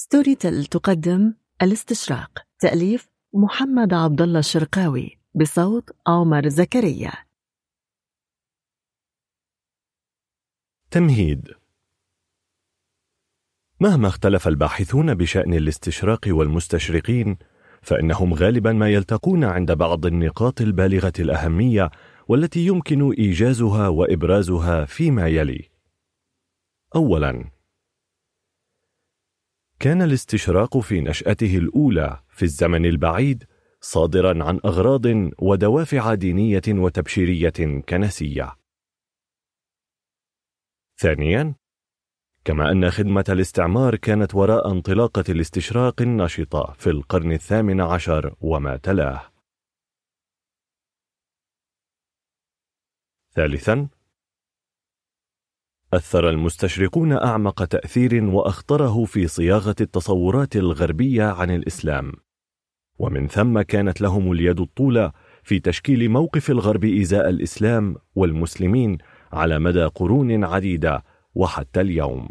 ستوري تل تقدم الاستشراق. تأليف محمد عبد الله الشرقاوي بصوت عمر زكريا. تمهيد. مهما اختلف الباحثون بشأن الاستشراق والمستشرقين فإنهم غالبا ما يلتقون عند بعض النقاط البالغة الأهمية والتي يمكن إيجازها وإبرازها فيما يلي. أولاً: كان الاستشراق في نشأته الأولى في الزمن البعيد صادرا عن أغراض ودوافع دينية وتبشيرية كنسية. ثانيا كما أن خدمة الاستعمار كانت وراء انطلاقة الاستشراق النشطة في القرن الثامن عشر وما تلاه. ثالثا أثر المستشرقون أعمق تأثير وأخطره في صياغة التصورات الغربية عن الإسلام. ومن ثم كانت لهم اليد الطولى في تشكيل موقف الغرب إزاء الإسلام والمسلمين على مدى قرون عديدة وحتى اليوم.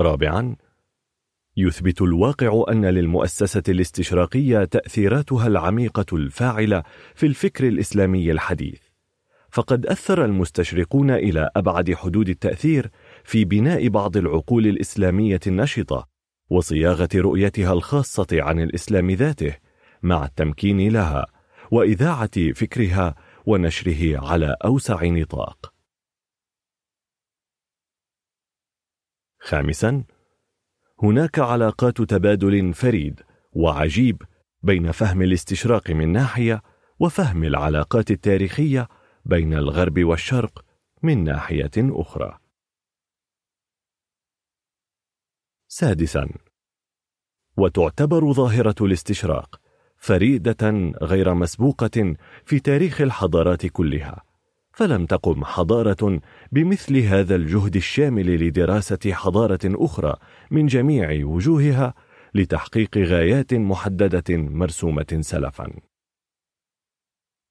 رابعا يثبت الواقع أن للمؤسسة الاستشراقية تأثيراتها العميقة الفاعلة في الفكر الإسلامي الحديث. فقد أثر المستشرقون إلى أبعد حدود التأثير في بناء بعض العقول الإسلامية النشطة وصياغة رؤيتها الخاصة عن الإسلام ذاته مع التمكين لها وإذاعة فكرها ونشره على أوسع نطاق. خامسا هناك علاقات تبادل فريد وعجيب بين فهم الاستشراق من ناحية وفهم العلاقات التاريخية بين الغرب والشرق من ناحية أخرى. سادسا وتعتبر ظاهرة الاستشراق فريدة غير مسبوقة في تاريخ الحضارات كلها، فلم تقم حضارة بمثل هذا الجهد الشامل لدراسة حضارة أخرى من جميع وجوهها لتحقيق غايات محددة مرسومة سلفا.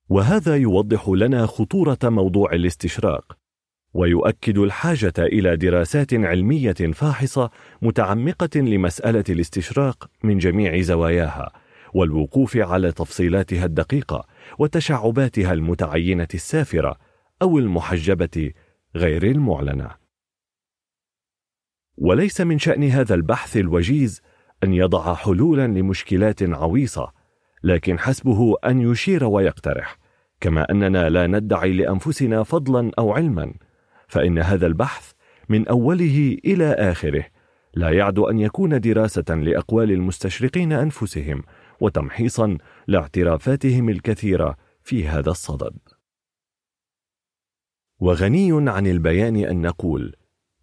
وهذا يوضح لنا خطورة موضوع الاستشراق ويؤكد الحاجة إلى دراسات علمية فاحصة متعمقة لمسألة الاستشراق من جميع زواياها والوقوف على تفصيلاتها الدقيقة وتشعباتها المتعينة السافرة أو المحجبة غير المعلنة. وليس من شأن هذا البحث الوجيز أن يضع حلولا لمشكلات عويصة، لكن حسبه أن يشير ويقترح، كما أننا لا ندعي لأنفسنا فضلا أو علما، فإن هذا البحث من أوله إلى آخره لا يعد أن يكون دراسة لأقوال المستشرقين أنفسهم وتمحيصا لاعترافاتهم الكثيرة في هذا الصدد. وغني عن البيان أن نقول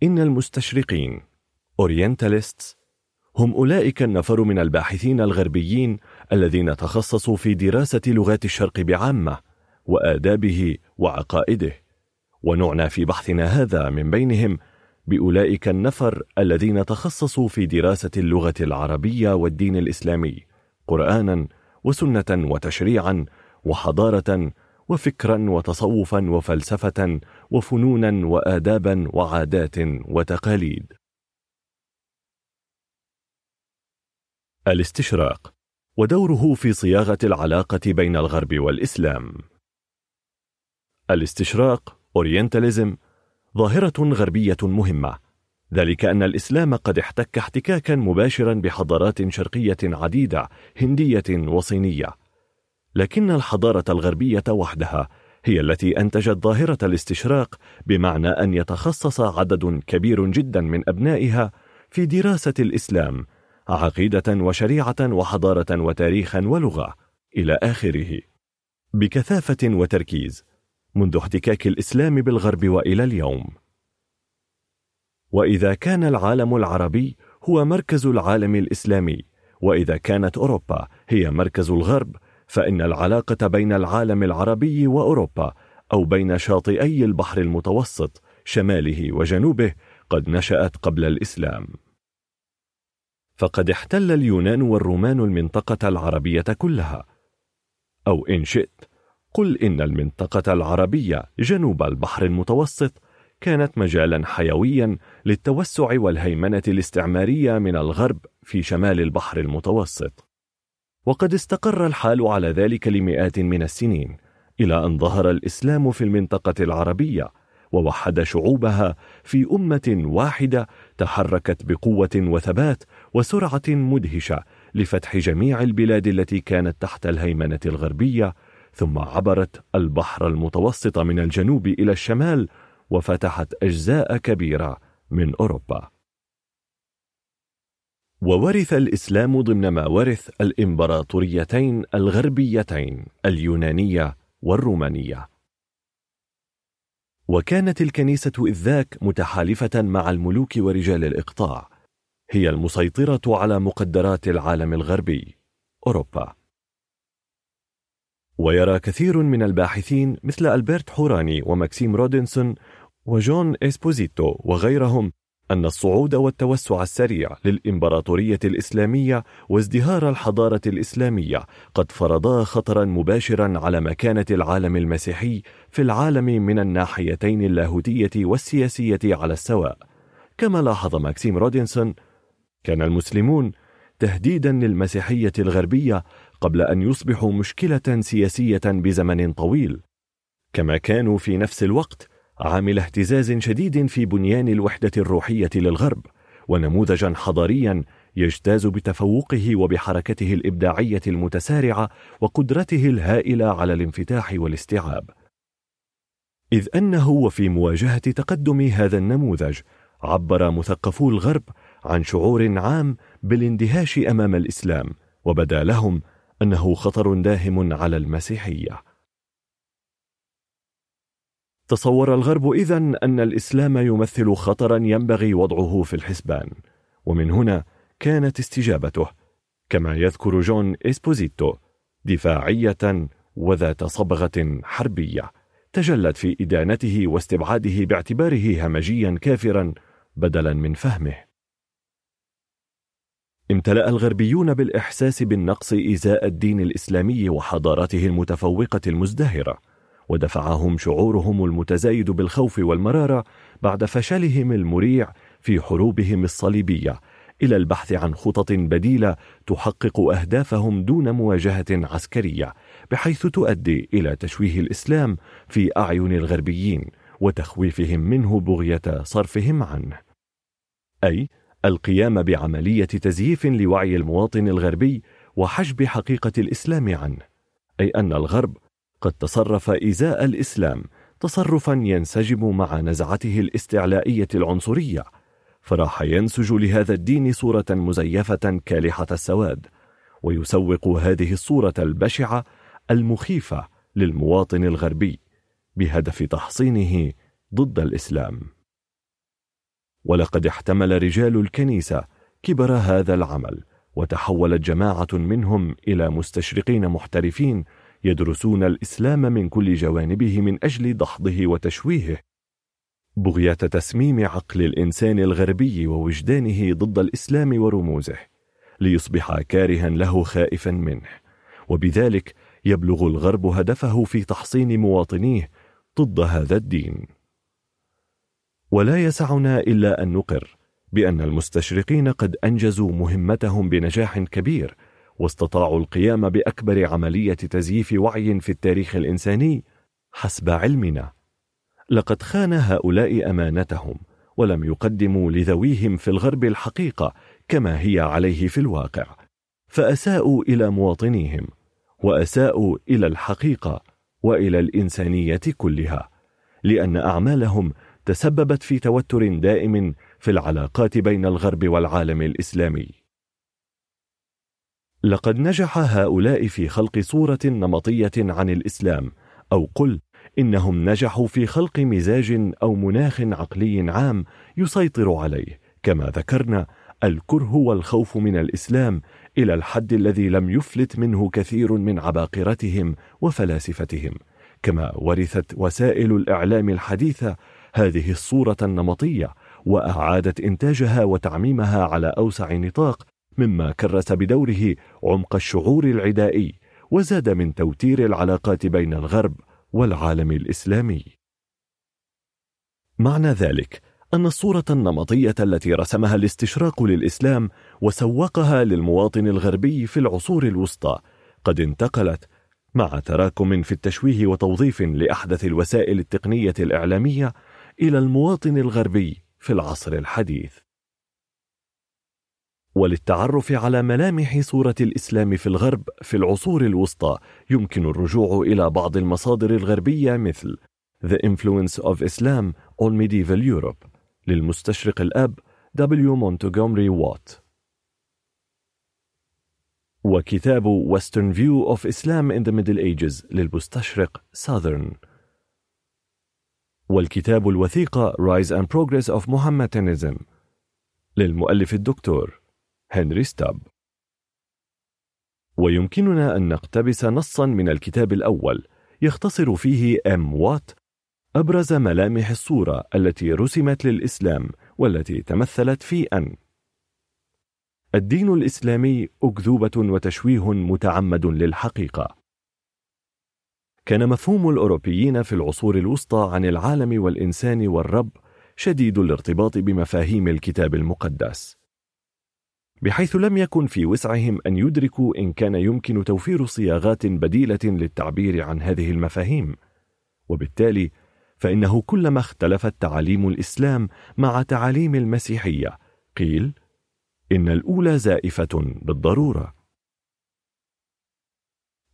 إن المستشرقين أورينتاليستس هم أولئك النفر من الباحثين الغربيين الذين تخصصوا في دراسة لغات الشرق بعامة وآدابه وعقائده ونعنى في بحثنا هذا من بينهم بأولئك النفر الذين تخصصوا في دراسة اللغة العربية والدين الإسلامي قرآنا وسنة وتشريعا وحضارة وفكرا وتصوفا وفلسفة وفنونا وآدابا وعادات وتقاليد. الاستشراق ودوره في صياغة العلاقة بين الغرب والإسلام. الاستشراق أورينتاليزم ظاهرة غربية مهمة، ذلك أن الإسلام قد احتك احتكاكا مباشرا بحضارات شرقية عديدة هندية وصينية لكن الحضارة الغربية وحدها هي التي أنتجت ظاهرة الاستشراق بمعنى أن يتخصص عدد كبير جدا من أبنائها في دراسة الإسلام عقيدة وشريعة وحضارة وتاريخا ولغة. إلى آخره. بكثافة وتركيز. منذ احتكاك الإسلام بالغرب وإلى اليوم. وإذا كان العالم العربي هو مركز العالم الإسلامي وإذا كانت أوروبا هي مركز الغرب فإن العلاقة بين العالم العربي وأوروبا أو بين شاطئي البحر المتوسط شماله وجنوبه قد نشأت قبل الإسلام. فقد احتل اليونان والرومان المنطقة العربية كلها. أو إن شئت، قل إن المنطقة العربية جنوب البحر المتوسط كانت مجالا حيويا للتوسع والهيمنة الاستعمارية من الغرب في شمال البحر المتوسط وقد استقر الحال على ذلك لمئات من السنين إلى أن ظهر الإسلام في المنطقة العربية ووحد شعوبها في أمة واحدة تحركت بقوة وثبات وسرعة مدهشة لفتح جميع البلاد التي كانت تحت الهيمنة الغربية ثم عبرت البحر المتوسط من الجنوب إلى الشمال وفتحت أجزاء كبيرة من أوروبا. وورث الإسلام ضمن ما ورث الإمبراطوريتين الغربيتين اليونانية والرومانية. وكانت الكنيسة إذ ذاك متحالفة مع الملوك ورجال الإقطاع هي المسيطرة على مقدرات العالم الغربي أوروبا. ويرى كثير من الباحثين مثل ألبرت حوراني وماكسيم رودنسون وجون إسبوزيتو وغيرهم أن الصعود والتوسع السريع للإمبراطورية الإسلامية وازدهار الحضارة الإسلامية قد فرضا خطرا مباشرا على مكانة العالم المسيحي في العالم من الناحيتين اللاهوتية والسياسية على السواء. كما لاحظ ماكسيم رودنسون كان المسلمون تهديدا للمسيحية الغربية قبل أن يصبحوا مشكلة سياسية بزمن طويل. كما كانوا في نفس الوقت عامل اهتزاز شديد في بنيان الوحدة الروحية للغرب ونموذجا حضاريا يجتاز بتفوقه وبحركته الإبداعية المتسارعة وقدرته الهائلة على الانفتاح والاستيعاب. إذ أنه وفي مواجهة تقدم هذا النموذج عبر مثقفو الغرب عن شعور عام بالاندهاش أمام الإسلام وبدا لهم أنه خطر داهم على المسيحية. تصور الغرب إذن أن الإسلام يمثل خطرا ينبغي وضعه في الحسبان ومن هنا كانت استجابته كما يذكر جون إسبوزيتو دفاعية وذات صبغة حربية تجلت في إدانته واستبعاده باعتباره همجيا كافرا بدلا من فهمه. امتلأ الغربيون بالإحساس بالنقص إزاء الدين الإسلامي وحضارته المتفوقة المزدهرة ودفعهم شعورهم المتزايد بالخوف والمرارة بعد فشلهم المريع في حروبهم الصليبية إلى البحث عن خطط بديلة تحقق أهدافهم دون مواجهة عسكرية بحيث تؤدي إلى تشويه الإسلام في أعين الغربيين وتخويفهم منه بغية صرفهم عنه. أي القيام بعملية تزييف لوعي المواطن الغربي وحجب حقيقة الإسلام عنه أي أن الغرب قد تصرف إزاء الإسلام تصرفا ينسجم مع نزعته الاستعلائية العنصرية فراح ينسج لهذا الدين صورة مزيفة كالحة السواد ويسوق هذه الصورة البشعة المخيفة للمواطن الغربي بهدف تحصينه ضد الإسلام. ولقد احتمل رجال الكنيسة كبر هذا العمل وتحولت جماعة منهم إلى مستشرقين محترفين يدرسون الإسلام من كل جوانبه من أجل دحضه وتشويهه. بغية تسميم عقل الإنسان الغربي ووجدانه ضد الإسلام ورموزه ليصبح كارها له خائفا منه. وبذلك يبلغ الغرب هدفه في تحصين مواطنيه ضد هذا الدين. ولا يسعنا إلا أن نقر بأن المستشرقين قد أنجزوا مهمتهم بنجاح كبير واستطاعوا القيام بأكبر عملية تزييف وعي في التاريخ الإنساني حسب علمنا. لقد خان هؤلاء أمانتهم ولم يقدموا لذويهم في الغرب الحقيقة كما هي عليه في الواقع فأساءوا إلى مواطنيهم وأساءوا إلى الحقيقة وإلى الإنسانية كلها لأن أعمالهم تسببت في توتر دائم في العلاقات بين الغرب والعالم الإسلامي. لقد نجح هؤلاء في خلق صورة نمطية عن الإسلام أو قل إنهم نجحوا في خلق مزاج أو مناخ عقلي عام يسيطر عليه كما ذكرنا الكره والخوف من الإسلام إلى الحد الذي لم يفلت منه كثير من عباقرتهم وفلاسفتهم كما ورثت وسائل الإعلام الحديثة هذه الصورة النمطية وأعادت إنتاجها وتعميمها على أوسع نطاق مما كرس بدوره عمق الشعور العدائي وزاد من توتير العلاقات بين الغرب والعالم الإسلامي. معنى ذلك أن الصورة النمطية التي رسمها الاستشراق للإسلام وسوقها للمواطن الغربي في العصور الوسطى قد انتقلت مع تراكم في التشويه وتوظيف لأحدث الوسائل التقنية الإعلامية إلى المواطن الغربي في العصر الحديث. وللتعرف على ملامح صورة الإسلام في الغرب في العصور الوسطى يمكن الرجوع إلى بعض المصادر الغربية مثل The Influence of Islam on Medieval Europe للمستشرق الأب W. Montgomery Watt وكتاب Western View of Islam in the Middle Ages للمستشرق Southern والكتاب الوثيقة Rise and Progress of Mohammedanism للمؤلف الدكتور هنري ستاب. ويمكننا أن نقتبس نصا من الكتاب الأول يختصر فيه أم وات أبرز ملامح الصورة التي رسمت للإسلام والتي تمثلت في أن الدين الإسلامي أكذوبة وتشويه متعمد للحقيقة. كان مفهوم الأوروبيين في العصور الوسطى عن العالم والإنسان والرب شديد الارتباط بمفاهيم الكتاب المقدس. بحيث لم يكن في وسعهم أن يدركوا إن كان يمكن توفير صياغات بديلة للتعبير عن هذه المفاهيم. وبالتالي فإنه كلما اختلفت تعاليم الإسلام مع تعاليم المسيحية قيل إن الأولى زائفة بالضرورة.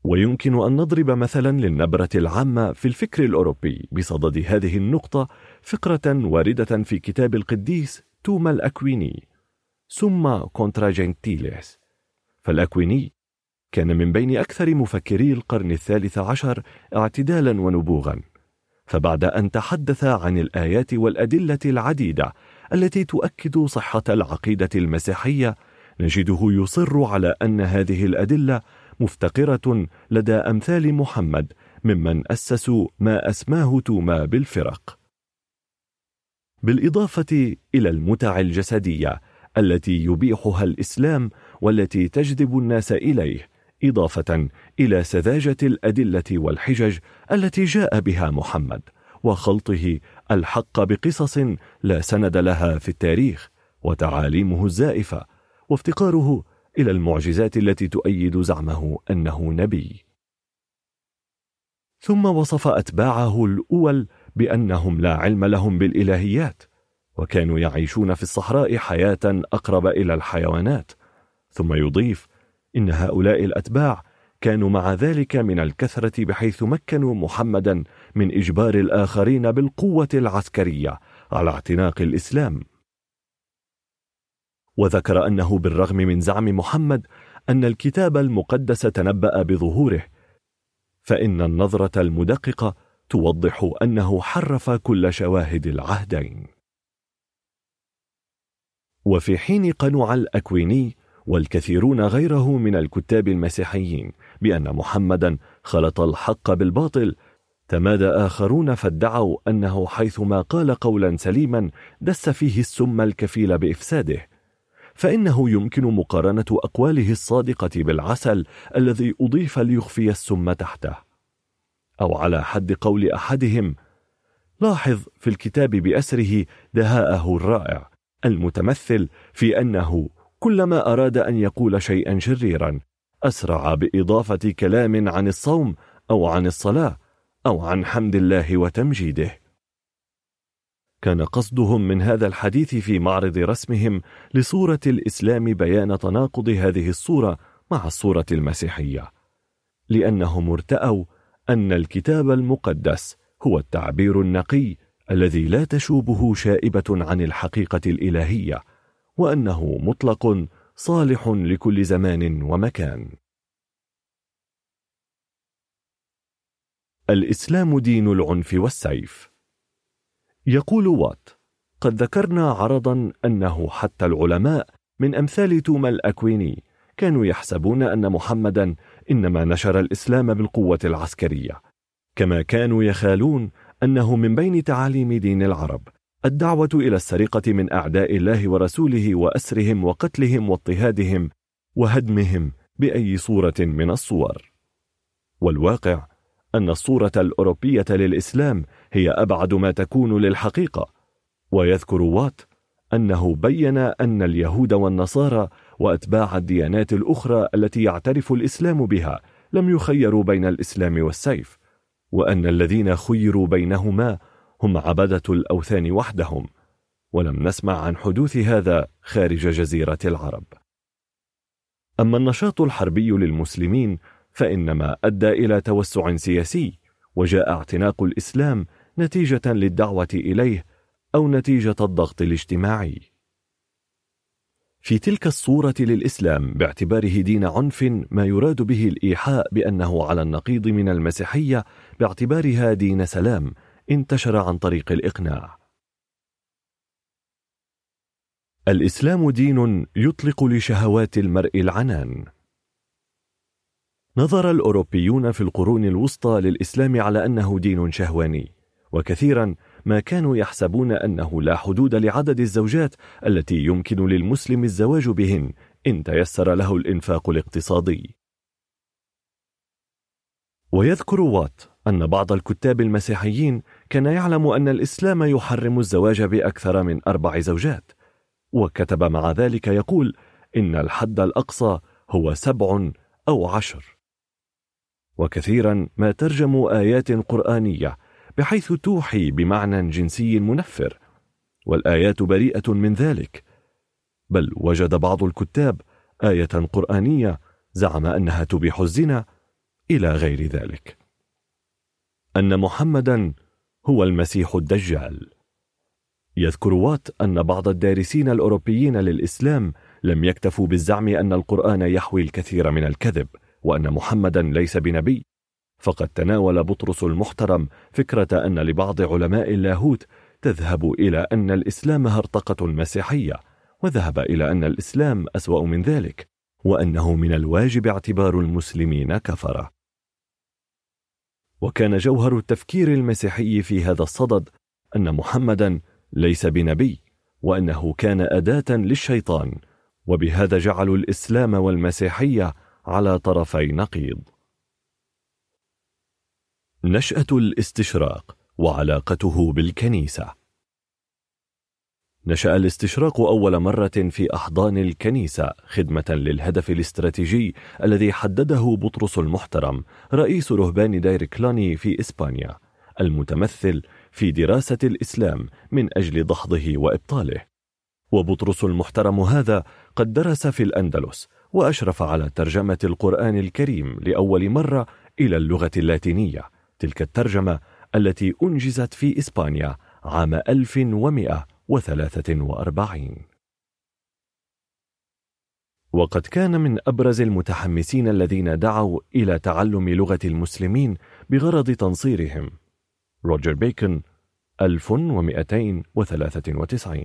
ويمكن أن نضرب مثلا للنبرة العامة في الفكر الأوروبي بصدد هذه النقطة فقرة واردة في كتاب القديس توما الأكويني ثم كونترا جنتيليس فالأكويني كان من بين أكثر مفكري القرن الثالث عشر اعتدالا ونبوغا فبعد أن تحدث عن الآيات والأدلة العديدة التي تؤكد صحة العقيدة المسيحية نجده يصر على أن هذه الأدلة مفتقرة لدى أمثال محمد ممن أسسوا ما أسماه توما بالفرق. بالإضافة إلى المتع الجسدية التي يبيحها الإسلام والتي تجذب الناس إليه إضافة إلى سذاجة الأدلة والحجج التي جاء بها محمد وخلطه الحق بقصص لا سند لها في التاريخ وتعاليمه الزائفة وافتقاره إلى المعجزات التي تؤيد زعمه أنه نبي. ثم وصف أتباعه الأول بأنهم لا علم لهم بالإلهيات وكانوا يعيشون في الصحراء حياة أقرب إلى الحيوانات. ثم يضيف إن هؤلاء الأتباع كانوا مع ذلك من الكثرة بحيث مكنوا محمدا من إجبار الآخرين بالقوة العسكرية على اعتناق الإسلام. وذكر أنه بالرغم من زعم محمد أن الكتاب المقدس تنبأ بظهوره فإن النظرة المدققة توضح أنه حرف كل شواهد العهدين. وفي حين قنع الأكويني والكثيرون غيره من الكتاب المسيحيين بأن محمدا خلط الحق بالباطل تمادى آخرون فادعوا أنه حيثما قال قولا سليما دس فيه السم الكفيل بإفساده. فإنه يمكن مقارنة أقواله الصادقة بالعسل الذي أضيف ليخفي السم تحته. أو على حد قول أحدهم لاحظ في الكتاب بأسره دهاءه الرائع المتمثل في أنه كلما أراد أن يقول شيئا شريرا أسرع بإضافة كلام عن الصوم أو عن الصلاة أو عن حمد الله وتمجيده. كان قصدهم من هذا الحديث في معرض رسمهم لصورة الإسلام بيان تناقض هذه الصورة مع الصورة المسيحية لأنهم ارتأوا أن الكتاب المقدس هو التعبير النقي الذي لا تشوبه شائبة عن الحقيقة الإلهية وأنه مطلق صالح لكل زمان ومكان. الإسلام دين العنف والسيف. يقول وات قد ذكرنا عرضا أنه حتى العلماء من أمثال توما الأكويني كانوا يحسبون أن محمدا إنما نشر الإسلام بالقوة العسكرية كما كانوا يخالون أنه من بين تعاليم دين العرب الدعوة إلى السرقة من أعداء الله ورسوله وأسرهم وقتلهم واضطهادهم وهدمهم بأي صورة من الصور والواقع أن الصورة الأوروبية للإسلام هي أبعد ما تكون للحقيقة. ويذكر وات أنه بين أن اليهود والنصارى وأتباع الديانات الأخرى التي يعترف الإسلام بها لم يخيروا بين الإسلام والسيف وأن الذين خيروا بينهما هم عبدة الأوثان وحدهم. ولم نسمع عن حدوث هذا خارج جزيرة العرب. أما النشاط الحربي للمسلمين فإنما أدى إلى توسع سياسي وجاء اعتناق الإسلام نتيجة للدعوة إليه أو نتيجة الضغط الاجتماعي. في تلك الصورة للإسلام باعتباره دين عنف ما يراد به الإيحاء بأنه على النقيض من المسيحية باعتبارها دين سلام انتشر عن طريق الإقناع. الإسلام دين يطلق لشهوات المرء العنان. نظر الأوروبيون في القرون الوسطى للإسلام على أنه دين شهواني. وكثيرا ما كانوا يحسبون أنه لا حدود لعدد الزوجات التي يمكن للمسلم الزواج بهن إن تيسر له الإنفاق الاقتصادي. ويذكر وات أن بعض الكتاب المسيحيين كان يعلم أن الإسلام يحرم الزواج بأكثر من أربع زوجات وكتب مع ذلك يقول إن الحد الأقصى هو سبع أو عشر. وكثيرا ما ترجموا آيات قرآنية بحيث توحي بمعنى جنسي منفر والآيات بريئة من ذلك. بل وجد بعض الكتاب آية قرآنية زعم أنها تبيح الزنا إلى غير ذلك. أن محمدا هو المسيح الدجال. يذكر وات أن بعض الدارسين الأوروبيين للإسلام لم يكتفوا بالزعم أن القرآن يحوي الكثير من الكذب وأن محمدا ليس بنبي. فقد تناول بطرس المحترم فكرة أن لبعض علماء اللاهوت تذهب إلى أن الإسلام هرطقة المسيحية وذهب إلى أن الإسلام أسوأ من ذلك وأنه من الواجب اعتبار المسلمين كفرة. وكان جوهر التفكير المسيحي في هذا الصدد أن محمدا ليس بنبي وأنه كان أداة للشيطان وبهذا جعلوا الإسلام والمسيحية على طرفي نقيض. نشأة الاستشراق وعلاقته بالكنيسة. نشأ الاستشراق أول مرة في أحضان الكنيسة خدمة للهدف الاستراتيجي الذي حدده بطرس المحترم رئيس رهبان دير كلاني في إسبانيا المتمثل في دراسة الإسلام من أجل دحضه وإبطاله. وبطرس المحترم هذا قد درس في الأندلس وأشرف على ترجمة القرآن الكريم لأول مرة إلى اللغة اللاتينية. تلك الترجمة التي أنجزت في إسبانيا عام 1143 وقد كان من أبرز المتحمسين الذين دعوا إلى تعلم لغة المسلمين بغرض تنصيرهم. روجر بيكون 1293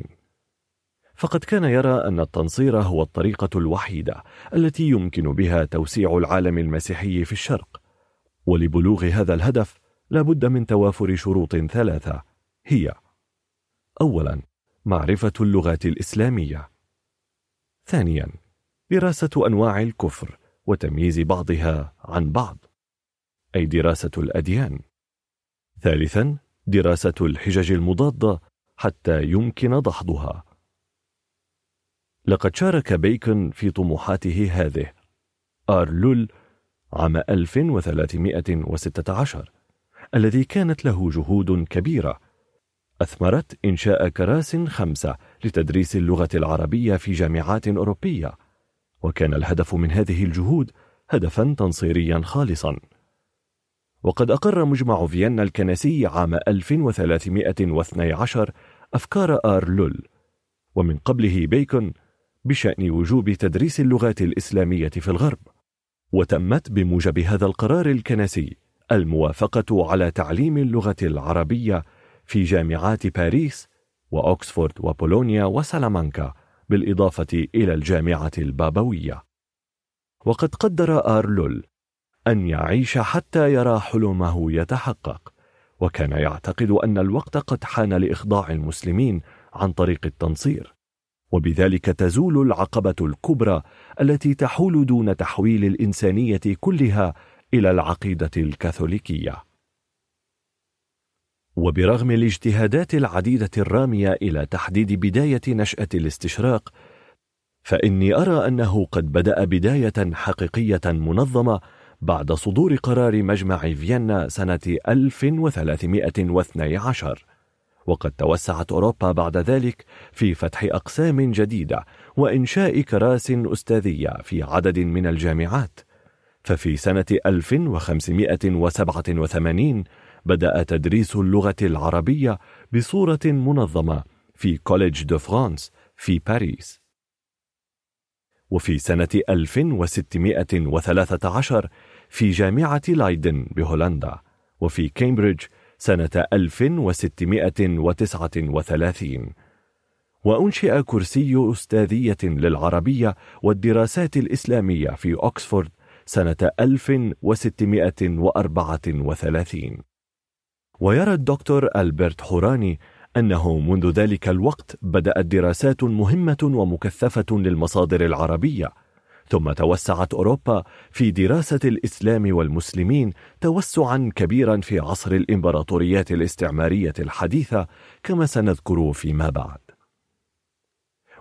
فقد كان يرى أن التنصير هو الطريقة الوحيدة التي يمكن بها توسيع العالم المسيحي في الشرق ولبلوغ هذا الهدف لابد من توافر شروط ثلاثة. هي أولا معرفة اللغات الإسلامية. ثانيا دراسة أنواع الكفر وتمييز بعضها عن بعض. أي دراسة الأديان. ثالثا دراسة الحجج المضادة حتى يمكن دحضها لقد شارك بيكون في طموحاته هذه. آرلول عام 1316 الذي كانت له جهود كبيرة. أثمرت إنشاء كراس خمسة لتدريس اللغة العربية في جامعات أوروبية. وكان الهدف من هذه الجهود هدفا تنصيريا خالصا. وقد أقر مجمع فيينا الكنسي عام 1312 أفكار آرلول. ومن قبله بيكون بشأن وجوب تدريس اللغات الإسلامية في الغرب. وتمت بموجب هذا القرار الكنسي الموافقة على تعليم اللغة العربية في جامعات باريس وأكسفورد وبولونيا وسلامانكا بالإضافة إلى الجامعة البابوية. وقد قدر آرلول أن يعيش حتى يرى حلمه يتحقق وكان يعتقد أن الوقت قد حان لإخضاع المسلمين عن طريق التنصير. وبذلك تزول العقبة الكبرى التي تحول دون تحويل الإنسانية كلها إلى العقيدة الكاثوليكية. وبرغم الاجتهادات العديدة الرامية إلى تحديد بداية نشأة الاستشراق فإني أرى أنه قد بدأ بداية حقيقية منظمة بعد صدور قرار مجمع فيينا سنة 1312 وقد توسعت أوروبا بعد ذلك في فتح أقسام جديدة وإنشاء كراس أستاذية في عدد من الجامعات. ففي سنة 1587 بدأ تدريس اللغة العربية بصورة منظمة في كوليج دو فرانس في باريس وفي سنة 1613 في جامعة لايدن بهولندا. وفي كامبريدج سنة 1639 وأنشئ كرسي أستاذية للعربية والدراسات الإسلامية في أكسفورد سنة 1634 ويرى الدكتور ألبرت حوراني أنه منذ ذلك الوقت بدأت دراسات مهمة ومكثفة للمصادر العربية. ثم توسعت أوروبا في دراسة الإسلام والمسلمين توسعا كبيرا في عصر الإمبراطوريات الاستعمارية الحديثة كما سنذكر فيما بعد.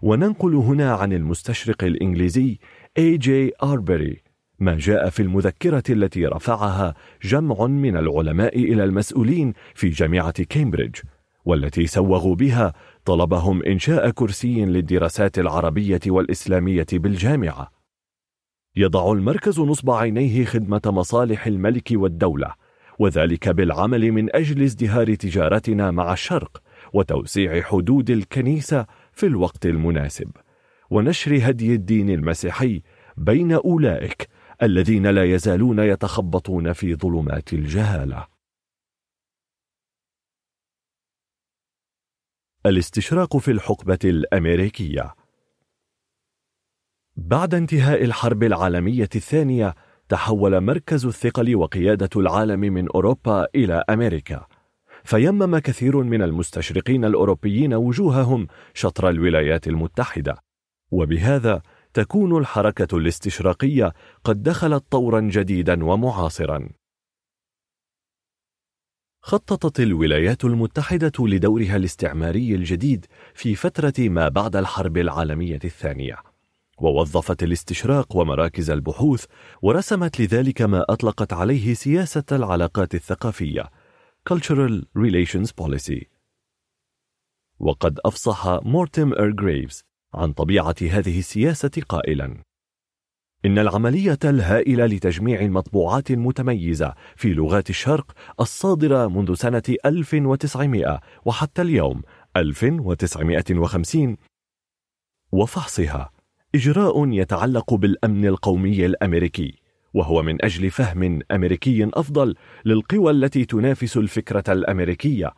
وننقل هنا عن المستشرق الإنجليزي اي جي آربري ما جاء في المذكرة التي رفعها جمع من العلماء إلى المسؤولين في جامعة كامبريدج والتي سوغوا بها طلبهم إنشاء كرسي للدراسات العربية والإسلامية بالجامعة. يضع المركز نصب عينيه خدمة مصالح الملك والدولة وذلك بالعمل من أجل ازدهار تجارتنا مع الشرق وتوسيع حدود الكنيسة في الوقت المناسب ونشر هدي الدين المسيحي بين أولئك الذين لا يزالون يتخبطون في ظلمات الجهالة. الاستشراق في الحقبة الأمريكية بعد انتهاء الحرب العالمية الثانية تحول مركز الثقل وقيادة العالم من أوروبا إلى أمريكا. فيمم كثير من المستشرقين الأوروبيين وجوههم شطر الولايات المتحدة. وبهذا تكون الحركة الاستشراقية قد دخلت طورا جديدا ومعاصرا. خططت الولايات المتحدة لدورها الاستعماري الجديد في فترة ما بعد الحرب العالمية الثانية. ووظفت الاستشراق ومراكز البحوث ورسمت لذلك ما أطلقت عليه سياسة العلاقات الثقافية Cultural Relations Policy. وقد أفصح مورتيم إرغريفز عن طبيعة هذه السياسة قائلا إن العملية الهائلة لتجميع المطبوعات المتميزة في لغات الشرق الصادرة منذ سنة 1900 وحتى اليوم 1950 وفحصها إجراء يتعلق بالأمن القومي الأمريكي وهو من أجل فهم أمريكي أفضل للقوى التي تنافس الفكرة الأمريكية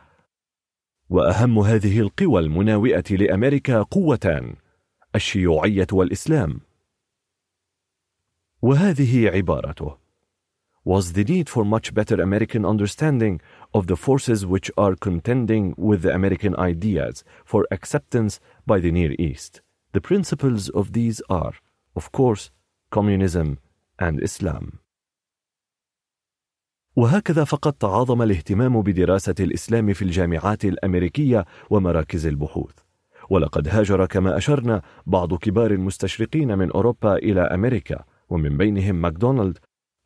وأهم هذه القوى المناوئة لأمريكا قوتان الشيوعية والإسلام وهذه عبارته was the need for much better American understanding of the forces which are contending with the American ideas for acceptance by the Near East. The principles of these are, of course, communism and Islam. وهكذا فقد تعاظم الاهتمام بدراسة الإسلام في الجامعات الأمريكية ومراكز البحوث. ولقد هاجر كما أشرنا بعض كبار المستشرقين من أوروبا إلى أمريكا ومن بينهم ماكدونالد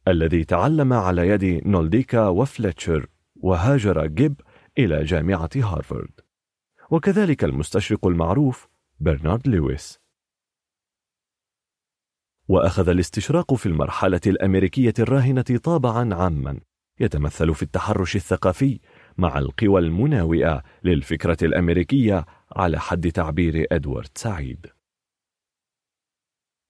الذي تعلم على يد نولديكا وفليتشر وهاجر جيب إلى جامعة هارفارد وكذلك المستشرق المعروف برنارد لويس. وأخذ الاستشراق في المرحلة الأمريكية الراهنة طابعا عاما. يتمثل في التحرش الثقافي مع القوى المناوئة للفكرة الأمريكية على حد تعبير إدوارد سعيد.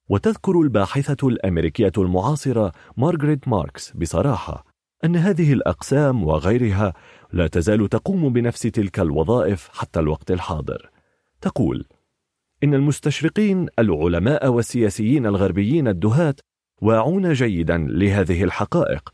وتذكر الباحثة الأمريكية المعاصرة مارغريت ماركس بصراحة أن هذه الأقسام وغيرها لا تزال تقوم بنفس تلك الوظائف حتى الوقت الحاضر. تقول إن المستشرقين العلماء والسياسيين الغربيين الدهاة واعون جيدا لهذه الحقائق.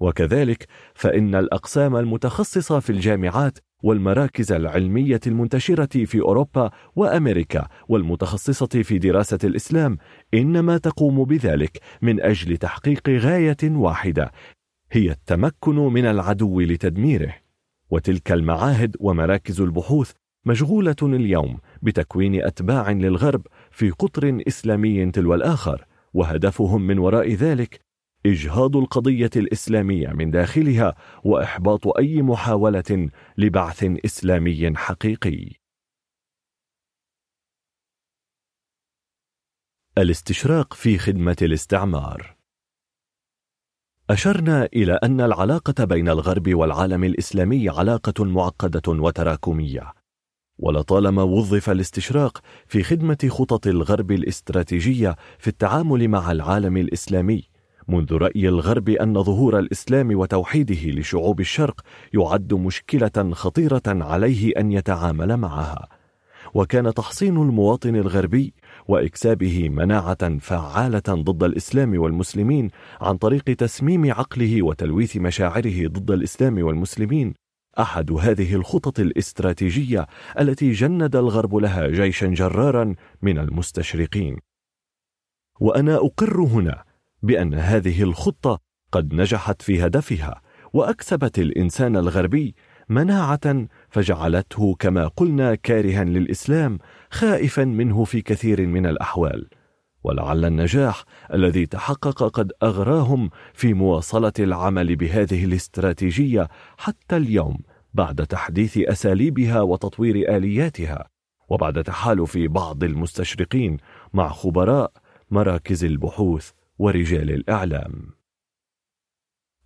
وكذلك فإن الأقسام المتخصصة في الجامعات والمراكز العلمية المنتشرة في أوروبا وأمريكا والمتخصصة في دراسة الإسلام إنما تقوم بذلك من أجل تحقيق غاية واحدة هي التمكن من العدو لتدميره. وتلك المعاهد ومراكز البحوث مشغولة اليوم بتكوين أتباع للغرب في قطر إسلامي تلو الآخر وهدفهم من وراء ذلك إجهاض القضية الإسلامية من داخلها وإحباط أي محاولة لبعث إسلامي حقيقي. الاستشراق في خدمة الاستعمار. أشرنا إلى أن العلاقة بين الغرب والعالم الإسلامي علاقة معقدة وتراكمية ولطالما وظف الاستشراق في خدمة خطط الغرب الاستراتيجية في التعامل مع العالم الإسلامي. منذ رأي الغرب أن ظهور الإسلام وتوحيده لشعوب الشرق يعد مشكلة خطيرة عليه أن يتعامل معها. وكان تحصين المواطن الغربي وإكسابه مناعة فعالة ضد الإسلام والمسلمين عن طريق تسميم عقله وتلويث مشاعره ضد الإسلام والمسلمين أحد هذه الخطط الاستراتيجية التي جند الغرب لها جيشا جرارا من المستشرقين. وأنا أقر هنا بأن هذه الخطة قد نجحت في هدفها وأكسبت الإنسان الغربي مناعة فجعلته كما قلنا كارها للإسلام خائفا منه في كثير من الأحوال. ولعل النجاح الذي تحقق قد أغراهم في مواصلة العمل بهذه الاستراتيجية حتى اليوم بعد تحديث أساليبها وتطوير آلياتها وبعد تحالف بعض المستشرقين مع خبراء مراكز البحوث ورجال الإعلام.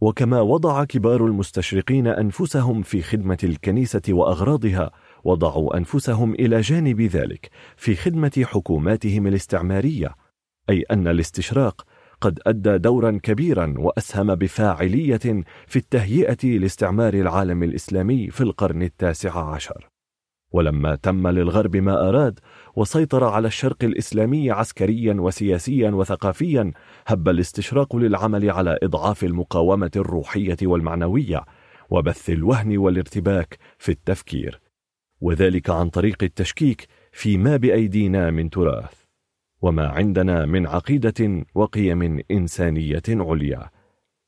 وكما وضع كبار المستشرقين أنفسهم في خدمة الكنيسة وأغراضها وضعوا أنفسهم إلى جانب ذلك في خدمة حكوماتهم الاستعمارية أي أن الاستشراق قد أدى دورا كبيرا وأسهم بفاعلية في التهيئة لاستعمار العالم الإسلامي في القرن التاسع عشر. ولما تم للغرب ما أراد وسيطر على الشرق الإسلامي عسكريا وسياسيا وثقافيا هب الاستشراق للعمل على إضعاف المقاومة الروحية والمعنوية وبث الوهن والارتباك في التفكير وذلك عن طريق التشكيك فيما بأيدينا من تراث. وما عندنا من عقيدة وقيم إنسانية عليا.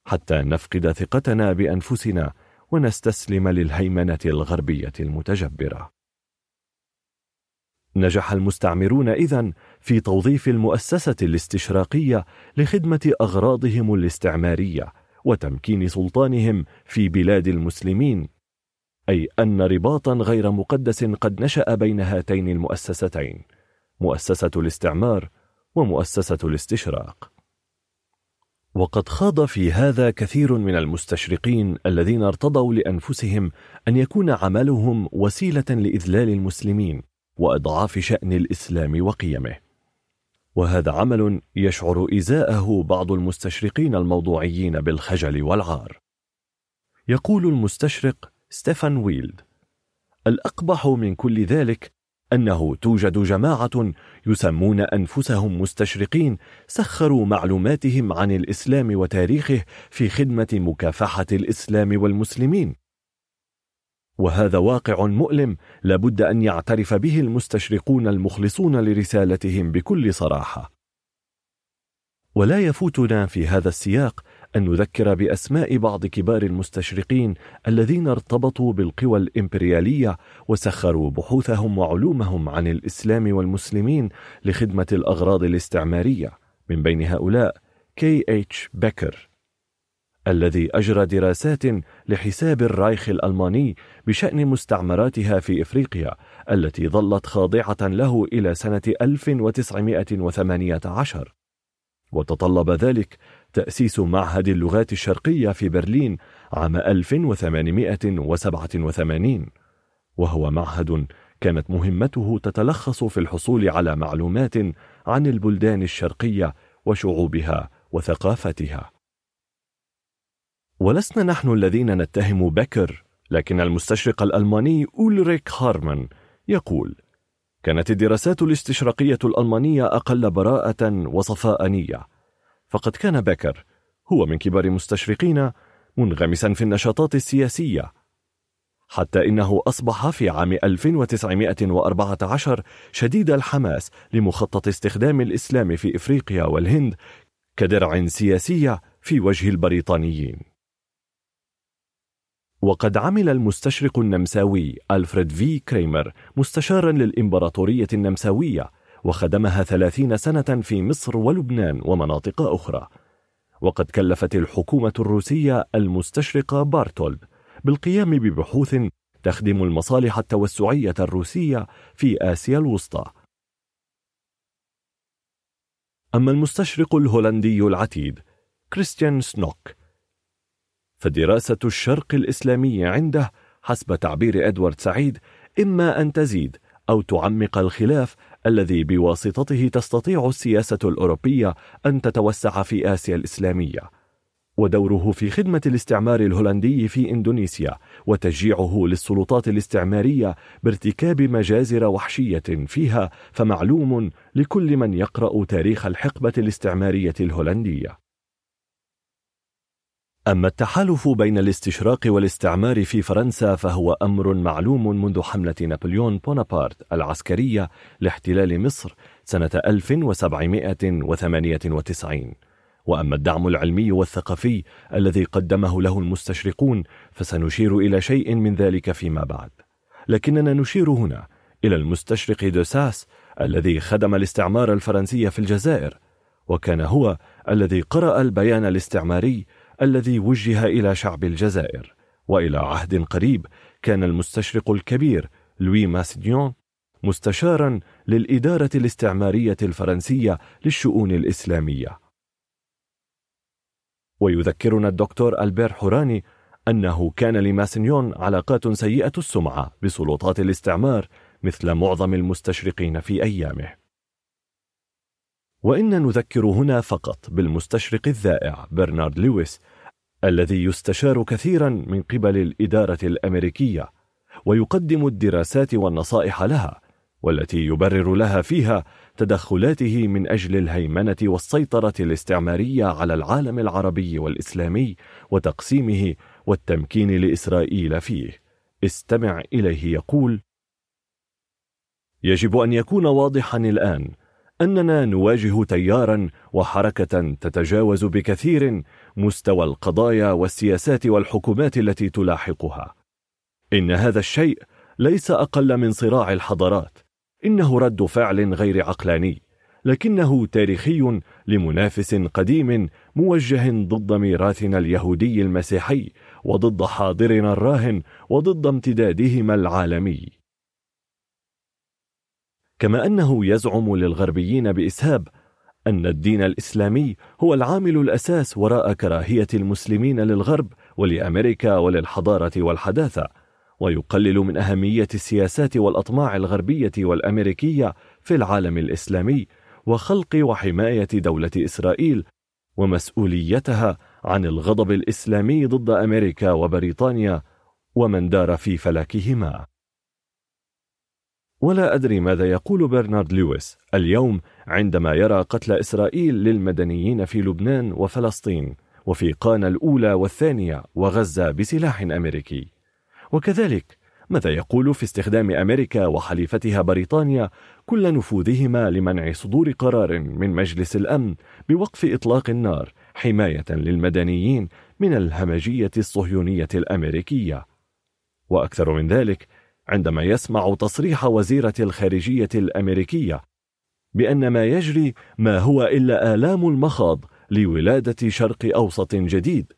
حتى نفقد ثقتنا بأنفسنا ونستسلم للهيمنة الغربية المتجبرة. نجح المستعمرون إذن في توظيف المؤسسة الاستشراقية لخدمة أغراضهم الاستعمارية وتمكين سلطانهم في بلاد المسلمين أي أن رباطا غير مقدس قد نشأ بين هاتين المؤسستين. مؤسسة الاستعمار ومؤسسة الاستشراق. وقد خاض في هذا كثير من المستشرقين الذين ارتضوا لأنفسهم أن يكون عملهم وسيلة لإذلال المسلمين وأضعاف شأن الإسلام وقيمه. وهذا عمل يشعر إزاءه بعض المستشرقين الموضوعيين بالخجل والعار. يقول المستشرق ستيفان ويلد الأقبح من كل ذلك أنه توجد جماعة يسمون أنفسهم مستشرقين سخروا معلوماتهم عن الإسلام وتاريخه في خدمة مكافحة الإسلام والمسلمين. وهذا واقع مؤلم لابد أن يعترف به المستشرقون المخلصون لرسالتهم بكل صراحة. ولا يفوتنا في هذا السياق أن نذكر بأسماء بعض كبار المستشرقين الذين ارتبطوا بالقوى الإمبريالية وسخروا بحوثهم وعلومهم عن الإسلام والمسلمين لخدمة الأغراض الاستعمارية من بين هؤلاء كي اتش بيكر الذي أجرى دراسات لحساب الرايخ الألماني بشأن مستعمراتها في إفريقيا التي ظلت خاضعة له إلى سنة 1918 وتطلب ذلك تأسيس معهد اللغات الشرقية في برلين عام 1887 وهو معهد كانت مهمته تتلخص في الحصول على معلومات عن البلدان الشرقية وشعوبها وثقافتها. ولسنا نحن الذين نتهم بكر لكن المستشرق الألماني أولريك هارمان يقول كانت الدراسات الاستشراقية الألمانية أقل براءة وصفاء نية فقد كان بكر هو من كبار المستشرقين منغمسا في النشاطات السياسية. حتى إنه أصبح في عام 1914 شديد الحماس لمخطط استخدام الإسلام في إفريقيا والهند كدرع سياسية في وجه البريطانيين. وقد عمل المستشرق النمساوي ألفريد في كريمر مستشارا للإمبراطورية النمساوية وخدمها ثلاثين سنة في مصر ولبنان ومناطق أخرى. وقد كلفت الحكومة الروسية المستشرق بارتولد بالقيام ببحوث تخدم المصالح التوسعية الروسية في آسيا الوسطى. أما المستشرق الهولندي العتيد كريستيان سنوك فدراسة الشرق الإسلامي عنده حسب تعبير إدوارد سعيد إما أن تزيد أو تعمق الخلاف الذي بواسطته تستطيع السياسة الأوروبية أن تتوسع في آسيا الإسلامية. ودوره في خدمة الاستعمار الهولندي في إندونيسيا وتشجيعه للسلطات الاستعمارية بارتكاب مجازر وحشية فيها فمعلوم لكل من يقرأ تاريخ الحقبة الاستعمارية الهولندية. أما التحالف بين الاستشراق والاستعمار في فرنسا فهو أمر معلوم منذ حملة نابليون بونابرت العسكرية لاحتلال مصر سنة 1798 وأما الدعم العلمي والثقافي الذي قدمه له المستشرقون فسنشير إلى شيء من ذلك فيما بعد. لكننا نشير هنا إلى المستشرق دوساس الذي خدم الاستعمار الفرنسي في الجزائر وكان هو الذي قرأ البيان الاستعماري الذي وجه إلى شعب الجزائر وإلى عهد قريب كان المستشرق الكبير لوي ماسديون مستشارا للإدارة الاستعمارية الفرنسية للشؤون الإسلامية. ويذكرنا الدكتور ألبير حوراني أنه كان لماسنيون علاقات سيئة السمعة بسلطات الاستعمار مثل معظم المستشرقين في أيامه. وإن نذكر هنا فقط بالمستشرق الذائع برنارد لويس الذي يستشار كثيرا من قبل الإدارة الأمريكية ويقدم الدراسات والنصائح لها والتي يبرر لها فيها تدخلاته من أجل الهيمنة والسيطرة الاستعمارية على العالم العربي والإسلامي وتقسيمه والتمكين لإسرائيل فيه. استمع إليه يقول يجب أن يكون واضحا الآن أننا نواجه تيارا وحركة تتجاوز بكثير مستوى القضايا والسياسات والحكومات التي تلاحقها. إن هذا الشيء ليس أقل من صراع الحضارات. إنه رد فعل غير عقلاني لكنه تاريخي لمنافس قديم موجه ضد ميراثنا اليهودي المسيحي وضد حاضرنا الراهن وضد امتدادهما العالمي. كما أنه يزعم للغربيين بإسهاب أن الدين الإسلامي هو العامل الأساس وراء كراهية المسلمين للغرب ولأمريكا وللحضارة والحداثة ويقلل من أهمية السياسات والأطماع الغربية والأمريكية في العالم الإسلامي وخلق وحماية دولة إسرائيل ومسؤوليتها عن الغضب الإسلامي ضد أمريكا وبريطانيا ومن دار في فلكهما. ولا أدري ماذا يقول برنارد لويس اليوم عندما يرى قتل إسرائيل للمدنيين في لبنان وفلسطين وفي قانا الأولى والثانية وغزة بسلاح أمريكي. وكذلك ماذا يقول في استخدام أمريكا وحليفتها بريطانيا كل نفوذهما لمنع صدور قرار من مجلس الأمن بوقف إطلاق النار حماية للمدنيين من الهمجية الصهيونية الأمريكية؟ وأكثر من ذلك عندما يسمع تصريح وزيرة الخارجية الأمريكية بأن ما يجري ما هو إلا آلام المخاض لولادة شرق أوسط جديد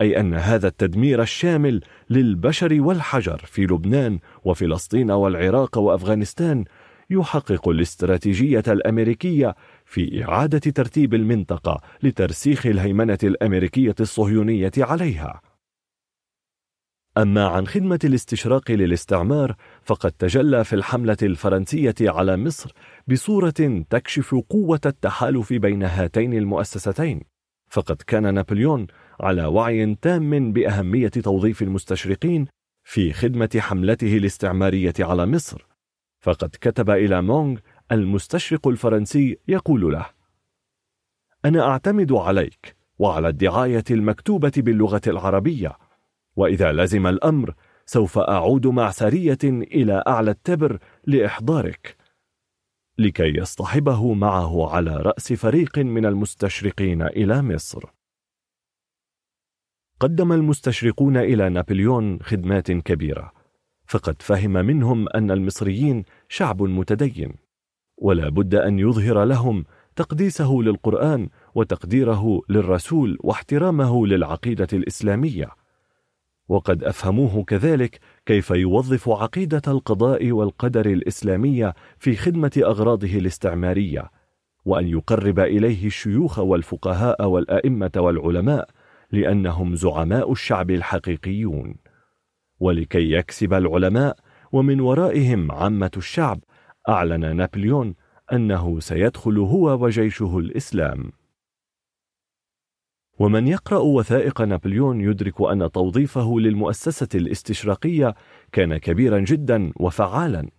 أي أن هذا التدمير الشامل للبشر والحجر في لبنان وفلسطين والعراق وأفغانستان يحقق الاستراتيجية الأمريكية في إعادة ترتيب المنطقة لترسيخ الهيمنة الأمريكية الصهيونية عليها. أما عن خدمة الاستشراق للاستعمار فقد تجلى في الحملة الفرنسية على مصر بصورة تكشف قوة التحالف بين هاتين المؤسستين. فقد كان نابليون على وعي تام بأهمية توظيف المستشرقين في خدمة حملته الاستعمارية على مصر. فقد كتب إلى مونغ المستشرق الفرنسي يقول له أنا أعتمد عليك وعلى الدعاية المكتوبة باللغة العربية وإذا لزم الأمر سوف أعود مع سرية إلى أعلى التبر لإحضارك لكي يصطحبه معه على رأس فريق من المستشرقين إلى مصر. قدم المستشرقون إلى نابليون خدمات كبيرة فقد فهم منهم أن المصريين شعب متدين ولا بد أن يظهر لهم تقديسه للقرآن وتقديره للرسول واحترامه للعقيدة الإسلامية. وقد أفهموه كذلك كيف يوظف عقيدة القضاء والقدر الإسلامية في خدمة أغراضه الاستعمارية وأن يقرب إليه الشيوخ والفقهاء والأئمة والعلماء لأنهم زعماء الشعب الحقيقيون. ولكي يكسب العلماء ومن ورائهم عامة الشعب أعلن نابليون أنه سيدخل هو وجيشه الإسلام. ومن يقرأ وثائق نابليون يدرك أن توظيفه للمؤسسة الاستشراقية كان كبيرا جدا وفعالا.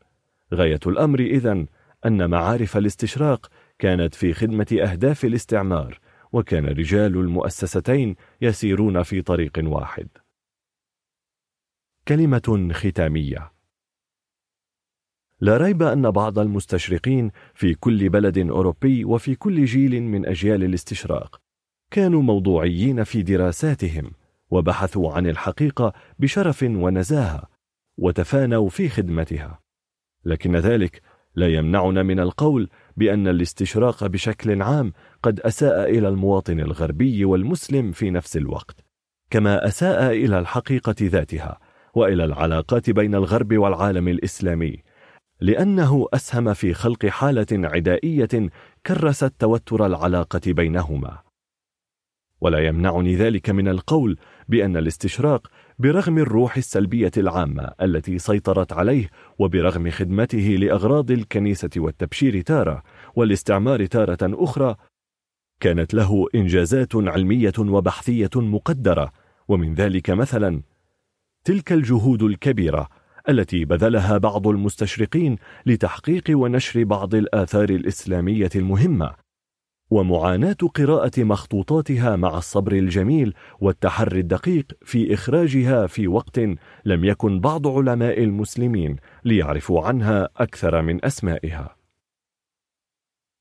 غاية الأمر إذن أن معارف الاستشراق كانت في خدمة أهداف الاستعمار وكان رجال المؤسستين يسيرون في طريق واحد. كلمة ختامية. لا ريب أن بعض المستشرقين في كل بلد أوروبي وفي كل جيل من أجيال الاستشراق كانوا موضوعيين في دراساتهم وبحثوا عن الحقيقة بشرف ونزاهة وتفانوا في خدمتها. لكن ذلك لا يمنعنا من القول بأن الاستشراق بشكل عام قد أساء إلى المواطن الغربي والمسلم في نفس الوقت كما أساء إلى الحقيقة ذاتها وإلى العلاقات بين الغرب والعالم الإسلامي لأنه أسهم في خلق حالة عدائية كرست توتر العلاقة بينهما. ولا يمنعني ذلك من القول بأن الاستشراق برغم الروح السلبية العامة التي سيطرت عليه وبرغم خدمته لأغراض الكنيسة والتبشير تارة والاستعمار تارة أخرى كانت له إنجازات علمية وبحثية مقدرة. ومن ذلك مثلا تلك الجهود الكبيرة التي بذلها بعض المستشرقين لتحقيق ونشر بعض الآثار الإسلامية المهمة. ومعاناة قراءة مخطوطاتها مع الصبر الجميل والتحري الدقيق في إخراجها في وقت لم يكن بعض علماء المسلمين ليعرفوا عنها أكثر من أسمائها.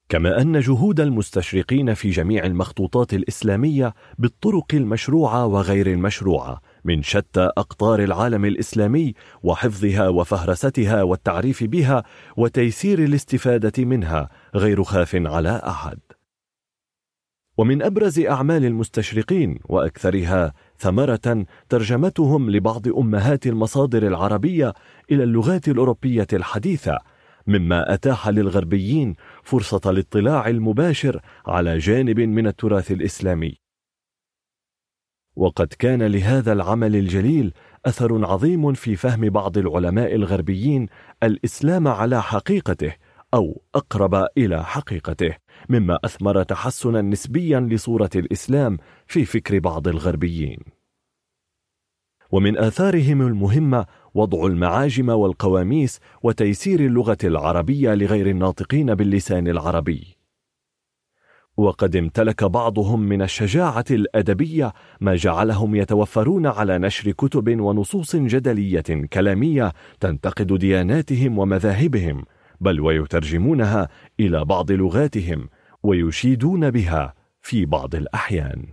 كما أن جهود المستشرقين في جميع المخطوطات الإسلامية بالطرق المشروعة وغير المشروعة من شتى أقطار العالم الإسلامي وحفظها وفهرستها والتعريف بها وتيسير الاستفادة منها غير خاف على أحد. ومن أبرز أعمال المستشرقين وأكثرها ثمرة ترجمتهم لبعض أمهات المصادر العربية إلى اللغات الأوروبية الحديثة مما أتاح للغربيين فرصة الاطلاع المباشر على جانب من التراث الإسلامي. وقد كان لهذا العمل الجليل أثر عظيم في فهم بعض العلماء الغربيين الإسلام على حقيقته أو أقرب إلى حقيقته. مما أثمر تحسنا نسبيا لصورة الإسلام في فكر بعض الغربيين. ومن آثارهم المهمة وضع المعاجم والقواميس وتيسير اللغة العربية لغير الناطقين باللسان العربي. وقد امتلك بعضهم من الشجاعة الأدبية ما جعلهم يتوفرون على نشر كتب ونصوص جدلية كلامية تنتقد دياناتهم ومذاهبهم بل ويترجمونها إلى بعض لغاتهم ويشيدون بها في بعض الأحيان.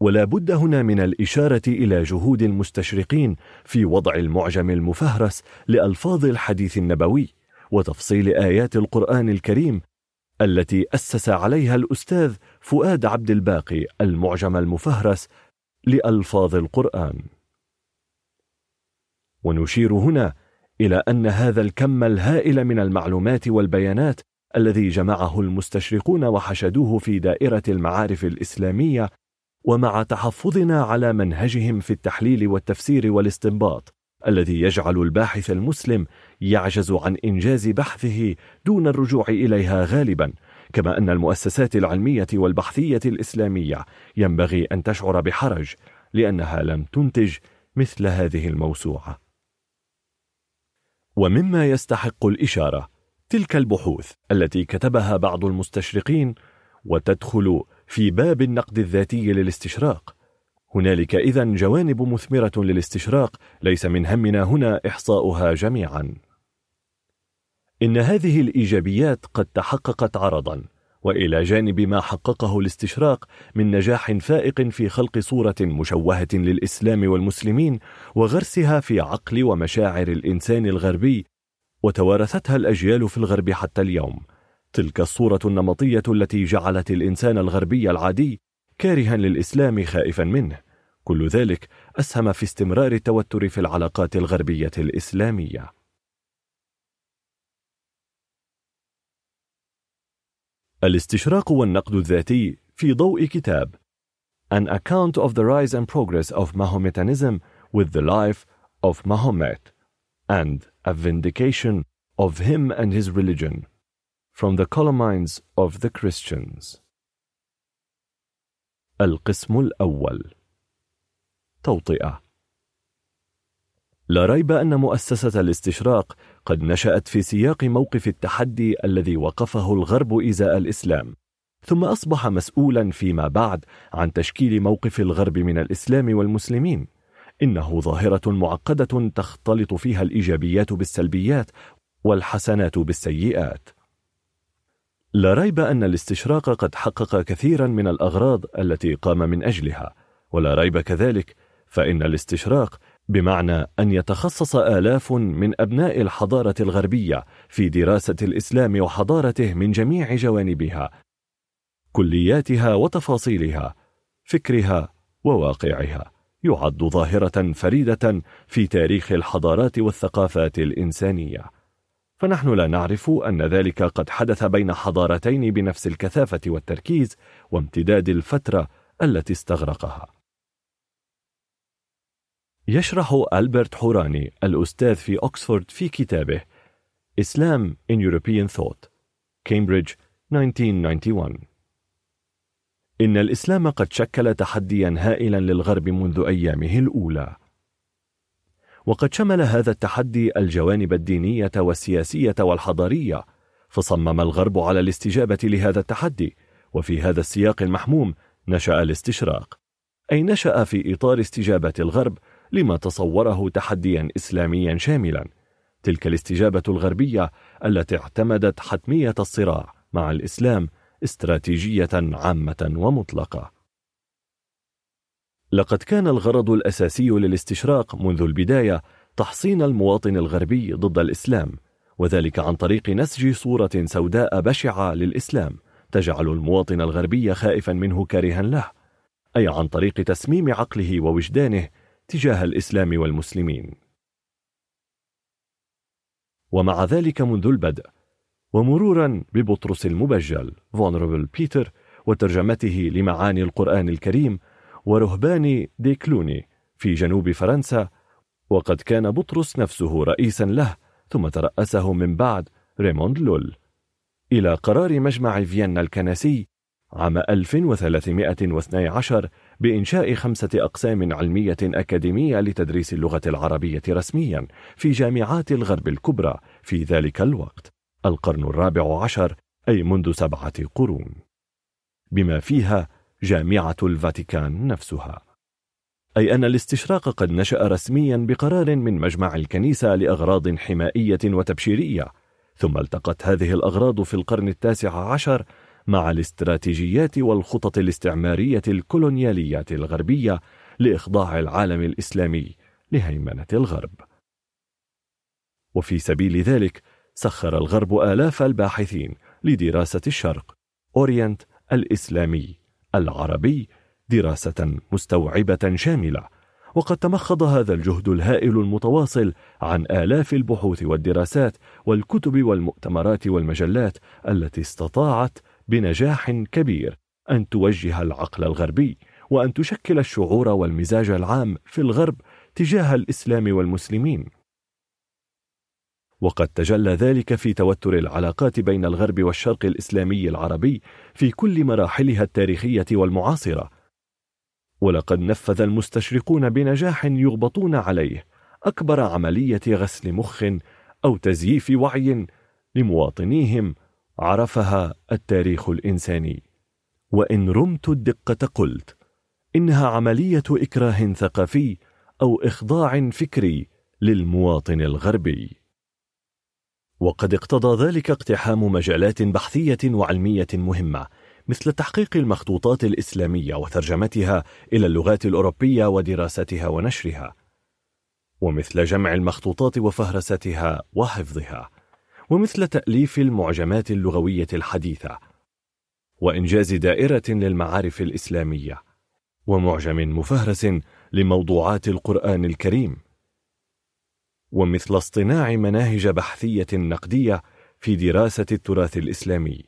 ولا بد هنا من الإشارة إلى جهود المستشرقين في وضع المعجم المفهرس لألفاظ الحديث النبوي وتفصيل آيات القرآن الكريم التي أسس عليها الأستاذ فؤاد عبد الباقي المعجم المفهرس لألفاظ القرآن. ونشير هنا إلى أن هذا الكم الهائل من المعلومات والبيانات الذي جمعه المستشرقون وحشدوه في دائرة المعارف الإسلامية ومع تحفظنا على منهجهم في التحليل والتفسير والاستنباط الذي يجعل الباحث المسلم يعجز عن إنجاز بحثه دون الرجوع إليها غالبا كما أن المؤسسات العلمية والبحثية الإسلامية ينبغي أن تشعر بحرج لأنها لم تنتج مثل هذه الموسوعة. ومما يستحق الإشارة تلك البحوث التي كتبها بعض المستشرقين وتدخل في باب النقد الذاتي للاستشراق. هنالك إذا جوانب مثمرة للاستشراق ليس من همنا هنا إحصاؤها جميعا. إن هذه الإيجابيات قد تحققت عرضا وإلى جانب ما حققه الاستشراق من نجاح فائق في خلق صورة مشوهة للإسلام والمسلمين وغرسها في عقل ومشاعر الإنسان الغربي وتوارثتها الأجيال في الغرب حتى اليوم. تلك الصورة النمطية التي جعلت الإنسان الغربي العادي كارها للإسلام خائفا منه. كل ذلك أسهم في استمرار التوتر في العلاقات الغربية الإسلامية. الاستشراق والنقد الذاتي في ضوء كتاب An Account of the Rise and Progress of Mahometanism with the Life of Mahomet and a Vindication of Him and His Religion from the Columns of the Christians القسم الأول توطئة لا ريب أن مؤسسة الاستشراق قد نشأت في سياق موقف التحدي الذي وقفه الغرب إزاء الإسلام ثم أصبح مسؤولا فيما بعد عن تشكيل موقف الغرب من الإسلام والمسلمين. إنه ظاهرة معقدة تختلط فيها الإيجابيات بالسلبيات والحسنات بالسيئات. لا ريب أن الاستشراق قد حقق كثيرا من الأغراض التي قام من أجلها ولا ريب كذلك فإن الاستشراق بمعنى أن يتخصص آلاف من أبناء الحضارة الغربية في دراسة الإسلام وحضارته من جميع جوانبها كلياتها وتفاصيلها فكرها وواقعها يعد ظاهرة فريدة في تاريخ الحضارات والثقافات الإنسانية. فنحن لا نعرف أن ذلك قد حدث بين حضارتين بنفس الكثافة والتركيز وامتداد الفترة التي استغرقها. يشرح ألبرت حوراني الأستاذ في أكسفورد في كتابه Islam in European Thought كامبريدج 1991 إن الإسلام قد شكل تحديا هائلا للغرب منذ أيامه الأولى. وقد شمل هذا التحدي الجوانب الدينية والسياسية والحضارية فصمم الغرب على الاستجابة لهذا التحدي وفي هذا السياق المحموم نشأ الاستشراق. أي نشأ في إطار استجابة الغرب لما تصوره تحديا إسلاميا شاملا. تلك الاستجابة الغربية التي اعتمدت حتمية الصراع مع الإسلام استراتيجية عامة ومطلقة. لقد كان الغرض الأساسي للاستشراق منذ البداية تحصين المواطن الغربي ضد الإسلام وذلك عن طريق نسج صورة سوداء بشعة للإسلام تجعل المواطن الغربي خائفا منه كارها له أي عن طريق تسميم عقله ووجدانه تجاه الإسلام والمسلمين. ومع ذلك منذ البدء ومرورا ببطرس المبجل Venerable Peter وترجمته لمعاني القرآن الكريم ورهبان دير كلوني في جنوب فرنسا وقد كان بطرس نفسه رئيسا له ثم ترأسه من بعد ريموند لول. إلى قرار مجمع فيينا الكنسي عام 1312 بإنشاء خمسة أقسام علمية أكاديمية لتدريس اللغة العربية رسميا في جامعات الغرب الكبرى في ذلك الوقت القرن الرابع عشر أي منذ سبعة قرون. بما فيها جامعة الفاتيكان نفسها. أي أن الاستشراق قد نشأ رسميا بقرار من مجمع الكنيسة لأغراض حمائية وتبشيرية ثم التقت هذه الأغراض في القرن التاسع عشر مع الاستراتيجيات والخطط الاستعمارية الكولونيالية الغربية لإخضاع العالم الإسلامي لهيمنة الغرب. وفي سبيل ذلك سخر الغرب آلاف الباحثين لدراسة الشرق أورينت الإسلامي العربي دراسة مستوعبة شاملة وقد تمخض هذا الجهد الهائل المتواصل عن آلاف البحوث والدراسات والكتب والمؤتمرات والمجلات التي استطاعت بنجاح كبير أن توجه العقل الغربي وأن تشكل الشعور والمزاج العام في الغرب تجاه الإسلام والمسلمين. وقد تجلى ذلك في توتر العلاقات بين الغرب والشرق الإسلامي العربي في كل مراحلها التاريخية والمعاصرة. ولقد نفذ المستشرقون بنجاح يغبطون عليه أكبر عملية غسل مخ أو تزييف وعي لمواطنيهم عرفها التاريخ الإنساني. وإن رمت الدقة قلت إنها عملية إكراه ثقافي أو إخضاع فكري للمواطن الغربي. وقد اقتضى ذلك اقتحام مجالات بحثية وعلمية مهمة مثل تحقيق المخطوطات الإسلامية وترجمتها إلى اللغات الأوروبية ودراستها ونشرها ومثل جمع المخطوطات وفهرستها وحفظها. ومثل تأليف المعجمات اللغوية الحديثة وإنجاز دائرة للمعارف الإسلامية ومعجم مفهرس لموضوعات القرآن الكريم ومثل اصطناع مناهج بحثية نقدية في دراسة التراث الإسلامي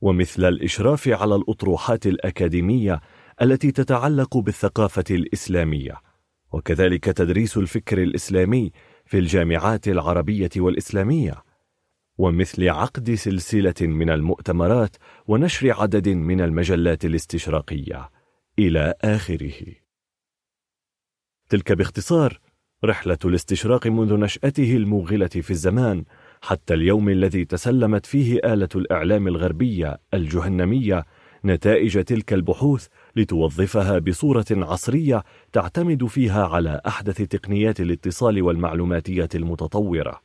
ومثل الإشراف على الأطروحات الأكاديمية التي تتعلق بالثقافة الإسلامية وكذلك تدريس الفكر الإسلامي في الجامعات العربية والإسلامية ومثل عقد سلسلة من المؤتمرات ونشر عدد من المجلات الاستشراقية إلى آخره. تلك باختصار رحلة الاستشراق منذ نشأته الموغلة في الزمان حتى اليوم الذي تسلمت فيه آلة الإعلام الغربية الجهنمية نتائج تلك البحوث لتوظفها بصورة عصرية تعتمد فيها على أحدث تقنيات الاتصال والمعلوماتية المتطورة.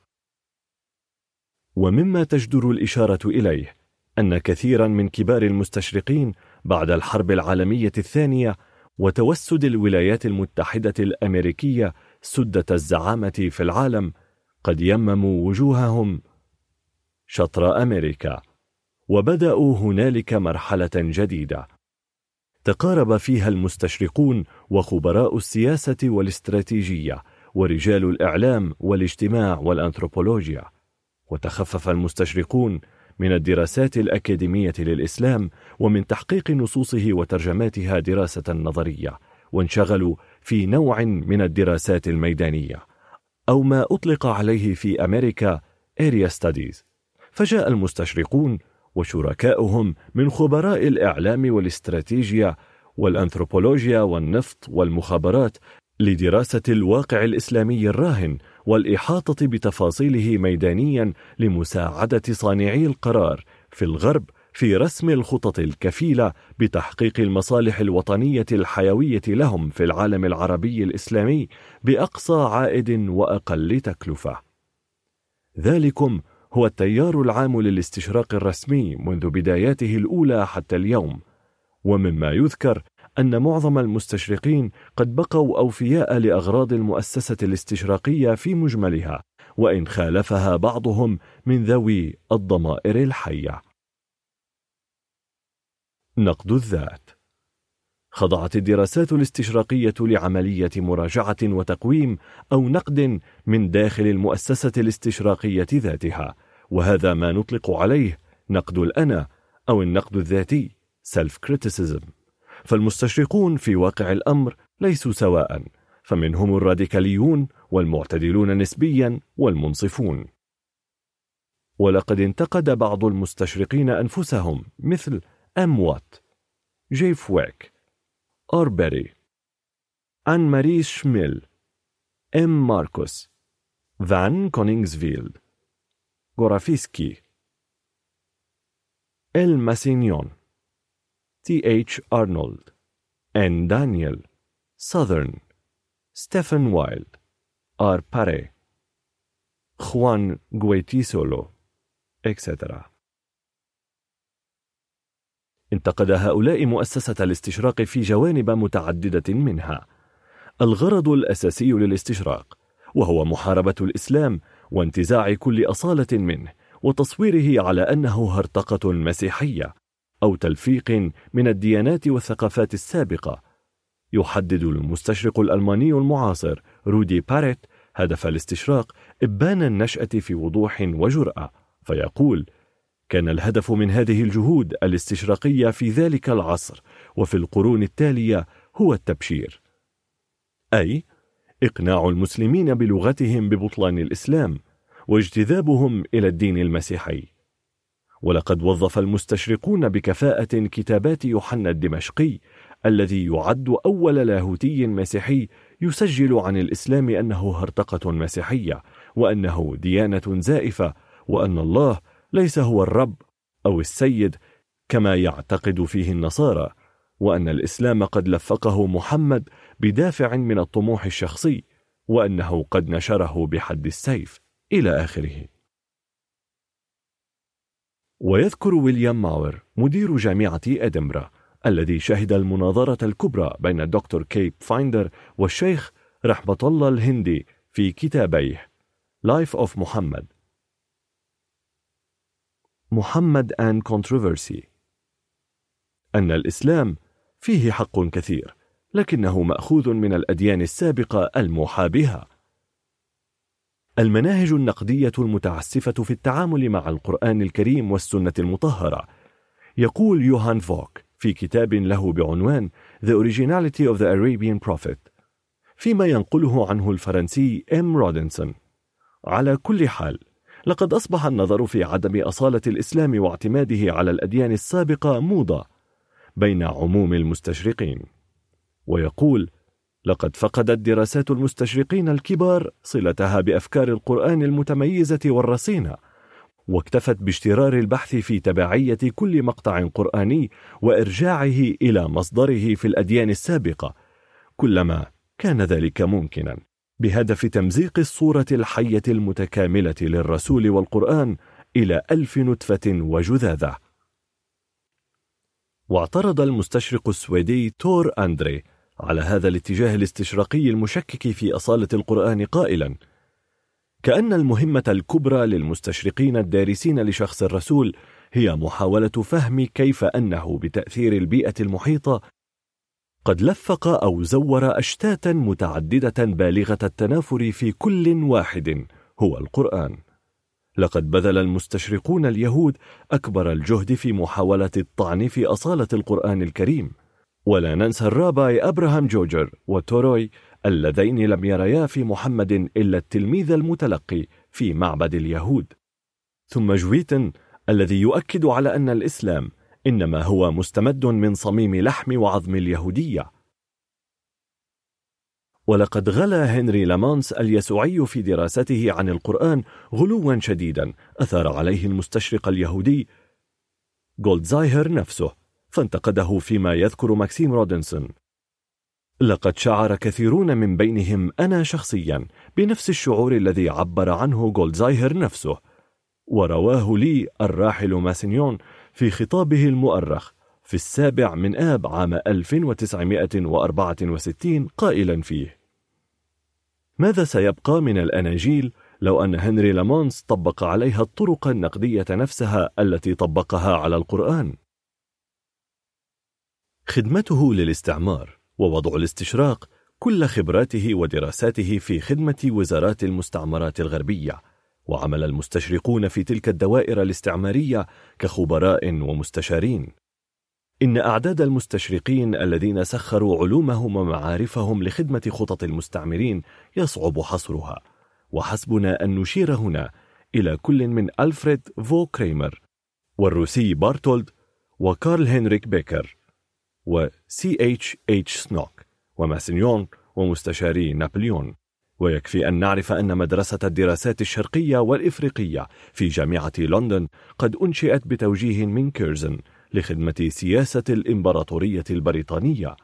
ومما تجدر الإشارة إليه أن كثيرا من كبار المستشرقين بعد الحرب العالمية الثانية وتوسد الولايات المتحدة الأمريكية سدة الزعامة في العالم قد يمموا وجوههم شطر أمريكا وبدأوا هنالك مرحلة جديدة. تقارب فيها المستشرقون وخبراء السياسة والاستراتيجية ورجال الإعلام والاجتماع والأنثروبولوجيا. وتخفف المستشرقون من الدراسات الأكاديمية للإسلام ومن تحقيق نصوصه وترجماتها دراسة نظرية وانشغلوا في نوع من الدراسات الميدانية. أو ما أطلق عليه في أمريكا Area Studies. فجاء المستشرقون وشركاؤهم من خبراء الإعلام والاستراتيجيا والأنثروبولوجيا والنفط والمخابرات لدراسة الواقع الإسلامي الراهن والإحاطة بتفاصيله ميدانيا لمساعدة صانعي القرار في الغرب في رسم الخطط الكفيلة بتحقيق المصالح الوطنية الحيوية لهم في العالم العربي الإسلامي بأقصى عائد وأقل تكلفة. ذلكم هو التيار العام للاستشراق الرسمي منذ بداياته الأولى حتى اليوم، ومما يذكر أن معظم المستشرقين قد بقوا أوفياء لأغراض المؤسسة الاستشراقية في مجملها، وإن خالفها بعضهم من ذوي الضمائر الحية. نقد الذات. خضعت الدراسات الاستشراقية لعملية مراجعة وتقويم أو نقد من داخل المؤسسة الاستشراقية ذاتها. وهذا ما نطلق عليه نقد الأنا أو النقد الذاتي self criticism فالمستشرقون في واقع الأمر ليسوا سواء فمنهم الراديكاليون والمعتدلون نسبيا والمنصفون. ولقد انتقد بعض المستشرقين أنفسهم مثل أم وات جي فويك آربري آن ماري شيمل إم ماركوس فان كونينغزفيلد. غورافيسكي إل ماسينيون تي اتش أرنولد إن دانيال ساذرن ستيفن وايلد آر باري خوان غويتيسولو etc. انتقد هؤلاء مؤسسة الاستشراق في جوانب متعددة منها. الغرض الأساسي للاستشراق وهو محاربة الإسلام وانتزاع كل أصالة منه وتصويره على أنه هرطقة مسيحية أو تلفيق من الديانات والثقافات السابقة. يحدد المستشرق الألماني المعاصر رودي باريت هدف الاستشراق إبان النشأة في وضوح وجرأة فيقول كان الهدف من هذه الجهود الاستشراقية في ذلك العصر وفي القرون التالية هو التبشير. أي إقناع المسلمين بلغتهم ببطلان الإسلام واجتذابهم إلى الدين المسيحي. ولقد وظف المستشرقون بكفاءة كتابات يوحنا الدمشقي الذي يعد أول لاهوتي مسيحي يسجل عن الإسلام أنه هرطقة مسيحية وأنه ديانة زائفة وأن الله ليس هو الرب أو السيد كما يعتقد فيه النصارى وأن الإسلام قد لفقه محمد بدافع من الطموح الشخصي وأنه قد نشره بحد السيف إلى آخره. ويذكر ويليام ميور مدير جامعة إدنبرا الذي شهد المناظرة الكبرى بين الدكتور كيب فاندر والشيخ رحمة الله الهندي في كتابيه Life of Mohammad محمد and Controversy أن الإسلام فيه حق كثير لكنه مأخوذ من الأديان السابقة الموحى بها. المناهج النقدية المتعسفة في التعامل مع القرآن الكريم والسنة المطهرة. يقول يوهان فوك في كتاب له بعنوان The Originality of the Arabian Prophet فيما ينقله عنه الفرنسي إم رودنسون على كل حال لقد أصبح النظر في عدم أصالة الإسلام واعتماده على الأديان السابقة موضة بين عموم المستشرقين. ويقول لقد فقدت دراسات المستشرقين الكبار صلتها بأفكار القرآن المتميزة والرصينة واكتفت باشترار البحث في تبعية كل مقطع قرآني وإرجاعه إلى مصدره في الأديان السابقة كلما كان ذلك ممكنا بهدف تمزيق الصورة الحية المتكاملة للرسول والقرآن إلى ألف نتفة وجذاذة. واعترض المستشرق السويدي تور أندري على هذا الاتجاه الاستشراقي المشكك في أصالة القرآن قائلا. كأن المهمة الكبرى للمستشرقين الدارسين لشخص الرسول هي محاولة فهم كيف أنه بتأثير البيئة المحيطة قد لفق أو زور أشتاتا متعددة بالغة التنافر في كل واحد هو القرآن. لقد بذل المستشرقون اليهود أكبر الجهد في محاولة الطعن في أصالة القرآن الكريم. ولا ننسى الراباي أبراهام جوجر وتوروي اللذين لم يريا في محمد إلا التلميذ المتلقي في معبد اليهود. ثم جويتن الذي يؤكد على أن الإسلام إنما هو مستمد من صميم لحم وعظم اليهودية. ولقد غلا هنري لامانس اليسوعي في دراسته عن القرآن غلوا شديدا أثار عليه المستشرق اليهودي جولدزايهر نفسه. فانتقده فيما يذكر ماكسيم رودنسون. لقد شعر كثيرون من بينهم أنا شخصيا بنفس الشعور الذي عبر عنه جولدزايهر نفسه ورواه لي الراحل ماسينيون في خطابه المؤرخ في السابع من آب عام 1964 قائلا فيه. ماذا سيبقى من الأناجيل لو أن هنري لامونس طبق عليها الطرق النقدية نفسها التي طبقها على القرآن؟ خدمته للاستعمار ووضع الاستشراق كل خبراته ودراساته في خدمة وزارات المستعمرات الغربية وعمل المستشرقون في تلك الدوائر الاستعمارية كخبراء ومستشارين. إن أعداد المستشرقين الذين سخروا علومهم ومعارفهم لخدمة خطط المستعمرين يصعب حصرها وحسبنا أن نشير هنا إلى كل من ألفريد فون كريمر والروسي بارتولد وكارل هنريك بيكر. وسي اتش اتش سنوك وماسنيون ومستشاري نابليون. ويكفي أن نعرف أن مدرسة الدراسات الشرقية والإفريقية في جامعة لندن قد أنشئت بتوجيه من كيرزن لخدمة سياسة الإمبراطورية البريطانية.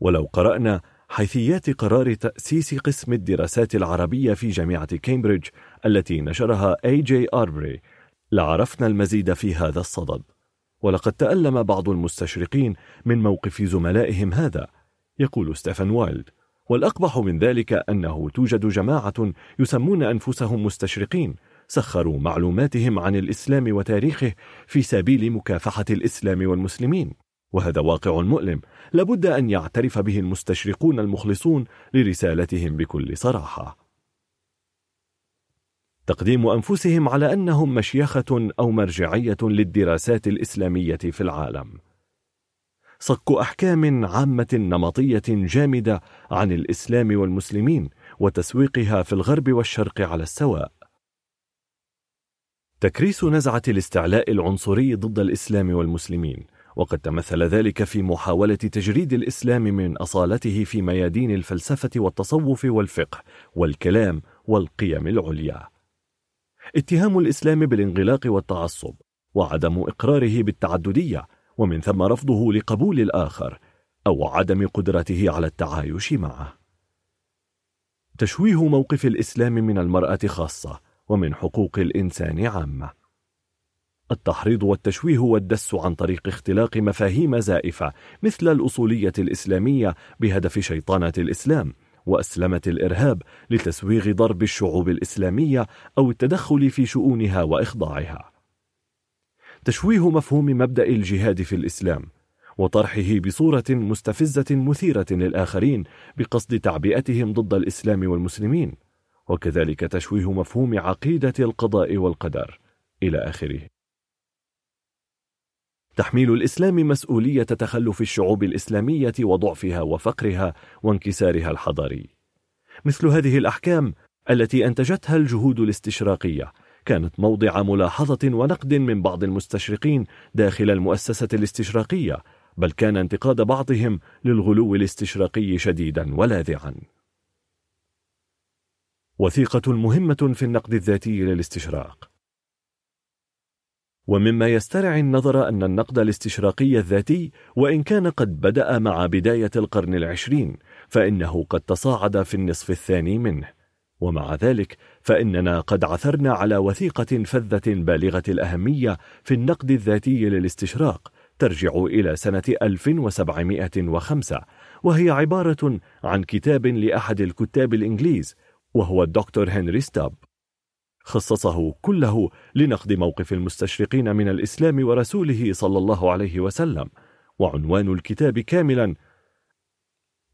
ولو قرأنا حيثيات قرار تأسيس قسم الدراسات العربية في جامعة كامبريدج التي نشرها اي جي آربري لعرفنا المزيد في هذا الصدد. ولقد تألم بعض المستشرقين من موقف زملائهم هذا يقول ستيفن وايلد. والأقبح من ذلك أنه توجد جماعة يسمون أنفسهم مستشرقين سخروا معلوماتهم عن الإسلام وتاريخه في سبيل مكافحة الإسلام والمسلمين. وهذا واقع مؤلم. لابد أن يعترف به المستشرقون المخلصون لرسالتهم بكل صراحة. تقديم أنفسهم على أنهم مشيخة أو مرجعية للدراسات الإسلامية في العالم. صك أحكام عامة نمطية جامدة عن الإسلام والمسلمين وتسويقها في الغرب والشرق على السواء. تكريس نزعة الاستعلاء العنصري ضد الإسلام والمسلمين وقد تمثل ذلك في محاولة تجريد الإسلام من أصالته في ميادين الفلسفة والتصوف والفقه والكلام والقيم العليا. اتهام الإسلام بالانغلاق والتعصب وعدم إقراره بالتعددية ومن ثم رفضه لقبول الآخر أو عدم قدرته على التعايش معه. تشويه موقف الإسلام من المرأة خاصة ومن حقوق الإنسان عامة. التحريض والتشويه والدس عن طريق اختلاق مفاهيم زائفة مثل الأصولية الإسلامية بهدف شيطانة الإسلام. وأسلمة الإرهاب لتسويغ ضرب الشعوب الإسلامية أو التدخل في شؤونها وإخضاعها. تشويه مفهوم مبدأ الجهاد في الإسلام وطرحه بصورة مستفزة مثيرة للآخرين بقصد تعبئتهم ضد الإسلام والمسلمين وكذلك تشويه مفهوم عقيدة القضاء والقدر إلى آخره. تحميل الإسلام مسؤولية تخلف الشعوب الإسلامية وضعفها وفقرها وانكسارها الحضاري. مثل هذه الأحكام التي أنتجتها الجهود الاستشراقية كانت موضع ملاحظة ونقد من بعض المستشرقين داخل المؤسسة الاستشراقية بل كان انتقاد بعضهم للغلو الاستشراقي شديدا ولاذعا. وثيقة مهمة في النقد الذاتي للاستشراق. ومما يسترعي النظر أن النقد الاستشراقي الذاتي وإن كان قد بدأ مع بداية القرن العشرين فإنه قد تصاعد في النصف الثاني منه. ومع ذلك فإننا قد عثرنا على وثيقة فذة بالغة الأهمية في النقد الذاتي للاستشراق ترجع إلى سنة 1705 وهي عبارة عن كتاب لأحد الكتاب الإنجليز وهو الدكتور هنري ستاب. خصصه كله لنقد موقف المستشرقين من الإسلام ورسوله صلى الله عليه وسلم وعنوان الكتاب كاملا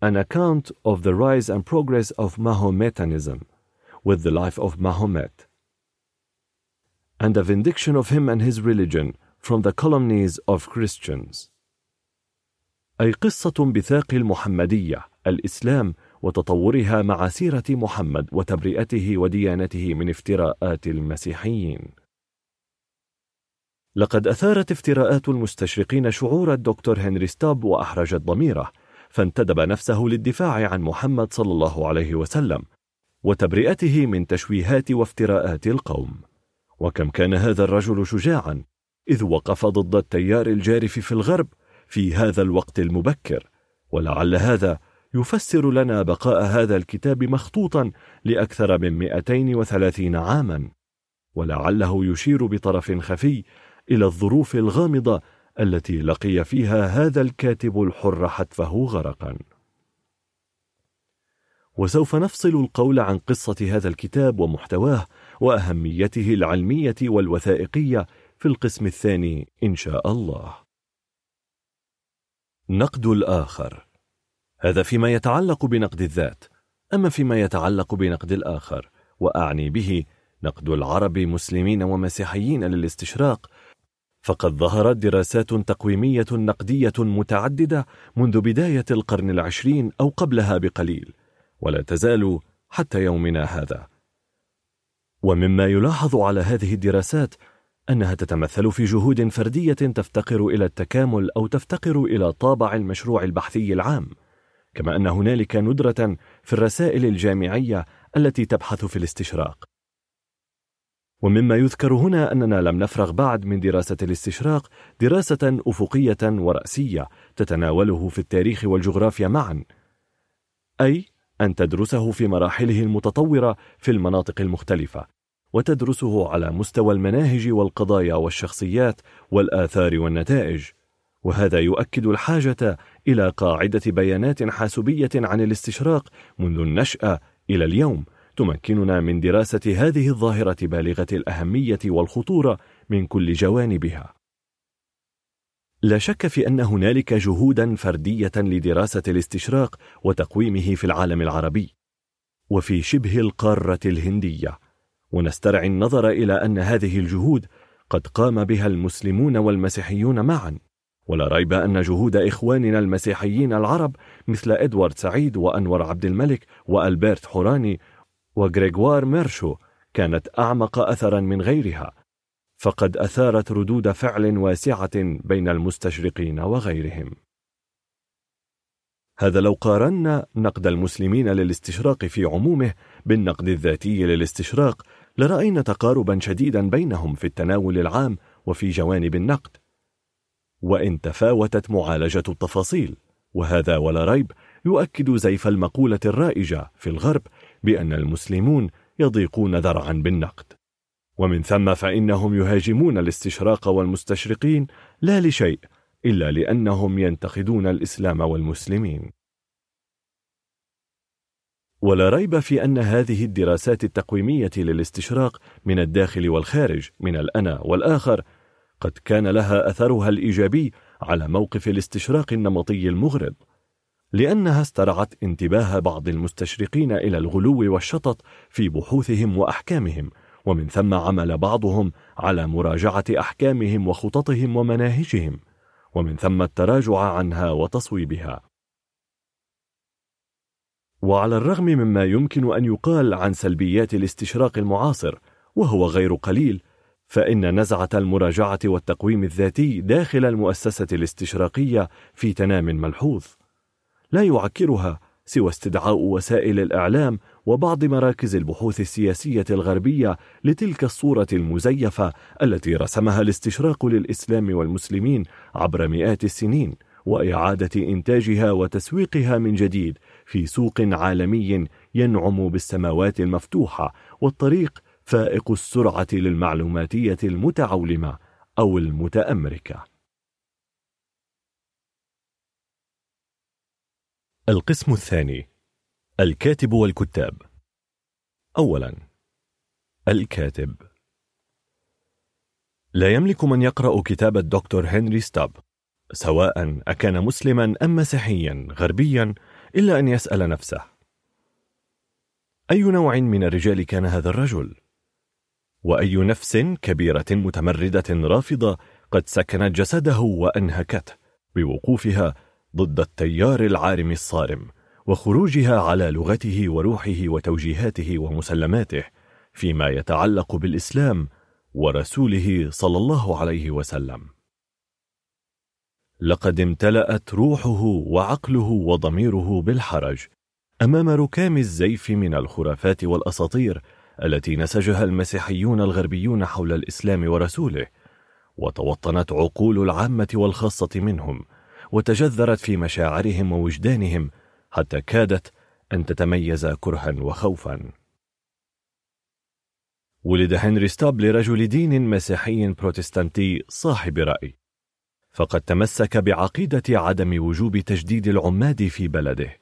An account of the rise and progress of Mahometanism with the life of Mahomet and a vindication of him and his religion from the calumnies of Christians أي قصة بثاق المحمدية الإسلام وتطورها مع سيرة محمد وتبرئته وديانته من افتراءات المسيحيين. لقد أثارت افتراءات المستشرقين شعور الدكتور هنري ستاب وأحرجت ضميره، فانتدب نفسه للدفاع عن محمد صلى الله عليه وسلم، وتبرئته من تشويهات وافتراءات القوم. وكم كان هذا الرجل شجاعا، إذ وقف ضد التيار الجارف في الغرب في هذا الوقت المبكر، ولعل هذا يفسر لنا بقاء هذا الكتاب مخطوطا لأكثر من 230 عاما. ولعله يشير بطرف خفي إلى الظروف الغامضة التي لقي فيها هذا الكاتب الحر حتفه غرقا. وسوف نفصل القول عن قصة هذا الكتاب ومحتواه وأهميته العلمية والوثائقية في القسم الثاني إن شاء الله. نقد الآخر. هذا فيما يتعلق بنقد الذات أما فيما يتعلق بنقد الآخر وأعني به نقد العرب مسلمين ومسيحيين للاستشراق فقد ظهرت دراسات تقويمية نقدية متعددة منذ بداية القرن العشرين أو قبلها بقليل ولا تزال حتى يومنا هذا. ومما يلاحظ على هذه الدراسات أنها تتمثل في جهود فردية تفتقر إلى التكامل أو تفتقر إلى طابع المشروع البحثي العام. كما أن هنالك ندرة في الرسائل الجامعية التي تبحث في الاستشراق. ومما يذكر هنا أننا لم نفرغ بعد من دراسة الاستشراق دراسة أفقية ورأسية تتناوله في التاريخ والجغرافيا معا أي أن تدرسه في مراحله المتطورة في المناطق المختلفة وتدرسه على مستوى المناهج والقضايا والشخصيات والآثار والنتائج وهذا يؤكد الحاجة إلى قاعدة بيانات حاسوبية عن الاستشراق منذ النشأة إلى اليوم تمكننا من دراسة هذه الظاهرة بالغة الأهمية والخطورة من كل جوانبها. لا شك في أن هنالك جهودا فردية لدراسة الاستشراق وتقويمه في العالم العربي، وفي شبه القارة الهندية، ونسترعي النظر إلى أن هذه الجهود قد قام بها المسلمون والمسيحيون معا ولا ريب أن جهود إخواننا المسيحيين العرب مثل إدوارد سعيد وأنور عبد الملك وألبرت حوراني وغريغوار ميرشو كانت أعمق أثرا من غيرها فقد أثارت ردود فعل واسعة بين المستشرقين وغيرهم. هذا لو قارنا نقد المسلمين للاستشراق في عمومه بالنقد الذاتي للاستشراق لرأينا تقاربا شديدا بينهم في التناول العام وفي جوانب النقد. وإن تفاوتت معالجة التفاصيل وهذا ولا ريب يؤكد زيف المقولة الرائجة في الغرب بأن المسلمون يضيقون ذرعا بالنقد. ومن ثم فإنهم يهاجمون الاستشراق والمستشرقين لا لشيء إلا لأنهم ينتقدون الإسلام والمسلمين. ولا ريب في أن هذه الدراسات التقويمية للاستشراق من الداخل والخارج من الأنا والآخر قد كان لها أثرها الإيجابي على موقف الاستشراق النمطي المغرض لأنها استرعت انتباه بعض المستشرقين إلى الغلو والشطط في بحوثهم وأحكامهم ومن ثم عمل بعضهم على مراجعة أحكامهم وخططهم ومناهجهم ومن ثم التراجع عنها وتصويبها. وعلى الرغم مما يمكن أن يقال عن سلبيات الاستشراق المعاصر وهو غير قليل فإن نزعة المراجعة والتقويم الذاتي داخل المؤسسة الاستشراقية في تنام ملحوظ. لا يعكرها سوى استدعاء وسائل الإعلام وبعض مراكز البحوث السياسية الغربية لتلك الصورة المزيفة التي رسمها الاستشراق للإسلام والمسلمين عبر مئات السنين وإعادة إنتاجها وتسويقها من جديد في سوق عالمي ينعم بالسماوات المفتوحة والطريق فائق السرعة للمعلوماتية المتعولمة أو المتأمركة. القسم الثاني الكاتب والكتاب أولا الكاتب لا يملك من يقرأ كتاب الدكتور هنري ستاب سواء أكان مسلما أم مسيحيا غربيا إلا أن يسأل نفسه أي نوع من الرجال كان هذا الرجل؟ وأي نفس كبيرة متمردة رافضة قد سكنت جسده وأنهكته بوقوفها ضد التيار العارم الصارم وخروجها على لغته وروحه وتوجيهاته ومسلماته فيما يتعلق بالإسلام ورسوله صلى الله عليه وسلم. لقد امتلأت روحه وعقله وضميره بالحرج أمام ركام الزيف من الخرافات والأساطير التي نسجها المسيحيون الغربيون حول الإسلام ورسوله وتوطنت عقول العامة والخاصة منهم وتجذرت في مشاعرهم ووجدانهم حتى كادت أن تتميز كرها وخوفا. ولد هنري ستاب لرجل دين مسيحي بروتستانتي صاحب رأي. فقد تمسك بعقيدة عدم وجوب تجديد العماد في بلده.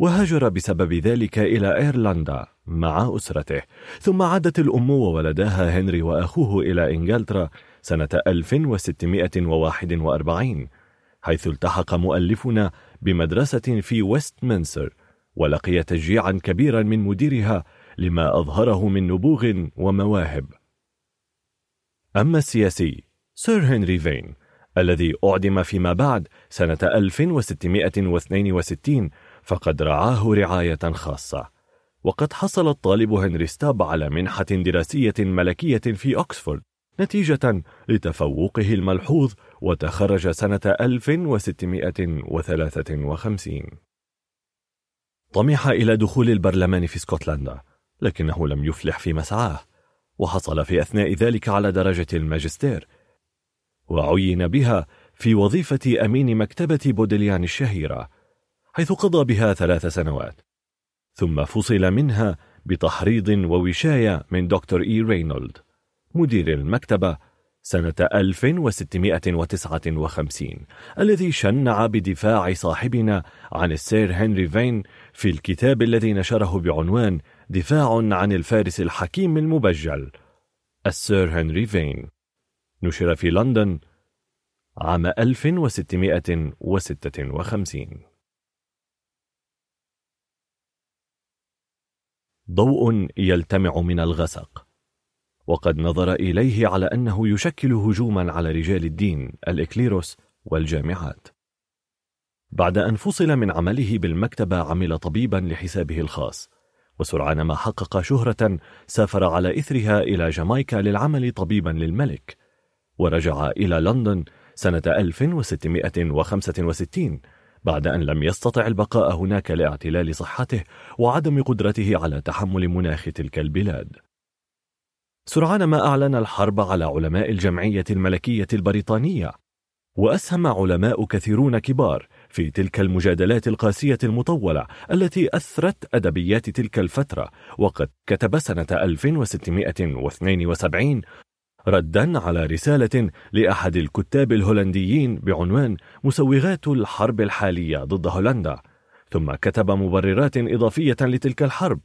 وهاجر بسبب ذلك إلى إيرلندا مع أسرته. ثم عادت الأم وولداها هنري وأخوه إلى إنجلترا سنة 1641 حيث التحق مؤلفنا بمدرسة في ويستمنستر ولقي تشجيعا كبيرا من مديرها لما أظهره من نبوغ ومواهب. أما السياسي سير هنري فين الذي أعدم فيما بعد سنة 1662 فقد رعاه رعاية خاصة. وقد حصل الطالب هنري ستاب على منحة دراسية ملكية في أكسفورد نتيجة لتفوقه الملحوظ وتخرج سنة 1653 طمح إلى دخول البرلمان في اسكتلندا لكنه لم يفلح في مسعاه وحصل في أثناء ذلك على درجة الماجستير. وعين بها في وظيفة أمين مكتبة بودليان الشهيرة. حيث قضى بها ثلاث سنوات. ثم فصل منها بتحريض ووشاية من دكتور إي رينولد مدير المكتبة سنة 1659 الذي شنع بدفاع صاحبنا عن السير هنري فين في الكتاب الذي نشره بعنوان دفاع عن الفارس الحكيم المبجل السير هنري فين. نشر في لندن عام 1656 ضوء يلتمع من الغسق. وقد نظر إليه على أنه يشكل هجوما على رجال الدين الإكليروس والجامعات. بعد أن فصل من عمله بالمكتبة عمل طبيبا لحسابه الخاص. وسرعان ما حقق شهرة سافر على إثرها إلى جامايكا للعمل طبيبا للملك. ورجع إلى لندن سنة 1665 بعد أن لم يستطع البقاء هناك لاعتلال صحته وعدم قدرته على تحمل مناخ تلك البلاد. سرعان ما أعلن الحرب على علماء الجمعية الملكية البريطانية وأسهم علماء كثيرون كبار في تلك المجادلات القاسية المطولة التي أثرت أدبيات تلك الفترة وقد كتب سنة 1672 ردا على رسالة لأحد الكتاب الهولنديين بعنوان مسوغات الحرب الحالية ضد هولندا ثم كتب مبررات إضافية لتلك الحرب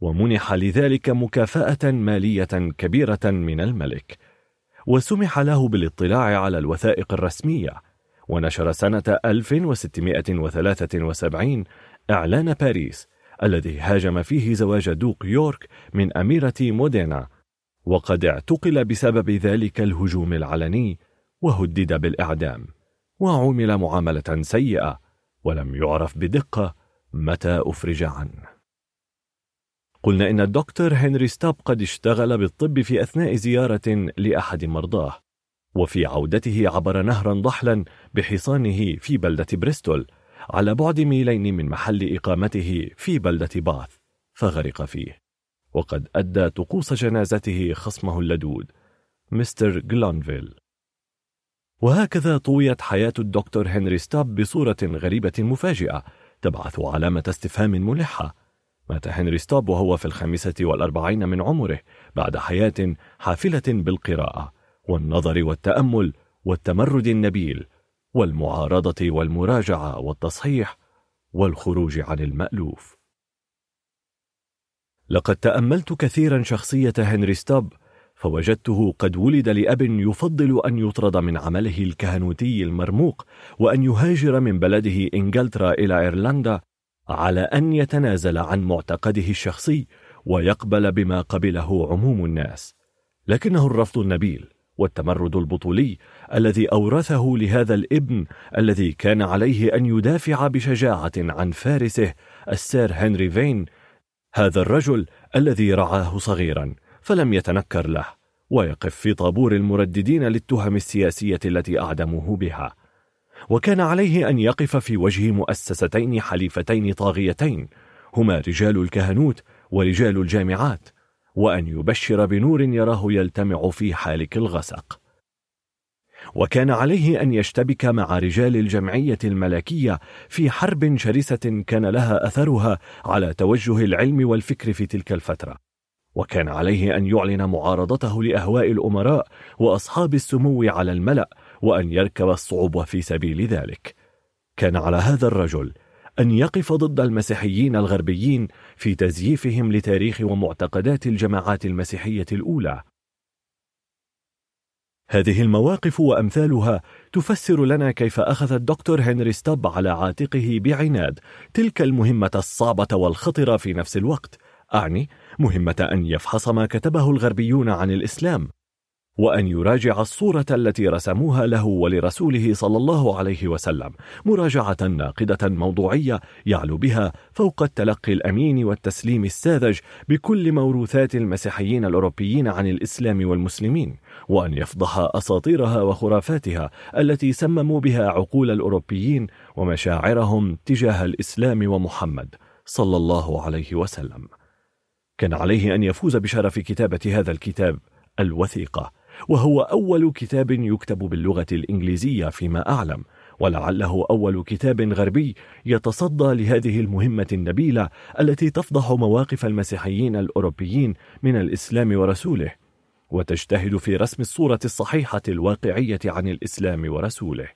ومنح لذلك مكافأة مالية كبيرة من الملك. وسمح له بالاطلاع على الوثائق الرسمية ونشر سنة 1673 إعلان باريس الذي هاجم فيه زواج دوق يورك من أميرة مودينا وقد اعتقل بسبب ذلك الهجوم العلني وهدد بالإعدام وعمل معاملة سيئة ولم يعرف بدقة متى أفرج عنه. قلنا إن الدكتور هنري ستاب قد اشتغل بالطب في أثناء زيارة لأحد مرضاه وفي عودته عبر نهرا ضحلا بحصانه في بلدة بريستول على بعد ميلين من محل إقامته في بلدة باث فغرق فيه. وقد أدى طقوس جنازته خصمه اللدود مستر جلانفيل. وهكذا طويت حياة الدكتور هنري ستاب بصورة غريبة مفاجئة تبعث علامة استفهام ملحة. مات هنري ستاب وهو في الخامسة والأربعين من عمره بعد حياة حافلة بالقراءة والنظر والتأمل والتمرد النبيل والمعارضة والمراجعة والتصحيح والخروج عن المألوف. لقد تأملت كثيرا شخصية هنري ستاب فوجدته قد ولد لأب يفضل أن يطرد من عمله الكهنوتي المرموق وأن يهاجر من بلده إنجلترا إلى إيرلندا على أن يتنازل عن معتقده الشخصي ويقبل بما قبله عموم الناس. لكنه الرفض النبيل والتمرد البطولي الذي أورثه لهذا الابن الذي كان عليه أن يدافع بشجاعة عن فارسه السير هنري فين هذا الرجل الذي رعاه صغيرا فلم يتنكر له ويقف في طابور المرددين للتهم السياسية التي أعدموه بها. وكان عليه أن يقف في وجه مؤسستين حليفتين طاغيتين هما رجال الكهنوت ورجال الجامعات وأن يبشر بنور يراه يلتمع في حالك الغسق. وكان عليه أن يشتبك مع رجال الجمعية الملكية في حرب شرسة كان لها أثرها على توجه العلم والفكر في تلك الفترة. وكان عليه أن يعلن معارضته لأهواء الأمراء وأصحاب السمو على الملأ وأن يركب الصعوبة في سبيل ذلك. كان على هذا الرجل أن يقف ضد المسيحيين الغربيين في تزييفهم لتاريخ ومعتقدات الجماعات المسيحية الأولى. هذه المواقف وأمثالها تفسر لنا كيف أخذ الدكتور هنري ستاب على عاتقه بعناد تلك المهمة الصعبة والخطرة في نفس الوقت. أعني مهمة أن يفحص ما كتبه الغربيون عن الإسلام وأن يراجع الصورة التي رسموها له ولرسوله صلى الله عليه وسلم مراجعة ناقدة موضوعية يعلو بها فوق التلقي الأمين والتسليم الساذج بكل موروثات المسيحيين الأوروبيين عن الإسلام والمسلمين. وأن يفضح أساطيرها وخرافاتها التي سمموا بها عقول الأوروبيين ومشاعرهم تجاه الإسلام ومحمد صلى الله عليه وسلم. كان عليه أن يفوز بشرف كتابة هذا الكتاب الوثيقة وهو أول كتاب يكتب باللغة الإنجليزية فيما أعلم ولعله أول كتاب غربي يتصدى لهذه المهمة النبيلة التي تفضح مواقف المسيحيين الأوروبيين من الإسلام ورسوله. وتجتهد في رسم الصورة الصحيحة الواقعية عن الإسلام ورسوله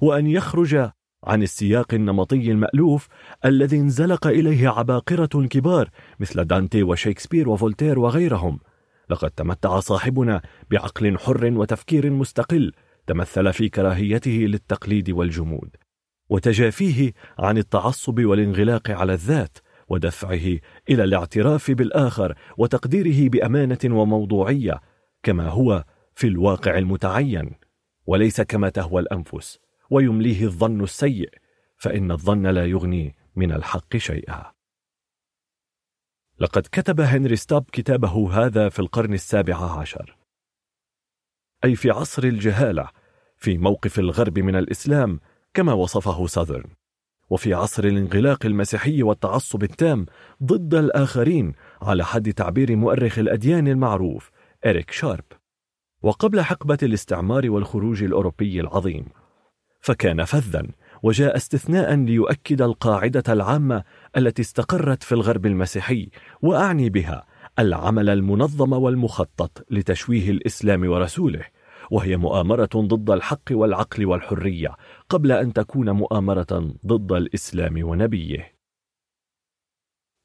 وأن يخرج عن السياق النمطي المألوف الذي انزلق إليه عباقرة كبار مثل دانتي وشيكسبير وفولتير وغيرهم. لقد تمتع صاحبنا بعقل حر وتفكير مستقل تمثل في كراهيته للتقليد والجمود وتجافيه عن التعصب والانغلاق على الذات ودفعه إلى الاعتراف بالآخر وتقديره بأمانة وموضوعية كما هو في الواقع المتعين. وليس كما تهوى الأنفس ويمليه الظن السيء فإن الظن لا يغني من الحق شيئا. لقد كتب هنري ستاب كتابه هذا في القرن السابع عشر. أي في عصر الجهالة في موقف الغرب من الإسلام كما وصفه ساذرن. وفي عصر الانغلاق المسيحي والتعصب التام ضد الآخرين على حد تعبير مؤرخ الأديان المعروف إريك شارب. وقبل حقبة الاستعمار والخروج الأوروبي العظيم فكان فذا وجاء استثناء ليؤكد القاعدة العامة التي استقرت في الغرب المسيحي وأعني بها العمل المنظم والمخطط لتشويه الإسلام ورسوله وهي مؤامرة ضد الحق والعقل والحرية قبل أن تكون مؤامرة ضد الإسلام ونبيه.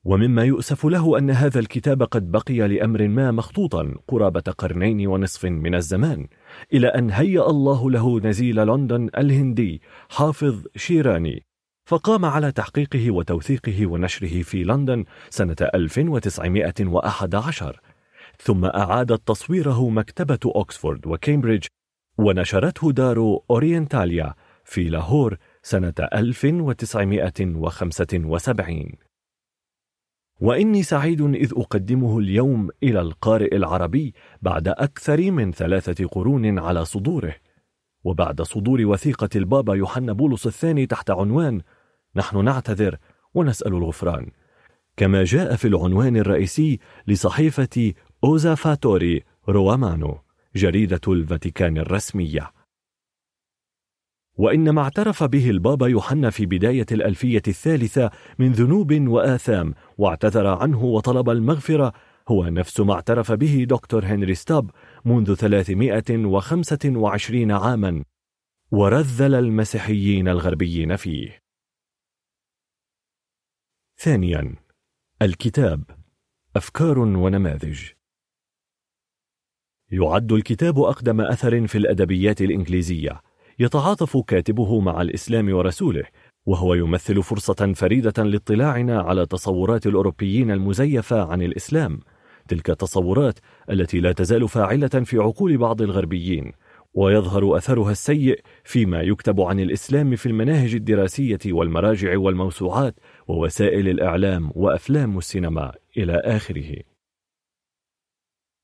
ومما يؤسف له أن هذا الكتاب قد بقي لأمر ما مخطوطا قرابة قرنين ونصف من الزمان إلى أن هيأ الله له نزيل لندن الهندي حافظ شيراني فقام على تحقيقه وتوثيقه ونشره في لندن سنة 1911 ثم أعادت تصويره مكتبة أكسفورد وكامبريدج ونشرته دار أورينتاليا في لاهور سنة 1975 وإني سعيد إذ أقدمه اليوم إلى القارئ العربي بعد أكثر من ثلاثة قرون على صدوره. وبعد صدور وثيقة البابا يوحنا بولس الثاني تحت عنوان نحن نعتذر ونسأل الغفران كما جاء في العنوان الرئيسي لصحيفة أوزا فاتوري روامانو جريدة الفاتيكان الرسمية. وإن ما اعترف به البابا يوحنا في بداية الألفية الثالثة من ذنوب وآثام واعتذر عنه وطلب المغفرة. هو نفس ما اعترف به دكتور هنري ستاب منذ 325 عاما. ورذل المسيحيين الغربيين فيه. ثانيا الكتاب أفكار ونماذج. يعد الكتاب أقدم أثر في الأدبيات الإنجليزية. يتعاطف كاتبه مع الإسلام ورسوله وهو يمثل فرصة فريدة لاطلاعنا على تصورات الأوروبيين المزيفة عن الإسلام. تلك التصورات التي لا تزال فاعلة في عقول بعض الغربيين ويظهر أثرها السيء فيما يكتب عن الإسلام في المناهج الدراسية والمراجع والموسوعات ووسائل الإعلام وأفلام السينما إلى آخره.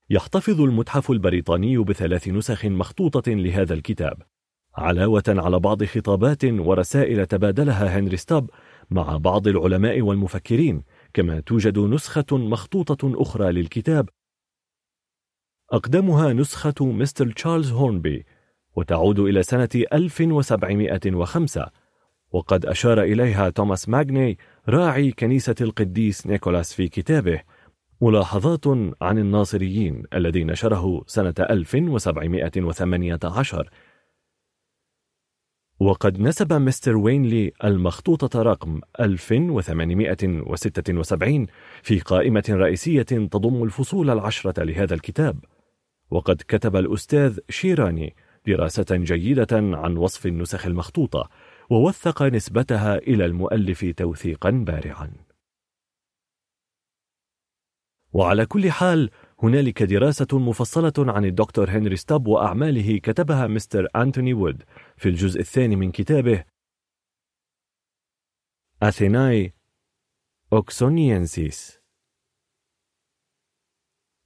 يحتفظ المتحف البريطاني بثلاث نسخ مخطوطة لهذا الكتاب. علاوة على بعض خطابات ورسائل تبادلها هنري ستاب مع بعض العلماء والمفكرين كما توجد نسخة مخطوطة أخرى للكتاب. أقدمها نسخة مستر تشارلز هورنبي وتعود إلى سنة 1705 وقد أشار إليها توماس ماغني راعي كنيسة القديس نيكولاس في كتابه ملاحظات عن الناصريين الذي نشره سنة 1718 وقد نسب مستر وينلي المخطوطة رقم 1876 في قائمة رئيسية تضم الفصول العشرة لهذا الكتاب. وقد كتب الأستاذ شيراني دراسة جيدة عن وصف النسخ المخطوطة ووثق نسبتها إلى المؤلف توثيقا بارعا. وعلى كل حال هنالك دراسة مفصلة عن الدكتور هنري ستاب وأعماله كتبها مستر أنتوني وود في الجزء الثاني من كتابه أثيناي أوكسونينسيس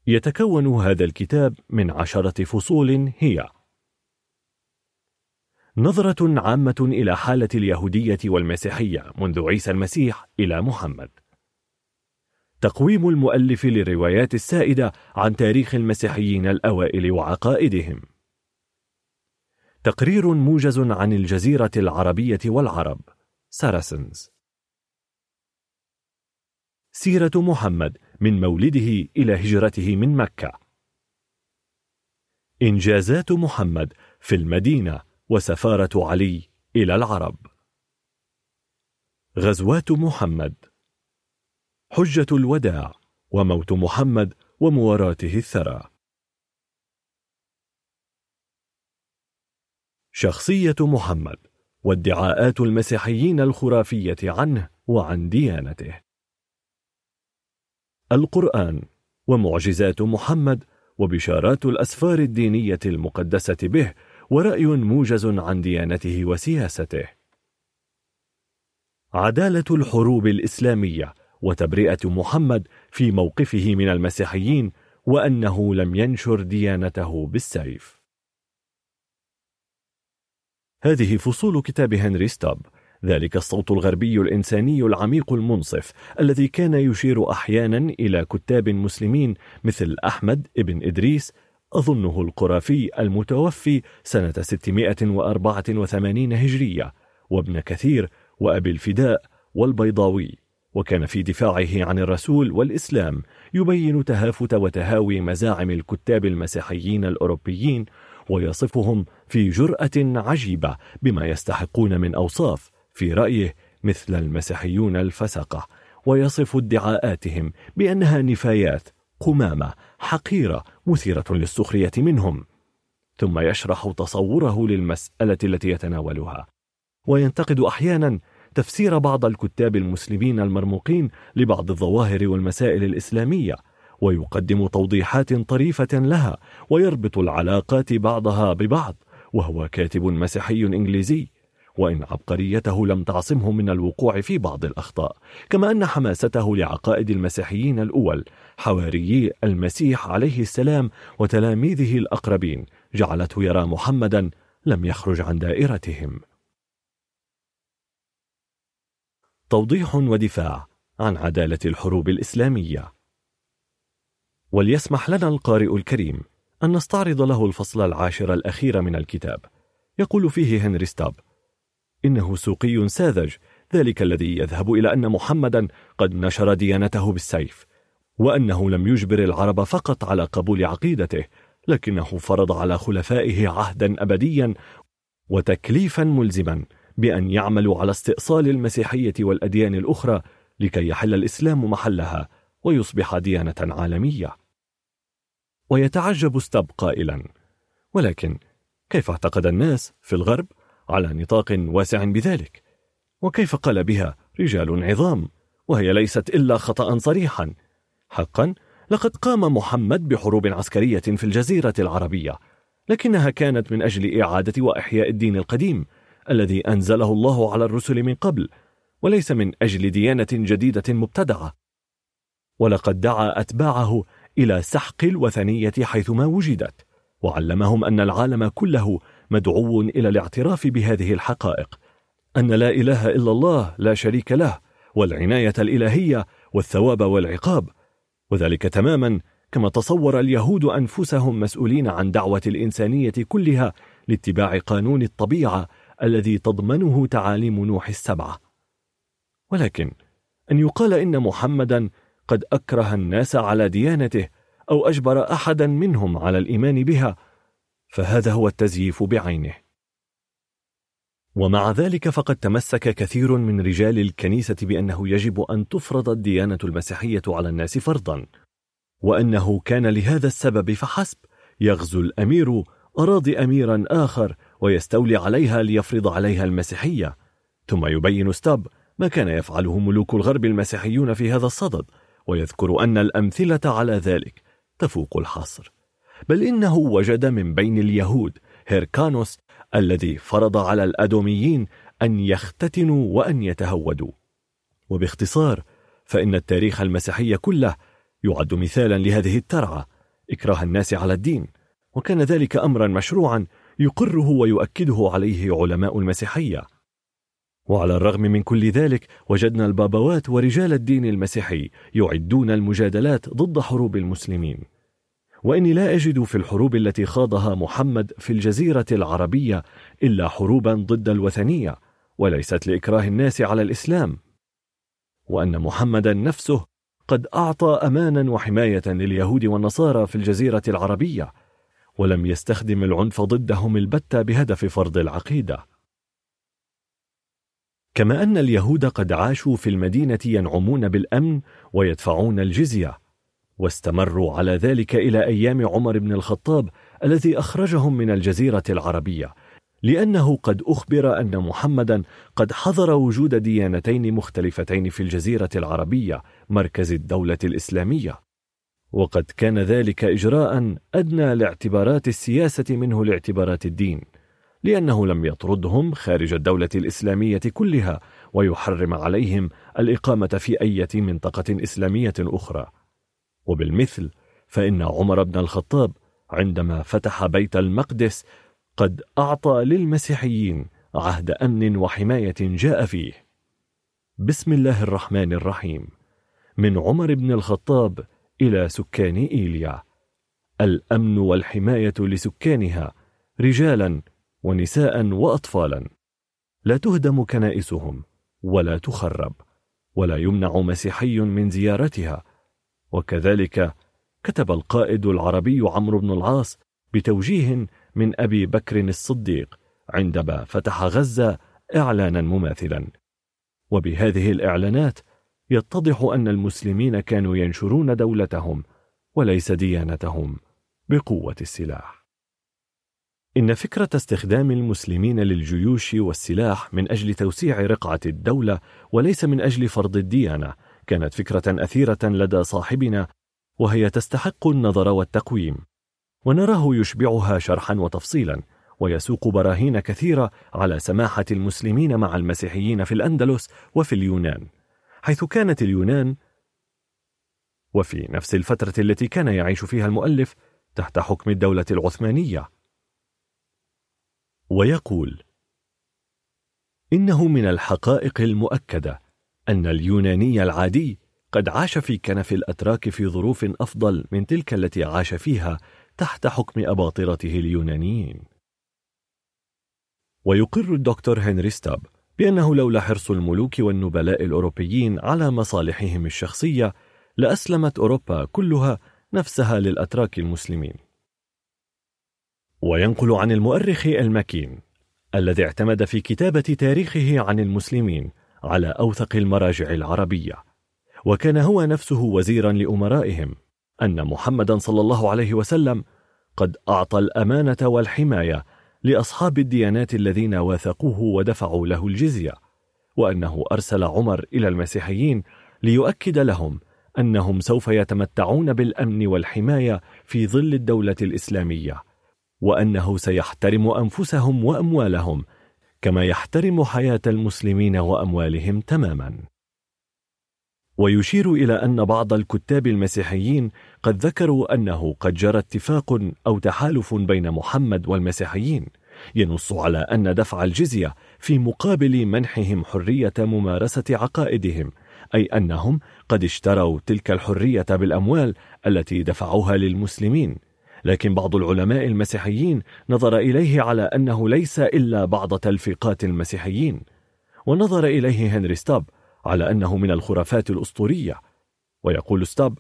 يتكون هذا الكتاب من عشرة فصول هي نظرة عامة إلى حالة اليهودية والمسيحية منذ عيسى المسيح إلى محمد. تقويم المؤلف للروايات السائدة عن تاريخ المسيحيين الأوائل وعقائدهم. تقرير موجز عن الجزيرة العربية والعرب ساراسنز سيرة محمد من مولده إلى هجرته من مكة. إنجازات محمد في المدينة وسفارة علي إلى العرب. غزوات محمد حجة الوداع وموت محمد ومواراته الثرى. شخصية محمد وادعاءات المسيحيين الخرافية عنه وعن ديانته. القرآن ومعجزات محمد وبشارات الأسفار الدينية المقدسة به ورأي موجز عن ديانته وسياسته. عدالة الحروب الإسلامية وتبرئة محمد في موقفه من المسيحيين وأنه لم ينشر ديانته بالسيف. هذه فصول كتاب هنري ستاب. ذلك الصوت الغربي الإنساني العميق المنصف الذي كان يشير أحيانا إلى كتاب مسلمين مثل أحمد ابن إدريس أظنه القرافي المتوفي سنة 684 هجرية وابن كثير وأبي الفداء والبيضاوي. وكان في دفاعه عن الرسول والإسلام يبين تهافت وتهاوي مزاعم الكتاب المسيحيين الأوروبيين ويصفهم في جرأة عجيبة بما يستحقون من أوصاف في رأيه مثل المسيحيون الفسقة ويصف ادعاءاتهم بأنها نفايات قمامة حقيرة مثيرة للسخرية منهم. ثم يشرح تصوره للمسألة التي يتناولها. وينتقد أحيانا تفسير بعض الكتاب المسلمين المرموقين لبعض الظواهر والمسائل الإسلامية ويقدم توضيحات طريفة لها ويربط العلاقات بعضها ببعض وهو كاتب مسيحي إنجليزي. وإن عبقريته لم تعصمه من الوقوع في بعض الأخطاء كما أن حماسته لعقائد المسيحيين الأول حواريي المسيح عليه السلام وتلاميذه الأقربين جعلته يرى محمدا لم يخرج عن دائرتهم. توضيح ودفاع عن عدالة الحروب الإسلامية. وليسمح لنا القارئ الكريم أن نستعرض له الفصل العاشر الأخير من الكتاب. يقول فيه هنري ستاب إنه سوقي ساذج ذلك الذي يذهب إلى أن محمدا قد نشر ديانته بالسيف وأنه لم يجبر العرب فقط على قبول عقيدته لكنه فرض على خلفائه عهدا أبديا وتكليفا ملزما. بأن يعملوا على استئصال المسيحية والأديان الأخرى لكي يحل الإسلام محلها ويصبح ديانة عالمية. ويتعجب ستاب قائلا ولكن كيف اعتقد الناس في الغرب على نطاق واسع بذلك؟ وكيف قال بها رجال عظام وهي ليست إلا خطأ صريحا؟ حقا لقد قام محمد بحروب عسكرية في الجزيرة العربية لكنها كانت من أجل إعادة وإحياء الدين القديم الذي أنزله الله على الرسل من قبل وليس من أجل ديانة جديدة مبتدعة. ولقد دعا أتباعه إلى سحق الوثنية حيثما وجدت وعلمهم أن العالم كله مدعو إلى الاعتراف بهذه الحقائق أن لا إله إلا الله لا شريك له والعناية الإلهية والثواب والعقاب. وذلك تماما كما تصور اليهود أنفسهم مسؤولين عن دعوة الإنسانية كلها لاتباع قانون الطبيعة الذي تضمنه تعاليم نوح السبعة. ولكن أن يقال إن محمدا قد أكره الناس على ديانته أو أجبر أحدا منهم على الإيمان بها فهذا هو التزييف بعينه. ومع ذلك فقد تمسك كثير من رجال الكنيسة بأنه يجب أن تفرض الديانة المسيحية على الناس فرضا وأنه كان لهذا السبب فحسب يغزو الأمير أراضي أميرا آخر ويستولي عليها ليفرض عليها المسيحية. ثم يبين ستاب ما كان يفعله ملوك الغرب المسيحيون في هذا الصدد ويذكر أن الأمثلة على ذلك تفوق الحصر. بل إنه وجد من بين اليهود هيركانوس الذي فرض على الأدوميين أن يختتنوا وأن يتهودوا. وباختصار فإن التاريخ المسيحي كله يعد مثالا لهذه الترعة إكراه الناس على الدين وكان ذلك أمرا مشروعا يقره ويؤكده عليه علماء المسيحية. وعلى الرغم من كل ذلك وجدنا البابوات ورجال الدين المسيحي يعدون المجادلات ضد حروب المسلمين. وإني لا أجد في الحروب التي خاضها محمد في الجزيرة العربية إلا حروبا ضد الوثنية وليست لإكراه الناس على الإسلام. وأن محمدا نفسه قد أعطى أمانا وحماية لليهود والنصارى في الجزيرة العربية. ولم يستخدم العنف ضدهم البتة بهدف فرض العقيدة. كما أن اليهود قد عاشوا في المدينة ينعمون بالأمن ويدفعون الجزية واستمروا على ذلك إلى أيام عمر بن الخطاب الذي أخرجهم من الجزيرة العربية لأنه قد أخبر أن محمدا قد حظر وجود ديانتين مختلفتين في الجزيرة العربية مركز الدولة الإسلامية. وقد كان ذلك إجراء أدنى لاعتبارات السياسة منه لاعتبارات الدين لأنه لم يطردهم خارج الدولة الإسلامية كلها ويحرم عليهم الإقامة في أي منطقة إسلامية أخرى. وبالمثل فإن عمر بن الخطاب عندما فتح بيت المقدس قد أعطى للمسيحيين عهد أمن وحماية جاء فيه. بسم الله الرحمن الرحيم. من عمر بن الخطاب إلى سكان إيليا. الأمن والحماية لسكانها رجالا ونساء وأطفالا. لا تهدم كنائسهم ولا تخرب ولا يمنع مسيحي من زيارتها. وكذلك كتب القائد العربي عمرو بن العاص بتوجيه من أبي بكر الصديق عندما فتح غزة اعلانا مماثلا. وبهذه الإعلانات يتضح أن المسلمين كانوا ينشرون دولتهم وليس ديانتهم بقوة السلاح. إن فكرة استخدام المسلمين للجيوش والسلاح من أجل توسيع رقعة الدولة وليس من أجل فرض الديانة كانت فكرة أثيرة لدى صاحبنا وهي تستحق النظر والتقويم. ونراه يشبعها شرحا وتفصيلا ويسوق براهين كثيرة على سماحة المسلمين مع المسيحيين في الأندلس وفي اليونان. حيث كانت اليونان وفي نفس الفترة التي كان يعيش فيها المؤلف تحت حكم الدولة العثمانية. ويقول إنه من الحقائق المؤكدة أن اليوناني العادي قد عاش في كنف الأتراك في ظروف أفضل من تلك التي عاش فيها تحت حكم أباطرته اليونانيين. ويقر الدكتور هنري ستاب بأنه لولا حرص الملوك والنبلاء الأوروبيين على مصالحهم الشخصية لأسلمت أوروبا كلها نفسها للأتراك المسلمين. وينقل عن المؤرخ المكين الذي اعتمد في كتابة تاريخه عن المسلمين على أوثق المراجع العربية. وكان هو نفسه وزيرا لأمرائهم أن محمدا صلى الله عليه وسلم قد أعطى الأمانة والحماية لأصحاب الديانات الذين واثقوه ودفعوا له الجزية وأنه أرسل عمر إلى المسيحيين ليؤكد لهم أنهم سوف يتمتعون بالأمن والحماية في ظل الدولة الإسلامية وأنه سيحترم أنفسهم وأموالهم كما يحترم حياة المسلمين وأموالهم تماما. ويشير إلى أن بعض الكتاب المسيحيين قد ذكروا أنه قد جرى اتفاق أو تحالف بين محمد والمسيحيين ينص على أن دفع الجزية في مقابل منحهم حرية ممارسة عقائدهم أي أنهم قد اشتروا تلك الحرية بالأموال التي دفعوها للمسلمين. لكن بعض العلماء المسيحيين نظر إليه على أنه ليس إلا بعض تلفيقات المسيحيين. ونظر إليه هنري ستاب على أنه من الخرافات الأسطورية. ويقول ستاب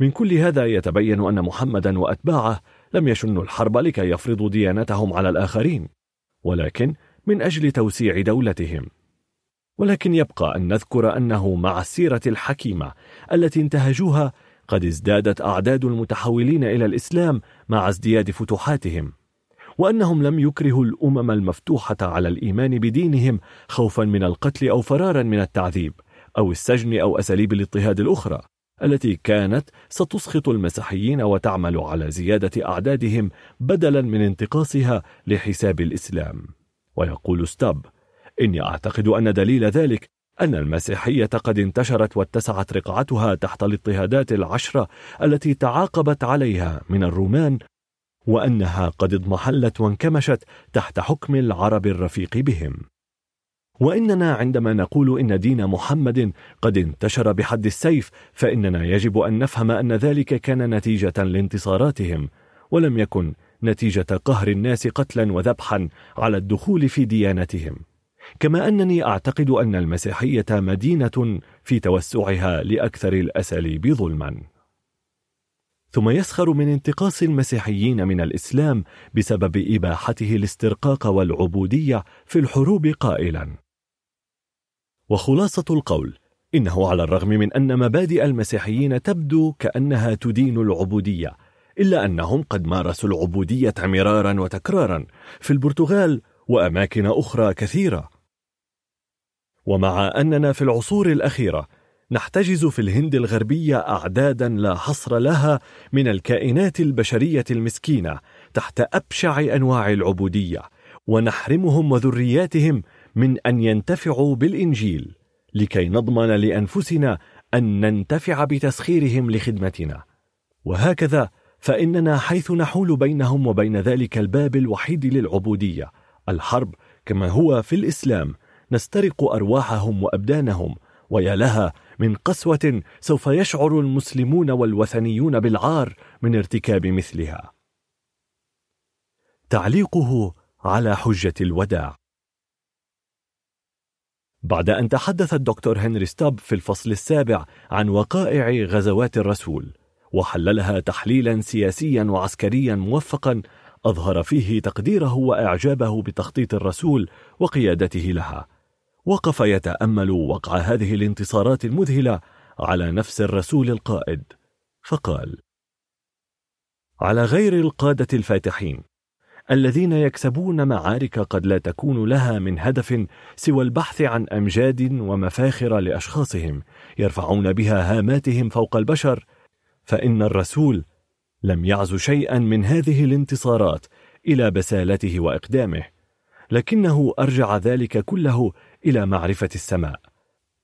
من كل هذا يتبين أن محمدا وأتباعه لم يشنوا الحرب لكي يفرضوا ديانتهم على الآخرين ولكن من أجل توسيع دولتهم. ولكن يبقى أن نذكر أنه مع السيرة الحكيمة التي انتهجوها قد ازدادت أعداد المتحولين إلى الإسلام مع ازدياد فتوحاتهم. وأنهم لم يكرهوا الأمم المفتوحة على الإيمان بدينهم خوفا من القتل أو فرارا من التعذيب أو السجن أو أساليب الاضطهاد الأخرى التي كانت ستسخط المسيحيين وتعمل على زيادة أعدادهم بدلا من انتقاصها لحساب الإسلام. ويقول ستاب إني أعتقد أن دليل ذلك أن المسيحية قد انتشرت واتسعت رقعتها تحت الاضطهادات العشرة التي تعاقبت عليها من الرومان وأنها قد اضمحلت وانكمشت تحت حكم العرب الرفيق بهم. وإننا عندما نقول إن دين محمد قد انتشر بحد السيف فإننا يجب أن نفهم أن ذلك كان نتيجة لانتصاراتهم ولم يكن نتيجة قهر الناس قتلا وذبحا على الدخول في ديانتهم. كما أنني أعتقد أن المسيحية مدينة في توسعها لأكثر الأساليب ظلما. ثم يسخر من انتقاص المسيحيين من الإسلام بسبب إباحته الاسترقاق والعبودية في الحروب قائلا. وخلاصة القول إنه على الرغم من أن مبادئ المسيحيين تبدو كأنها تدين العبودية إلا أنهم قد مارسوا العبودية مرارا وتكرارا في البرتغال وأماكن أخرى كثيرة. ومع أننا في العصور الأخيرة نحتجز في الهند الغربية أعدادا لا حصر لها من الكائنات البشرية المسكينة تحت أبشع أنواع العبودية ونحرمهم وذرياتهم من أن ينتفعوا بالإنجيل لكي نضمن لأنفسنا أن ننتفع بتسخيرهم لخدمتنا. وهكذا فإننا حيث نحول بينهم وبين ذلك الباب الوحيد للعبودية الحرب. كما هو في الإسلام نسترق أرواحهم وأبدانهم ويا لها من قسوة سوف يشعر المسلمون والوثنيون بالعار من ارتكاب مثلها. تعليقه على حجة الوداع. بعد أن تحدث الدكتور هنري ستاب في الفصل السابع عن وقائع غزوات الرسول وحللها تحليلا سياسيا وعسكريا موفقا أظهر فيه تقديره وإعجابه بتخطيط الرسول وقيادته لها. وقف يتأمل وقع هذه الانتصارات المذهلة على نفس الرسول القائد. فقال على غير القادة الفاتحين الذين يكسبون معارك قد لا تكون لها من هدف سوى البحث عن أمجاد ومفاخر لأشخاصهم يرفعون بها هاماتهم فوق البشر فإن الرسول لم يعز شيئا من هذه الانتصارات إلى بسالته وإقدامه لكنه أرجع ذلك كله إلى معرفة السماء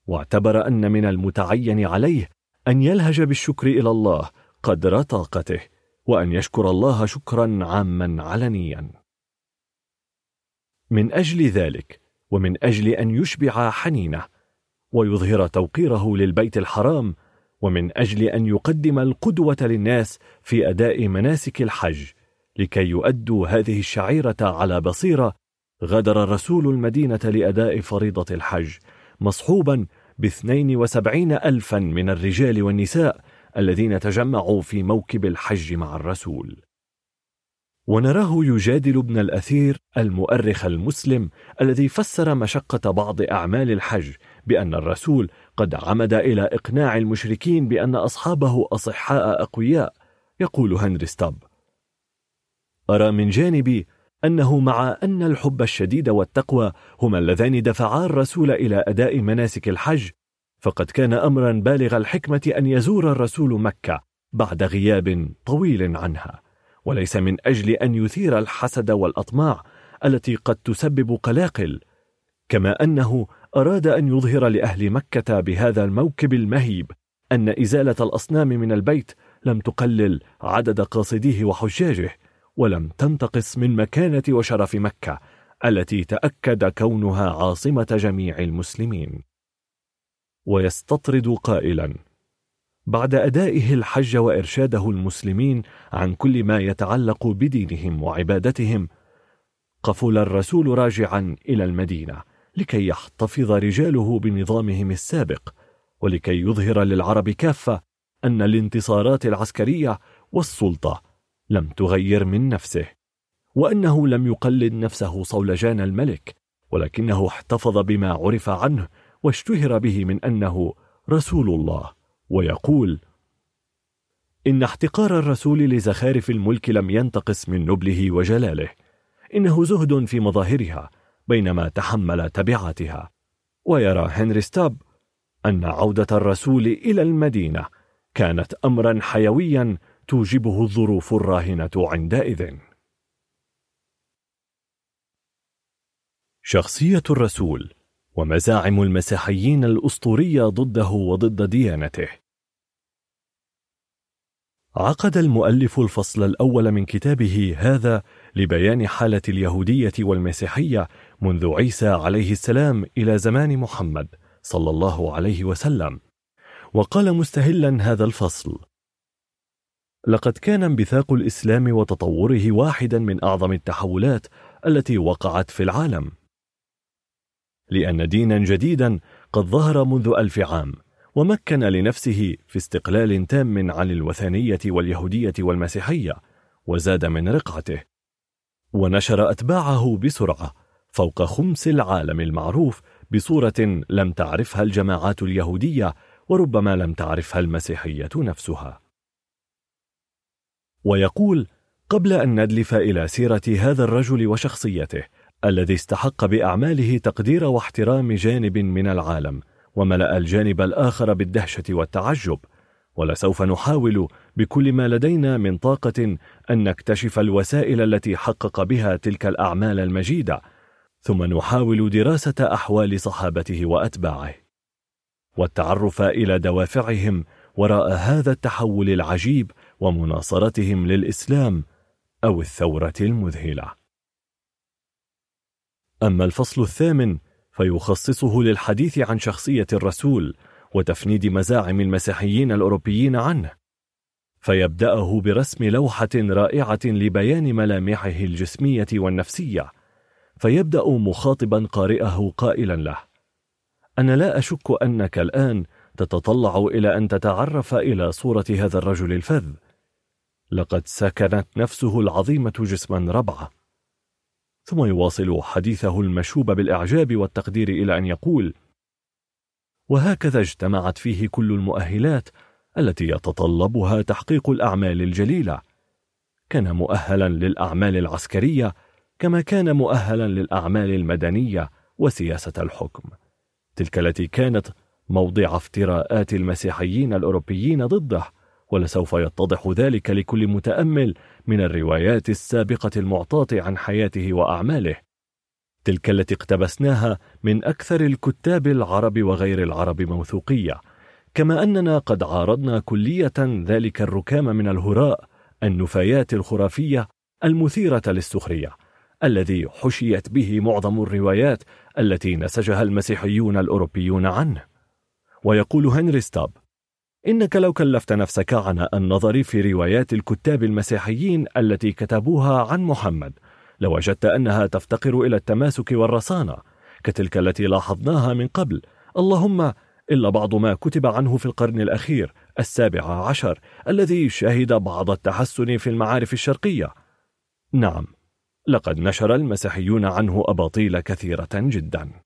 واعتبر أن من المتعين عليه أن يلهج بالشكر إلى الله قدر طاقته وأن يشكر الله شكرا عاما علنيا. من أجل ذلك ومن أجل أن يشبع حنينه ويظهر توقيره للبيت الحرام ومن أجل أن يقدم القدوة للناس في أداء مناسك الحج لكي يؤدوا هذه الشعيرة على بصيرة غادر الرسول المدينة لأداء فريضة الحج مصحوبا باثنين وسبعين ألفا من الرجال والنساء الذين تجمعوا في موكب الحج مع الرسول. ونراه يجادل ابن الأثير المؤرخ المسلم الذي فسر مشقة بعض أعمال الحج بأن الرسول قد عمد إلى إقناع المشركين بأن أصحابه أصحاء أقوياء يقول هنري ستاب. أرى من جانبي أنه مع أن الحب الشديد والتقوى هما اللذان دفعا الرسول إلى أداء مناسك الحج فقد كان أمرا بالغ الحكمة أن يزور الرسول مكة بعد غياب طويل عنها. وليس من أجل أن يثير الحسد والأطماع التي قد تسبب قلاقل كما أنه أراد أن يظهر لأهل مكة بهذا الموكب المهيب أن إزالة الأصنام من البيت لم تقلل عدد قاصديه وحجاجه. ولم تنتقص من مكانة وشرف مكة التي تأكد كونها عاصمة جميع المسلمين. ويستطرد قائلا بعد أدائه الحج وإرشاده المسلمين عن كل ما يتعلق بدينهم وعبادتهم قفل الرسول راجعا إلى المدينة لكي يحتفظ رجاله بنظامهم السابق ولكي يظهر للعرب كافة أن الانتصارات العسكرية والسلطة لم تغير من نفسه وأنه لم يقلد نفسه صولجان الملك ولكنه احتفظ بما عرف عنه واشتهر به من أنه رسول الله ويقول إن احتقار الرسول لزخارف الملك لم ينتقص من نبله وجلاله إنه زهد في مظاهرها بينما تحمل تبعاتها ويرى هنري ستاب أن عودة الرسول إلى المدينة كانت أمرا حيويا توجبه الظروف الراهنة عندئذ شخصية الرسول ومزاعم المسيحيين الأسطورية ضده وضد ديانته. عقد المؤلف الفصل الأول من كتابه هذا لبيان حالة اليهودية والمسيحية منذ عيسى عليه السلام إلى زمان محمد صلى الله عليه وسلم. وقال مستهلا هذا الفصل لقد كان انبثاق الإسلام وتطوره واحدا من أعظم التحولات التي وقعت في العالم. لأن دينا جديدا قد ظهر منذ ألف عام ومكن لنفسه في استقلال تام عن الوثنية واليهودية والمسيحية وزاد من رقعته. ونشر أتباعه بسرعة فوق خمس العالم المعروف بصورة لم تعرفها الجماعات اليهودية وربما لم تعرفها المسيحية نفسها. ويقول قبل أن ندلف إلى سيرة هذا الرجل وشخصيته الذي استحق بأعماله تقدير واحترام جانب من العالم وملأ الجانب الآخر بالدهشة والتعجب ولسوف نحاول بكل ما لدينا من طاقة أن نكتشف الوسائل التي حقق بها تلك الأعمال المجيدة ثم نحاول دراسة أحوال صحابته وأتباعه. والتعرف إلى دوافعهم وراء هذا التحول العجيب ومناصرتهم للإسلام أو الثورة المذهلة. أما الفصل الثامن فيخصصه للحديث عن شخصية الرسول وتفنيد مزاعم المسيحيين الأوروبيين عنه فيبدأه برسم لوحة رائعة لبيان ملامحه الجسمية والنفسية فيبدأ مخاطبا قارئه قائلا له أنا لا أشك أنك الآن تتطلع إلى أن تتعرف إلى صورة هذا الرجل الفذ لقد سكنت نفسه العظيمة جسما ربعة. ثم يواصل حديثه المشوب بالإعجاب والتقدير إلى أن يقول وهكذا اجتمعت فيه كل المؤهلات التي يتطلبها تحقيق الأعمال الجليلة. كان مؤهلا للأعمال العسكرية كما كان مؤهلا للأعمال المدنية وسياسة الحكم. تلك التي كانت موضع افتراءات المسيحيين الأوروبيين ضده. ولسوف يتضح ذلك لكل متأمل من الروايات السابقة المعطاة عن حياته وأعماله. تلك التي اقتبسناها من أكثر الكتاب العرب وغير العرب موثوقية كما أننا قد عارضنا كلية ذلك الركام من الهراء النفايات الخرافية المثيرة للسخرية الذي حشيت به معظم الروايات التي نسجها المسيحيون الأوروبيون عنه. ويقول هنري ستاب إنك لو كلفت نفسك عن النظر في روايات الكتاب المسيحيين التي كتبوها عن محمد لوجدت أنها تفتقر إلى التماسك والرصانة كتلك التي لاحظناها من قبل. اللهم إلا بعض ما كتب عنه في القرن الأخير السابع عشر الذي شهد بعض التحسن في المعارف الشرقية. نعم لقد نشر المسيحيون عنه أباطيل كثيرة جدا.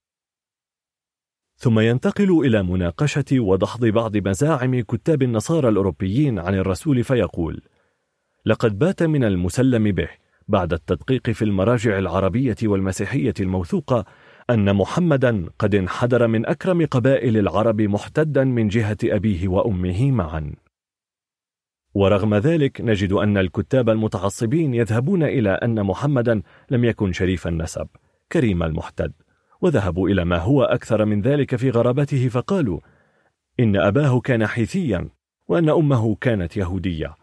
ثم ينتقل إلى مناقشة ودحض بعض مزاعم كتاب النصارى الأوروبيين عن الرسول فيقول لقد بات من المسلم به بعد التدقيق في المراجع العربية والمسيحية الموثوقة أن محمدا قد انحدر من أكرم قبائل العرب محتدا من جهة أبيه وأمه معا. ورغم ذلك نجد أن الكتاب المتعصبين يذهبون إلى أن محمدا لم يكن شريف النسب كريم المحتد. وذهبوا إلى ما هو أكثر من ذلك في غرابته فقالوا إن أباه كان حيثيا وأن أمه كانت يهودية.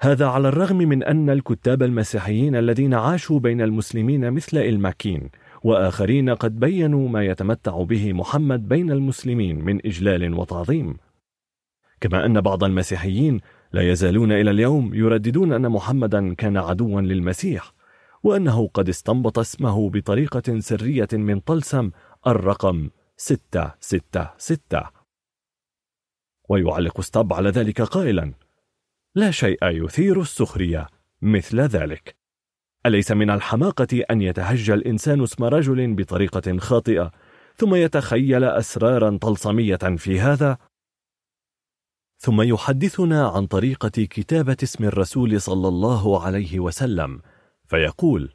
هذا على الرغم من أن الكتاب المسيحيين الذين عاشوا بين المسلمين مثل الماكين وآخرين قد بينوا ما يتمتع به محمد بين المسلمين من إجلال وتعظيم. كما أن بعض المسيحيين لا يزالون إلى اليوم يرددون أن محمدا كان عدوا للمسيح. وأنه قد استنبط اسمه بطريقة سرية من طلسم الرقم 666 ويعلق ستاب على ذلك قائلا لا شيء يثير السخرية مثل ذلك أليس من الحماقة أن يتهجى الإنسان اسم رجل بطريقة خاطئة ثم يتخيل أسرارا طلسمية في هذا؟ ثم يحدثنا عن طريقة كتابة اسم الرسول صلى الله عليه وسلم فيقول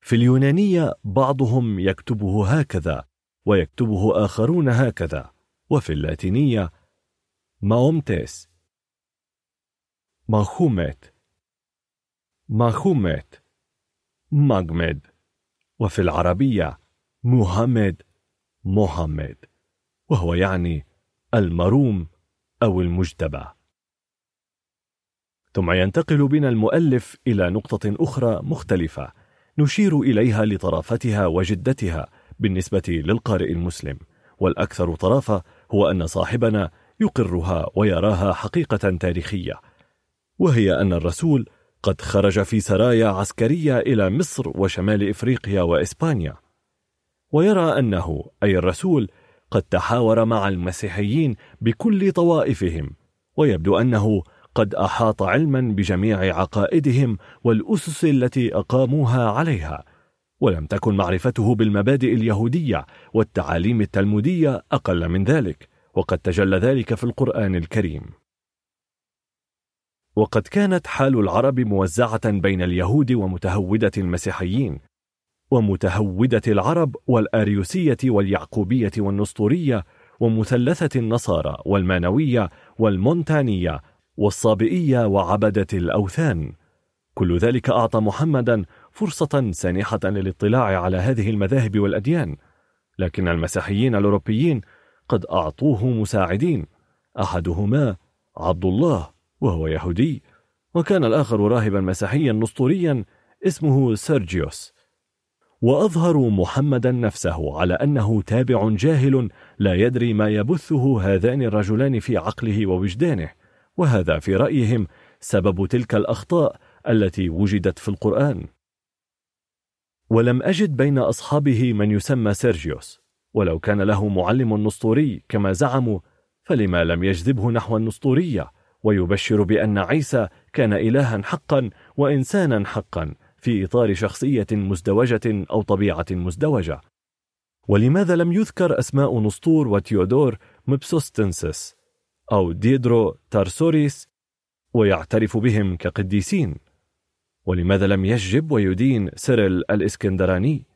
في اليونانية بعضهم يكتبه هكذا ويكتبه آخرون هكذا وفي اللاتينية ماومتيس ماخومت ماخومت ماجمد وفي العربية محمد محمد وهو يعني المروم أو المجتبى. ثم ينتقل بنا المؤلف إلى نقطة أخرى مختلفة نشير إليها لطرافتها وجدتها بالنسبة للقارئ المسلم والأكثر طرافة هو أن صاحبنا يقرها ويراها حقيقة تاريخية وهي أن الرسول قد خرج في سرايا عسكرية إلى مصر وشمال إفريقيا وإسبانيا ويرى أنه أي الرسول قد تحاور مع المسيحيين بكل طوائفهم ويبدو أنه قد أحاط علما بجميع عقائدهم والأسس التي أقاموها عليها ولم تكن معرفته بالمبادئ اليهودية والتعاليم التلمودية أقل من ذلك وقد تجلى ذلك في القرآن الكريم. وقد كانت حال العرب موزعة بين اليهود ومتهودة المسيحيين ومتهودة العرب والآريوسية واليعقوبية والنسطورية ومثلثة النصارى والمانوية والمونتانية والصابئية وعبدة الأوثان. كل ذلك أعطى محمدا فرصة سانحة للاطلاع على هذه المذاهب والأديان. لكن المسيحيين الأوروبيين قد أعطوه مساعدين. أحدهما عبد الله وهو يهودي. وكان الآخر راهبا مسيحيا نسطوريا اسمه سيرجيوس. وأظهروا محمدا نفسه على أنه تابع جاهل لا يدري ما يبثه هذان الرجلان في عقله ووجدانه. وهذا في رأيهم سبب تلك الأخطاء التي وجدت في القرآن. ولم أجد بين أصحابه من يسمى سيرجيوس ولو كان له معلم نسطوري كما زعموا فلما لم يجذبه نحو النسطورية ويبشر بأن عيسى كان إلها حقا وإنسانا حقا في إطار شخصية مزدوجة أو طبيعة مزدوجة. ولماذا لم يذكر أسماء نسطور وتيودور موبسويستنسس أو ديودور تارسنسيس ويعترف بهم كقديسين ولماذا لم يشجب ويدين سيرل الإسكندراني؟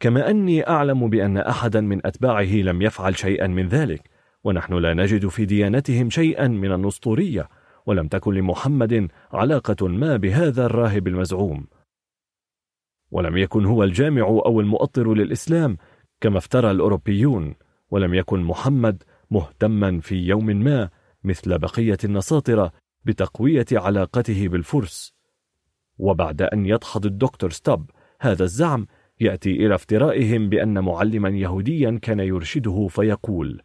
كما أني أعلم بأن أحدا من أتباعه لم يفعل شيئا من ذلك ونحن لا نجد في ديانتهم شيئا من النسطورية ولم تكن لمحمد علاقة ما بهذا الراهب المزعوم. ولم يكن هو الجامع أو المؤطر للإسلام كما افترى الأوروبيون ولم يكن محمد مهتما في يوم ما مثل بقية النصاطرة بتقوية علاقته بالفرس. وبعد أن يدحض الدكتور ستوب هذا الزعم يأتي إلى افترائهم بأن معلما يهوديا كان يرشده فيقول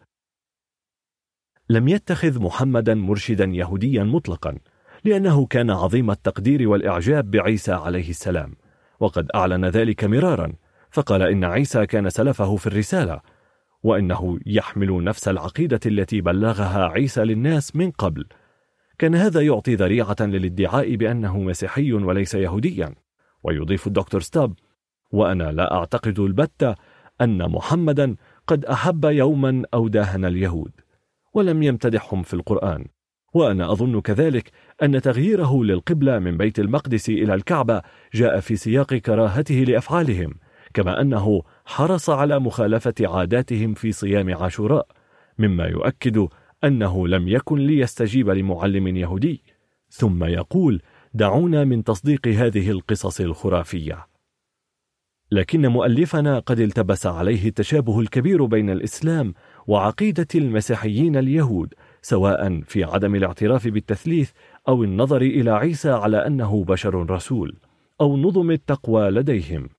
لم يتخذ محمدا مرشدا يهوديا مطلقا لأنه كان عظيم التقدير والإعجاب بعيسى عليه السلام وقد أعلن ذلك مرارا فقال إن عيسى كان سلفه في الرسالة وإنه يحمل نفس العقيدة التي بلغها عيسى للناس من قبل. كان هذا يعطي ذريعة للادعاء بأنه مسيحي وليس يهوديا. ويضيف الدكتور ستاب وأنا لا أعتقد البتة أن محمدا قد أحب يوما أو داهن اليهود ولم يمتدحهم في القرآن. وأنا أظن كذلك أن تغييره للقبلة من بيت المقدس إلى الكعبة جاء في سياق كراهته لأفعالهم كما أنه حرص على مخالفة عاداتهم في صيام عاشوراء مما يؤكد أنه لم يكن ليستجيب لمعلم يهودي. ثم يقول دعونا من تصديق هذه القصص الخرافية. لكن مؤلفنا قد التبس عليه التشابه الكبير بين الإسلام وعقيدة المسيحيين اليهود سواء في عدم الاعتراف بالتثليث أو النظر إلى عيسى على أنه بشر رسول أو نظم التقوى لديهم.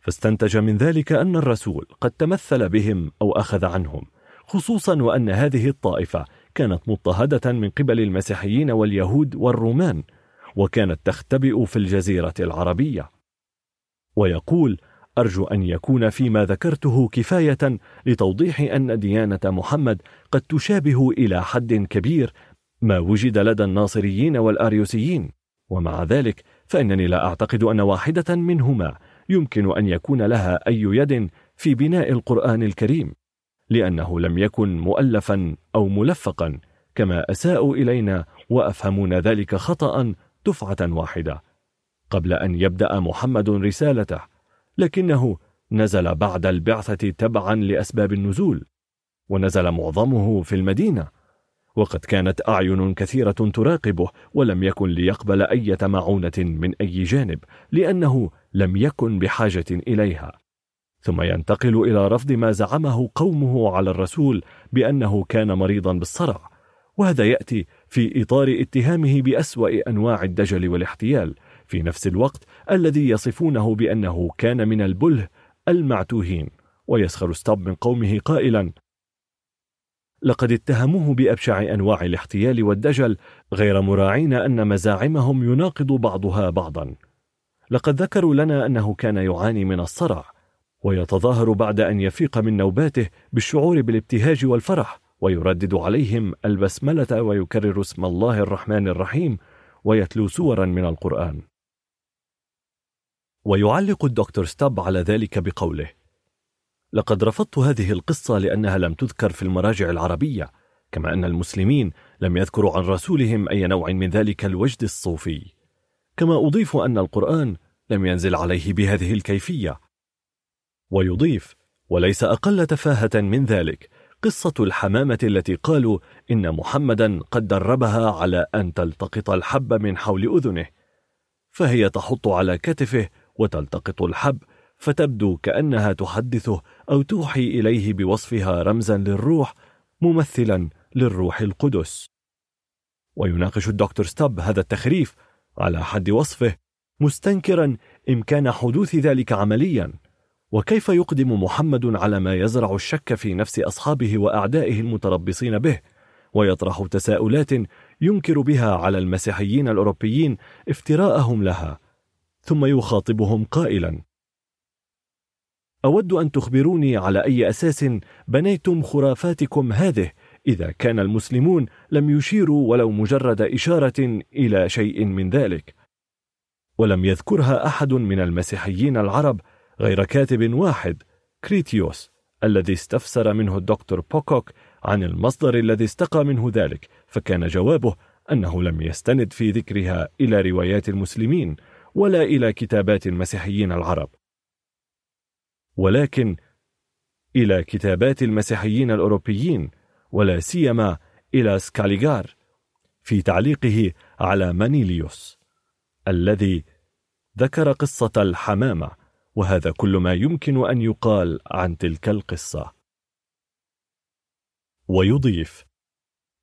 فاستنتج من ذلك أن الرسول قد تمثل بهم أو أخذ عنهم خصوصا وأن هذه الطائفة كانت مضطهدة من قبل المسيحيين واليهود والرومان وكانت تختبئ في الجزيرة العربية. ويقول أرجو أن يكون فيما ذكرته كفاية لتوضيح أن ديانة محمد قد تشابه إلى حد كبير ما وجد لدى الناصريين والأريوسيين. ومع ذلك فإنني لا أعتقد أن واحدة منهما يمكن أن يكون لها أي يد في بناء القرآن الكريم لأنه لم يكن مؤلفا أو ملفقا كما أساءوا إلينا وأفهمون ذلك خطأ دفعة واحدة. قبل أن يبدأ محمد رسالته لكنه نزل بعد البعثة تبعا لأسباب النزول ونزل معظمه في المدينة وقد كانت أعين كثيرة تراقبه ولم يكن ليقبل أي معونة من أي جانب لأنه لم يكن بحاجة إليها. ثم ينتقل إلى رفض ما زعمه قومه على الرسول بأنه كان مريضا بالصرع. وهذا يأتي في إطار اتهامه بأسوأ أنواع الدجل والاحتيال في نفس الوقت الذي يصفونه بأنه كان من البله المعتوهين. ويسخر ستوب من قومه قائلا لقد اتهموه بأبشع أنواع الاحتيال والدجل غير مراعين أن مزاعمهم يناقض بعضها بعضا. لقد ذكروا لنا أنه كان يعاني من الصرع ويتظاهر بعد أن يفيق من نوباته بالشعور بالابتهاج والفرح ويردد عليهم البسملة ويكرر اسم الله الرحمن الرحيم ويتلو سورا من القرآن. ويعلق الدكتور ستاب على ذلك بقوله لقد رفضت هذه القصة لأنها لم تذكر في المراجع العربية كما أن المسلمين لم يذكروا عن رسولهم أي نوع من ذلك الوجد الصوفي. كما أضيف أن القرآن لم ينزل عليه بهذه الكيفية. ويضيف وليس أقل تفاهة من ذلك قصة الحمامة التي قالوا إن محمدا قد دربها على أن تلتقط الحب من حول أذنه فهي تحط على كتفه وتلتقط الحب فتبدو كأنها تحدثه أو توحي إليه بوصفها رمزا للروح ممثلا للروح القدس. ويناقش الدكتور ستاب هذا التخريف على حد وصفه مستنكرا إمكان حدوث ذلك عمليا. وكيف يقدم محمد على ما يزرع الشك في نفس أصحابه وأعدائه المتربصين به؟ ويطرح تساؤلات ينكر بها على المسيحيين الأوروبيين افتراءهم لها. ثم يخاطبهم قائلا. أود أن تخبروني على أي أساس بنيتم خرافاتكم هذه؟ إذا كان المسلمون لم يشيروا ولو مجرد إشارة إلى شيء من ذلك. ولم يذكرها أحد من المسيحيين العرب غير كاتب واحد كريتيوس الذي استفسر منه الدكتور بوكوك عن المصدر الذي استقى منه ذلك فكان جوابه أنه لم يستند في ذكرها إلى روايات المسلمين ولا إلى كتابات المسيحيين العرب. ولكن إلى كتابات المسيحيين الأوروبيين ولا سيما إلى سكاليغار في تعليقه على مانيليوس الذي ذكر قصة الحمامة وهذا كل ما يمكن أن يقال عن تلك القصة. ويضيف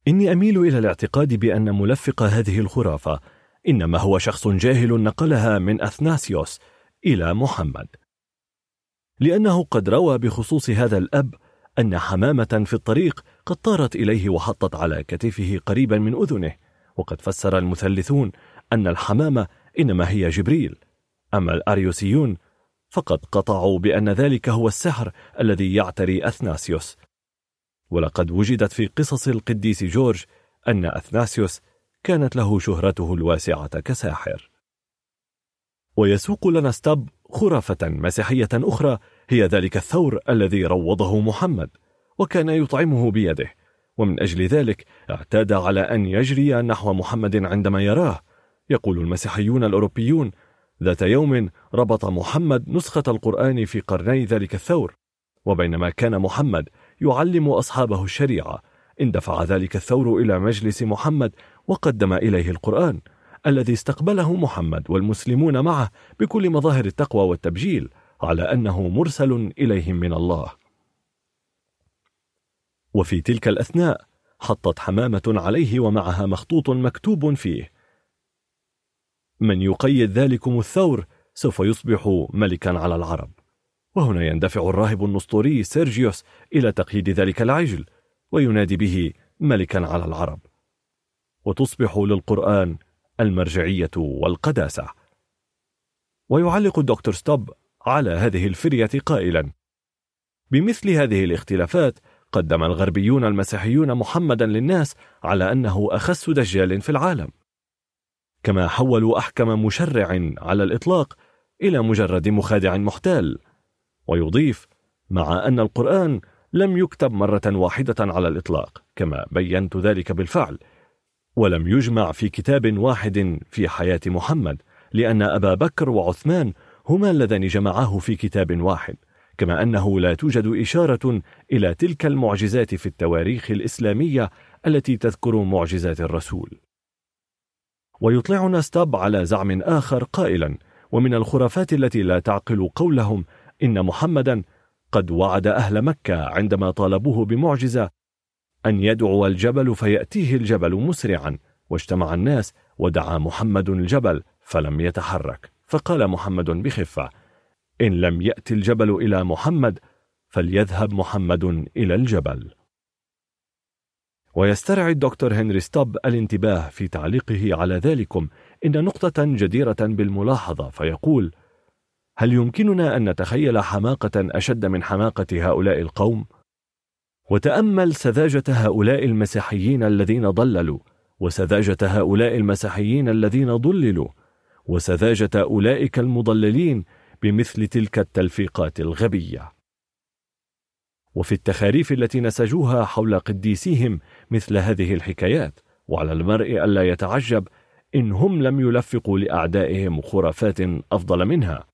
إني أميل إلى الاعتقاد بأن ملفق هذه الخرافة إنما هو شخص جاهل نقلها من أثناسيوس إلى محمد لأنه قد روى بخصوص هذا الأب أن حمامة في الطريق قد طارت إليه وحطت على كتفه قريبا من أذنه وقد فسر المثلثون أن الحمامة إنما هي جبريل. أما الأريوسيون فقد قطعوا بأن ذلك هو السحر الذي يعتري أثناسيوس. ولقد وجدت في قصص القديس جورج أن أثناسيوس كانت له شهرته الواسعة كساحر. ويسوق لنا ستاب خرافة مسيحية أخرى هي ذلك الثور الذي روضه محمد وكان يطعمه بيده ومن أجل ذلك اعتاد على أن يجري نحو محمد عندما يراه يقول المسيحيون الأوروبيون ذات يوم ربط محمد نسخة القرآن في قرني ذلك الثور وبينما كان محمد يعلم أصحابه الشريعة اندفع ذلك الثور إلى مجلس محمد وقدم إليه القرآن الذي استقبله محمد والمسلمون معه بكل مظاهر التقوى والتبجيل على أنه مرسل إليهم من الله. وفي تلك الأثناء حطت حمامة عليه ومعها مخطوط مكتوب فيه من يقيد ذلكم الثور سوف يصبح ملكا على العرب. وهنا يندفع الراهب النسطوري سيرجيوس إلى تقييد ذلك العجل وينادي به ملكا على العرب. وتصبح للقرآن المرجعية والقداسة. ويعلق الدكتور ستوب على هذه الفرية قائلا. بمثل هذه الاختلافات قدم الغربيون المسيحيون محمدا للناس على أنه أخس دجال في العالم. كما حولوا أحكم مشرع على الإطلاق إلى مجرد مخادع محتال. ويضيف مع أن القرآن لم يكتب مرة واحدة على الإطلاق كما بينت ذلك بالفعل. ولم يجمع في كتاب واحد في حياة محمد لأن أبا بكر وعثمان هما اللذان جمعاه في كتاب واحد كما أنه لا توجد إشارة إلى تلك المعجزات في التواريخ الإسلامية التي تذكر معجزات الرسول. ويطلعنا ستاب على زعم آخر قائلا ومن الخرافات التي لا تعقل قولهم إن محمدا قد وعد أهل مكة عندما طالبوه بمعجزة أن يدعو الجبل فيأتيه الجبل مسرعا واجتمع الناس ودعا محمد الجبل فلم يتحرك. فقال محمد بخفة إن لم يأتي الجبل إلى محمد فليذهب محمد إلى الجبل ويسترعي الدكتور هنري ستوب الانتباه في تعليقه على ذلكم إن نقطة جديرة بالملاحظة فيقول هل يمكننا أن نتخيل حماقة أشد من حماقة هؤلاء القوم؟ وتأمل سذاجة هؤلاء المسيحيين الذين ضللوا وسذاجة هؤلاء المسيحيين الذين ضللوا وسذاجة أولئك المضللين بمثل تلك التلفيقات الغبية. وفي التخاريف التي نسجوها حول قديسيهم مثل هذه الحكايات وعلى المرء ألا يتعجب إن هم لم يلفقوا لأعدائهم خرافات أفضل منها.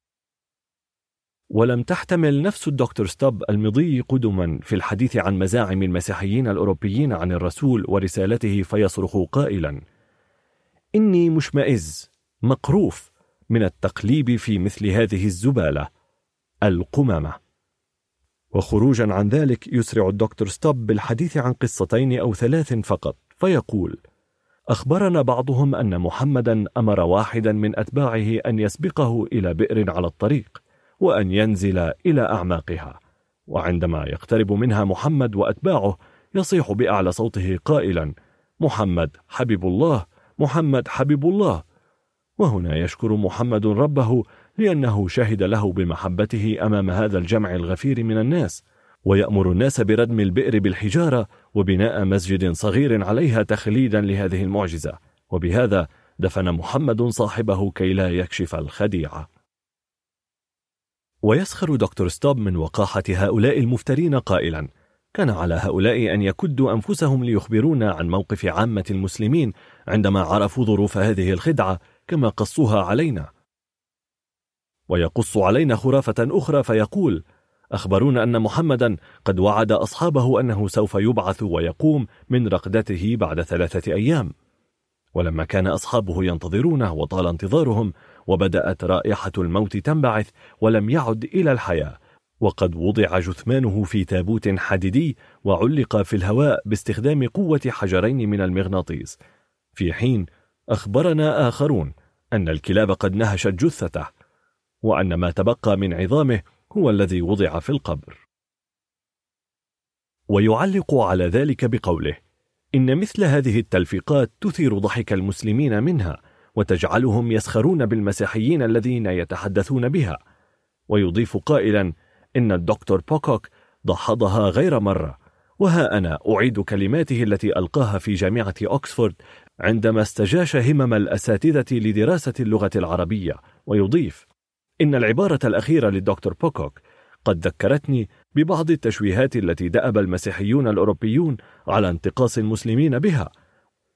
ولم تحتمل نفس الدكتور ستوب المضي قدما في الحديث عن مزاعم المسيحيين الأوروبيين عن الرسول ورسالته فيصرخ قائلا إني مشمئز. مقروف من التقليب في مثل هذه الزبالة القمامة وخروجا عن ذلك يسرع الدكتور ستوب بالحديث عن قصتين أو ثلاث فقط فيقول أخبرنا بعضهم أن محمدا أمر واحدا من أتباعه أن يسبقه إلى بئر على الطريق وأن ينزل إلى أعماقها. وعندما يقترب منها محمد وأتباعه يصيح بأعلى صوته قائلا محمد حبيب الله محمد حبيب الله. وهنا يشكر محمد ربه لأنه شهد له بمحبته أمام هذا الجمع الغفير من الناس ويأمر الناس بردم البئر بالحجارة وبناء مسجد صغير عليها تخليدا لهذه المعجزة وبهذا دفن محمد صاحبه كي لا يكشف الخديعة ويسخر دكتور ستوب من وقاحة هؤلاء المفترين قائلا كان على هؤلاء أن يكدوا أنفسهم ليخبرونا عن موقف عامة المسلمين عندما عرفوا ظروف هذه الخدعة كما قصوها علينا. ويقص علينا خرافة أخرى فيقول أخبرونا أن محمدا قد وعد أصحابه أنه سوف يبعث ويقوم من رقدته بعد ثلاثة أيام. ولما كان أصحابه ينتظرونه وطال انتظارهم وبدأت رائحة الموت تنبعث ولم يعد إلى الحياة. وقد وضع جثمانه في تابوت حديدي وعلق في الهواء باستخدام قوة حجرين من المغناطيس. في حين أخبرنا آخرون أن الكلاب قد نهشت جثته وأن ما تبقى من عظامه هو الذي وضع في القبر. ويعلق على ذلك بقوله إن مثل هذه التلفيقات تثير ضحك المسلمين منها وتجعلهم يسخرون بالمسيحيين الذين يتحدثون بها. ويضيف قائلا إن الدكتور بوكوك دحضها غير مرة وها أنا أعيد كلماته التي ألقاها في جامعة أكسفورد عندما استجاش همم الأساتذة لدراسة اللغة العربية ويضيف إن العبارة الأخيرة للدكتور بوكوك قد ذكرتني ببعض التشويهات التي دأب المسيحيون الأوروبيون على انتقاص المسلمين بها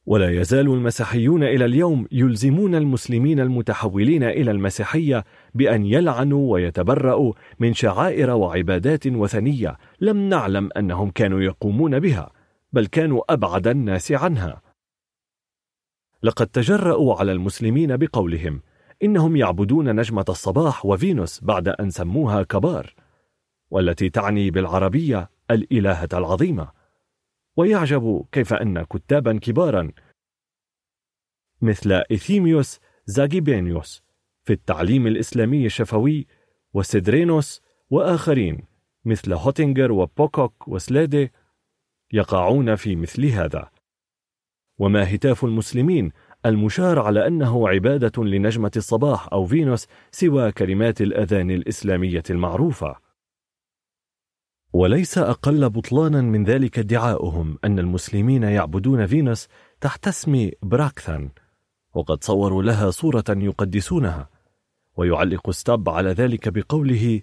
ولا يزال المسيحيون إلى اليوم يلزمون المسلمين المتحولين إلى المسيحية بأن يلعنوا ويتبرأوا من شعائر وعبادات وثنية لم نعلم أنهم كانوا يقومون بها بل كانوا أبعد الناس عنها. لقد تجرأوا على المسلمين بقولهم إنهم يعبدون نجمة الصباح وفينوس بعد أن سموها كبار والتي تعني بالعربية الإلهة العظيمة. ويعجب كيف أن كتابا كبارا مثل إثيميوس زاجيبينيوس في التعليم الإسلامي الشفوي وسيدرينوس وآخرين مثل هوتينجر وبوكوك وسليدي يقعون في مثل هذا. وما هتاف المسلمين المشار على أنه عبادة لنجمة الصباح أو فينوس سوى كلمات الأذان الإسلامية المعروفة. وليس أقل بطلانا من ذلك ادعاؤهم أن المسلمين يعبدون فينوس تحت اسم براكثان وقد صوروا لها صورة يقدسونها. ويعلق ستاب على ذلك بقوله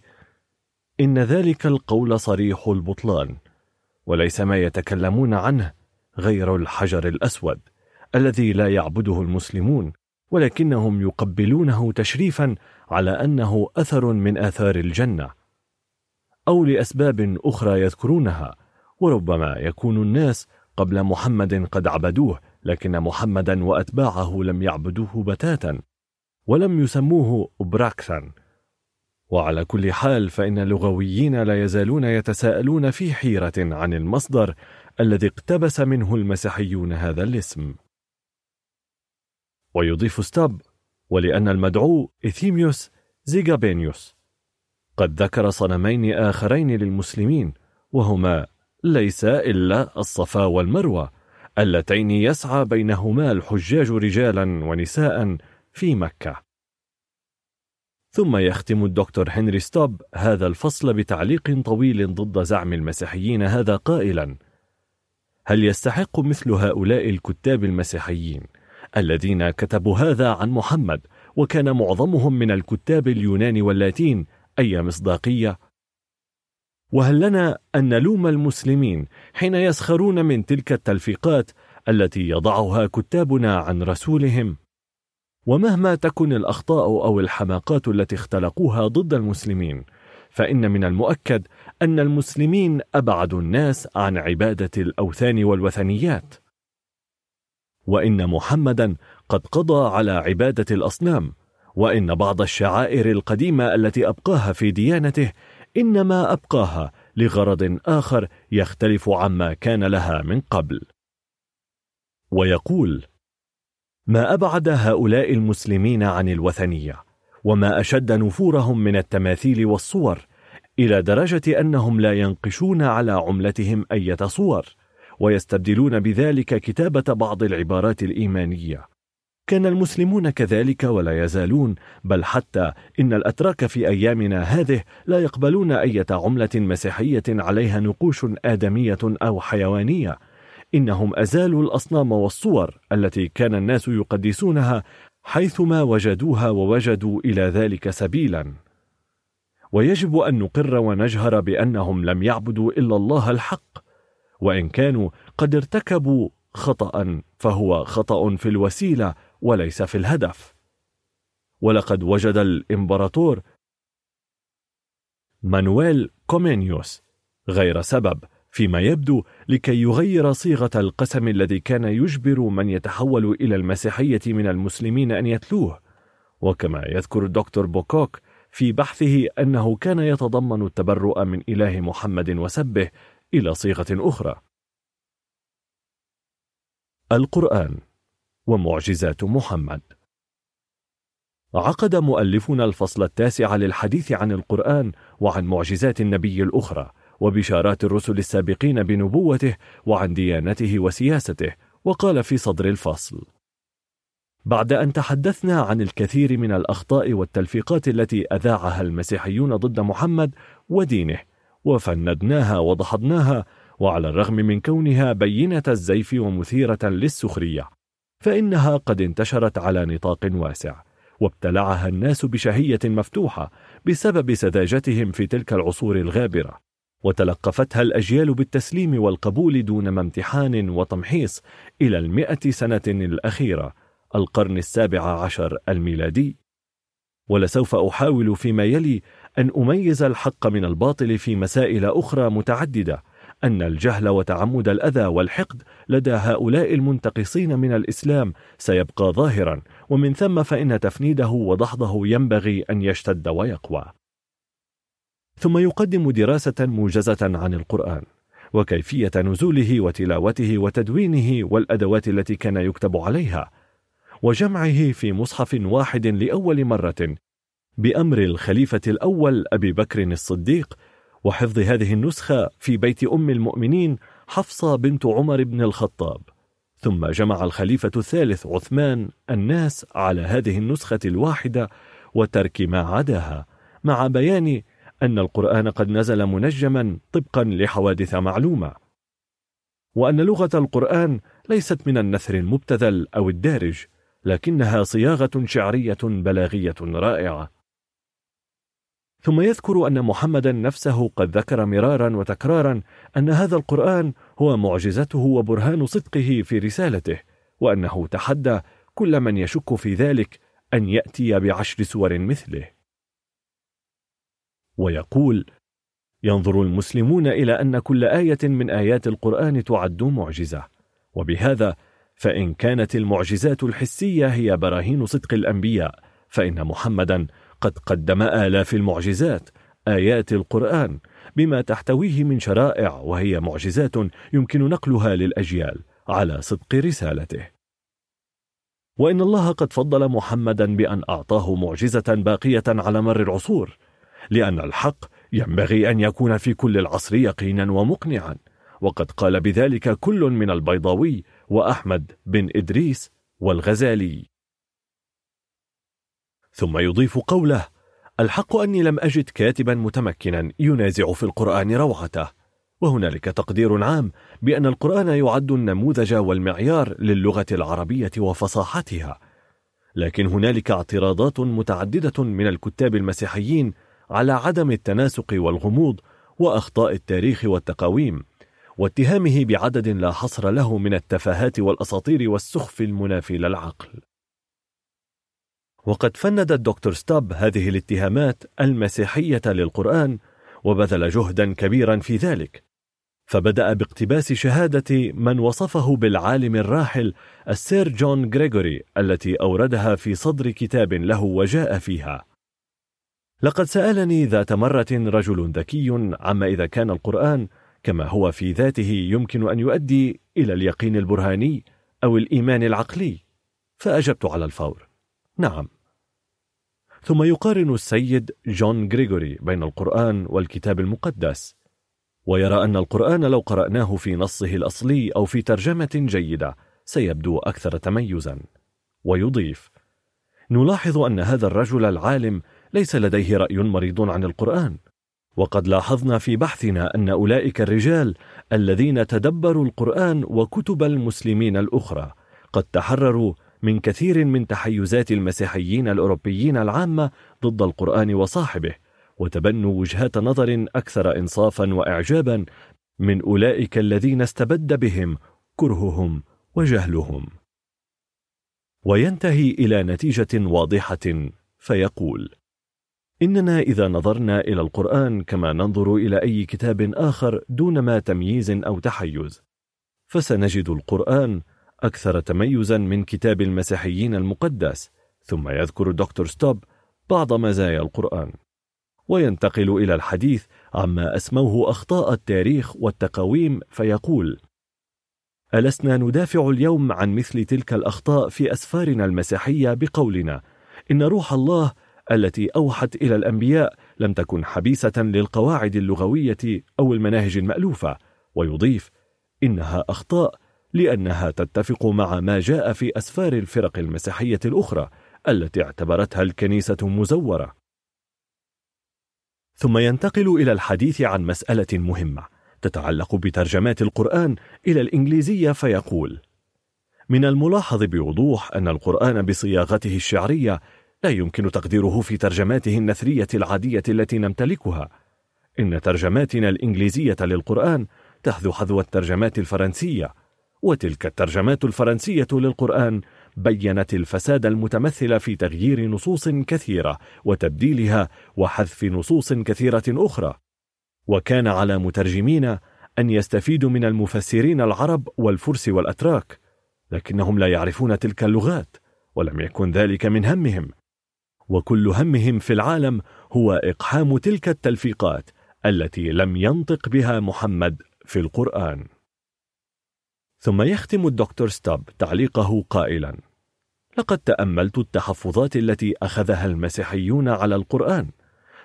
إن ذلك القول صريح البطلان وليس ما يتكلمون عنه غير الحجر الأسود الذي لا يعبده المسلمون ولكنهم يقبلونه تشريفا على أنه أثر من آثار الجنة أو لأسباب أخرى يذكرونها وربما يكون الناس قبل محمد قد عبدوه لكن محمدا وأتباعه لم يعبدوه بتاتا ولم يسموه براكثا وعلى كل حال فإن اللغويين لا يزالون يتساءلون في حيرة عن المصدر الذي اقتبس منه المسيحيون هذا الاسم. ويضيف ستاب ولأن المدعو إثيميوس زيغابينيوس. قد ذكر صنمين آخرين للمسلمين وهما ليس إلا الصفا والمروة اللتين يسعى بينهما الحجاج رجالا ونساء في مكة. ثم يختم الدكتور هنري ستوب هذا الفصل بتعليق طويل ضد زعم المسيحيين هذا قائلا هل يستحق مثل هؤلاء الكتاب المسيحيين الذين كتبوا هذا عن محمد وكان معظمهم من الكتاب اليونان واللاتين أي مصداقية؟ وهل لنا أن نلوم المسلمين حين يسخرون من تلك التلفيقات التي يضعها كتابنا عن رسولهم؟ ومهما تكن الأخطاء أو الحماقات التي اختلقوها ضد المسلمين فإن من المؤكد أن المسلمين أبعد الناس عن عبادة الأوثان والوثنيات. وإن محمدا قد قضى على عبادة الأصنام وإن بعض الشعائر القديمة التي أبقاها في ديانته إنما أبقاها لغرض آخر يختلف عما كان لها من قبل. ويقول ما أبعد هؤلاء المسلمين عن الوثنية وما أشد نفورهم من التماثيل والصور إلى درجة أنهم لا ينقشون على عملتهم أية صور ويستبدلون بذلك كتابة بعض العبارات الإيمانية. كان المسلمون كذلك ولا يزالون بل حتى إن الأتراك في أيامنا هذه لا يقبلون أية عملة مسيحية عليها نقوش آدمية أو حيوانية. إنهم أزالوا الأصنام والصور التي كان الناس يقدسونها حيثما وجدوها ووجدوا إلى ذلك سبيلا. ويجب أن نقر ونجهر بأنهم لم يعبدوا إلا الله الحق وإن كانوا قد ارتكبوا خطأ فهو خطأ في الوسيلة وليس في الهدف. ولقد وجد الإمبراطور مانويل كومينيوس غير سبب فيما يبدو لكي يغير صيغة القسم الذي كان يجبر من يتحول إلى المسيحية من المسلمين أن يتلوه. وكما يذكر الدكتور بوكوك في بحثه أنه كان يتضمن التبرؤ من إله محمد وسبه إلى صيغة أخرى. القرآن ومعجزات محمد. عقد مؤلفنا الفصل التاسع للحديث عن القرآن وعن معجزات النبي الأخرى وبشارات الرسل السابقين بنبوته وعن ديانته وسياسته وقال في صدر الفصل بعد أن تحدثنا عن الكثير من الأخطاء والتلفيقات التي أذاعها المسيحيون ضد محمد ودينه وفندناها وضحضناها وعلى الرغم من كونها بينة الزيف ومثيرة للسخرية فإنها قد انتشرت على نطاق واسع وابتلعها الناس بشهية مفتوحة بسبب سذاجتهم في تلك العصور الغابرة وتلقفتها الأجيال بالتسليم والقبول دون ما امتحان وتمحيص إلى المئة سنة الأخيرة القرن السابع عشر الميلادي ولسوف أحاول فيما يلي أن أميز الحق من الباطل في مسائل أخرى متعددة أن الجهل وتعمد الأذى والحقد لدى هؤلاء المنتقصين من الإسلام سيبقى ظاهرا ومن ثم فإن تفنيده وضحضه ينبغي أن يشتد ويقوى. ثم يقدم دراسة موجزة عن القرآن وكيفية نزوله وتلاوته وتدوينه والأدوات التي كان يكتب عليها وجمعه في مصحف واحد لأول مرة بأمر الخليفة الأول أبي بكر الصديق وحفظ هذه النسخة في بيت أم المؤمنين حفصة بنت عمر بن الخطاب. ثم جمع الخليفة الثالث عثمان الناس على هذه النسخة الواحدة وترك ما عداها مع بيان أن القرآن قد نزل منجما طبقا لحوادث معلومة. وأن لغة القرآن ليست من النثر المبتذل أو الدارج لكنها صياغة شعرية بلاغية رائعة. ثم يذكر أن محمدا نفسه قد ذكر مرارا وتكرارا أن هذا القرآن هو معجزته وبرهان صدقه في رسالته وأنه تحدى كل من يشك في ذلك أن يأتي بعشر سور مثله. ويقول ينظر المسلمون إلى أن كل آية من آيات القرآن تعد معجزة وبهذا فإن كانت المعجزات الحسية هي براهين صدق الأنبياء فإن محمدا قد قدم آلاف المعجزات آيات القرآن بما تحتويه من شرائع وهي معجزات يمكن نقلها للأجيال على صدق رسالته. وإن الله قد فضل محمدا بأن أعطاه معجزة باقية على مر العصور لأن الحق ينبغي أن يكون في كل العصر يقينا ومقنعا. وقد قال بذلك كل من البيضاوي وأحمد بن إدريس والغزالي. ثم يضيف قوله الحق أني لم أجد كاتبا متمكنا ينازع في القرآن روعته. وهنالك تقدير عام بأن القرآن يعد النموذج والمعيار للغة العربية وفصاحتها. لكن هنالك اعتراضات متعددة من الكتاب المسيحيين على عدم التناسق والغموض وأخطاء التاريخ والتقاويم. واتهامه بعدد لا حصر له من التفاهات والأساطير والسخف المنافي للعقل. وقد فند الدكتور ستاب هذه الاتهامات المسيحية للقرآن وبذل جهدا كبيرا في ذلك فبدأ باقتباس شهادة من وصفه بالعالم الراحل السير جون غريغوري التي أوردها في صدر كتاب له وجاء فيها. لقد سألني ذات مرة رجل ذكي عما إذا كان القرآن كما هو في ذاته يمكن أن يؤدي إلى اليقين البرهاني أو الإيمان العقلي فأجبت على الفور. نعم. ثم يقارن السيد جون غريغوري بين القرآن والكتاب المقدس ويرى أن القرآن لو قرأناه في نصه الأصلي أو في ترجمة جيدة سيبدو أكثر تميزا. ويضيف نلاحظ أن هذا الرجل العالم ليس لديه رأي مريض عن القرآن. وقد لاحظنا في بحثنا أن أولئك الرجال الذين تدبروا القرآن وكتب المسلمين الأخرى قد تحرروا من كثير من تحيزات المسيحيين الأوروبيين العامة ضد القرآن وصاحبه وتبنوا وجهات نظر أكثر إنصافا وإعجابا من أولئك الذين استبد بهم كرههم وجهلهم. وينتهي إلى نتيجة واضحة فيقول إننا إذا نظرنا إلى القرآن كما ننظر إلى أي كتاب آخر دون ما تمييز أو تحيز. فسنجد القرآن أكثر تميزا من كتاب المسيحيين المقدس ثم يذكر دكتور ستوب بعض مزايا القرآن. وينتقل إلى الحديث عما أسموه أخطاء التاريخ والتقاويم فيقول ألسنا ندافع اليوم عن مثل تلك الأخطاء في أسفارنا المسيحية بقولنا إن روح الله التي أوحت إلى الأنبياء لم تكن حبيسة للقواعد اللغوية أو المناهج المألوفة. ويضيف إنها أخطاء لأنها تتفق مع ما جاء في أسفار الفرق المسيحية الأخرى التي اعتبرتها الكنيسة مزورة. ثم ينتقل إلى الحديث عن مسألة مهمة تتعلق بترجمات القرآن إلى الإنجليزية فيقول من الملاحظ بوضوح أن القرآن بصياغته الشعرية لا يمكن تقديره في ترجماته النثرية العادية التي نمتلكها. إن ترجماتنا الإنجليزية للقرآن تحذو حذو الترجمات الفرنسية وتلك الترجمات الفرنسية للقرآن بينت الفساد المتمثل في تغيير نصوص كثيرة وتبديلها وحذف نصوص كثيرة أخرى. وكان على مترجمين أن يستفيدوا من المفسرين العرب والفرس والأتراك لكنهم لا يعرفون تلك اللغات ولم يكن ذلك من همهم. وكل همهم في العالم هو إقحام تلك التلفيقات التي لم ينطق بها محمد في القرآن. ثم يختم الدكتور ستاب تعليقه قائلا لقد تأملت التحفظات التي أخذها المسيحيون على القرآن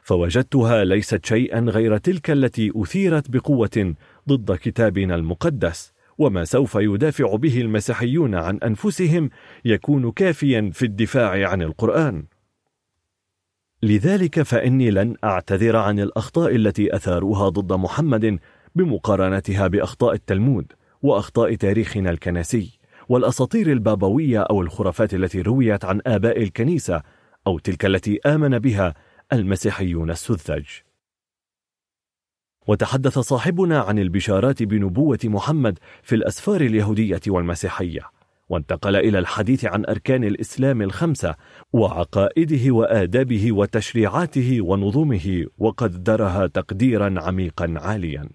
فوجدتها ليست شيئا غير تلك التي أثيرت بقوة ضد كتابنا المقدس وما سوف يدافع به المسيحيون عن أنفسهم يكون كافيا في الدفاع عن القرآن. لذلك فإني لن أعتذر عن الأخطاء التي أثاروها ضد محمد بمقارنتها بأخطاء التلمود وأخطاء تاريخنا الكنسي والأساطير البابوية أو الخرافات التي رويت عن آباء الكنيسة أو تلك التي آمن بها المسيحيون السذج وتحدث صاحبنا عن البشارات بنبوة محمد في الأسفار اليهودية والمسيحية. وانتقل إلى الحديث عن أركان الإسلام الخمسة وعقائده وآدابه وتشريعاته ونظمه وقدرها تقديرا عميقا عاليا.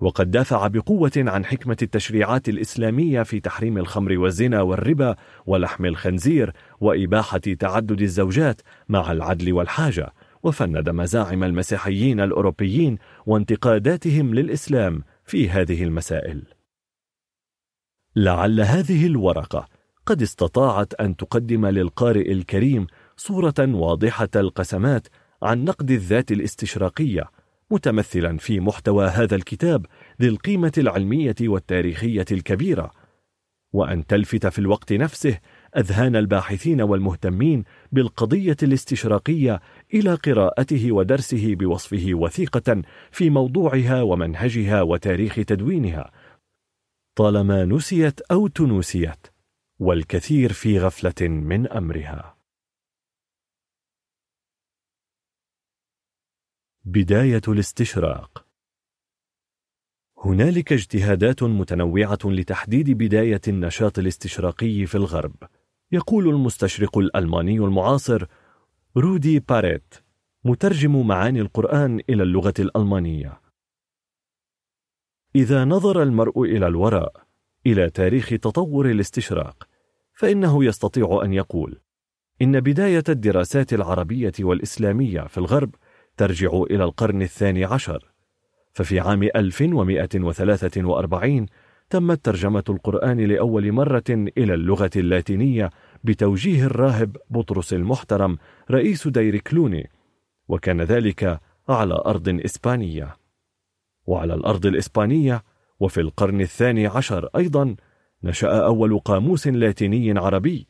وقد دافع بقوة عن حكمة التشريعات الإسلامية في تحريم الخمر والزنا والربا ولحم الخنزير وإباحة تعدد الزوجات مع العدل والحاجة وفند مزاعم المسيحيين الأوروبيين وانتقاداتهم للإسلام في هذه المسائل. لعل هذه الورقة قد استطاعت أن تقدم للقارئ الكريم صورة واضحة القسمات عن نقد الذات الاستشراقية متمثلا في محتوى هذا الكتاب ذي القيمة العلمية والتاريخية الكبيرة. وأن تلفت في الوقت نفسه أذهان الباحثين والمهتمين بالقضية الاستشراقية إلى قراءته ودرسه بوصفه وثيقة في موضوعها ومنهجها وتاريخ تدوينها. طالما نسيت أو تنوسيت والكثير في غفلة من أمرها. بداية الاستشراق. هنالك اجتهادات متنوعة لتحديد بداية النشاط الاستشراقي في الغرب يقول المستشرق الألماني المعاصر رودي باريت مترجم معاني القرآن إلى اللغة الألمانية. إذا نظر المرء إلى الوراء إلى تاريخ تطور الاستشراق فإنه يستطيع أن يقول إن بداية الدراسات العربية والإسلامية في الغرب ترجع إلى القرن الثاني عشر. ففي عام 1143 تمت ترجمة القرآن لأول مرة إلى اللغة اللاتينية بتوجيه الراهب بطرس المحترم رئيس دير كلوني وكان ذلك على أرض إسبانية. وعلى الأرض الإسبانية وفي القرن الثاني عشر أيضا نشأ أول قاموس لاتيني عربي.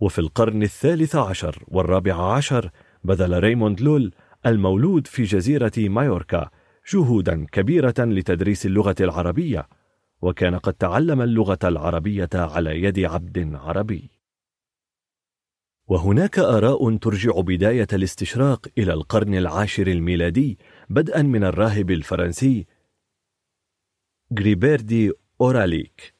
وفي القرن الثالث عشر والرابع عشر بذل ريموند لول المولود في جزيرة مايوركا جهودا كبيرة لتدريس اللغة العربية وكان قد تعلم اللغة العربية على يد عبد عربي. وهناك آراء ترجع بداية الاستشراق إلى القرن العاشر الميلادي بدءا من الراهب الفرنسي غريبيردي أوراليك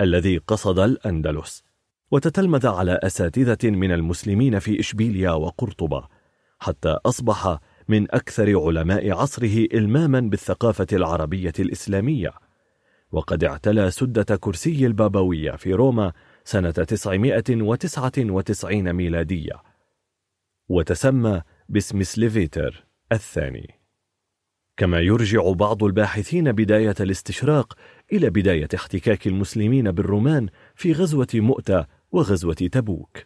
الذي قصد الأندلس وتتلمذ على أساتذة من المسلمين في إشبيليا وقرطبة حتى أصبح من أكثر علماء عصره إلماما بالثقافة العربية الإسلامية وقد اعتلى سدة كرسي البابوية في روما سنة 999 ميلادية. وتسمى باسم سليفيتر الثاني. كما يرجع بعض الباحثين بداية الاستشراق إلى بداية احتكاك المسلمين بالرومان في غزوة مؤتة وغزوة تبوك.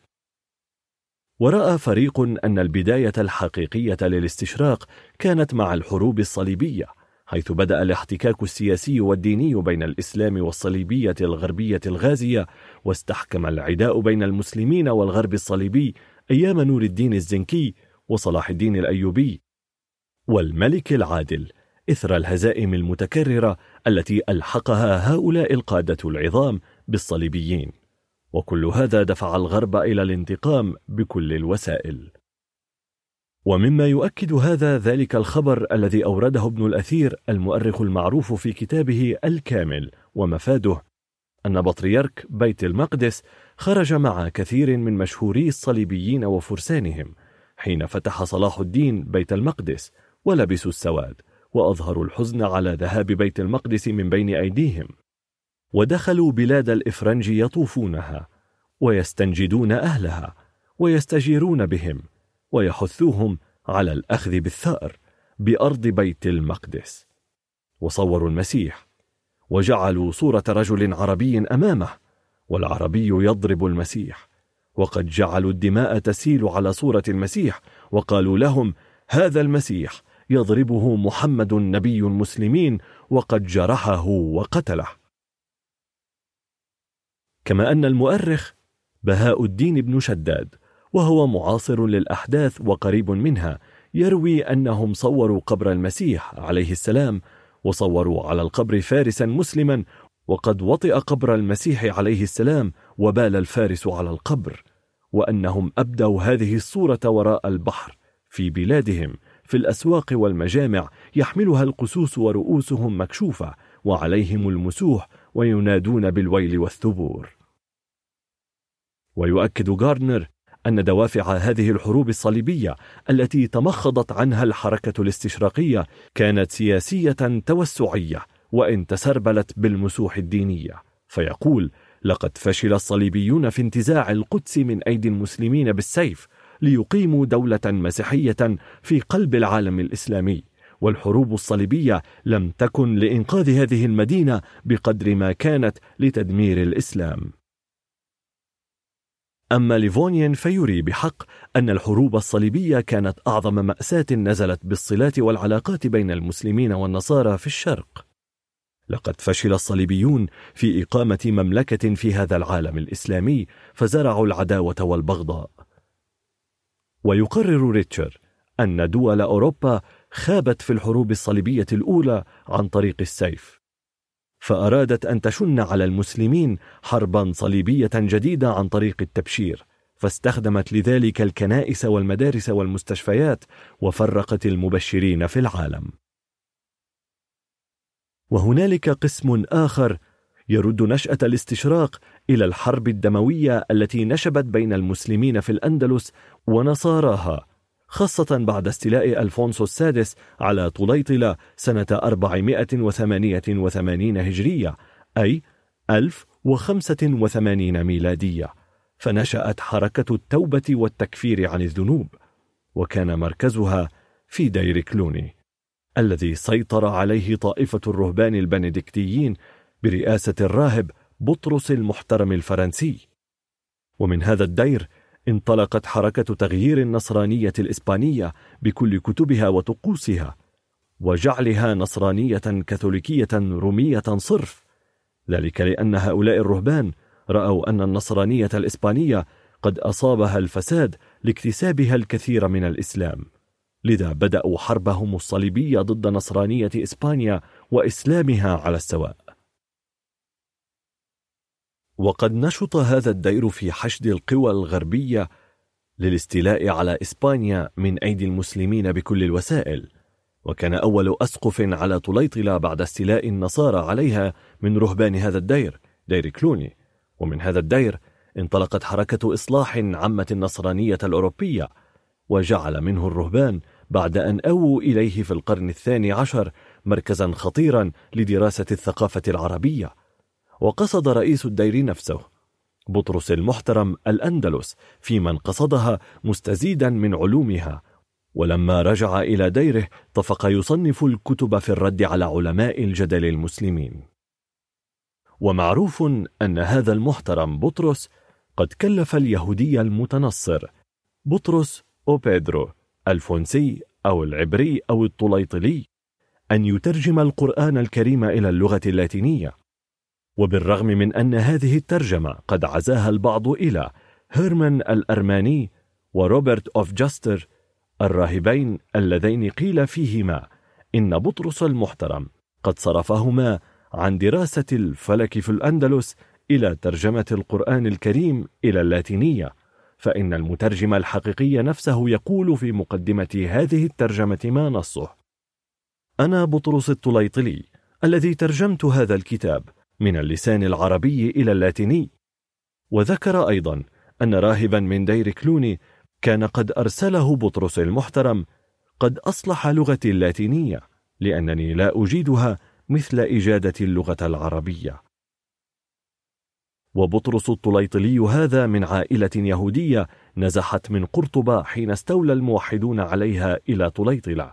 ورأى فريق أن البداية الحقيقية للاستشراق كانت مع الحروب الصليبية حيث بدأ الاحتكاك السياسي والديني بين الإسلام والصليبية الغربية الغازية واستحكم العداء بين المسلمين والغرب الصليبي أيام نور الدين الزنكي وصلاح الدين الأيوبي. والملك العادل إثر الهزائم المتكررة التي ألحقها هؤلاء القادة العظام بالصليبيين. وكل هذا دفع الغرب إلى الانتقام بكل الوسائل. ومما يؤكد هذا ذلك الخبر الذي أورده ابن الأثير المؤرخ المعروف في كتابه الكامل ومفاده أن بطريرك بيت المقدس خرج مع كثير من مشهوري الصليبيين وفرسانهم حين فتح صلاح الدين بيت المقدس ولبسوا السواد وأظهروا الحزن على ذهاب بيت المقدس من بين أيديهم. ودخلوا بلاد الإفرنج يطوفونها ويستنجدون أهلها ويستجيرون بهم. ويحثوهم على الأخذ بالثأر بأرض بيت المقدس. وصوروا المسيح وجعلوا صورة رجل عربي أمامه والعربي يضرب المسيح. وقد جعلوا الدماء تسيل على صورة المسيح وقالوا لهم هذا المسيح يضربه محمد نبي المسلمين وقد جرحه وقتله. كما أن المؤرخ بهاء الدين بن شداد وهو معاصر للأحداث وقريب منها يروي أنهم صوروا قبر المسيح عليه السلام وصوروا على القبر فارسا مسلما وقد وطئ قبر المسيح عليه السلام وبال الفارس على القبر وأنهم أبدوا هذه الصورة وراء البحر في بلادهم في الأسواق والمجامع يحملها القسوس ورؤوسهم مكشوفة وعليهم المسوح وينادون بالويل والثبور. ويؤكد غاردنر أن دوافع هذه الحروب الصليبية التي تمخضت عنها الحركة الاستشراقية كانت سياسية توسعية وإن تسربلت بالمسوح الدينية. فيقول لقد فشل الصليبيون في انتزاع القدس من أيدي المسلمين بالسيف ليقيموا دولة مسيحية في قلب العالم الإسلامي. والحروب الصليبية لم تكن لإنقاذ هذه المدينة بقدر ما كانت لتدمير الإسلام. أما ليفونيان فيرى بحق أن الحروب الصليبية كانت أعظم مأساة نزلت بالصلات والعلاقات بين المسلمين والنصارى في الشرق. لقد فشل الصليبيون في إقامة مملكة في هذا العالم الإسلامي فزرعوا العداوة والبغضاء. ويقرر ريتشر أن دول أوروبا خابت في الحروب الصليبية الأولى عن طريق السيف. فأرادت أن تشن على المسلمين حربا صليبية جديدة عن طريق التبشير فاستخدمت لذلك الكنائس والمدارس والمستشفيات وفرقت المبشرين في العالم. وهنالك قسم آخر يرد نشأة الاستشراق إلى الحرب الدموية التي نشبت بين المسلمين في الأندلس ونصاراها خاصة بعد استيلاء ألفونسو السادس على طليطلة سنة 488 هجرية أي 1085 ميلادية. فنشأت حركة التوبة والتكفير عن الذنوب وكان مركزها في دير كلوني الذي سيطر عليه طائفة الرهبان البنديكتيين برئاسة الراهب بطرس المحترم الفرنسي. ومن هذا الدير انطلقت حركة تغيير النصرانية الإسبانية بكل كتبها وطقوسها وجعلها نصرانية كاثوليكية رومية صرف. ذلك لأن هؤلاء الرهبان رأوا أن النصرانية الإسبانية قد أصابها الفساد لاكتسابها الكثير من الإسلام. لذا بدأوا حربهم الصليبية ضد نصرانية إسبانيا وإسلامها على السواء. وقد نشط هذا الدير في حشد القوى الغربية للاستيلاء على إسبانيا من أيدي المسلمين بكل الوسائل وكان أول أسقف على طليطلة بعد استيلاء النصارى عليها من رهبان هذا الدير دير كلوني. ومن هذا الدير انطلقت حركة إصلاح عامة النصرانية الأوروبية وجعل منه الرهبان بعد أن أووا إليه في القرن الثاني عشر مركزا خطيرا لدراسة الثقافة العربية. وقصد رئيس الدير نفسه بطرس المحترم الأندلس في من قصدها مستزيدا من علومها. ولما رجع إلى ديره طفق يصنف الكتب في الرد على علماء الجدل المسلمين. ومعروف أن هذا المحترم بطرس قد كلف اليهودي المتنصر بطرس أو بيدرو الفونسي أو العبري أو الطليطلي أن يترجم القرآن الكريم إلى اللغة اللاتينية. وبالرغم من أن هذه الترجمة قد عزاها البعض إلى هيرمان الأرماني وروبرت أوف جاستر الراهبين اللذين قيل فيهما إن بطرس المحترم قد صرفهما عن دراسة الفلك في الأندلس إلى ترجمة القرآن الكريم إلى اللاتينية فإن المترجم الحقيقي نفسه يقول في مقدمة هذه الترجمة ما نصه. أنا بطرس الطليطلي الذي ترجمت هذا الكتاب من اللسان العربي إلى اللاتيني. وذكر أيضا أن راهبا من دير كلوني كان قد أرسله بطرس المحترم قد أصلح لغتي اللاتينية لأنني لا أجيدها مثل إجادة اللغة العربية. وبطرس الطليطلي هذا من عائلة يهودية نزحت من قرطبة حين استولى الموحدون عليها إلى طليطلة.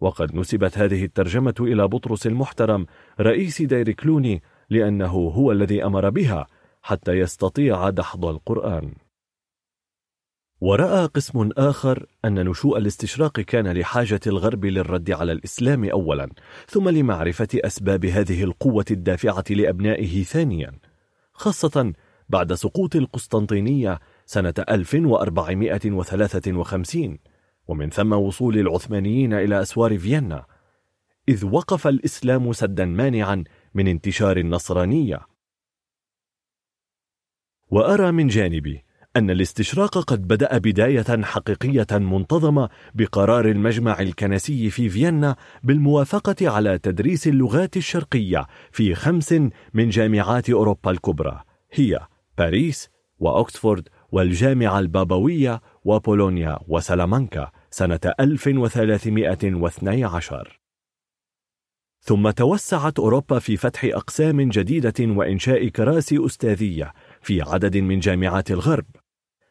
وقد نسبت هذه الترجمة إلى بطرس المحترم رئيس دير كلوني لأنه هو الذي أمر بها حتى يستطيع دحض القرآن. ورأى قسم آخر أن نشوء الاستشراق كان لحاجة الغرب للرد على الإسلام أولا ثم لمعرفة أسباب هذه القوة الدافعة لأبنائه ثانيا خاصة بعد سقوط القسطنطينية سنة 1453 ومن ثم وصول العثمانيين إلى أسوار فيينا إذ وقف الإسلام سدا مانعا من انتشار النصرانية. وأرى من جانبي أن الاستشراق قد بدأ بداية حقيقية منتظمة بقرار المجمع الكنسي في فيينا بالموافقة على تدريس اللغات الشرقية في خمس من جامعات أوروبا الكبرى هي باريس وأكسفورد والجامعة البابوية وبولونيا وسلامانكا سنة 1312 ثم توسعت أوروبا في فتح أقسام جديدة وإنشاء كراسي أستاذية في عدد من جامعات الغرب.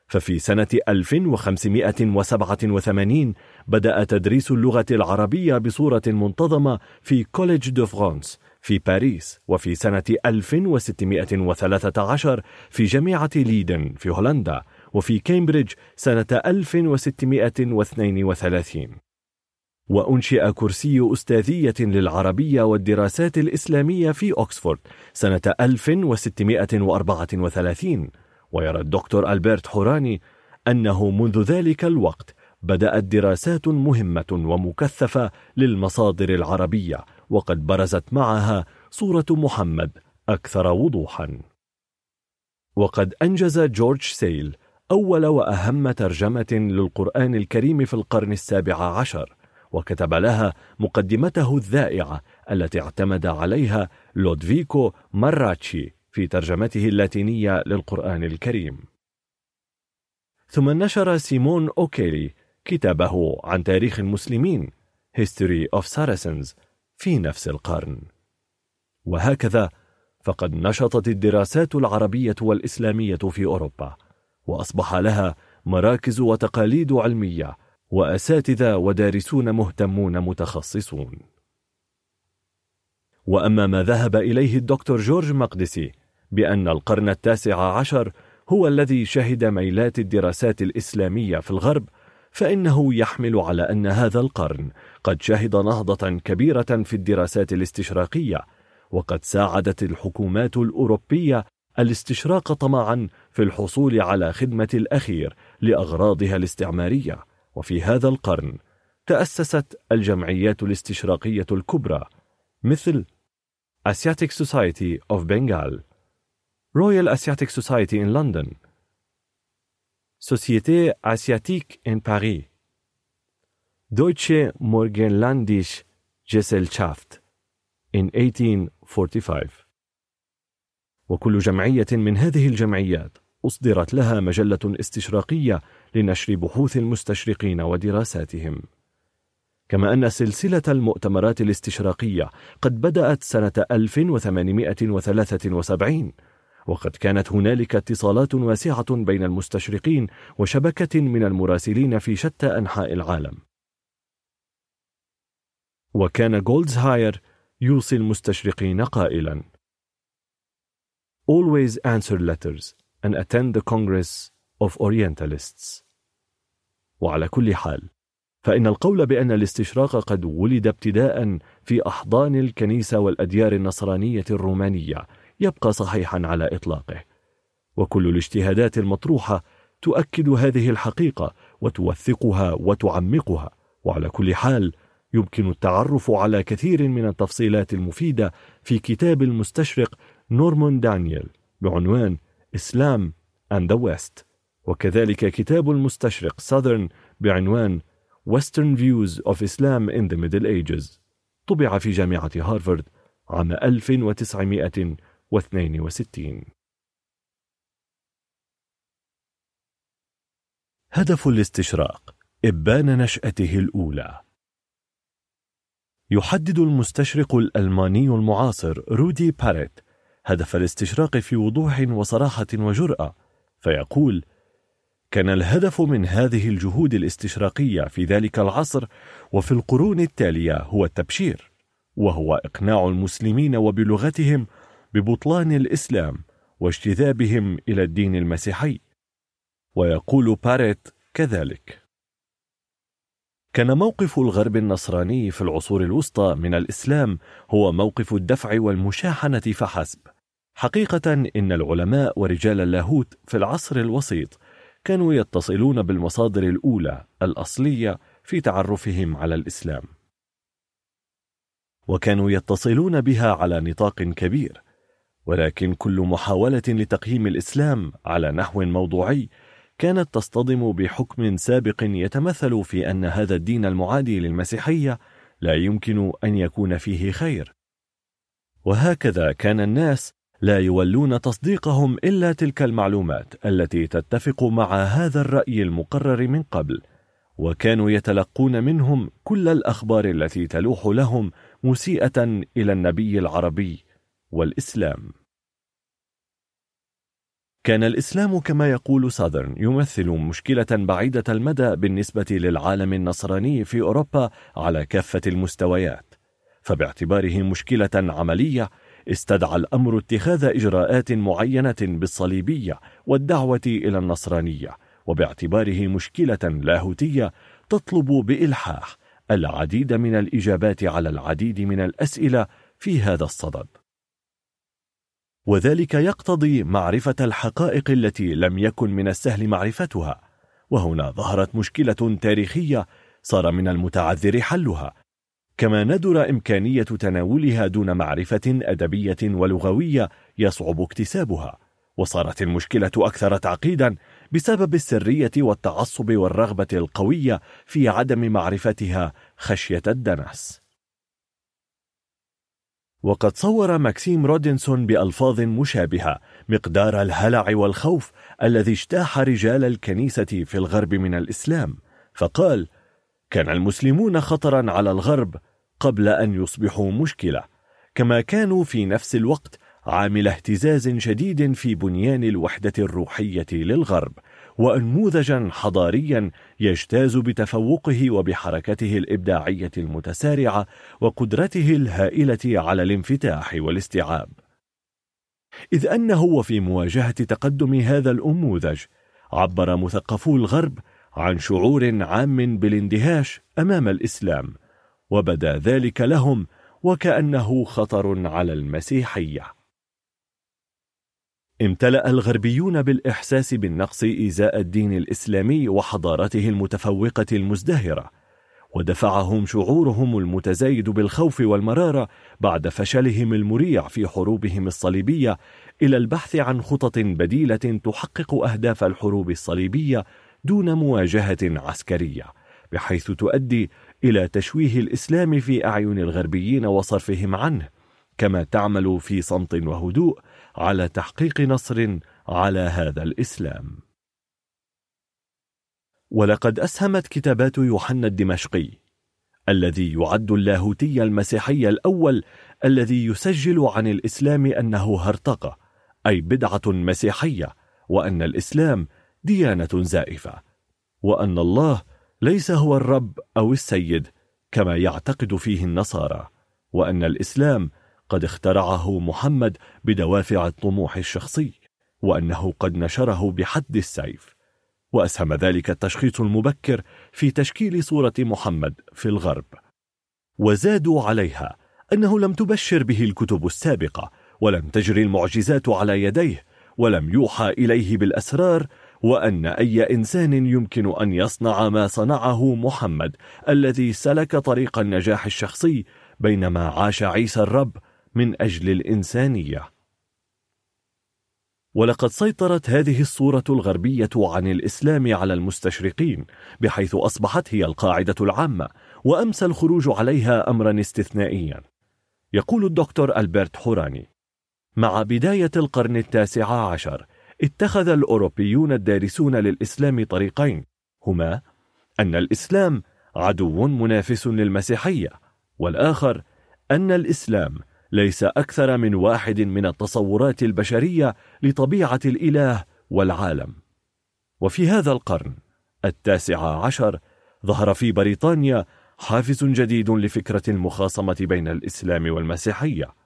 ففي سنة 1587 بدأ تدريس اللغة العربية بصورة منتظمة في Collège de France في باريس وفي سنة 1613 في جامعة ليدن في هولندا وفي كامبريدج سنة 1632 وأنشئ كرسي أستاذية للعربية والدراسات الإسلامية في أكسفورد سنة 1634 ويرى الدكتور ألبرت حوراني أنه منذ ذلك الوقت بدأت دراسات مهمة ومكثفة للمصادر العربية وقد برزت معها صورة محمد أكثر وضوحا. وقد أنجز جورج سيل أول وأهم ترجمة للقرآن الكريم في القرن السابع عشر. وكتب لها مقدمته الذائعة التي اعتمد عليها لودفيكو ماراتشي في ترجمته اللاتينية للقرآن الكريم. ثم نشر سيمون أوكيلي كتابه عن تاريخ المسلمين History of Saracens في نفس القرن. وهكذا فقد نشطت الدراسات العربية والإسلامية في أوروبا وأصبح لها مراكز وتقاليد علمية وأساتذة ودارسون مهتمون متخصصون. وأما ما ذهب إليه الدكتور جورج مقدسي بأن القرن التاسع عشر هو الذي شهد ميلات الدراسات الإسلامية في الغرب فإنه يحمل على أن هذا القرن قد شهد نهضة كبيرة في الدراسات الاستشراقية وقد ساعدت الحكومات الأوروبية الاستشراق طمعا في الحصول على خدمة الأخير لأغراضها الاستعمارية. وفي هذا القرن تأسست الجمعيات الاستشراقية الكبرى مثل Asiatic Society of Bengal Royal Asiatic Society in London Société Asiatique in Paris Deutsche Morgenlandische Gesellschaft in 1845 وكل جمعية من هذه الجمعيات أصدرت لها مجلة استشراقية لنشر بحوث المستشرقين ودراساتهم. كما أن سلسلة المؤتمرات الاستشراقية قد بدأت سنة 1873 وقد كانت هنالك اتصالات واسعة بين المستشرقين وشبكة من المراسلين في شتى أنحاء العالم. وكان جولدزهاير يوصي المستشرقين قائلا Always answer letters and attend the Congress of Orientalists. وعلى كل حال فإن القول بأن الاستشراق قد ولد ابتداء في أحضان الكنيسة والأديار النصرانية الرومانية يبقى صحيحا على إطلاقه وكل الاجتهادات المطروحة تؤكد هذه الحقيقة وتوثقها وتعمقها وعلى كل حال يمكن التعرف على كثير من التفصيلات المفيدة في كتاب المستشرق نورمان دانيال بعنوان إسلام and the West. وكذلك كتاب المستشرق Southern بعنوان Western Views of Islam in the Middle Ages. طبع في جامعة هارفارد عام 1962 هدف الاستشراق إبان نشأته الأولى. يحدد المستشرق الألماني المعاصر رودي باريت هدف الاستشراق في وضوح وصراحة وجرأة فيقول كان الهدف من هذه الجهود الاستشراقية في ذلك العصر وفي القرون التالية هو التبشير وهو إقناع المسلمين وبلغتهم ببطلان الإسلام واجتذابهم إلى الدين المسيحي. ويقول باريت كذلك كان موقف الغرب النصراني في العصور الوسطى من الإسلام هو موقف الدفع والمشاحنة فحسب. حقيقة إن العلماء ورجال اللاهوت في العصر الوسيط كانوا يتصلون بالمصادر الأولى الأصلية في تعرفهم على الإسلام. وكانوا يتصلون بها على نطاق كبير ولكن كل محاولة لتقييم الإسلام على نحو موضوعي كانت تصطدم بحكم سابق يتمثل في أن هذا الدين المعادي للمسيحية لا يمكن أن يكون فيه خير. وهكذا كان الناس لا يولون تصديقهم إلا تلك المعلومات التي تتفق مع هذا الرأي المقرر من قبل وكانوا يتلقون منهم كل الأخبار التي تلوح لهم مسيئة إلى النبي العربي والإسلام. كان الإسلام كما يقول ساذرن يمثل مشكلة بعيدة المدى بالنسبة للعالم النصراني في أوروبا على كافة المستويات فباعتباره مشكلة عملية استدعى الأمر اتخاذ إجراءات معينة بالصليبية والدعوة إلى النصرانية وباعتباره مشكلة لاهوتية تطلب بإلحاح العديد من الإجابات على العديد من الأسئلة في هذا الصدد. وذلك يقتضي معرفة الحقائق التي لم يكن من السهل معرفتها وهنا ظهرت مشكلة تاريخية صار من المتعذر حلها كما ندر إمكانية تناولها دون معرفة أدبية ولغوية يصعب اكتسابها وصارت المشكلة أكثر تعقيدا بسبب السرية والتعصب والرغبة القوية في عدم معرفتها خشية الدنس. وقد صور ماكسيم رودنسون بألفاظ مشابهة مقدار الهلع والخوف الذي اجتاح رجال الكنيسة في الغرب من الإسلام فقال كان المسلمون خطرا على الغرب قبل أن يصبحوا مشكلة كما كانوا في نفس الوقت عامل اهتزاز شديد في بنيان الوحدة الروحية للغرب وأنموذجا حضاريا يجتاز بتفوقه وبحركته الإبداعية المتسارعة وقدرته الهائلة على الانفتاح والاستيعاب. إذ أنه وفي مواجهة تقدم هذا الأنموذج عبر مثقفو الغرب عن شعور عام بالاندهاش أمام الإسلام وبدا ذلك لهم وكأنه خطر على المسيحية. امتلأ الغربيون بالإحساس بالنقص إزاء الدين الإسلامي وحضارته المتفوقة المزدهرة ودفعهم شعورهم المتزايد بالخوف والمرارة بعد فشلهم المريع في حروبهم الصليبية إلى البحث عن خطط بديلة تحقق أهداف الحروب الصليبية دون مواجهة عسكرية بحيث تؤدي إلى تشويه الإسلام في أعين الغربيين وصرفهم عنه كما تعمل في صمت وهدوء على تحقيق نصر على هذا الإسلام. ولقد أسهمت كتابات يوحنا الدمشقي الذي يعد اللاهوتي المسيحي الأول الذي يسجل عن الإسلام أنه هرطقة أي بدعة مسيحية وأن الإسلام ديانة زائفة وأن الله ليس هو الرب أو السيد كما يعتقد فيه النصارى وأن الإسلام قد اخترعه محمد بدوافع الطموح الشخصي وأنه قد نشره بحد السيف. وأسهم ذلك التشخيص المبكر في تشكيل صورة محمد في الغرب. وزادوا عليها أنه لم تبشر به الكتب السابقة ولم تجري المعجزات على يديه ولم يوحى إليه بالأسرار وأن أي إنسان يمكن أن يصنع ما صنعه محمد الذي سلك طريق النجاح الشخصي بينما عاش عيسى الرب من أجل الإنسانية. ولقد سيطرت هذه الصورة الغربية عن الإسلام على المستشرقين بحيث أصبحت هي القاعدة العامة وأمسى الخروج عليها أمرا استثنائيا. يقول الدكتور ألبرت حوراني مع بداية القرن التاسع عشر اتخذ الأوروبيون الدارسون للإسلام طريقين. هما أن الإسلام عدو منافس للمسيحية والآخر أن الإسلام ليس أكثر من واحد من التصورات البشرية لطبيعة الإله والعالم. وفي هذا القرن التاسع عشر ظهر في بريطانيا حافز جديد لفكرة المخاصمة بين الإسلام والمسيحية.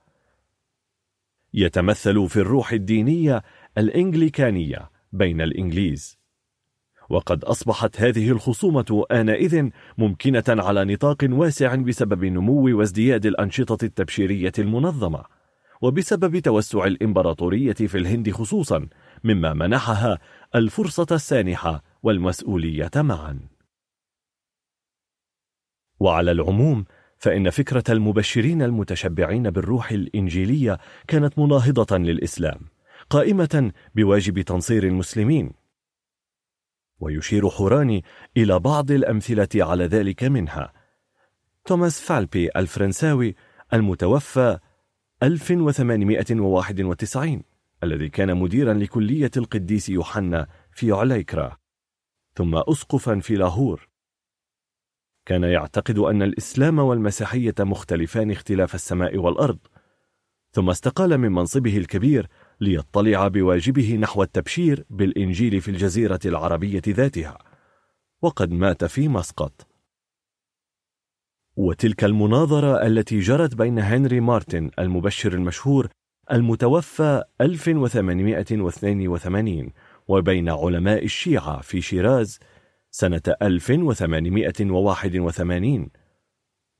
يتمثل في الروح الدينية الإنجليكانية بين الإنجليز. وقد أصبحت هذه الخصومة آنئذ ممكنة على نطاق واسع بسبب نمو وازدياد الأنشطة التبشيرية المنظمة وبسبب توسع الإمبراطورية في الهند خصوصا مما منحها الفرصة السانحة والمسؤولية معا. وعلى العموم فإن فكرة المبشرين المتشبعين بالروح الإنجيلية كانت مناهضة للإسلام. قائمة بواجب تنصير المسلمين. ويشير حوراني إلى بعض الأمثلة على ذلك منها. توماس فالبي الفرنساوي المتوفى 1891 الذي كان مديرا لكلية القديس يوحنا في عليكرا. ثم أسقفا في لاهور. كان يعتقد أن الإسلام والمسيحية مختلفان اختلاف السماء والأرض. ثم استقال من منصبه الكبير ليطلع بواجبه نحو التبشير بالإنجيل في الجزيرة العربية ذاتها. وقد مات في مسقط. وتلك المناظرة التي جرت بين هنري مارتن المبشر المشهور المتوفى 1882 وبين علماء الشيعة في شيراز سنة 1881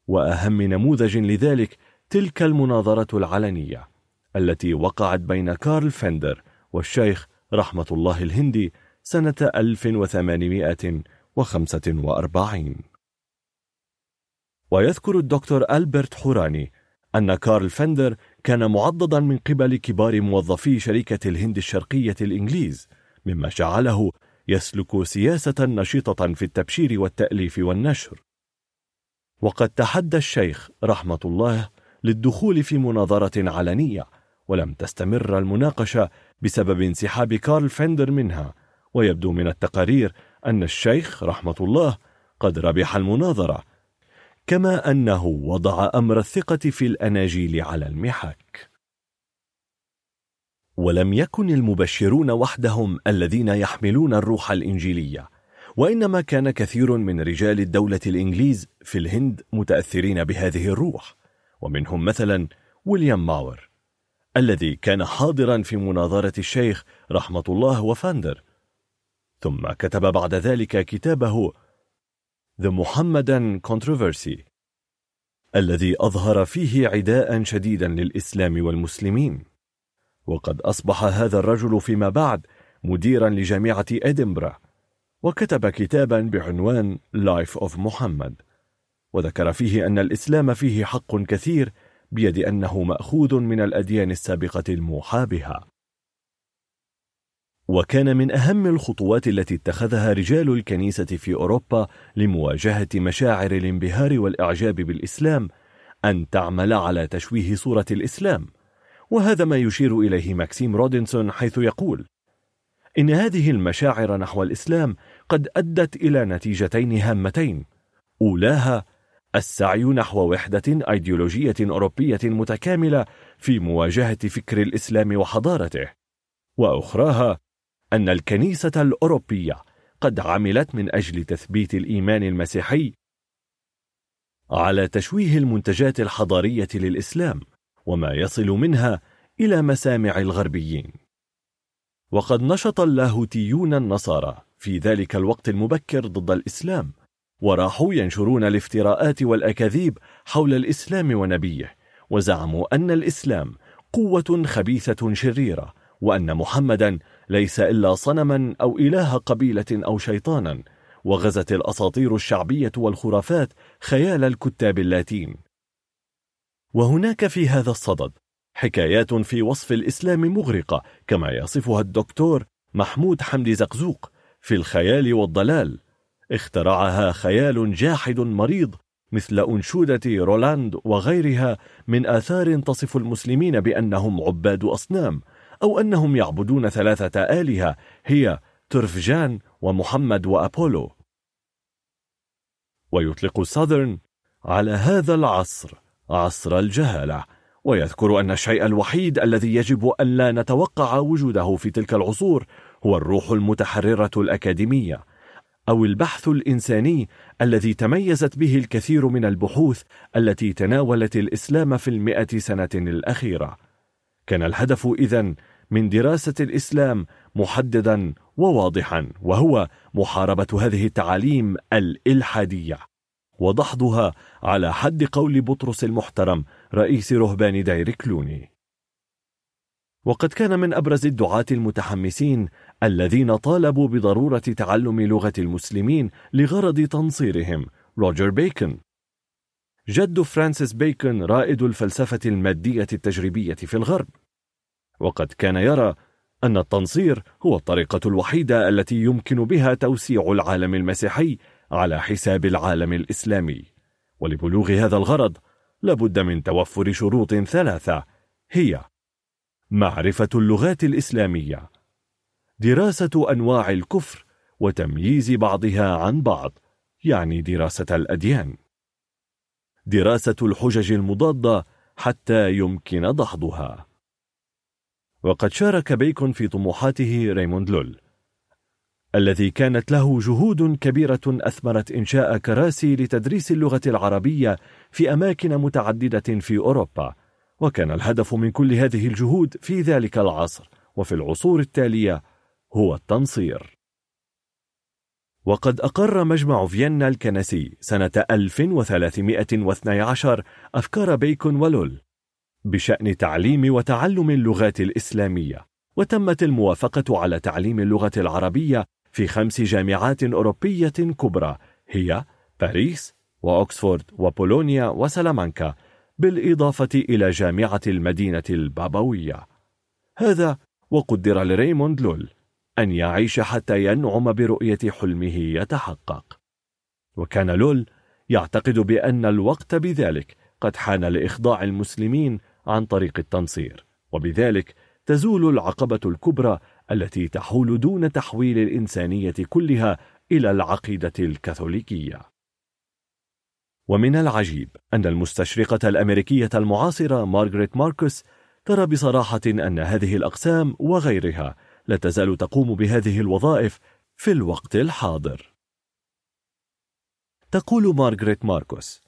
وأهم نموذج لذلك تلك المناظرة العلنية. التي وقعت بين كارل فندر والشيخ رحمة الله الهندي سنة 1845 ويذكر الدكتور ألبرت حوراني أن كارل فندر كان معضدا من قبل كبار موظفي شركة الهند الشرقية الإنجليز مما جعله يسلك سياسة نشيطة في التبشير والتأليف والنشر. وقد تحدى الشيخ رحمة الله للدخول في مناظرة علنية ولم تستمر المناقشة بسبب انسحاب كارل فندر منها. ويبدو من التقارير أن الشيخ رحمة الله قد ربح المناظرة كما أنه وضع أمر الثقة في الأناجيل على المحك. ولم يكن المبشرون وحدهم الذين يحملون الروح الإنجيلية وإنما كان كثير من رجال الدولة الإنجليز في الهند متأثرين بهذه الروح ومنهم مثلا ويليام ماور. الذي كان حاضرا في مناظرة الشيخ رحمة الله وفاندر ثم كتب بعد ذلك كتابه The Muhammadan Controversy الذي أظهر فيه عداء شديدا للإسلام والمسلمين. وقد أصبح هذا الرجل فيما بعد مديرا لجامعة إدنبرا وكتب كتابا بعنوان Life of محمد وذكر فيه أن الإسلام فيه حق كثير بيد أنه مأخوذ من الأديان السابقة الموحى بها. وكان من أهم الخطوات التي اتخذها رجال الكنيسة في أوروبا لمواجهة مشاعر الانبهار والإعجاب بالإسلام أن تعمل على تشويه صورة الإسلام وهذا ما يشير إليه ماكسيم رودنسون حيث يقول إن هذه المشاعر نحو الإسلام قد أدت إلى نتيجتين هامتين أولاها السعي نحو وحدة أيديولوجية أوروبية متكاملة في مواجهة فكر الإسلام وحضارته. وأخراها أن الكنيسة الأوروبية قد عملت من أجل تثبيت الإيمان المسيحي على تشويه المنتجات الحضارية للإسلام وما يصل منها إلى مسامع الغربيين. وقد نشط اللاهوتيون النصارى في ذلك الوقت المبكر ضد الإسلام وراحوا ينشرون الافتراءات والأكاذيب حول الإسلام ونبيه وزعموا أن الإسلام قوة خبيثة شريرة وأن محمدا ليس إلا صنما أو إله قبيلة أو شيطانا وغزت الأساطير الشعبية والخرافات خيال الكتاب اللاتين. وهناك في هذا الصدد حكايات في وصف الإسلام مغرقة كما يصفها الدكتور محمود حمدي زقزوق في الخيال والضلال. اخترعها خيال جاحد مريض مثل أنشودة رولاند وغيرها من آثار تصف المسلمين بأنهم عباد أصنام أو أنهم يعبدون ثلاثة آلهة هي ترفجان ومحمد وأبولو. ويطلق ساذرن على هذا العصر عصر الجهالة. ويذكر أن الشيء الوحيد الذي يجب أن لا نتوقع وجوده في تلك العصور هو الروح المتحررة الأكاديمية. أو البحث الإنساني الذي تميزت به الكثير من البحوث التي تناولت الإسلام في المئة سنة الأخيرة. كان الهدف إذن من دراسة الإسلام محددا وواضحا وهو محاربة هذه التعاليم الإلحادية. ودحضها على حد قول بطرس المحترم رئيس رهبان دير كلوني وقد كان من أبرز الدعاة المتحمسين الذين طالبوا بضرورة تعلم لغة المسلمين لغرض تنصيرهم روجر بيكون. جد فرانسيس بيكون رائد الفلسفة المادية التجريبية في الغرب. وقد كان يرى أن التنصير هو الطريقة الوحيدة التي يمكن بها توسيع العالم المسيحي على حساب العالم الإسلامي. ولبلوغ هذا الغرض لابد من توفر شروط ثلاثة هي معرفة اللغات الإسلامية. دراسة أنواع الكفر وتمييز بعضها عن بعض يعني دراسة الأديان. دراسة الحجج المضادة حتى يمكن دحضها. وقد شارك بيكون في طموحاته ريموند لول الذي كانت له جهود كبيرة أثمرت إنشاء كراسي لتدريس اللغة العربية في أماكن متعددة في أوروبا. وكان الهدف من كل هذه الجهود في ذلك العصر وفي العصور التالية هو التنصير. وقد أقر مجمع فيينا الكنسي سنة 1312 أفكار بيكون ولول بشأن تعليم وتعلم اللغات الإسلامية وتمت الموافقة على تعليم اللغة العربية في خمس جامعات أوروبية كبرى هي باريس وأكسفورد وبولونيا وسلامانكا. بالإضافة إلى جامعة المدينة البابوية. هذا وقدر لريموند لول أن يعيش حتى ينعم برؤية حلمه يتحقق. وكان لول يعتقد بأن الوقت بذلك قد حان لإخضاع المسلمين عن طريق التنصير وبذلك تزول العقبة الكبرى التي تحول دون تحويل الإنسانية كلها إلى العقيدة الكاثوليكية. ومن العجيب أن المستشرقة الأمريكية المعاصرة مارغريت ماركوس ترى بصراحة أن هذه الأقسام وغيرها لا تزال تقوم بهذه الوظائف في الوقت الحاضر. تقول مارغريت ماركوس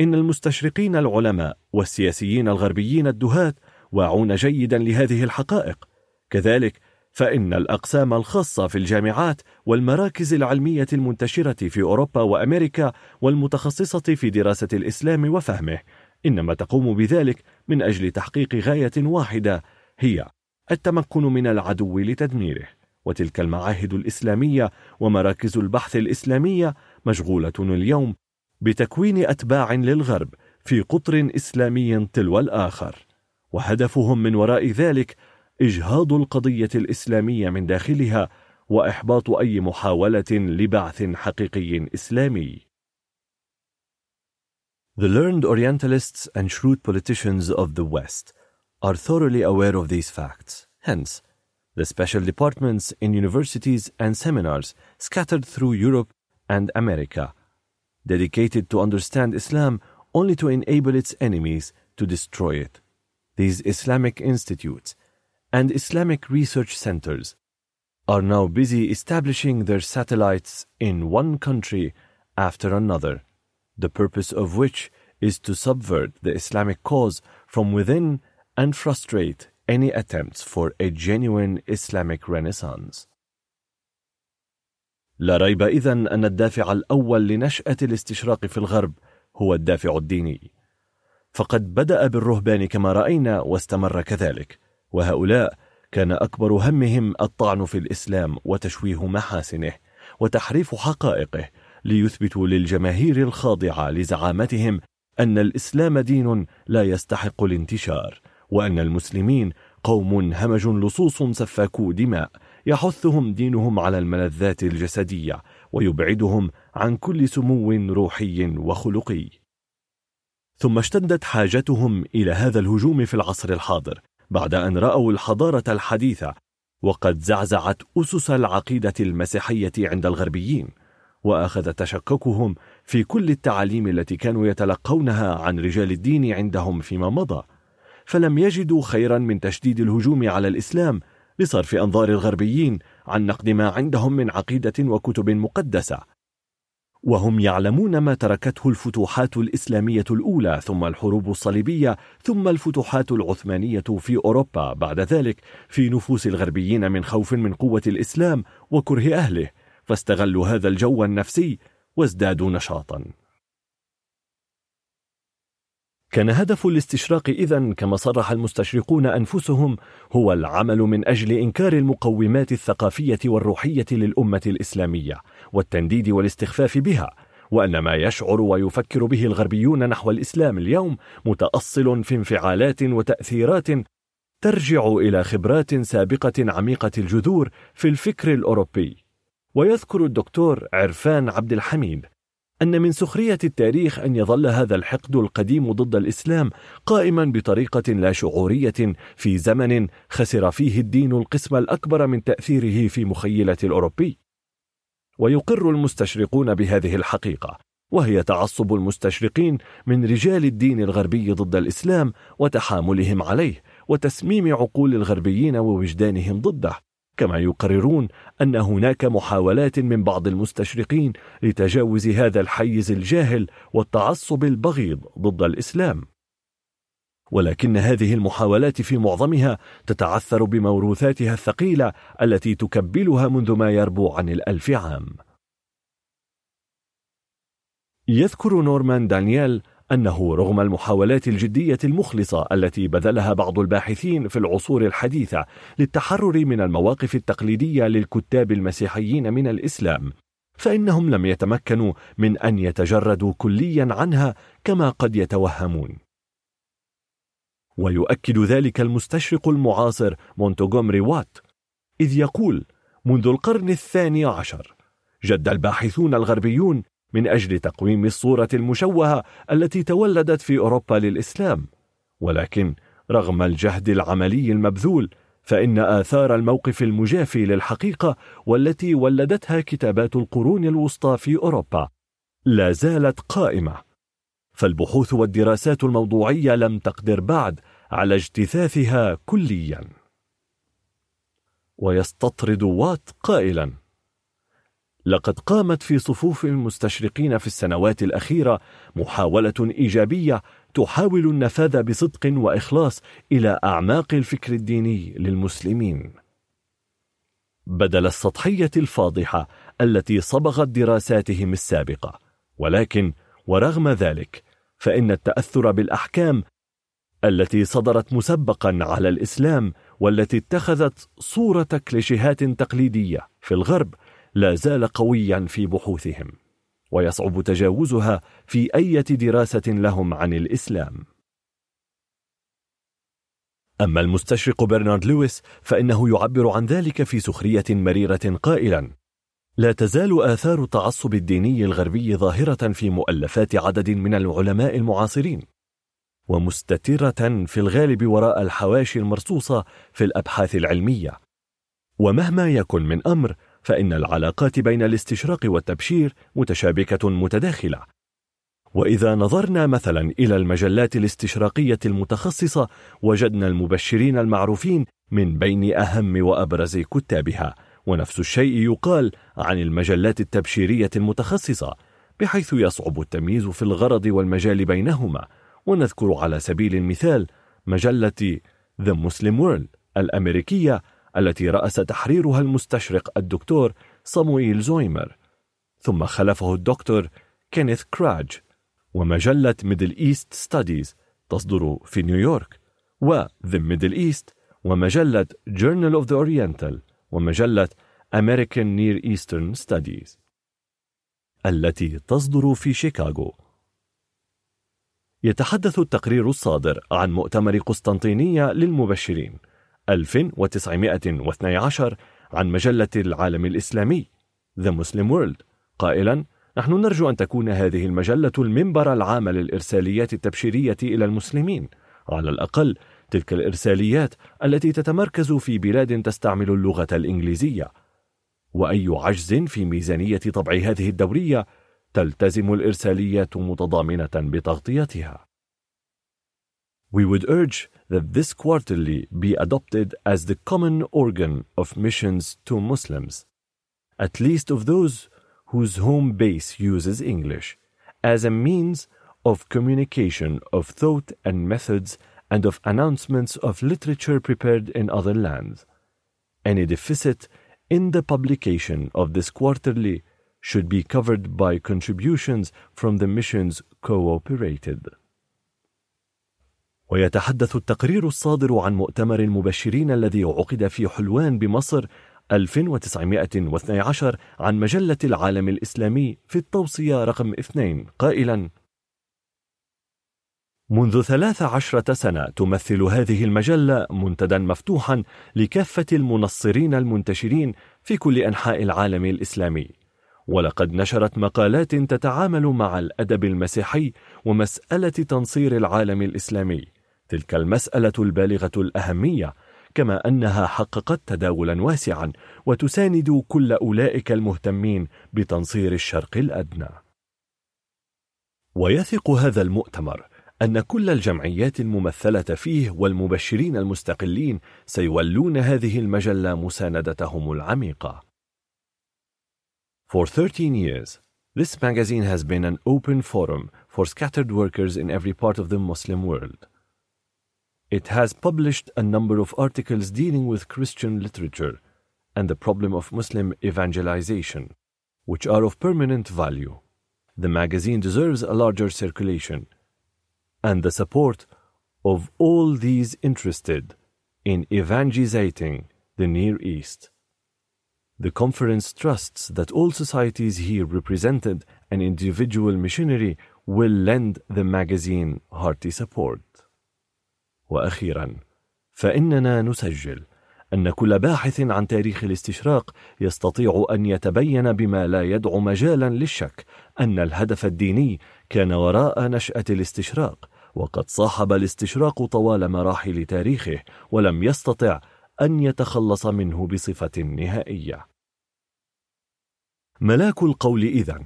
إن المستشرقين العلماء والسياسيين الغربيين الدهاة واعون جيدا لهذه الحقائق كذلك فإن الأقسام الخاصة في الجامعات والمراكز العلمية المنتشرة في أوروبا وأمريكا والمتخصصة في دراسة الإسلام وفهمه إنما تقوم بذلك من أجل تحقيق غاية واحدة هي التمكن من العدو لتدميره. وتلك المعاهد الإسلامية ومراكز البحث الإسلامية مشغولة اليوم بتكوين أتباع للغرب في قطر إسلامي تلو الآخر. وهدفهم من وراء ذلك إجهاض القضية الإسلامية من داخلها وإحباط أي محاولة لبعث حقيقي إسلامي The learned Orientalists and shrewd politicians of the West are thoroughly aware of these facts. Hence, the special departments in universities and seminars scattered through Europe and America, dedicated to understand Islam only to enable its enemies to destroy it. These Islamic institutes and Islamic research centers are now busy establishing their satellites in one country after another the purpose of which is to subvert the Islamic cause from within and frustrate any attempts for a genuine Islamic renaissance. لا ريب إذن أن الدافع الأول لنشأة الاستشراق في الغرب هو الدافع الديني فقد بدأ بالرهبان كما رأينا واستمر كذلك وهؤلاء كان أكبر همهم الطعن في الإسلام وتشويه محاسنه وتحريف حقائقه ليثبتوا للجماهير الخاضعة لزعامتهم أن الإسلام دين لا يستحق الانتشار وأن المسلمين قوم همج لصوص سفاكو دماء يحثهم دينهم على الملذات الجسدية ويبعدهم عن كل سمو روحي وخلقي. ثم اشتدت حاجتهم إلى هذا الهجوم في العصر الحاضر بعد أن رأوا الحضارة الحديثة وقد زعزعت أسس العقيدة المسيحية عند الغربيين وأخذ تشككهم في كل التعاليم التي كانوا يتلقونها عن رجال الدين عندهم فيما مضى. فلم يجدوا خيرا من تشديد الهجوم على الإسلام لصرف أنظار الغربيين عن نقد ما عندهم من عقيدة وكتب مقدسة. وهم يعلمون ما تركته الفتوحات الإسلامية الأولى ثم الحروب الصليبية ثم الفتوحات العثمانية في أوروبا بعد ذلك في نفوس الغربيين من خوف من قوة الإسلام وكره أهله. فاستغلوا هذا الجو النفسي وازدادوا نشاطا. كان هدف الاستشراق إذن كما صرح المستشرقون أنفسهم هو العمل من أجل إنكار المقومات الثقافية والروحية للأمة الإسلامية والتنديد والاستخفاف بها وأن ما يشعر ويفكر به الغربيون نحو الإسلام اليوم متأصل في انفعالات وتأثيرات ترجع إلى خبرات سابقة عميقة الجذور في الفكر الأوروبي. ويذكر الدكتور عرفان عبد الحميد أن من سخرية التاريخ أن يظل هذا الحقد القديم ضد الإسلام قائما بطريقة لا شعورية في زمن خسر فيه الدين القسم الأكبر من تأثيره في مخيلة الأوروبي. ويقر المستشرقون بهذه الحقيقة وهي تعصب المستشرقين من رجال الدين الغربي ضد الإسلام وتحاملهم عليه وتسميم عقول الغربيين ووجدانهم ضده كما يقررون أن هناك محاولات من بعض المستشرقين لتجاوز هذا الحيز الجاهل والتعصب البغيض ضد الإسلام. ولكن هذه المحاولات في معظمها تتعثر بموروثاتها الثقيلة التي تكبلها منذ ما يربو عن الألف عام. يذكر نورمان دانييل أنه رغم المحاولات الجدية المخلصة التي بذلها بعض الباحثين في العصور الحديثة للتحرر من المواقف التقليدية للكتاب المسيحيين من الإسلام فإنهم لم يتمكنوا من أن يتجردوا كليا عنها كما قد يتوهمون. ويؤكد ذلك المستشرق المعاصر مونتوغومري وات إذ يقول منذ القرن الثاني عشر جد الباحثون الغربيون من أجل تقويم الصورة المشوهة التي تولدت في أوروبا للإسلام. ولكن رغم الجهد العملي المبذول فإن آثار الموقف المجافي للحقيقة والتي ولدتها كتابات القرون الوسطى في أوروبا لا زالت قائمة. فالبحوث والدراسات الموضوعية لم تقدر بعد على اجتثاثها كليا. ويستطرد وات قائلا لقد قامت في صفوف المستشرقين في السنوات الأخيرة محاولة إيجابية تحاول النفاذ بصدق وإخلاص إلى أعماق الفكر الديني للمسلمين. بدل السطحية الفاضحة التي صبغت دراساتهم السابقة ولكن ورغم ذلك فإن التأثر بالأحكام التي صدرت مسبقا على الإسلام والتي اتخذت صورة كليشيهات تقليدية في الغرب لا زال قويا في بحوثهم ويصعب تجاوزها في أي دراسة لهم عن الإسلام. أما المستشرق برنارد لويس فإنه يعبر عن ذلك في سخرية مريرة قائلا لا تزال آثار التعصب الديني الغربي ظاهرة في مؤلفات عدد من العلماء المعاصرين ومستترة في الغالب وراء الحواشي المرصوصة في الأبحاث العلمية. ومهما يكن من أمر فإن العلاقات بين الاستشراق والتبشير متشابكة متداخلة. وإذا نظرنا مثلا إلى المجلات الاستشراقية المتخصصة وجدنا المبشرين المعروفين من بين أهم وأبرز كتابها. ونفس الشيء يقال عن المجلات التبشيرية المتخصصة بحيث يصعب التمييز في الغرض والمجال بينهما. ونذكر على سبيل المثال مجلة The Muslim World الأمريكية التي رأس تحريرها المستشرق الدكتور صامويل زويمر. ثم خلفه الدكتور كينيث كراج ومجلة Middle East Studies تصدر في نيويورك و Middle East ومجلة Journal of the Oriental ومجلة American Near Eastern Studies. التي تصدر في شيكاغو. يتحدث التقرير الصادر عن مؤتمر قسطنطينية للمبشرين. 1912 عن مجلة العالم الإسلامي. The Muslim World. قائلا نحن نرجو أن تكون هذه المجلة المنبر العام للإرساليات التبشيرية إلى المسلمين. على الأقل تلك الإرساليات التي تتمركز في بلاد تستعمل اللغة الإنجليزية. وأي عجز في ميزانية طبع هذه الدورية تلتزم الإرساليات متضامنة بتغطيتها. We would urge that this quarterly be adopted as the common organ of missions to Muslims, at least of those whose home base uses English, as a means of communication of thought and methods and of announcements of literature prepared in other lands. Any deficit in the publication of this quarterly should be covered by contributions from the missions cooperated. ويتحدث التقرير الصادر عن مؤتمر المبشرين الذي عقد في حلوان بمصر 1912 عن مجلة العالم الإسلامي في التوصية رقم 2 قائلا منذ ثلاث عشرة سنة تمثل هذه المجلة منتدى مفتوحا لكافة المنصرين المنتشرين في كل أنحاء العالم الإسلامي. ولقد نشرت مقالات تتعامل مع الأدب المسيحي ومسألة تنصير العالم الإسلامي. تلك المسألة البالغة الأهمية كما أنها حققت تداولا واسعا وتساند كل أولئك المهتمين بتنصير الشرق الأدنى ويثق هذا المؤتمر أن كل الجمعيات الممثلة فيه والمبشرين المستقلين سيولون هذه المجلة مساندتهم العميقة. For 13 years, this magazine has been an open forum for scattered workers in every part of the Muslim world. It has published a number of articles dealing with Christian literature and the problem of Muslim evangelization, which are of permanent value. The magazine deserves a larger circulation and the support of all these interested in evangelizing the Near East. The conference trusts that all societies here represented and individual missionary will lend the magazine hearty support. وأخيرا فإننا نسجل أن كل باحث عن تاريخ الاستشراق يستطيع أن يتبين بما لا يدع مجالا للشك أن الهدف الديني كان وراء نشأة الاستشراق وقد صاحب الاستشراق طوال مراحل تاريخه ولم يستطع أن يتخلص منه بصفة نهائية. ملاك القول إذن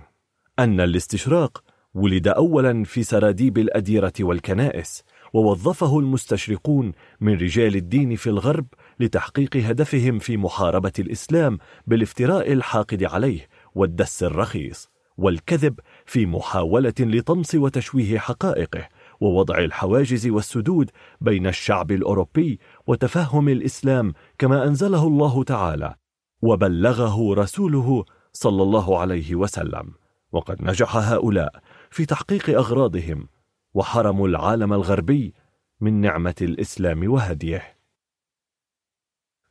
أن الاستشراق ولد أولا في سراديب الأديرة والكنائس ووظفه المستشرقون من رجال الدين في الغرب لتحقيق هدفهم في محاربة الإسلام بالافتراء الحاقد عليه والدس الرخيص والكذب في محاولة لطمس وتشويه حقائقه ووضع الحواجز والسدود بين الشعب الأوروبي وتفهم الإسلام كما أنزله الله تعالى وبلغه رسوله صلى الله عليه وسلم. وقد نجح هؤلاء في تحقيق أغراضهم وحرموا العالم الغربي من نعمة الإسلام وهديه.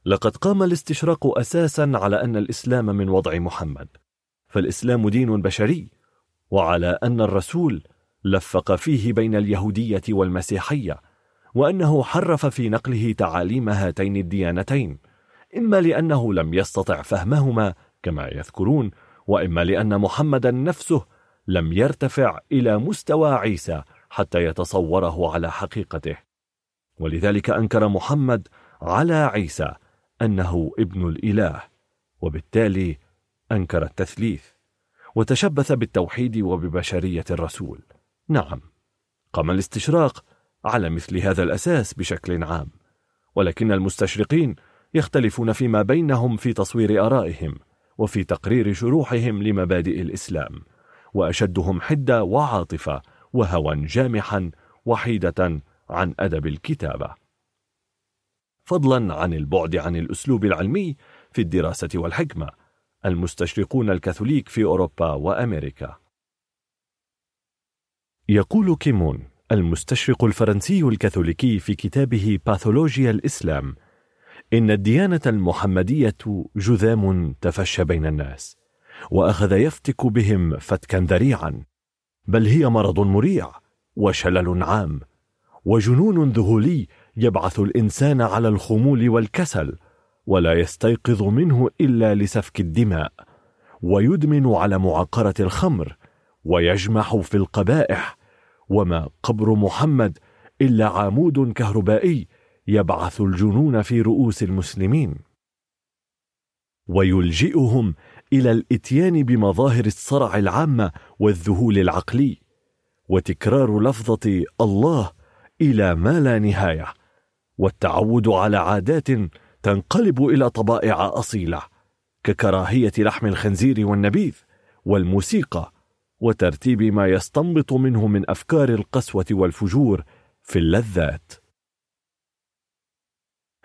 لقد قام الاستشراق أساسا على أن الإسلام من وضع محمد فالإسلام دين بشري وعلى أن الرسول لفق فيه بين اليهودية والمسيحية وأنه حرف في نقله تعاليم هاتين الديانتين إما لأنه لم يستطع فهمهما كما يذكرون وإما لأن محمدا نفسه لم يرتفع إلى مستوى عيسى حتى يتصوره على حقيقته. ولذلك أنكر محمد على عيسى أنه ابن الإله وبالتالي أنكر التثليث وتشبث بالتوحيد وببشرية الرسول. نعم قام الاستشراق على مثل هذا الأساس بشكل عام ولكن المستشرقين يختلفون فيما بينهم في تصوير آرائهم وفي تقرير شروحهم لمبادئ الإسلام وأشدهم حدة وعاطفة وهوى جامحا وحيدة عن أدب الكتابة. فضلا عن البعد عن الأسلوب العلمي في الدراسة والحكمة المستشرقون الكاثوليك في أوروبا وأمريكا. يقول كيمون المستشرق الفرنسي الكاثوليكي في كتابه باثولوجيا الإسلام إن الديانة المحمدية جذام تفشى بين الناس وأخذ يفتك بهم فتكا ذريعا. بل هي مرض مريع وشلل عام وجنون ذهولي يبعث الإنسان على الخمول والكسل ولا يستيقظ منه إلا لسفك الدماء ويدمن على معقرة الخمر ويجمح في القبائح وما قبر محمد إلا عمود كهربائي يبعث الجنون في رؤوس المسلمين ويلجئهم إلى الإتيان بمظاهر الصرع العامة والذهول العقلي وتكرار لفظة الله إلى ما لا نهاية والتعود على عادات تنقلب إلى طبائع أصيلة ككراهية لحم الخنزير والنبيذ والموسيقى وترتيب ما يستنبط منه من أفكار القسوة والفجور في اللذات.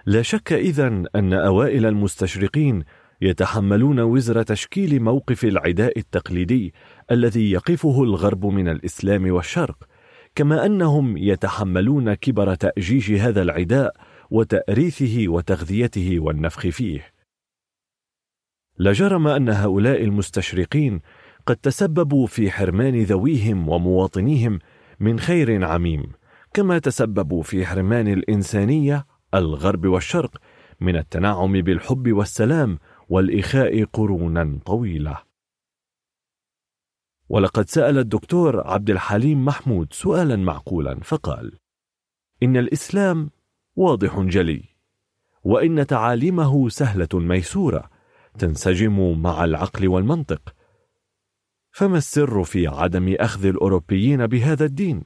لا شك إذن أن أوائل المستشرقين يتحملون وزر تشكيل موقف العداء التقليدي الذي يقفه الغرب من الإسلام والشرق كما أنهم يتحملون كبر تأجيج هذا العداء وتأريثه وتغذيته والنفخ فيه. لجرم أن هؤلاء المستشرقين قد تسببوا في حرمان ذويهم ومواطنيهم من خير عميم كما تسببوا في حرمان الإنسانية الغرب والشرق من التنعم بالحب والسلام والإخاء قرونا طويلة. ولقد سأل الدكتور عبد الحليم محمود سؤالا معقولا فقال إن الإسلام واضح جلي وإن تعاليمه سهلة ميسورة تنسجم مع العقل والمنطق. فما السر في عدم أخذ الأوروبيين بهذا الدين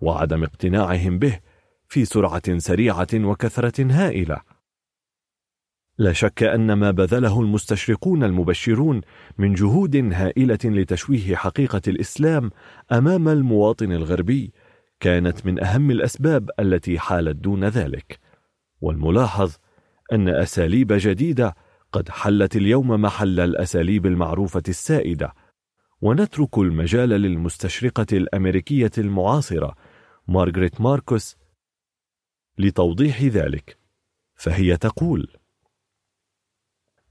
وعدم اقتناعهم به في سرعة سريعة وكثرة هائلة؟ لا شك أن ما بذله المستشرقون المبشرون من جهود هائلة لتشويه حقيقة الإسلام أمام المواطن الغربي كانت من أهم الأسباب التي حالت دون ذلك. والملاحظ أن أساليب جديدة قد حلت اليوم محل الأساليب المعروفة السائدة. ونترك المجال للمستشرقة الأمريكية المعاصرة مارغريت ماركوس لتوضيح ذلك. فهي تقول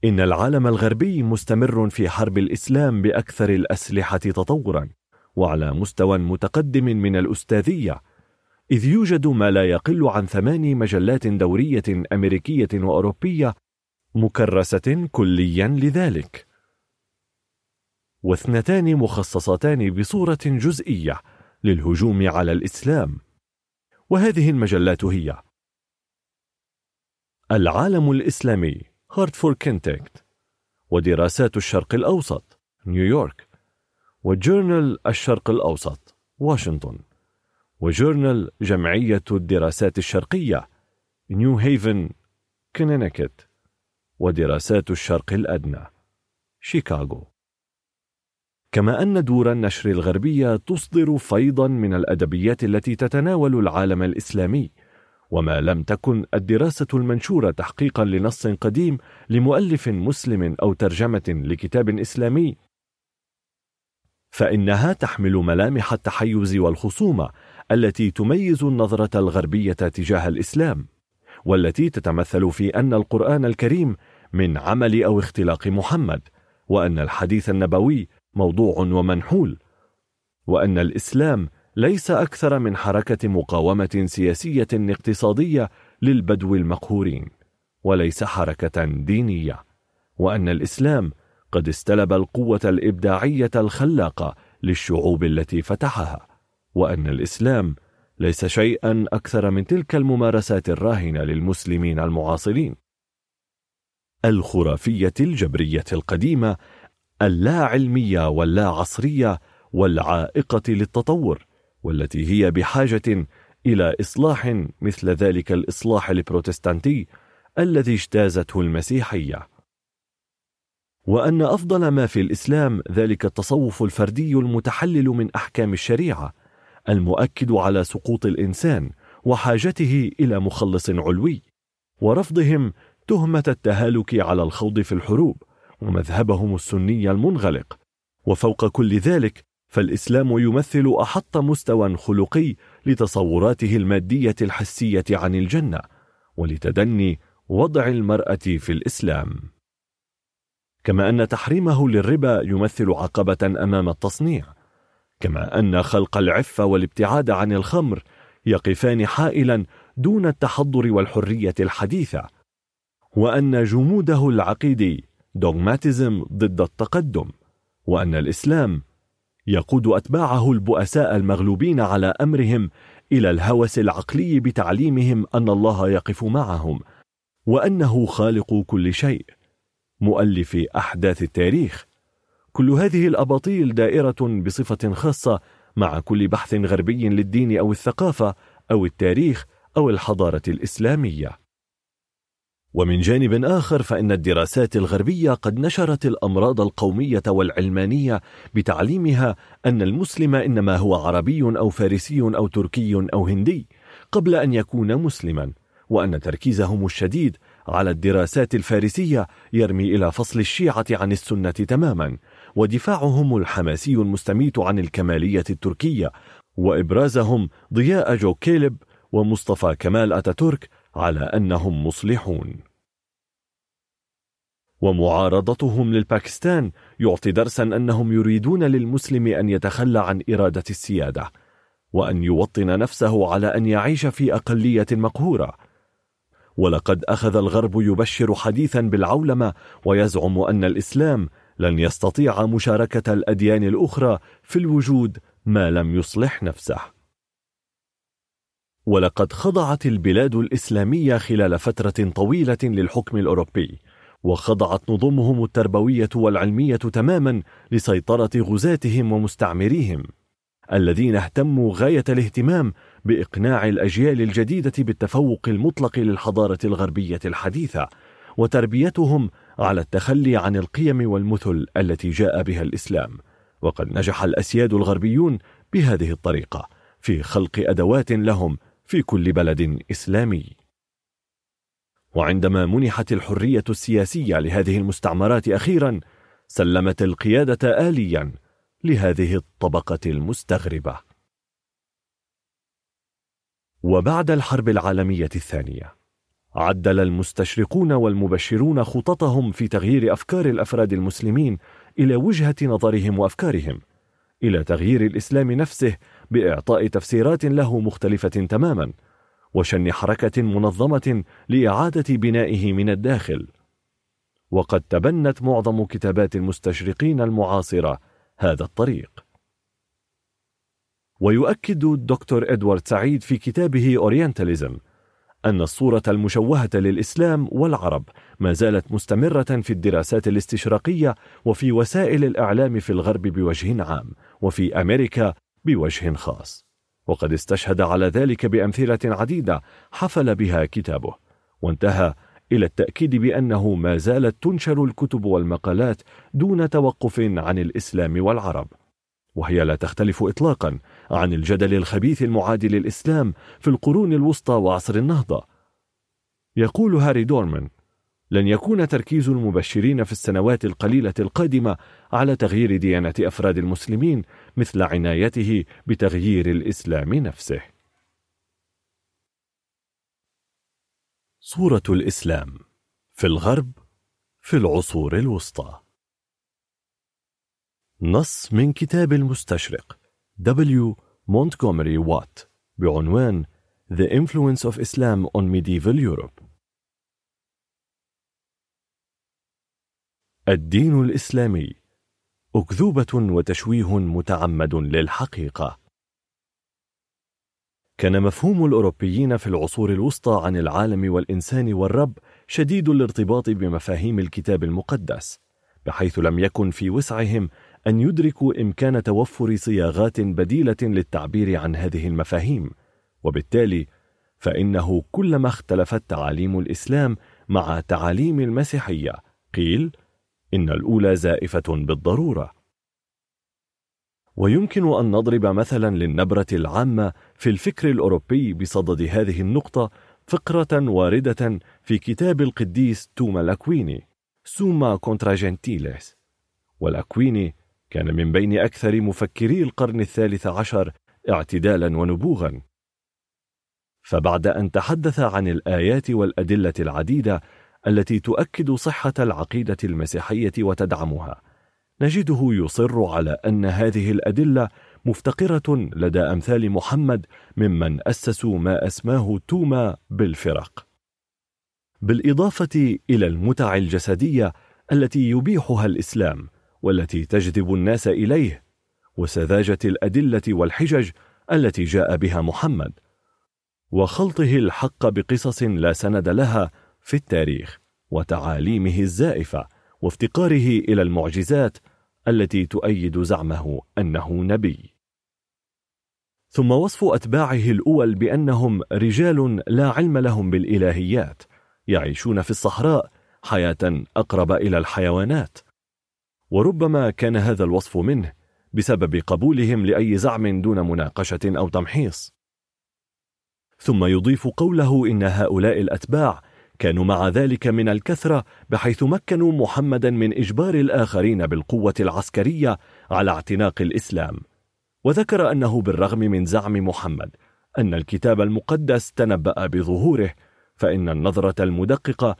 إن العالم الغربي مستمر في حرب الإسلام بأكثر الأسلحة تطورا وعلى مستوى متقدم من الأستاذية إذ يوجد ما لا يقل عن ثماني مجلات دورية أمريكية وأوروبية مكرسة كليا لذلك. واثنتان مخصصتان بصورة جزئية للهجوم على الإسلام. وهذه المجلات هي العالم الإسلامي هارتفور كنتكت ودراسات الشرق الأوسط نيويورك و journal الشرق الأوسط واشنطن و journal جمعية الدراسات الشرقية نيو هيفن كونينيكت ودراسات الشرق الأدنى شيكاغو كما أن دور النشر الغربية تصدر فيضا من الأدبيات التي تتناول العالم الإسلامي. وما لم تكن الدراسة المنشورة تحقيقا لنص قديم لمؤلف مسلم أو ترجمة لكتاب إسلامي. فإنها تحمل ملامح التحيز والخصومة التي تميز النظرة الغربية تجاه الإسلام والتي تتمثل في أن القرآن الكريم من عمل أو اختلاق محمد وأن الحديث النبوي موضوع ومنحول وأن الإسلام ليس أكثر من حركة مقاومة سياسية اقتصادية للبدو المقهورين وليس حركة دينية وأن الإسلام قد استلب القوة الإبداعية الخلاقة للشعوب التي فتحها وأن الإسلام ليس شيئا أكثر من تلك الممارسات الراهنة للمسلمين المعاصرين. الخرافية الجبرية القديمة اللا علمية واللا عصرية والعائقة للتطور والتي هي بحاجة إلى إصلاح مثل ذلك الإصلاح البروتستانتي الذي اجتازته المسيحية. وأن أفضل ما في الإسلام ذلك التصوف الفردي المتحلل من أحكام الشريعة المؤكد على سقوط الإنسان وحاجته إلى مخلص علوي ورفضهم تهمة التهالك على الخوض في الحروب ومذهبهم السني المنغلق. وفوق كل ذلك فالإسلام يمثل أحط مستوى خلقي لتصوراته المادية الحسية عن الجنة ولتدني وضع المرأة في الإسلام. كما أن تحريمه للربا يمثل عقبة أمام التصنيع كما أن خلق العفة والابتعاد عن الخمر يقفان حائلا دون التحضر والحرية الحديثة وأن جموده العقيدي دوغماتيزم ضد التقدم وأن الإسلام يقود أتباعه البؤساء المغلوبين على أمرهم إلى الهوس العقلي بتعليمهم أن الله يقف معهم وأنه خالق كل شيء مؤلف أحداث التاريخ. كل هذه الأباطيل دائرة بصفة خاصة مع كل بحث غربي للدين أو الثقافة أو التاريخ أو الحضارة الإسلامية. ومن جانب آخر فإن الدراسات الغربية قد نشرت الأمراض القومية والعلمانية بتعليمها أن المسلم إنما هو عربي أو فارسي أو تركي أو هندي قبل أن يكون مسلما وأن تركيزهم الشديد على الدراسات الفارسية يرمي إلى فصل الشيعة عن السنة تماما ودفاعهم الحماسي المستميت عن الكمالية التركية وإبرازهم ضياء جو كيلب ومصطفى كمال أتاتورك على أنهم مصلحون. ومعارضتهم للباكستان يعطي درسا أنهم يريدون للمسلم أن يتخلى عن إرادة السيادة وأن يوطن نفسه على أن يعيش في أقلية مقهورة. ولقد أخذ الغرب يبشر حديثا بالعولمة ويزعم أن الإسلام لن يستطيع مشاركة الأديان الأخرى في الوجود ما لم يصلح نفسه. ولقد خضعت البلاد الإسلامية خلال فترة طويلة للحكم الأوروبي وخضعت نظمهم التربوية والعلمية تماما لسيطرة غزاتهم ومستعمريهم الذين اهتموا غاية الاهتمام بإقناع الأجيال الجديدة بالتفوق المطلق للحضارة الغربية الحديثة وتربيتهم على التخلي عن القيم والمثل التي جاء بها الإسلام. وقد نجح الأسياد الغربيون بهذه الطريقة في خلق أدوات لهم في كل بلد إسلامي. وعندما منحت الحرية السياسية لهذه المستعمرات أخيرا سلمت القيادة آليا لهذه الطبقة المستغربة. وبعد الحرب العالمية الثانية عدل المستشرقون والمبشرون خططهم في تغيير أفكار الأفراد المسلمين إلى وجهة نظرهم وأفكارهم إلى تغيير الإسلام نفسه بإعطاء تفسيرات له مختلفة تماما وشن حركة منظمة لإعادة بنائه من الداخل. وقد تبنت معظم كتابات المستشرقين المعاصرة هذا الطريق. ويؤكد الدكتور إدوارد سعيد في كتابه أورينتاليزم أن الصورة المشوهة للإسلام والعرب ما زالت مستمرة في الدراسات الاستشراقية وفي وسائل الإعلام في الغرب بوجه عام وفي أمريكا بوجه خاص. وقد استشهد على ذلك بأمثلة عديدة حفل بها كتابه وانتهى إلى التأكيد بأنه ما زالت تنشر الكتب والمقالات دون توقف عن الإسلام والعرب. وهي لا تختلف إطلاقا عن الجدل الخبيث المعادي للإسلام في القرون الوسطى وعصر النهضة. يقول هاري دورمان لن يكون تركيز المبشرين في السنوات القليلة القادمة على تغيير ديانة أفراد المسلمين مثل عنايته بتغيير الإسلام نفسه. صورة الإسلام في الغرب في العصور الوسطى نص من كتاب المستشرق W. Montgomery Watt بعنوان The Influence of Islam on Medieval Europe الدين الإسلامي. أكذوبة وتشويه متعمد للحقيقة. كان مفهوم الأوروبيين في العصور الوسطى عن العالم والإنسان والرب شديد الارتباط بمفاهيم الكتاب المقدس بحيث لم يكن في وسعهم أن يدركوا إمكان توفر صياغات بديلة للتعبير عن هذه المفاهيم. وبالتالي فإنه كلما اختلفت تعاليم الإسلام مع تعاليم المسيحية قيل إن الأولى زائفة بالضرورة. ويمكن أن نضرب مثلا للنبرة العامة في الفكر الأوروبي بصدد هذه النقطة فقرة واردة في كتاب القديس توما لاكويني سوما كونترا جنتيليس. ولاكويني كان من بين أكثر مفكري القرن الثالث عشر اعتدالا ونبوغا. فبعد أن تحدث عن الآيات والأدلة العديدة التي تؤكد صحة العقيدة المسيحية وتدعمها. نجده يصر على أن هذه الأدلة مفتقرة لدى أمثال محمد ممن أسسوا ما أسماه توما بالفرق. بالإضافة إلى المتع الجسدية التي يبيحها الإسلام والتي تجذب الناس إليه وسذاجة الأدلة والحجج التي جاء بها محمد وخلطه الحق بقصص لا سند لها في التاريخ وتعاليمه الزائفة وافتقاره إلى المعجزات التي تؤيد زعمه أنه نبي. ثم وصف أتباعه الأول بأنهم رجال لا علم لهم بالإلهيات يعيشون في الصحراء حياة أقرب إلى الحيوانات. وربما كان هذا الوصف منه بسبب قبولهم لأي زعم دون مناقشة أو تمحيص. ثم يضيف قوله إن هؤلاء الأتباع كانوا مع ذلك من الكثرة بحيث مكنوا محمدا من إجبار الآخرين بالقوة العسكرية على اعتناق الإسلام. وذكر أنه بالرغم من زعم محمد أن الكتاب المقدس تنبأ بظهوره فإن النظرة المدققة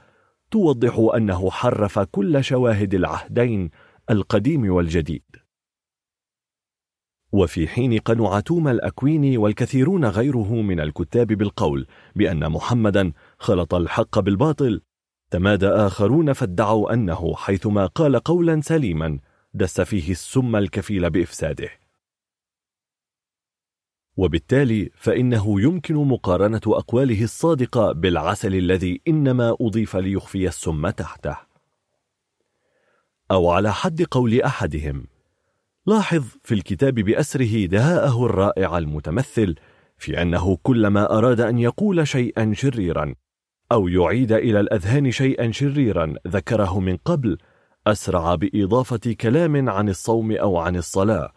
توضح أنه حرف كل شواهد العهدين القديم والجديد. وفي حين قنع توما الأكويني والكثيرون غيره من الكتاب بالقول بأن محمدا خلط الحق بالباطل. تمادى آخرون فادعوا أنه حيثما قال قولا سليما دس فيه السم الكفيل بإفساده. وبالتالي فإنه يمكن مقارنة أقواله الصادقة بالعسل الذي إنما أضيف ليخفي السم تحته. أو على حد قول أحدهم لاحظ في الكتاب بأسره دهاءه الرائع المتمثل في أنه كلما أراد أن يقول شيئا شريرا أو يعيد إلى الأذهان شيئا شريرا ذكره من قبل أسرع بإضافة كلام عن الصوم أو عن الصلاة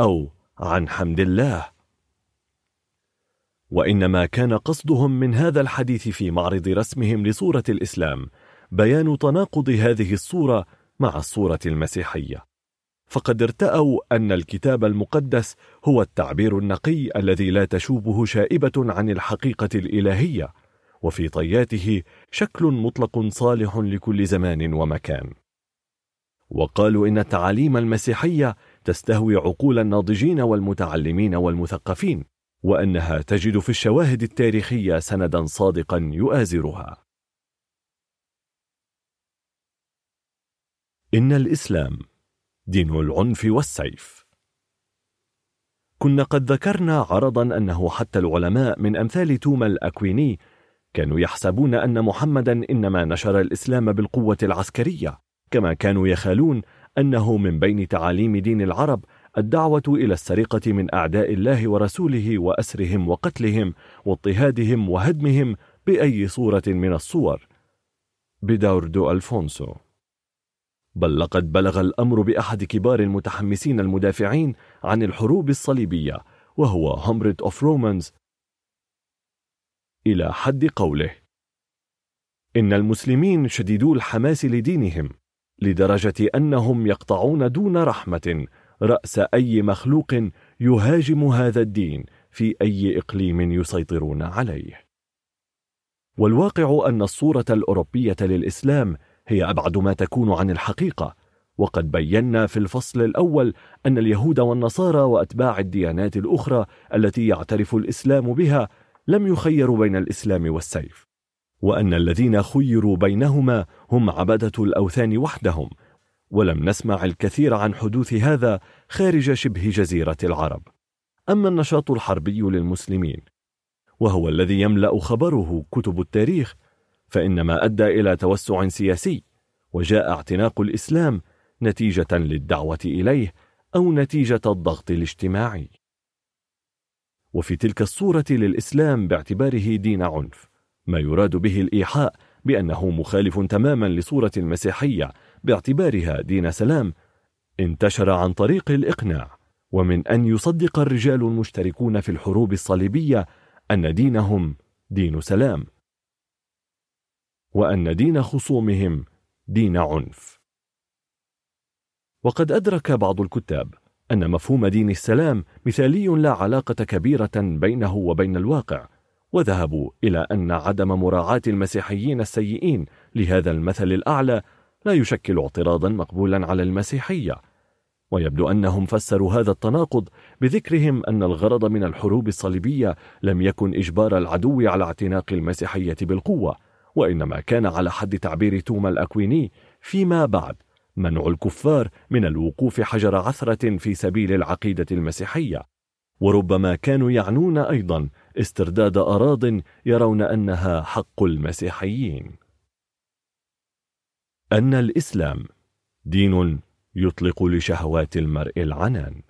أو عن حمد الله. وإنما كان قصدهم من هذا الحديث في معرض رسمهم لصورة الإسلام بيان تناقض هذه الصورة مع الصورة المسيحية. فقد ارتأوا أن الكتاب المقدس هو التعبير النقي الذي لا تشوبه شائبة عن الحقيقة الإلهية. وفي طياته شكل مطلق صالح لكل زمان ومكان. وقالوا إن التعاليم المسيحية تستهوي عقول الناضجين والمتعلمين والمثقفين وأنها تجد في الشواهد التاريخية سندا صادقا يؤازرها. إن الإسلام دين العنف والسيف. كنا قد ذكرنا عرضا أنه حتى العلماء من أمثال توما الأكويني كانوا يحسبون أن محمدا إنما نشر الإسلام بالقوة العسكرية كما كانوا يخالون أنه من بين تعاليم دين العرب الدعوة إلى السرقة من أعداء الله ورسوله وأسرهم وقتلهم واضطهادهم وهدمهم بأي صورة من الصور. بدوردو ألفونسو. بل لقد بلغ الأمر بأحد كبار المتحمسين المدافعين عن الحروب الصليبية وهو همبريت أوف رومانز إلى حد قوله. إن المسلمين شديدو الحماس لدينهم لدرجة أنهم يقطعون دون رحمة رأس أي مخلوق يهاجم هذا الدين في أي إقليم يسيطرون عليه. والواقع أن الصورة الأوروبية للإسلام هي أبعد ما تكون عن الحقيقة وقد بينا في الفصل الأول أن اليهود والنصارى وأتباع الديانات الأخرى التي يعترف الإسلام بها لم يخيروا بين الإسلام والسيف وأن الذين خيروا بينهما هم عبدة الأوثان وحدهم ولم نسمع الكثير عن حدوث هذا خارج شبه جزيرة العرب. أما النشاط الحربي للمسلمين وهو الذي يملأ خبره كتب التاريخ فإنما أدى إلى توسع سياسي وجاء اعتناق الإسلام نتيجة للدعوة إليه أو نتيجة الضغط الاجتماعي. وفي تلك الصورة للإسلام باعتباره دين عنف ما يراد به الإيحاء بأنه مخالف تماما لصورة المسيحية باعتبارها دين سلام انتشر عن طريق الإقناع. ومن أن يصدق الرجال المشتركون في الحروب الصليبية أن دينهم دين سلام وأن دين خصومهم دين عنف. وقد أدرك بعض الكتاب أن مفهوم دين السلام مثالي لا علاقة كبيرة بينه وبين الواقع وذهبوا إلى أن عدم مراعاة المسيحيين السيئين لهذا المثل الأعلى لا يشكل اعتراضا مقبولا على المسيحية. ويبدو أنهم فسروا هذا التناقض بذكرهم أن الغرض من الحروب الصليبية لم يكن إجبار العدو على اعتناق المسيحية بالقوة وإنما كان على حد تعبير توما الأكويني فيما بعد. منع الكفار من الوقوف حجر عثرة في سبيل العقيدة المسيحية. وربما كانوا يعنون أيضا استرداد أراض يرون أنها حق المسيحيين. أن الإسلام دين يطلق لشهوات المرء العنان.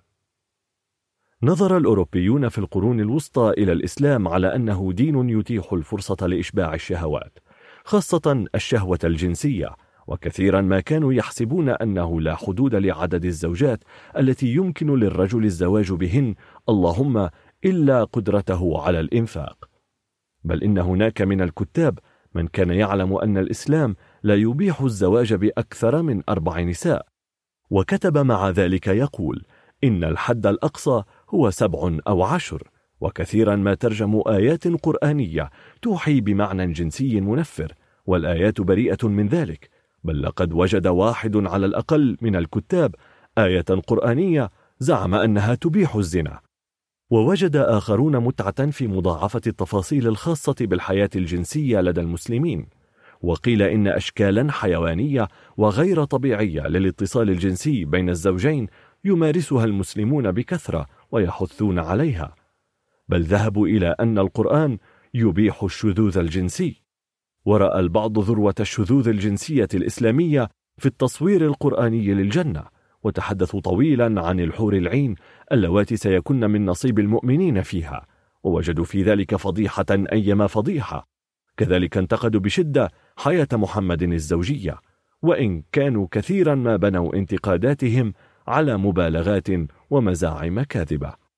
نظر الأوروبيون في القرون الوسطى إلى الإسلام على أنه دين يتيح الفرصة لإشباع الشهوات خاصة الشهوة الجنسية وكثيرا ما كانوا يحسبون أنه لا حدود لعدد الزوجات التي يمكن للرجل الزواج بهن اللهم إلا قدرته على الإنفاق. بل إن هناك من الكتاب من كان يعلم أن الإسلام لا يبيح الزواج بأكثر من أربع نساء. وكتب مع ذلك يقول إن الحد الأقصى هو سبع أو عشر. وكثيرا ما ترجموا آيات قرآنية توحي بمعنى جنسي منفر والآيات بريئة من ذلك. بل لقد وجد واحد على الأقل من الكتاب آية قرآنية زعم أنها تبيح الزنا. ووجد آخرون متعة في مضاعفة التفاصيل الخاصة بالحياة الجنسية لدى المسلمين. وقيل إن أشكالا حيوانية وغير طبيعية للاتصال الجنسي بين الزوجين يمارسها المسلمون بكثرة ويحثون عليها. بل ذهبوا إلى أن القرآن يبيح الشذوذ الجنسي. ورأى البعض ذروة الشذوذ الجنسية الإسلامية في التصوير القرآني للجنة وتحدثوا طويلا عن الحور العين اللواتي سيكن من نصيب المؤمنين فيها ووجدوا في ذلك فضيحة أيما فضيحة. كذلك انتقدوا بشدة حياة محمد الزوجية وإن كانوا كثيرا ما بنوا انتقاداتهم على مبالغات ومزاعم كاذبة.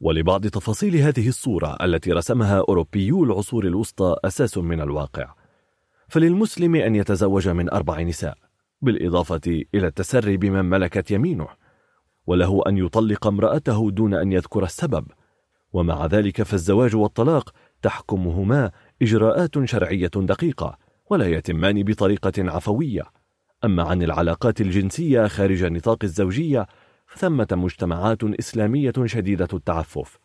ولبعض تفاصيل هذه الصورة التي رسمها أوروبيو العصور الوسطى أساس من الواقع. فللمسلم أن يتزوج من أربع نساء بالإضافة إلى التسري بمن ملكت يمينه وله أن يطلق امرأته دون أن يذكر السبب. ومع ذلك فالزواج والطلاق تحكمهما إجراءات شرعية دقيقة ولا يتمان بطريقة عفوية. أما عن العلاقات الجنسية خارج نطاق الزوجية فثمة مجتمعات إسلامية شديدة التعفف.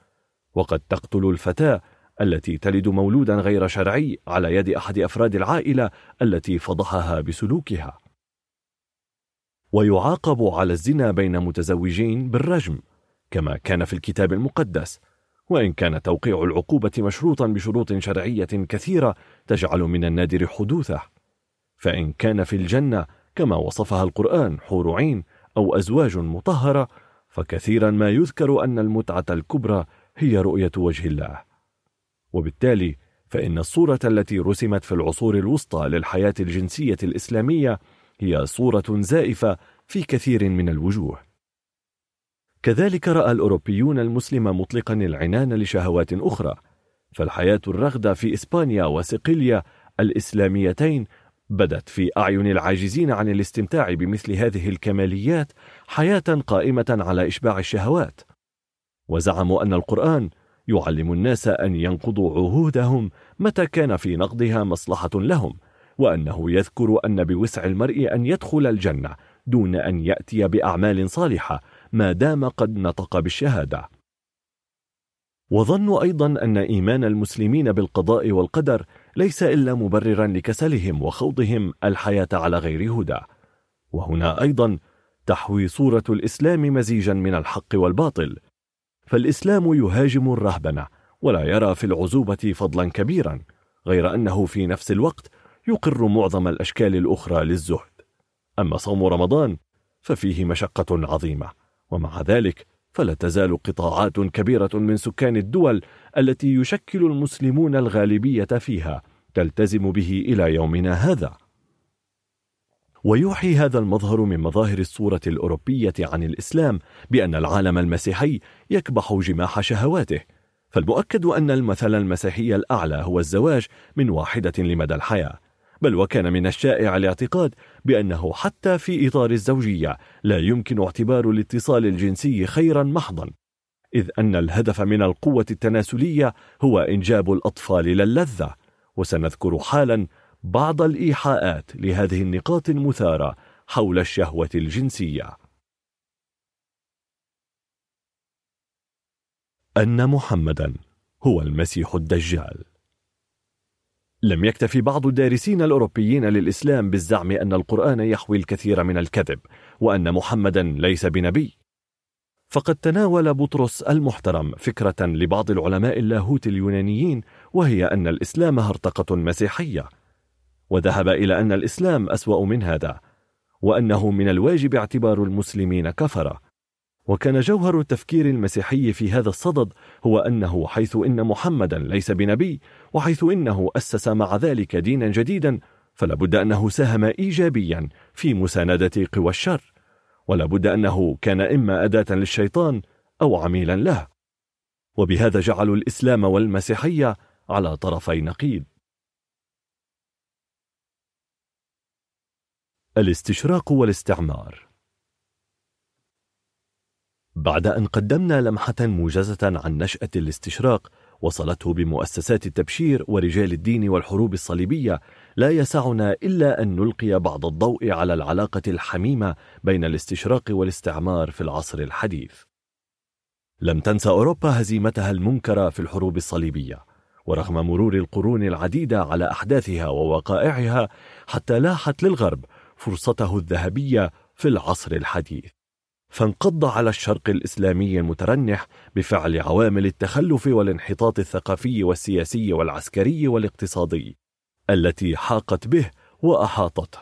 وقد تقتل الفتاة التي تلد مولودا غير شرعي على يد أحد أفراد العائلة التي فضحها بسلوكها. ويعاقب على الزنا بين متزوجين بالرجم كما كان في الكتاب المقدس. وإن كان توقيع العقوبة مشروطا بشروط شرعية كثيرة تجعل من النادر حدوثه. فإن كان في الجنة كما وصفها القرآن حور عين أو أزواج مطهرة فكثيرا ما يذكر أن المتعة الكبرى هي رؤية وجه الله. وبالتالي فإن الصورة التي رسمت في العصور الوسطى للحياة الجنسية الإسلامية هي صورة زائفة في كثير من الوجوه. كذلك رأى الأوروبيون المسلم مطلقا العنان لشهوات أخرى فالحياة الرغدة في إسبانيا وصقلية الإسلاميتين بدت في أعين العاجزين عن الاستمتاع بمثل هذه الكماليات حياة قائمة على إشباع الشهوات. وزعموا أن القرآن يعلم الناس أن ينقضوا عهودهم متى كان في نقضها مصلحة لهم وأنه يذكر أن بوسع المرء أن يدخل الجنة دون أن يأتي بأعمال صالحة ما دام قد نطق بالشهادة. وظنوا أيضا أن إيمان المسلمين بالقضاء والقدر ليس إلا مبررا لكسلهم وخوضهم الحياة على غير هدى. وهنا أيضا تحوي صورة الإسلام مزيجا من الحق والباطل. فالإسلام يهاجم الرهبنة ولا يرى في العزوبة فضلا كبيرا غير أنه في نفس الوقت يقر معظم الأشكال الأخرى للزهد. أما صوم رمضان ففيه مشقة عظيمة ومع ذلك فلا تزال قطاعات كبيرة من سكان الدول التي يشكل المسلمون الغالبية فيها تلتزم به إلى يومنا هذا. ويوحي هذا المظهر من مظاهر الصورة الأوروبية عن الإسلام بأن العالم المسيحي يكبح جماح شهواته فالمؤكد أن المثل المسيحي الأعلى هو الزواج من واحدة لمدى الحياة. بل وكان من الشائع الاعتقاد بأنه حتى في إطار الزوجية لا يمكن اعتبار الاتصال الجنسي خيرا محضا إذ أن الهدف من القوة التناسلية هو إنجاب الأطفال للذة. وسنذكر حالا بعض الإيحاءات لهذه النقاط المثارة حول الشهوة الجنسية. أن محمدا هو المسيح الدجال. لم يكتفي بعض الدارسين الأوروبيين للإسلام بالزعم أن القرآن يحوي الكثير من الكذب وأن محمدا ليس بنبي. فقد تناول بطرس المحترم فكرة لبعض العلماء اللاهوت اليونانيين وهي أن الإسلام هرطقة مسيحية. وذهب إلى أن الإسلام أسوأ من هذا وأنه من الواجب اعتبار المسلمين كفرة وكان جوهر التفكير المسيحي في هذا الصدد هو أنه حيث إن محمدا ليس بنبي وحيث إنه أسس مع ذلك دينا جديدا فلا بد أنه ساهم إيجابيا في مساندة قوى الشر ولا بد أنه كان إما أداة للشيطان أو عميلا له. وبهذا جعلوا الإسلام والمسيحية على طرفي نقيض. الاستشراق والاستعمار. بعد أن قدمنا لمحة موجزة عن نشأة الاستشراق وصلته بمؤسسات التبشير ورجال الدين والحروب الصليبية لا يسعنا إلا أن نلقي بعض الضوء على العلاقة الحميمة بين الاستشراق والاستعمار في العصر الحديث. لم تنسى أوروبا هزيمتها المنكرة في الحروب الصليبية ورغم مرور القرون العديدة على أحداثها ووقائعها حتى لاحت للغرب فرصته الذهبية في العصر الحديث. فانقض على الشرق الإسلامي المترنح بفعل عوامل التخلف والانحطاط الثقافي والسياسي والعسكري والاقتصادي التي حاقت به وأحاطته.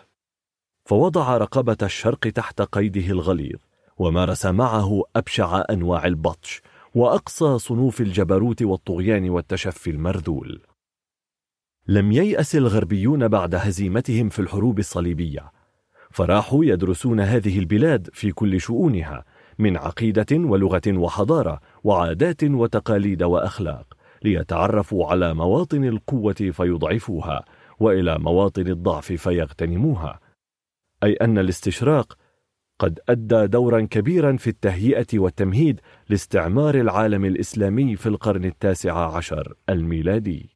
فوضع رقبة الشرق تحت قيده الغليظ ومارس معه أبشع أنواع البطش وأقصى صنوف الجبروت والطغيان والتشفي المرذول لم ييأس الغربيون بعد هزيمتهم في الحروب الصليبية فراحوا يدرسون هذه البلاد في كل شؤونها من عقيدة ولغة وحضارة وعادات وتقاليد وأخلاق ليتعرفوا على مواطن القوة فيضعفوها وإلى مواطن الضعف فيغتنموها. أي أن الاستشراق قد أدى دورا كبيرا في التهيئة والتمهيد لاستعمار العالم الإسلامي في القرن التاسع عشر الميلادي.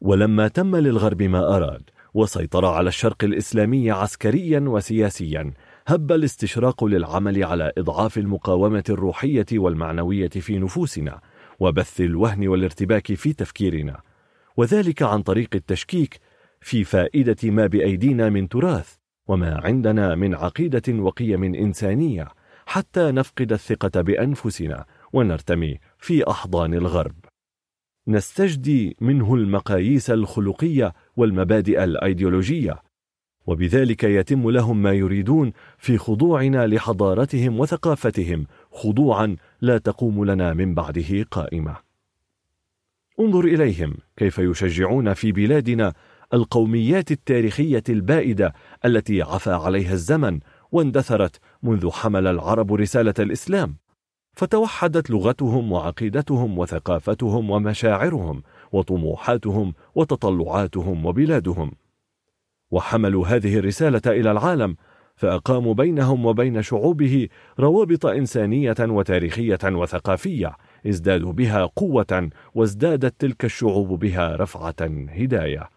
ولما تم للغرب ما أراد وسيطر على الشرق الإسلامي عسكريا وسياسيا. هب الاستشراق للعمل على إضعاف المقاومة الروحية والمعنوية في نفوسنا وبث الوهن والارتباك في تفكيرنا. وذلك عن طريق التشكيك في فائدة ما بأيدينا من تراث وما عندنا من عقيدة وقيم إنسانية حتى نفقد الثقة بأنفسنا ونرتمي في أحضان الغرب. نستجدي منه المقاييس الخلقية والمبادئ الأيديولوجية. وبذلك يتم لهم ما يريدون في خضوعنا لحضارتهم وثقافتهم. خضوعا لا تقوم لنا من بعده قائمة. انظر إليهم كيف يشجعون في بلادنا القوميات التاريخية البائدة التي عفى عليها الزمن واندثرت منذ حمل العرب رسالة الإسلام. فتوحدت لغتهم وعقيدتهم وثقافتهم ومشاعرهم. وطموحاتهم وتطلعاتهم وبلادهم. وحملوا هذه الرسالة إلى العالم فأقاموا بينهم وبين شعوبه روابط إنسانية وتاريخية وثقافية ازدادوا بها قوة وازدادت تلك الشعوب بها رفعة هداية.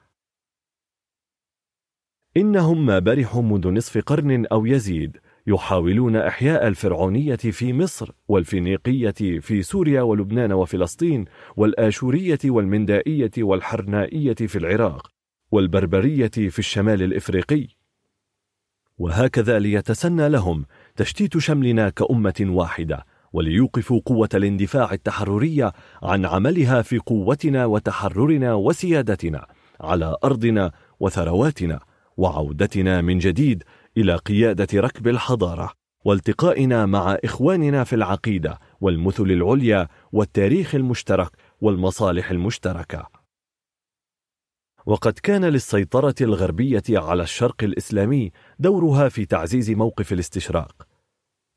إنهم ما برحوا منذ نصف قرن أو يزيد يحاولون إحياء الفرعونية في مصر والفينيقية في سوريا ولبنان وفلسطين والآشورية والمندائية والحرنائية في العراق والبربرية في الشمال الإفريقي. وهكذا ليتسنى لهم تشتيت شملنا كأمة واحدة وليوقفوا قوة الاندفاع التحررية عن عملها في قوتنا وتحررنا وسيادتنا على أرضنا وثرواتنا وعودتنا من جديد إلى قيادة ركب الحضارة والتقائنا مع إخواننا في العقيدة والمثل العليا والتاريخ المشترك والمصالح المشتركة. وقد كان للسيطرة الغربية على الشرق الإسلامي دورها في تعزيز موقف الاستشراق.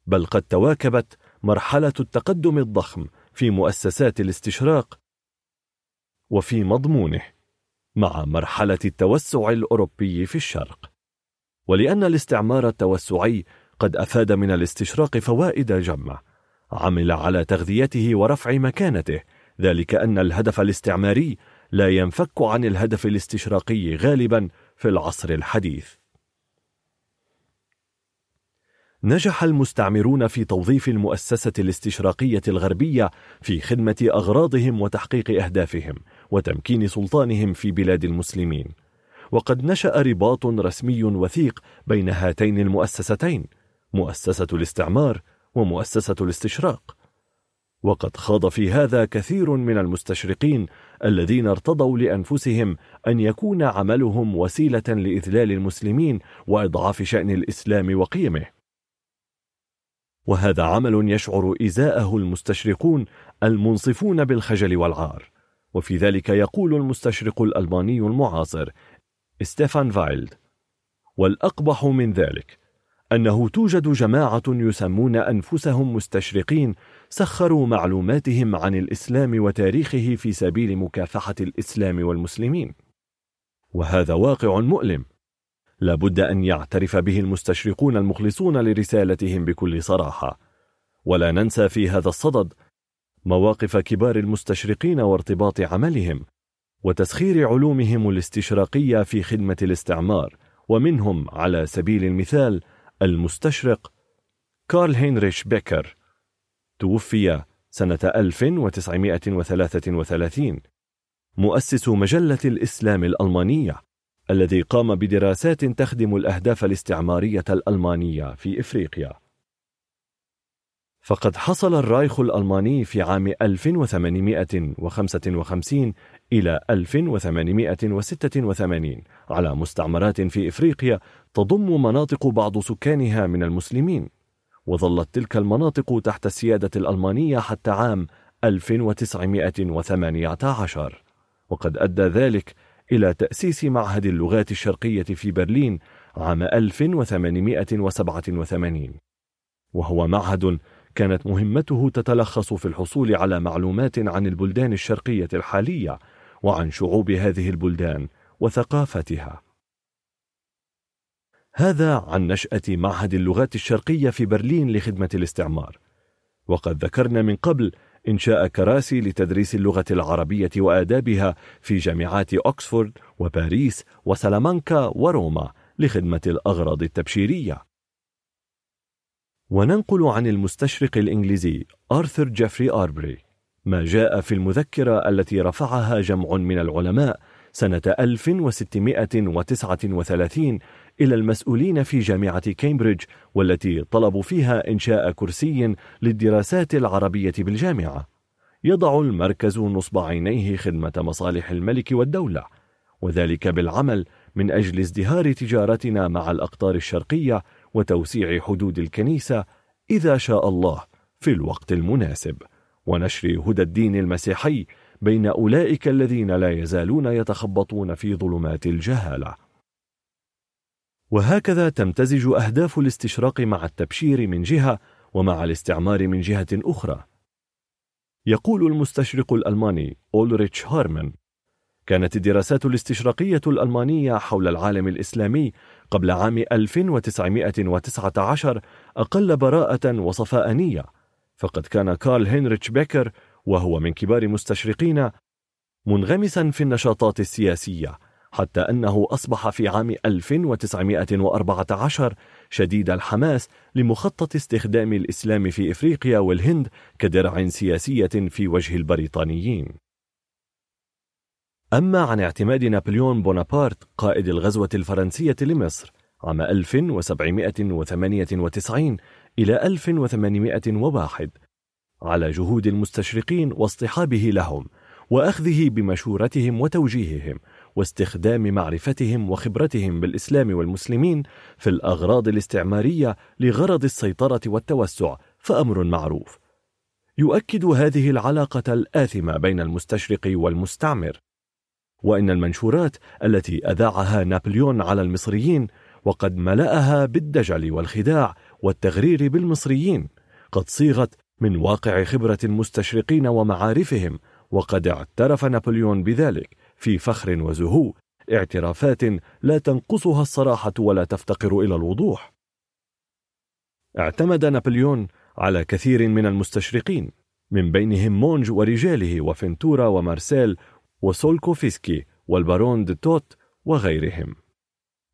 بل قد تواكبت مرحلة التقدم الضخم في مؤسسات الاستشراق وفي مضمونه مع مرحلة التوسع الأوروبي في الشرق. ولأن الاستعمار التوسعي قد أفاد من الاستشراق فوائد جمة. عمل على تغذيته ورفع مكانته ذلك أن الهدف الاستعماري لا ينفك عن الهدف الاستشراقي غالبا في العصر الحديث. نجح المستعمرون في توظيف المؤسسة الاستشراقية الغربية في خدمة أغراضهم وتحقيق أهدافهم وتمكين سلطانهم في بلاد المسلمين. وقد نشأ رباط رسمي وثيق بين هاتين المؤسستين مؤسسة الاستعمار ومؤسسة الاستشراق. وقد خاض في هذا كثير من المستشرقين الذين ارتضوا لأنفسهم أن يكون عملهم وسيلة لإذلال المسلمين وإضعاف شأن الإسلام وقيمه. وهذا عمل يشعر إزاءه المستشرقون المنصفون بالخجل والعار. وفي ذلك يقول المستشرق الألماني المعاصر ستيفان فايلد. والأقبح من ذلك أنه توجد جماعة يسمون أنفسهم مستشرقين سخروا معلوماتهم عن الإسلام وتاريخه في سبيل مكافحة الإسلام والمسلمين. وهذا واقع مؤلم. لا بد أن يعترف به المستشرقون المخلصون لرسالتهم بكل صراحة. ولا ننسى في هذا الصدد مواقف كبار المستشرقين وارتباط عملهم. وتسخير علومهم الاستشراقية في خدمة الاستعمار ومنهم على سبيل المثال المستشرق كارل هينريش بيكر توفي سنة 1933 مؤسس مجلة الإسلام الألمانية الذي قام بدراسات تخدم الأهداف الاستعمارية الألمانية في إفريقيا. فقد حصل الرايخ الألماني في عام 1855 إلى 1886 على مستعمرات في إفريقيا تضم مناطق بعض سكانها من المسلمين وظلت تلك المناطق تحت السيادة الألمانية حتى عام 1918 وقد أدى ذلك إلى تأسيس معهد اللغات الشرقية في برلين عام 1887 وهو معهد كانت مهمته تتلخص في الحصول على معلومات عن البلدان الشرقية الحالية وعن شعوب هذه البلدان وثقافتها. هذا عن نشأة معهد اللغات الشرقية في برلين لخدمة الاستعمار. وقد ذكرنا من قبل إنشاء كراسي لتدريس اللغة العربية وآدابها في جامعات أكسفورد وباريس وسلامانكا وروما لخدمة الأغراض التبشيرية. وننقل عن المستشرق الإنجليزي آرثر جيفري آربري. ما جاء في المذكرة التي رفعها جمع من العلماء سنة 1639 إلى المسؤولين في جامعة كامبريدج والتي طلبوا فيها إنشاء كرسي للدراسات العربية بالجامعة. يضع المركز نصب عينيه خدمة مصالح الملك والدولة وذلك بالعمل من أجل ازدهار تجارتنا مع الأقطار الشرقية وتوسيع حدود الكنيسة إذا شاء الله في الوقت المناسب. ونشر هدى الدين المسيحي بين أولئك الذين لا يزالون يتخبطون في ظلمات الجهالة. وهكذا تمتزج أهداف الاستشراق مع التبشير من جهة ومع الاستعمار من جهة أخرى. يقول المستشرق الألماني أولريتش هارمان كانت الدراسات الاستشراقية الألمانية حول العالم الإسلامي قبل عام 1919 أقل براءة وصفاء نية فقد كان كارل هنريتش بيكر وهو من كبار مستشرقين منغمسا في النشاطات السياسية حتى أنه أصبح في عام 1914 شديد الحماس لمخطط استخدام الإسلام في إفريقيا والهند كدرع سياسية في وجه البريطانيين. أما عن اعتماد نابليون بونابرت قائد الغزوة الفرنسية لمصر عام 1798 إلى 1801 على جهود المستشرقين واصطحابه لهم وأخذه بمشورتهم وتوجيههم واستخدام معرفتهم وخبرتهم بالإسلام والمسلمين في الأغراض الاستعمارية لغرض السيطرة والتوسع فأمر معروف. يؤكد هذه العلاقة الآثمة بين المستشرق والمستعمر. وإن المنشورات التي أذاعها نابليون على المصريين وقد ملأها بالدجل والخداع والتغرير بالمصريين قد صيغت من واقع خبرة المستشرقين ومعارفهم وقد اعترف نابليون بذلك في فخر وزهو اعترافات لا تنقصها الصراحة ولا تفتقر إلى الوضوح. اعتمد نابليون على كثير من المستشرقين من بينهم مونج ورجاله وفنتورا ومارسيل وسولكوفسكي والبارون دي توت وغيرهم.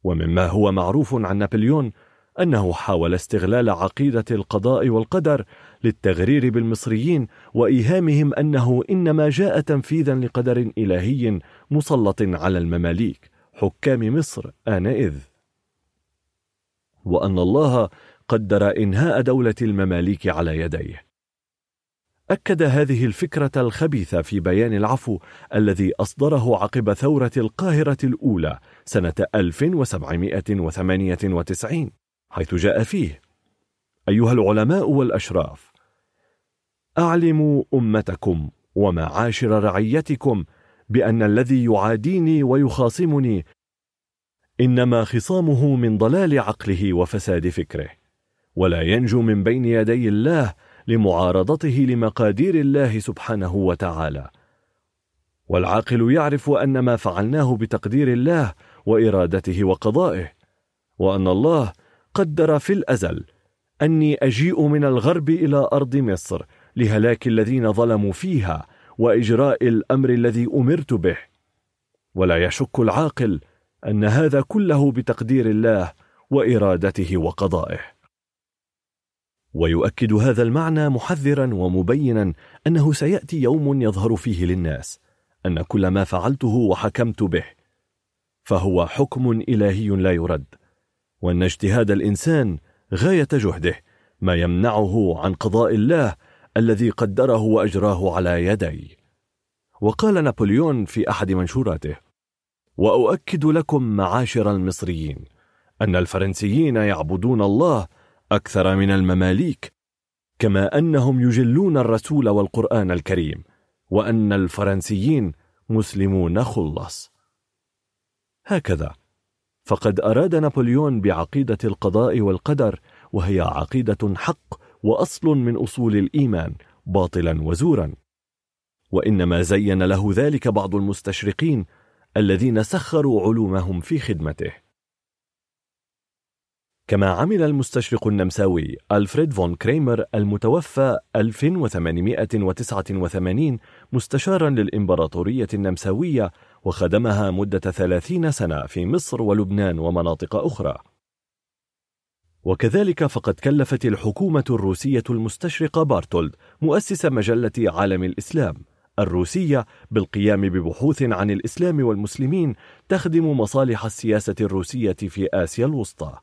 ومما هو معروف عن نابليون أنه حاول استغلال عقيدة القضاء والقدر للتغرير بالمصريين وإيهامهم أنه إنما جاء تنفيذا لقدر إلهي مسلط على المماليك حكام مصر آنئذ. وأن الله قدر إنهاء دولة المماليك على يديه. أكد هذه الفكرة الخبيثة في بيان العفو الذي أصدره عقب ثورة القاهرة الأولى سنة 1798 حيث جاء فيه. أيها العلماء والأشراف أعلموا أمتكم ومعاشر رعيتكم بأن الذي يعاديني ويخاصمني إنما خصامه من ضلال عقله وفساد فكره ولا ينجو من بين يدي الله لمعارضته لمقادير الله سبحانه وتعالى. والعاقل يعرف أن ما فعلناه بتقدير الله وإرادته وقضائه وأن الله قدر في الأزل أني أجيء من الغرب إلى أرض مصر لهلاك الذين ظلموا فيها وإجراء الأمر الذي أمرت به. ولا يشك العاقل أن هذا كله بتقدير الله وإرادته وقضائه. ويؤكد هذا المعنى محذرا ومبينا أنه سيأتي يوم يظهر فيه للناس أن كل ما فعلته وحكمت به فهو حكم إلهي لا يرد. وأن اجتهاد الإنسان غاية جهده ما يمنعه عن قضاء الله الذي قدره وأجراه على يدي. وقال نابليون في أحد منشوراته وأؤكد لكم معاشر المصريين أن الفرنسيين يعبدون الله أكثر من المماليك كما أنهم يجلون الرسول والقرآن الكريم وأن الفرنسيين مسلمون خلص هكذا. فقد أراد نابليون بعقيدة القضاء والقدر وهي عقيدة حق وأصل من أصول الإيمان باطلا وزورا. وإنما زين له ذلك بعض المستشرقين الذين سخروا علومهم في خدمته. كما عمل المستشرق النمساوي ألفريد فون كريمر المتوفى 1889 مستشارا للإمبراطورية النمساوية وخدمها مدة ثلاثين سنة في مصر ولبنان ومناطق أخرى. وكذلك فقد كلفت الحكومة الروسية المستشرقة بارتولد مؤسس مجلة عالم الإسلام الروسية بالقيام ببحوث عن الإسلام والمسلمين تخدم مصالح السياسة الروسية في آسيا الوسطى.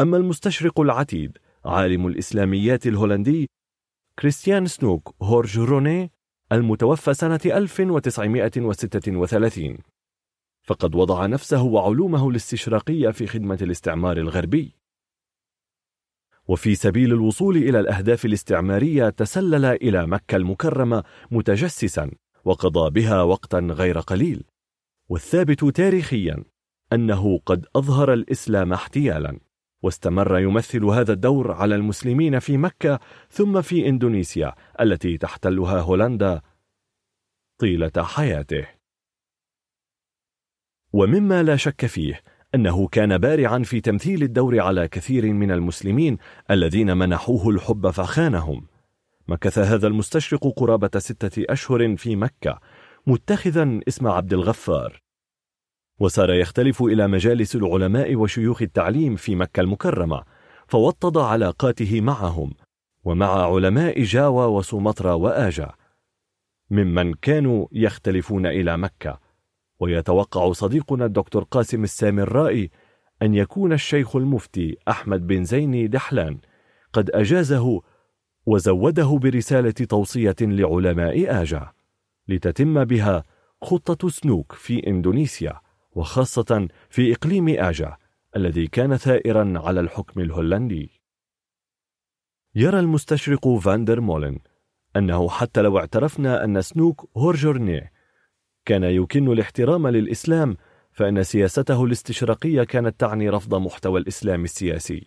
أما المستشرق العتيد عالم الإسلاميات الهولندي كريستيان سنوك هورج روني المتوفى سنة 1936 فقد وضع نفسه وعلومه الاستشراقية في خدمة الاستعمار الغربي. وفي سبيل الوصول إلى الأهداف الاستعمارية تسلل إلى مكة المكرمة متجسسا وقضى بها وقتا غير قليل. والثابت تاريخيا أنه قد أظهر الإسلام احتيالا. واستمر يمثل هذا الدور على المسلمين في مكة ثم في إندونيسيا التي تحتلها هولندا طيلة حياته. ومما لا شك فيه أنه كان بارعا في تمثيل الدور على كثير من المسلمين الذين منحوه الحب فخانهم. مكث هذا المستشرق قرابة ستة أشهر في مكة متخذا اسم عبد الغفار. وصار يختلف إلى مجالس العلماء وشيوخ التعليم في مكة المكرمة فوطد علاقاته معهم ومع علماء جاوا وسومطرة وآجا ممن كانوا يختلفون إلى مكة. ويتوقع صديقنا الدكتور قاسم السامرائي أن يكون الشيخ المفتي أحمد بن زيني دحلان قد أجازه وزوده برسالة توصية لعلماء آجا لتتم بها خطة سنوك في إندونيسيا. وخاصة في إقليم آجا الذي كان ثائرا على الحكم الهولندي. يرى المستشرق فاندر مولن أنه حتى لو اعترفنا أن سنوك هورجورنيه كان يكن الاحترام للإسلام فإن سياسته الاستشراقية كانت تعني رفض محتوى الإسلام السياسي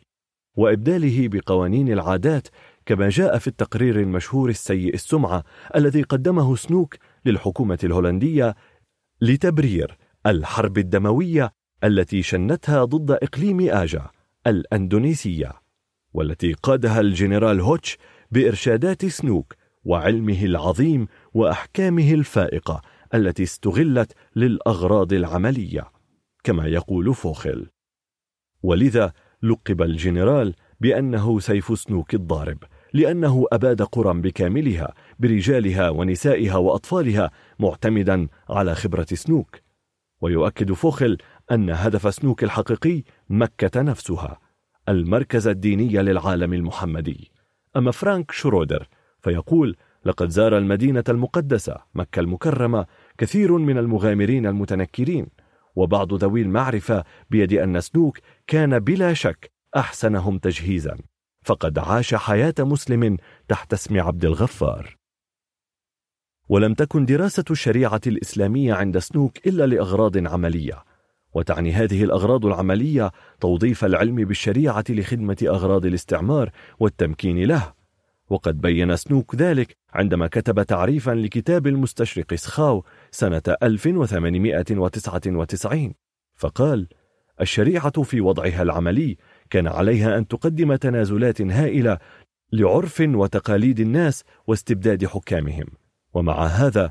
وإبداله بقوانين العادات كما جاء في التقرير المشهور السيء السمعة الذي قدمه سنوك للحكومة الهولندية لتبرير الحرب الدموية التي شنتها ضد إقليم آجا الأندونيسية والتي قادها الجنرال هوتش بإرشادات سنوك وعلمه العظيم وأحكامه الفائقة التي استغلت للأغراض العملية كما يقول فوخل ولذا لقب الجنرال بأنه سيف سنوك الضارب لأنه أباد قرى بكاملها برجالها ونسائها وأطفالها معتمدا على خبرة سنوك. ويؤكد فوخل أن هدف سنوك الحقيقي مكة نفسها المركز الديني للعالم المحمدي. أما فرانك شرودر فيقول لقد زار المدينة المقدسة مكة المكرمة كثير من المغامرين المتنكرين وبعض ذوي المعرفة بيد أن سنوك كان بلا شك أحسنهم تجهيزا فقد عاش حياة مسلم تحت اسم عبد الغفار. ولم تكن دراسة الشريعة الإسلامية عند سنوك إلا لأغراض عملية. وتعني هذه الأغراض العملية توظيف العلم بالشريعة لخدمة أغراض الاستعمار والتمكين له. وقد بين سنوك ذلك عندما كتب تعريفا لكتاب المستشرق سخاو سنة 1899 فقال الشريعة في وضعها العملي كان عليها أن تقدم تنازلات هائلة لعرف وتقاليد الناس واستبداد حكامهم. ومع هذا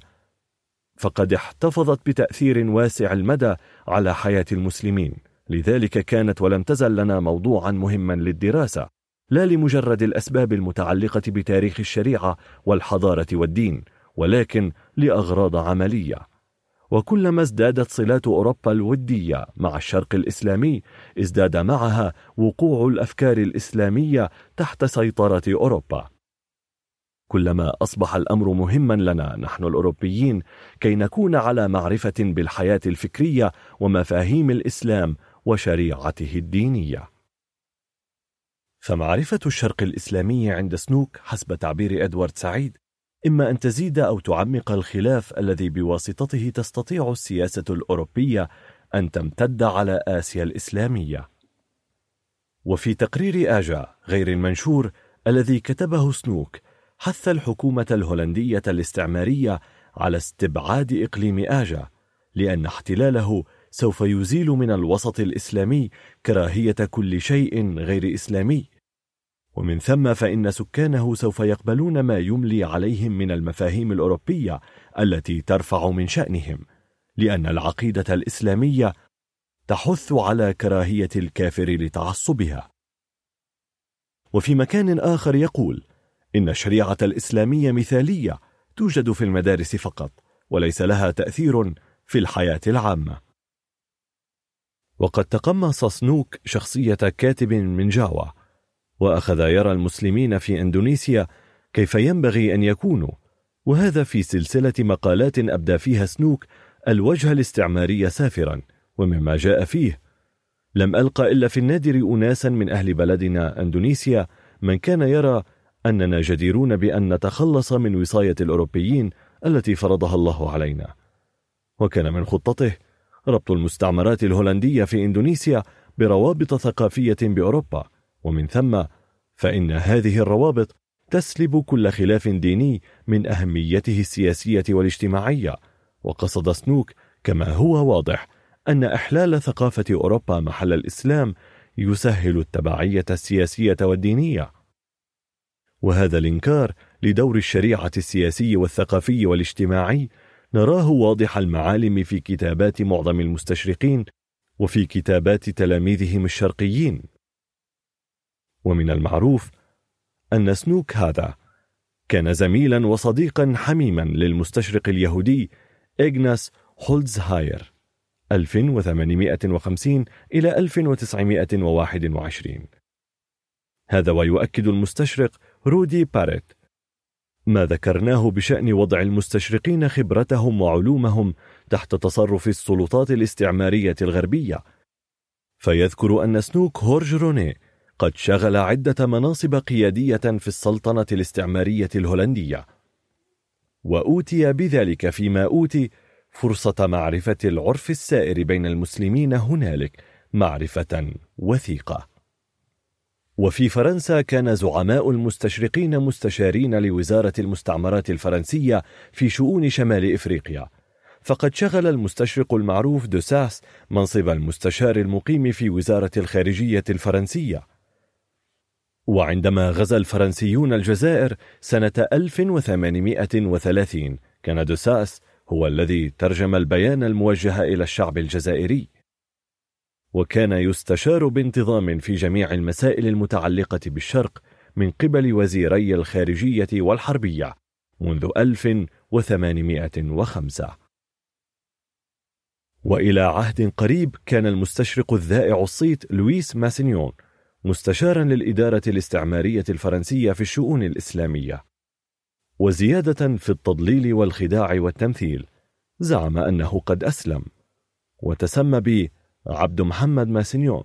فقد احتفظت بتأثير واسع المدى على حياة المسلمين. لذلك كانت ولم تزل لنا موضوعا مهما للدراسة لا لمجرد الأسباب المتعلقة بتاريخ الشريعة والحضارة والدين ولكن لأغراض عملية. وكلما ازدادت صلات أوروبا الودية مع الشرق الإسلامي ازداد معها وقوع الأفكار الإسلامية تحت سيطرة أوروبا. كلما أصبح الأمر مهما لنا نحن الأوروبيين كي نكون على معرفة بالحياة الفكرية ومفاهيم الإسلام وشريعته الدينية. فمعرفة الشرق الإسلامي عند سنوك حسب تعبير أدوارد سعيد إما أن تزيد أو تعمق الخلاف الذي بواسطته تستطيع السياسة الأوروبية أن تمتد على آسيا الإسلامية. وفي تقرير آجا غير المنشور الذي كتبه سنوك حث الحكومة الهولندية الاستعمارية على استبعاد إقليم آجا لأن احتلاله سوف يزيل من الوسط الإسلامي كراهية كل شيء غير إسلامي. ومن ثم فإن سكانه سوف يقبلون ما يملي عليهم من المفاهيم الأوروبية التي ترفع من شأنهم لأن العقيدة الإسلامية تحث على كراهية الكافر لتعصبها. وفي مكان آخر يقول إن الشريعة الإسلامية مثالية توجد في المدارس فقط وليس لها تأثير في الحياة العامة. وقد تقمص سنوك شخصية كاتب من جاوا وأخذ يرى المسلمين في إندونيسيا كيف ينبغي أن يكونوا وهذا في سلسلة مقالات أبدى فيها سنوك الوجه الاستعماري سافرا ومما جاء فيه. لم ألقى إلا في النادر أناسا من أهل بلدنا أندونيسيا من كان يرى أننا جديرون بأن نتخلص من وصاية الأوروبيين التي فرضها الله علينا. وكان من خطته ربط المستعمرات الهولندية في إندونيسيا بروابط ثقافية بأوروبا ومن ثم فإن هذه الروابط تسلب كل خلاف ديني من أهميته السياسية والاجتماعية. وقصد سنوك كما هو واضح أن إحلال ثقافة أوروبا محل الإسلام يسهل التبعية السياسية والدينية. وهذا الإنكار لدور الشريعة السياسي والثقافي والاجتماعي نراه واضح المعالم في كتابات معظم المستشرقين وفي كتابات تلاميذهم الشرقيين. ومن المعروف أن سنوك هذا كان زميلا وصديقا حميما للمستشرق اليهودي إغناس هولزهاير 1850 إلى 1921 هذا ويؤكد المستشرق رودي باريت. ما ذكرناه بشأن وضع المستشرقين خبرتهم وعلومهم تحت تصرف السلطات الاستعمارية الغربية. فيذكر أن سنوك هورج روني قد شغل عدة مناصب قيادية في السلطنة الاستعمارية الهولندية. وأوتي بذلك فيما أوتي فرصة معرفة العرف السائر بين المسلمين هنالك معرفة وثيقة. وفي فرنسا كان زعماء المستشرقين مستشارين لوزارة المستعمرات الفرنسية في شؤون شمال إفريقيا. فقد شغل المستشرق المعروف دوساس منصب المستشار المقيم في وزارة الخارجية الفرنسية. وعندما غزا الفرنسيون الجزائر سنة 1830 كان دوساس هو الذي ترجم البيان الموجه إلى الشعب الجزائري. وكان يستشار بانتظام في جميع المسائل المتعلقة بالشرق من قبل وزيري الخارجية والحربية منذ 1805 وإلى عهد قريب كان المستشرق الذائع الصيت لويس ماسينيون مستشارا للإدارة الاستعمارية الفرنسية في الشؤون الإسلامية. وزيادة في التضليل والخداع والتمثيل زعم أنه قد أسلم وتسمى ب عبد محمد ماسينيون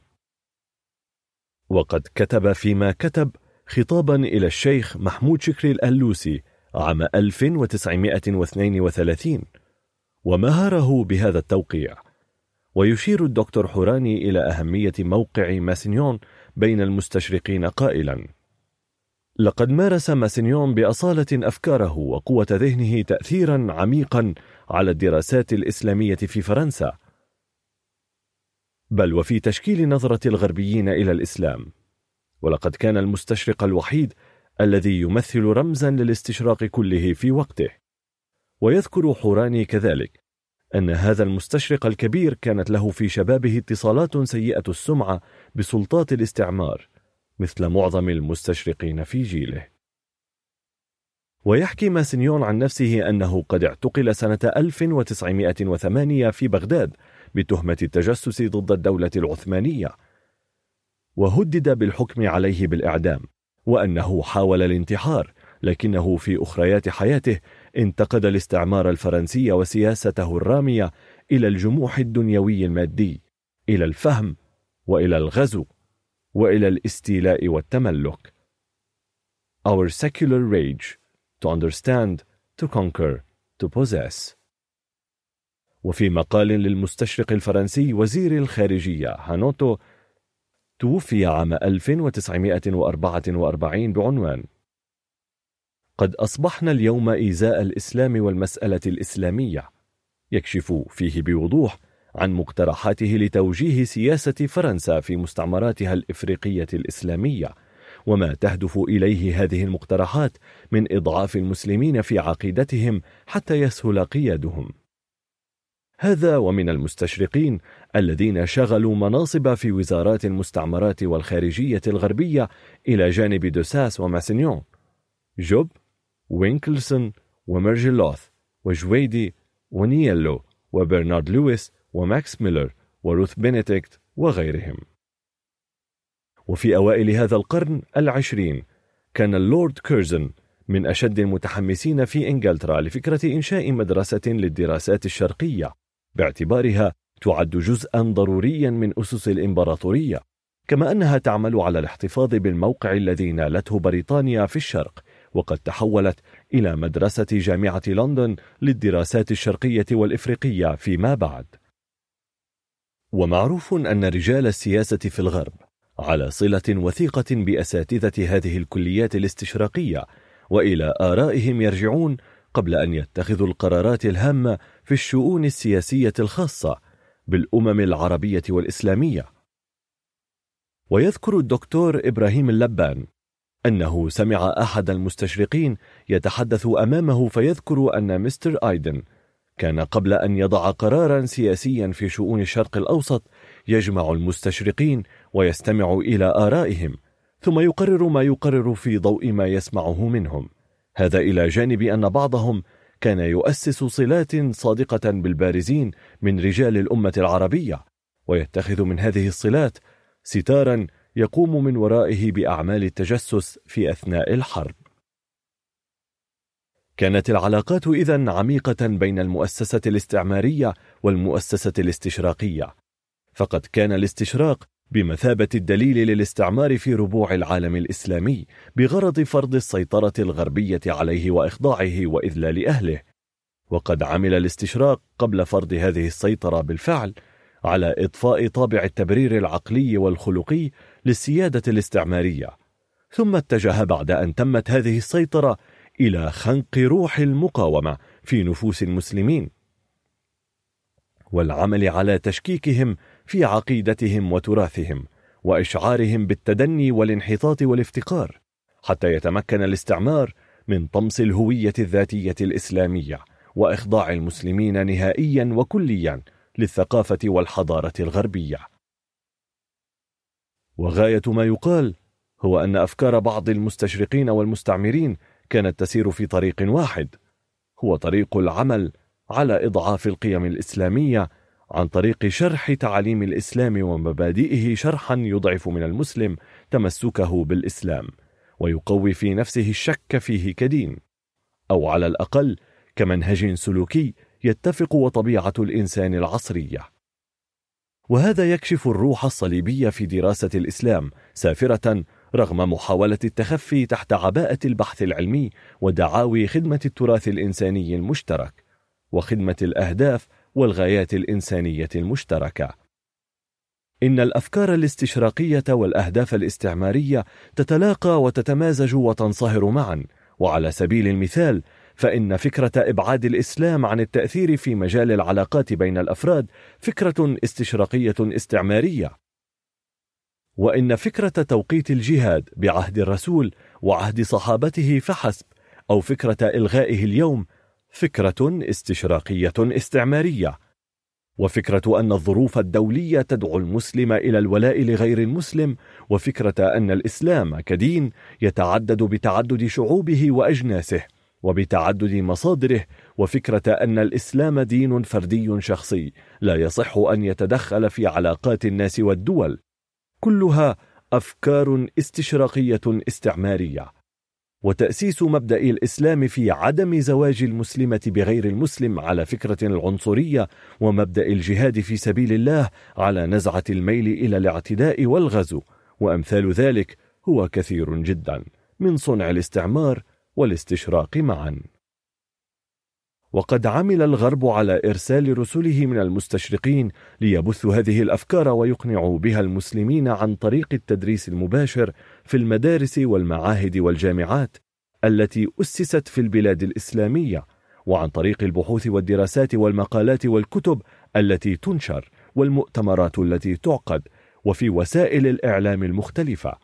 وقد كتب فيما كتب خطابا إلى الشيخ محمود شكري الألوسي عام 1932 ومهره بهذا التوقيع. ويشير الدكتور حوراني إلى أهمية موقع ماسينيون بين المستشرقين قائلا لقد مارس ماسينيون بأصالة أفكاره وقوة ذهنه تأثيرا عميقا على الدراسات الإسلامية في فرنسا بل وفي تشكيل نظرة الغربيين إلى الإسلام. ولقد كان المستشرق الوحيد الذي يمثل رمزا للاستشراق كله في وقته. ويذكر حوراني كذلك أن هذا المستشرق الكبير كانت له في شبابه اتصالات سيئة السمعة بسلطات الاستعمار مثل معظم المستشرقين في جيله. ويحكي ماسنيون عن نفسه أنه قد اعتقل سنة 1908 في بغداد بتهمة التجسس ضد الدولة العثمانية. وهدد بالحكم عليه بالإعدام وأنه حاول الانتحار لكنه في أخريات حياته انتقد الاستعمار الفرنسي وسياسته الرامية إلى الجموح الدنيوي المادي إلى الفهم وإلى الغزو وإلى الاستيلاء والتملك. Our secular rage to understand, to conquer, to possess. وفي مقال للمستشرق الفرنسي وزير الخارجية هانوتو توفي عام 1944 بعنوان. قد أصبحنا اليوم إيذاء الإسلام والمسألة الإسلامية يكشف فيه بوضوح عن مقترحاته لتوجيه سياسة فرنسا في مستعمراتها الإفريقية الإسلامية وما تهدف إليه هذه المقترحات من إضعاف المسلمين في عقيدتهم حتى يسهل قيادهم. هذا ومن المستشرقين الذين شغلوا مناصب في وزارات المستعمرات والخارجية الغربية إلى جانب دوساس وماسينيون. جب ونيكلسون ومرجليوث وجويدي ونلينو وبرنارد لويس وماكس ميلر وروث بينيدكت وغيرهم. وفي أوائل هذا القرن العشرين كان اللورد كيرزن من أشد المتحمسين في إنجلترا لفكرة إنشاء مدرسة للدراسات الشرقية. باعتبارها تعد جزءا ضروريا من أسس الإمبراطورية كما أنها تعمل على الاحتفاظ بالموقع الذي نالته بريطانيا في الشرق وقد تحولت إلى مدرسة جامعة لندن للدراسات الشرقية والإفريقية فيما بعد. ومعروف أن رجال السياسة في الغرب على صلة وثيقة بأساتذة هذه الكليات الاستشراقية وإلى آرائهم يرجعون قبل أن يتخذوا القرارات الهامة في الشؤون السياسية الخاصة بالأمم العربية والإسلامية. ويذكر الدكتور إبراهيم اللبان أنه سمع أحد المستشرقين يتحدث أمامه فيذكر أن مستر آيدن كان قبل أن يضع قرارا سياسيا في شؤون الشرق الأوسط يجمع المستشرقين ويستمع إلى آرائهم ثم يقرر ما يقرر في ضوء ما يسمعه منهم. هذا إلى جانب أن بعضهم كان يؤسس صلات صادقة بالبارزين من رجال الأمة العربية ويتخذ من هذه الصلات ستارا يقوم من ورائه بأعمال التجسس في أثناء الحرب. كانت العلاقات إذن عميقة بين المؤسسة الاستعمارية والمؤسسة الاستشراقية فقد كان الاستشراق بمثابة الدليل للاستعمار في ربوع العالم الإسلامي بغرض فرض السيطرة الغربية عليه وإخضاعه وإذلال أهله. وقد عمل الاستشراق قبل فرض هذه السيطرة بالفعل على إضفاء طابع التبرير العقلي والخلقي للسيادة الاستعمارية. ثم اتجه بعد أن تمت هذه السيطرة إلى خنق روح المقاومة في نفوس المسلمين. والعمل على تشكيكهم في عقيدتهم وتراثهم وإشعارهم بالتدني والانحطاط والافتقار حتى يتمكن الاستعمار من طمس الهوية الذاتية الإسلامية وإخضاع المسلمين نهائيا وكليا للثقافة والحضارة الغربية. وغاية ما يقال هو أن أفكار بعض المستشرقين والمستعمرين كانت تسير في طريق واحد هو طريق العمل على إضعاف القيم الإسلامية عن طريق شرح تعاليم الإسلام ومبادئه شرحا يضعف من المسلم تمسكه بالإسلام ويقوي في نفسه الشك فيه كدين. أو على الأقل كمنهج سلوكي يتفق وطبيعة الإنسان العصرية. وهذا يكشف الروح الصليبية في دراسة الإسلام سافرة رغم محاولة التخفي تحت عباءة البحث العلمي ودعاوي خدمة التراث الإنساني المشترك وخدمة الأهداف والغايات الإنسانية المشتركة. إن الأفكار الاستشراقية والأهداف الاستعمارية تتلاقى وتتمازج وتنصهر معا. وعلى سبيل المثال فإن فكرة إبعاد الإسلام عن التأثير في مجال العلاقات بين الأفراد فكرة استشراقية استعمارية. وإن فكرة توقيت الجهاد بعهد الرسول وعهد صحابته فحسب أو فكرة إلغائه اليوم فكرة استشراقية استعمارية وفكرة أن الظروف الدولية تدعو المسلم إلى الولاء لغير المسلم وفكرة أن الإسلام كدين يتعدد بتعدد شعوبه وأجناسه وبتعدد مصادره وفكرة أن الإسلام دين فردي شخصي لا يصح أن يتدخل في علاقات الناس والدول. كلها أفكار استشراقية استعمارية. وتأسيس مبدأ الإسلام في عدم زواج المسلمة بغير المسلم على فكرة العنصرية ومبدأ الجهاد في سبيل الله على نزعة الميل إلى الاعتداء والغزو. وأمثال ذلك هو كثير جدا من صنع الاستعمار والاستشراق معا. وقد عمل الغرب على إرسال رسله من المستشرقين ليبثوا هذه الأفكار ويقنعوا بها المسلمين عن طريق التدريس المباشر في المدارس والمعاهد والجامعات التي أسست في البلاد الإسلامية وعن طريق البحوث والدراسات والمقالات والكتب التي تنشر والمؤتمرات التي تعقد وفي وسائل الإعلام المختلفة.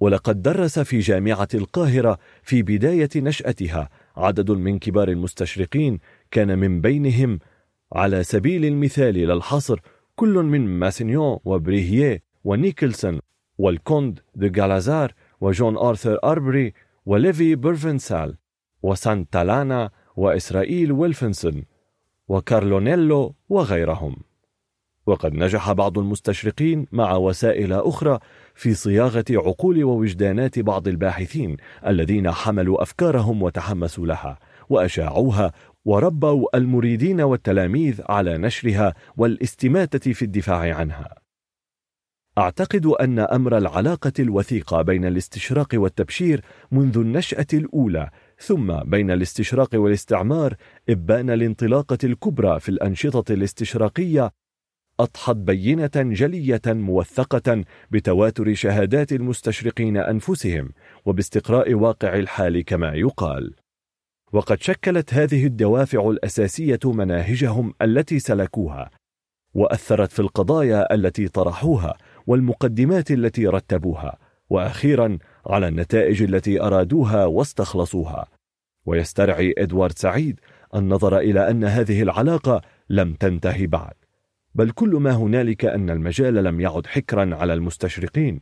ولقد درس في جامعة القاهرة في بداية نشأتها عدد من كبار المستشرقين كان من بينهم على سبيل المثال لا الحصر كل من ماسينيون وبريهيه ونيكلسون والكوند دو جالازار وجون آرثر أربري وليفي بروفنسال وسانتالانا وإسرائيل ويلفنسون وكارلو نلينو وغيرهم. وقد نجح بعض المستشرقين مع وسائل أخرى في صياغة عقول ووجدانات بعض الباحثين الذين حملوا أفكارهم وتحمسوا لها وأشاعوها وربوا المريدين والتلاميذ على نشرها والاستماتة في الدفاع عنها. أعتقد أن أمر العلاقة الوثيقة بين الاستشراق والتبشير منذ النشأة الأولى ثم بين الاستشراق والاستعمار إبان الانطلاقة الكبرى في الأنشطة الاستشراقية أضحت بينة جلية موثقة بتواتر شهادات المستشرقين أنفسهم وباستقراء واقع الحال كما يقال. وقد شكلت هذه الدوافع الأساسية مناهجهم التي سلكوها وأثرت في القضايا التي طرحوها والمقدمات التي رتبوها وأخيرا على النتائج التي أرادوها واستخلصوها. ويسترعي إدوارد سعيد النظر إلى أن هذه العلاقة لم تنتهي بعد. بل كل ما هنالك أن المجال لم يعد حكرا على المستشرقين.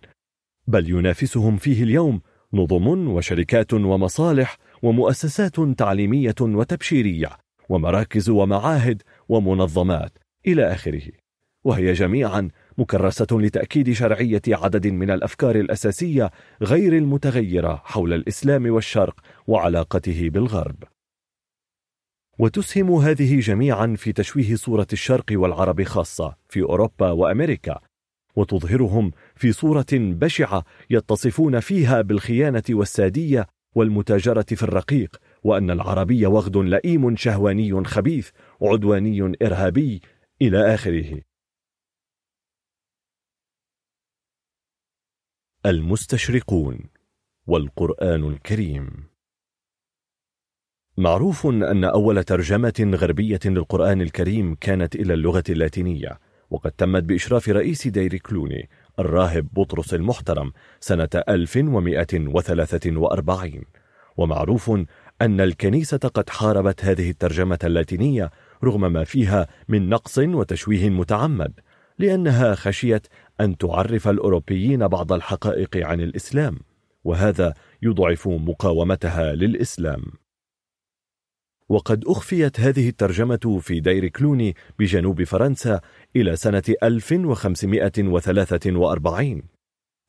بل ينافسهم فيه اليوم نظم وشركات ومصالح ومؤسسات تعليمية وتبشيرية ومراكز ومعاهد ومنظمات إلى آخره. وهي جميعا مكرسة لتأكيد شرعية عدد من الأفكار الأساسية غير المتغيرة حول الإسلام والشرق وعلاقته بالغرب. وتسهم هذه جميعا في تشويه صورة الشرق والعرب خاصة في أوروبا وأمريكا وتظهرهم في صورة بشعة يتصفون فيها بالخيانة والسادية والمتاجرة في الرقيق وأن العربي وغد لئيم شهواني خبيث عدواني إرهابي إلى آخره. المستشرقون والقرآن الكريم. معروف أن أول ترجمة غربية للقرآن الكريم كانت إلى اللغة اللاتينية وقد تمت بإشراف رئيس دير كلوني الراهب بطرس المحترم سنة 1143 ومعروف أن الكنيسة قد حاربت هذه الترجمة اللاتينية رغم ما فيها من نقص وتشويه متعمد لأنها خشيت أن تعرف الأوروبيين بعض الحقائق عن الإسلام وهذا يضعف مقاومتها للإسلام. وقد أخفيت هذه الترجمة في دير كلوني بجنوب فرنسا إلى سنة 1543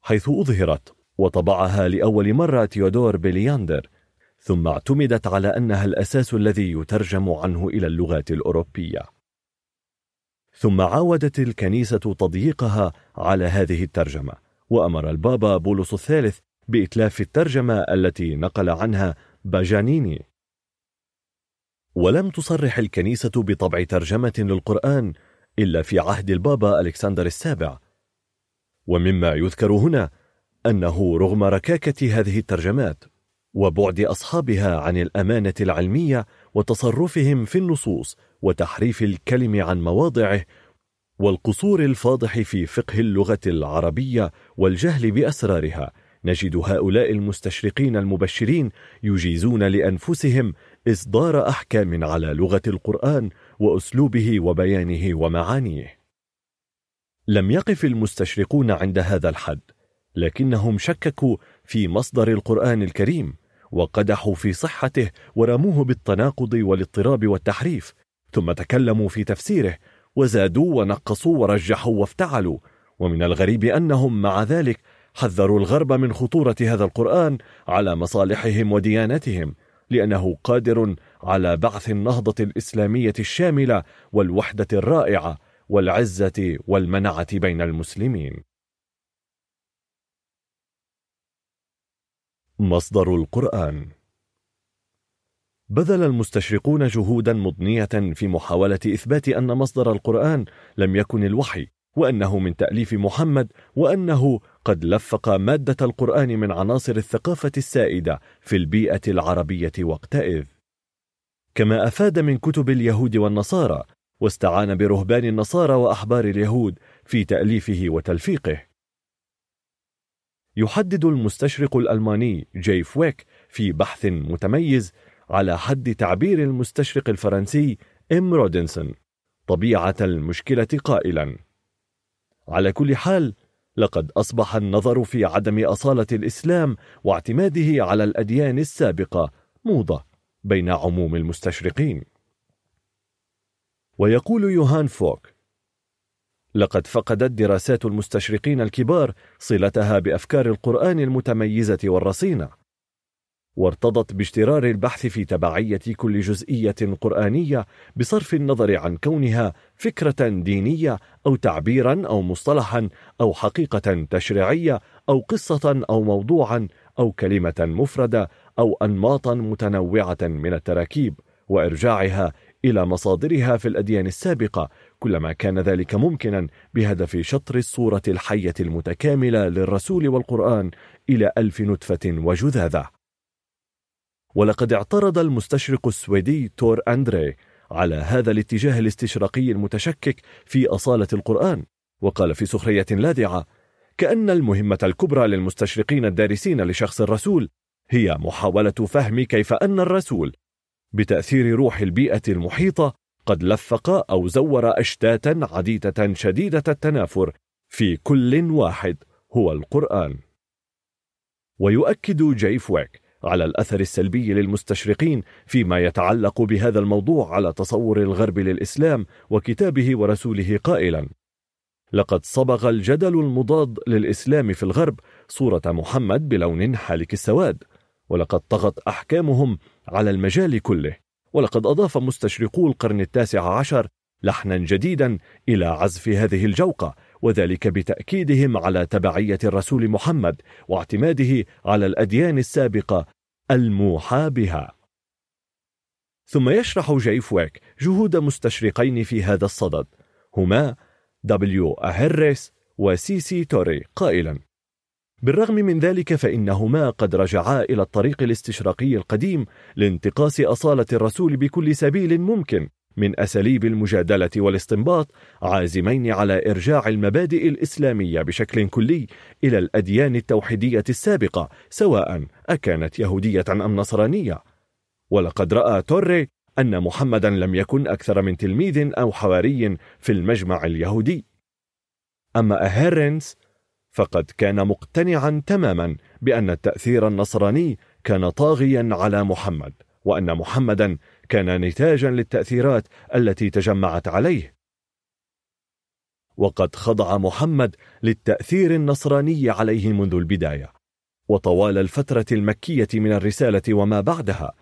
حيث أظهرت وطبعها لأول مرة تيودور بلياندر ثم اعتمدت على أنها الأساس الذي يترجم عنه إلى اللغات الأوروبية. ثم عاودت الكنيسة تضييقها على هذه الترجمة وأمر البابا بولس الثالث بإتلاف الترجمة التي نقل عنها باجانيني. ولم تصرح الكنيسة بطبع ترجمة للقرآن إلا في عهد البابا ألكسندر السابع. ومما يذكر هنا أنه رغم ركاكة هذه الترجمات وبعد أصحابها عن الأمانة العلمية وتصرفهم في النصوص وتحريف الكلم عن مواضعه والقصور الفاضح في فقه اللغة العربية والجهل بأسرارها. نجد هؤلاء المستشرقين المبشرين يجيزون لأنفسهم إصدار أحكام على لغة القرآن وأسلوبه وبيانه ومعانيه. لم يقف المستشرقون عند هذا الحد لكنهم شككوا في مصدر القرآن الكريم وقدحوا في صحته ورموه بالتناقض والاضطراب والتحريف. ثم تكلموا في تفسيره وزادوا ونقصوا ورجحوا وافتعلوا. ومن الغريب أنهم مع ذلك حذروا الغرب من خطورة هذا القرآن على مصالحهم وديانتهم لأنه قادر على بعث النهضة الإسلامية الشاملة والوحدة الرائعة والعزة والمنعة بين المسلمين. مصدر القرآن بذل المستشرقون جهودا مضنية في محاولة إثبات أن مصدر القرآن لم يكن الوحي وأنه من تأليف محمد وأنه قد لفق مادة القرآن من عناصر الثقافة السائدة في البيئة العربية وقتئذ. كما أفاد من كتب اليهود والنصارى واستعان برهبان النصارى وأحبار اليهود في تأليفه وتلفيقه. يحدد المستشرق الألماني جاي فويك في بحث متميز على حد تعبير المستشرق الفرنسي إم رودنسون طبيعة المشكلة قائلا. على كل حال لقد أصبح النظر في عدم أصالة الإسلام واعتماده على الأديان السابقة موضة بين عموم المستشرقين. ويقول يوهان فوك لقد فقدت دراسات المستشرقين الكبار صلتها بأفكار القرآن المتميزة والرصينة. وارتضت باشترار البحث في تبعية كل جزئية قرآنية بصرف النظر عن كونها فكرة دينية أو تعبيرا أو مصطلحا أو حقيقة تشريعية أو قصة أو موضوعا أو كلمة مفردة أو أنماطا متنوعة من التراكيب وإرجاعها إلى مصادرها في الأديان السابقة كلما كان ذلك ممكنا بهدف شطر الصورة الحية المتكاملة للرسول والقرآن إلى ألف نتفة وجذاذة. ولقد اعترض المستشرق السويدي تور أندري على هذا الاتجاه الاستشراقي المتشكك في أصالة القرآن وقال في سخرية لاذعة كأن المهمة الكبرى للمستشرقين الدارسين لشخص الرسول هي محاولة فهم كيف أن الرسول بتأثير روح البيئة المحيطة قد لفق أو زور أشتاتا عديدة شديدة التنافر في كل واحد هو القرآن. ويؤكد جيف ويك على الأثر السلبي للمستشرقين فيما يتعلق بهذا الموضوع على تصور الغرب للإسلام وكتابه ورسوله قائلا. لقد صبغ الجدل المضاد للإسلام في الغرب صورة محمد بلون حالك السواد ولقد طغت أحكامهم على المجال كله. ولقد أضاف مستشرقو القرن التاسع عشر لحنا جديدا إلى عزف هذه الجوقة وذلك بتأكيدهم على تبعية الرسول محمد واعتماده على الأديان السابقة الموحى بها. ثم يشرح جيف ويك جهود مستشرقين في هذا الصدد. هما دبليو أهرس وسي سي توري. قائلا بالرغم من ذلك فإنهما قد رجعا إلى الطريق الاستشراقي القديم لانتقاص أصالة الرسول بكل سبيل ممكن. من أساليب المجادلة والاستنباط عازمين على إرجاع المبادئ الإسلامية بشكل كلي إلى الأديان التوحيدية السابقة سواء أكانت يهودية أم نصرانية. ولقد رأى توري أن محمدا لم يكن أكثر من تلميذ أو حواري في المجمع اليهودي. أما أهيرنس فقد كان مقتنعا تماما بأن التأثير النصراني كان طاغيا على محمد وأن محمدا كان نتاجا للتأثيرات التي تجمعت عليه. وقد خضع محمد للتأثير النصراني عليه منذ البداية وطوال الفترة المكية من الرسالة وما بعدها.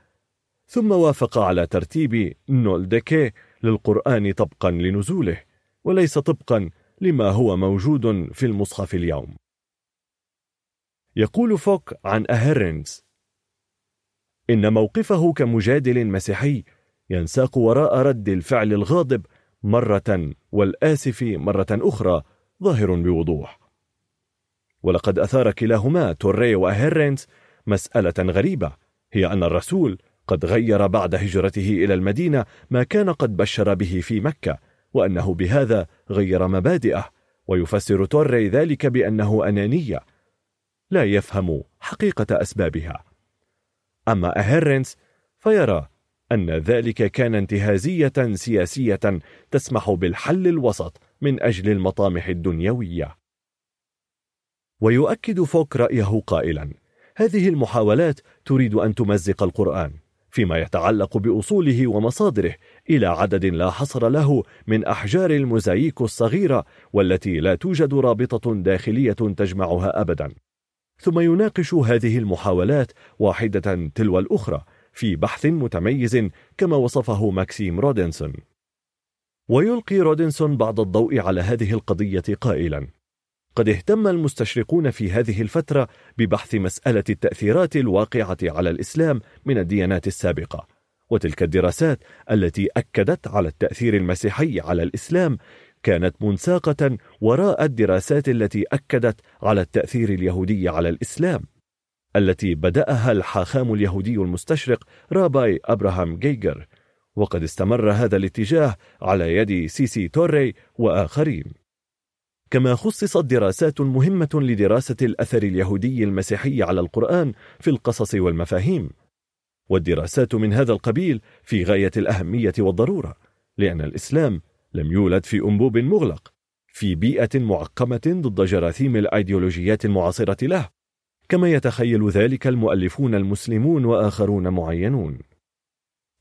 ثم وافق على ترتيب نول ديكي للقرآن طبقا لنزوله وليس طبقا لما هو موجود في المصحف اليوم. يقول فوك عن أهيرنز إن موقفه كمجادل مسيحي ينساق وراء رد الفعل الغاضب مرة والآسف مرة أخرى ظاهر بوضوح. ولقد أثار كلاهما توري وأهيرنز مسألة غريبة هي أن الرسول قد غير بعد هجرته إلى المدينة ما كان قد بشر به في مكة وأنه بهذا غير مبادئه ويفسر توري ذلك بأنه أنانية لا يفهم حقيقة أسبابها. أما أهيرنس فيرى أن ذلك كان انتهازية سياسية تسمح بالحل الوسط من أجل المطامح الدنيوية. ويؤكد فوك رأيه قائلا هذه المحاولات تريد أن تمزق القرآن فيما يتعلق بأصوله ومصادره إلى عدد لا حصر له من أحجار الموزاييك الصغيرة والتي لا توجد رابطة داخلية تجمعها أبدا. ثم يناقش هذه المحاولات واحدة تلو الأخرى في بحث متميز كما وصفه ماكسيم رودنسون ويلقي رودنسون بعض الضوء على هذه القضية قائلا. قد اهتم المستشرقون في هذه الفترة ببحث مسألة التأثيرات الواقعة على الإسلام من الديانات السابقة وتلك الدراسات التي أكدت على التأثير المسيحي على الإسلام كانت منساقة وراء الدراسات التي أكدت على التأثير اليهودي على الإسلام التي بدأها الحاخام اليهودي المستشرق راباي أبراهام جيجر وقد استمر هذا الاتجاه على يد سيسي توري وآخرين. كما خصصت دراسات مهمة لدراسة الأثر اليهودي المسيحي على القرآن في القصص والمفاهيم والدراسات من هذا القبيل في غاية الأهمية والضرورة لأن الإسلام لم يولد في أنبوب مغلق في بيئة معقمة ضد جراثيم الأيديولوجيات المعاصرة له كما يتخيل ذلك المؤلفون المسلمون وآخرون معينون.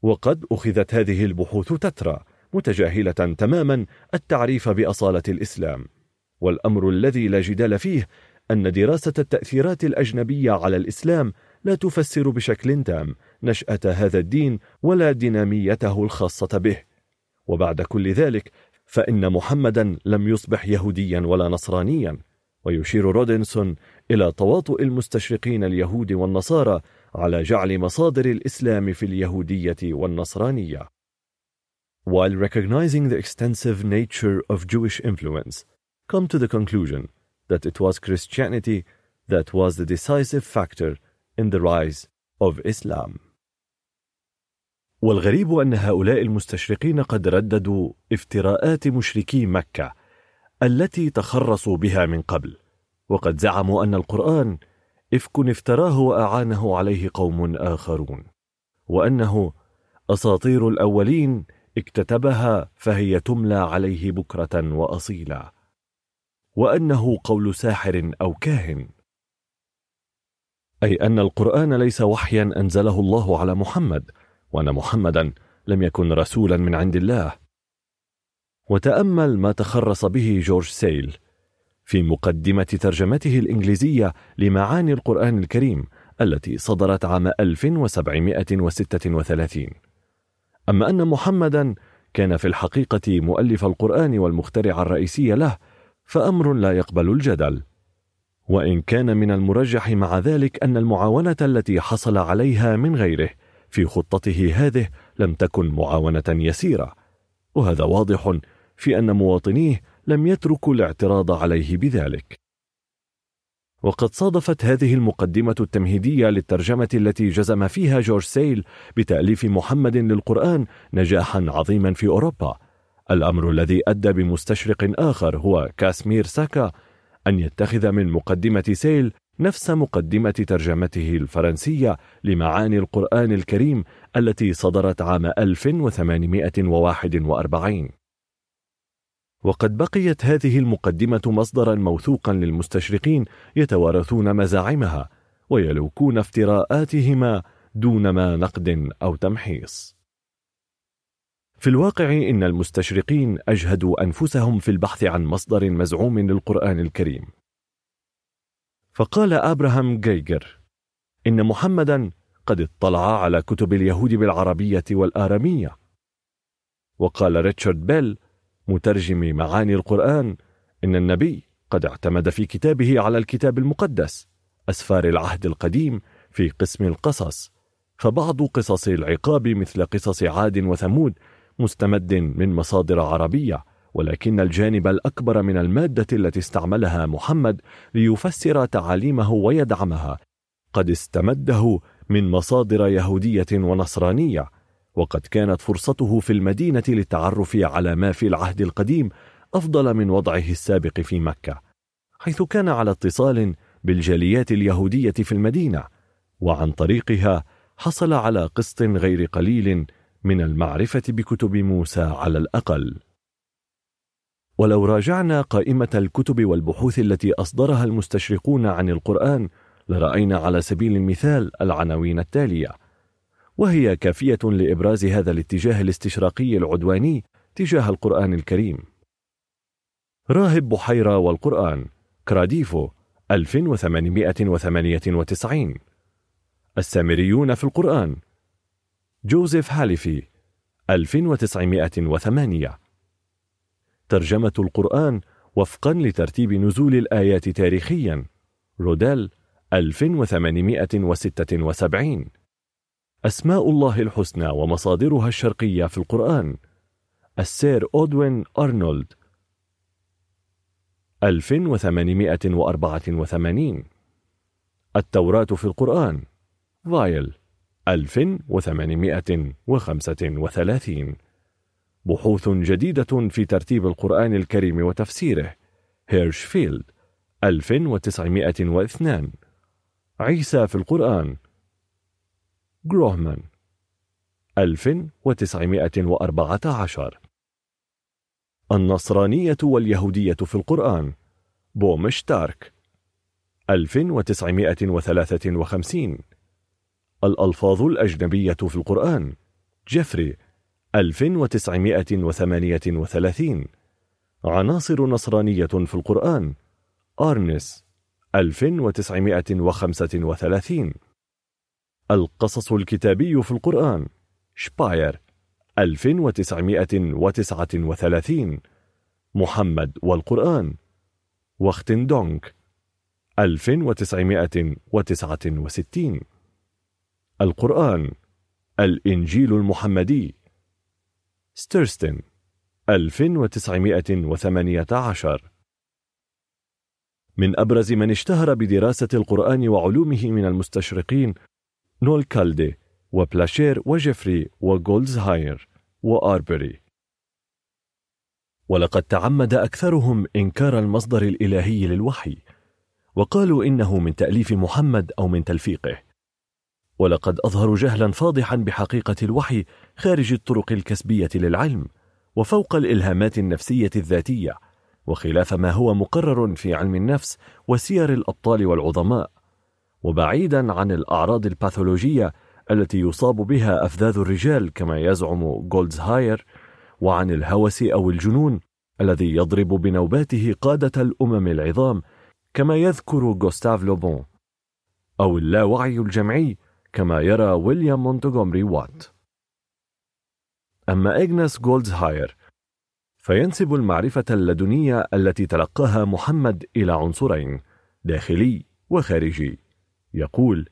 وقد أخذت هذه البحوث تترى متجاهلة تماما التعريف بأصالة الإسلام والأمر الذي لا جدال فيه أن دراسة التأثيرات الأجنبية على الإسلام لا تفسر بشكل تام نشأة هذا الدين ولا ديناميته الخاصة به. وبعد كل ذلك فإن محمدا لم يصبح يهوديا ولا نصرانيا ويشير رودنسون إلى تواطؤ المستشرقين اليهود والنصارى على جعل مصادر الإسلام في اليهودية والنصرانية while recognizing the extensive nature of Jewish influence, come to the conclusion that it was Christianity that was the decisive factor in the rise of Islam. والغريب أن هؤلاء المستشرقين قد رددوا افتراءات مشركي مكة التي تخرصوا بها من قبل وقد زعموا أن القرآن إفك افتراه وأعانه عليه قوم آخرون وأنه أساطير الأولين اكتتبها فهي تملى عليه بكرة وأصيلا وأنه قول ساحر أو كاهن. أي أن القرآن ليس وحيا أنزله الله على محمد وأن محمدا لم يكن رسولا من عند الله. وتأمل ما تخرص به جورج سيل في مقدمة ترجمته الإنجليزية لمعاني القرآن الكريم التي صدرت عام 1736 أما أن محمدا كان في الحقيقة مؤلف القرآن والمخترع الرئيسي له فأمر لا يقبل الجدل. وإن كان من المرجح مع ذلك أن المعاونة التي حصل عليها من غيره في خطته هذه لم تكن معاونة يسيرة وهذا واضح في أن مواطنيه لم يتركوا الاعتراض عليه بذلك. وقد صادفت هذه المقدمة التمهيدية للترجمة التي جزم فيها جورج سيل بتأليف محمد للقرآن نجاحا عظيما في أوروبا. الأمر الذي أدى بمستشرق آخر هو كاسمير ساكا أن يتخذ من مقدمة سيل نفس مقدمة ترجمته الفرنسية لمعاني القرآن الكريم التي صدرت عام 1841 وقد بقيت هذه المقدمة مصدرا موثوقا للمستشرقين يتوارثون مزاعمها ويلوكون افتراءاتهما دون ما نقد أو تمحيص. في الواقع إن المستشرقين أجهدوا أنفسهم في البحث عن مصدر مزعوم للقرآن الكريم. فقال أبراهام جيجر إن محمدا قد اطلع على كتب اليهود بالعربية والآرامية. وقال ريتشارد بيل مترجم معاني القرآن إن النبي قد اعتمد في كتابه على الكتاب المقدس أسفار العهد القديم في قسم القصص. فبعض قصص العقاب مثل قصص عاد وثمود مستمد من مصادر عربية. ولكن الجانب الأكبر من المادة التي استعملها محمد ليفسر تعاليمه ويدعمها. قد استمده من مصادر يهودية ونصرانية وقد كانت فرصته في المدينة للتعرف على ما في العهد القديم أفضل من وضعه السابق في مكة حيث كان على اتصال بالجاليات اليهودية في المدينة وعن طريقها حصل على قسط غير قليل من المعرفة بكتب موسى على الأقل. ولو راجعنا قائمة الكتب والبحوث التي أصدرها المستشرقون عن القرآن لرأينا على سبيل المثال العناوين التالية. وهي كافية لإبراز هذا الاتجاه الاستشراقي العدواني تجاه القرآن الكريم. راهب بحيرة والقرآن كراديفو 1898 السامريون في القرآن جوزيف هاليفي 1908 ترجمة القرآن وفقا لترتيب نزول الآيات تاريخيا. روديل 1876 أسماء الله الحسنى ومصادرها الشرقية في القرآن. السير أودوين أرنولد. 1884 التوراة في القرآن. فايل 1835 بحوث جديدة في ترتيب القرآن الكريم وتفسيره. هيرشفيلد 1902 عيسى في القرآن. جروهمان 1914 النصرانية واليهودية في القرآن. بومشتارك 1953 الألفاظ الأجنبية في القرآن. جيفري 1938 عناصر نصرانية في القرآن. أرنس 1935 القصص الكتابي في القرآن. شباير 1939 محمد والقرآن. وختندونك 1969 القرآن. الإنجيل المحمدي. ستيرستن 1918 من أبرز من اشتهر بدراسة القرآن وعلومه من المستشرقين نولدكه وبلاشير وجيفري وغولدزيهر وآربري ولقد تعمد أكثرهم إنكار المصدر الإلهي للوحي وقالوا إنه من تأليف محمد أو من تلفيقه. ولقد أظهروا جهلا فاضحا بحقيقة الوحي خارج الطرق الكسبية للعلم وفوق الإلهامات النفسية الذاتية وخلاف ما هو مقرر في علم النفس وسير الأبطال والعظماء. وبعيدا عن الأعراض الباثولوجية التي يصاب بها أفذاذ الرجال كما يزعم جولدزهاير وعن الهوس أو الجنون الذي يضرب بنوباته قادة الأمم العظام كما يذكر جوستاف لوبون أو اللاوعي الجمعي كما يرى ويليام مونتغومري وات. أما إغناس جولدزهاير فينسب المعرفة اللدنية التي تلقاها محمد إلى عنصرين داخلي وخارجي. يقول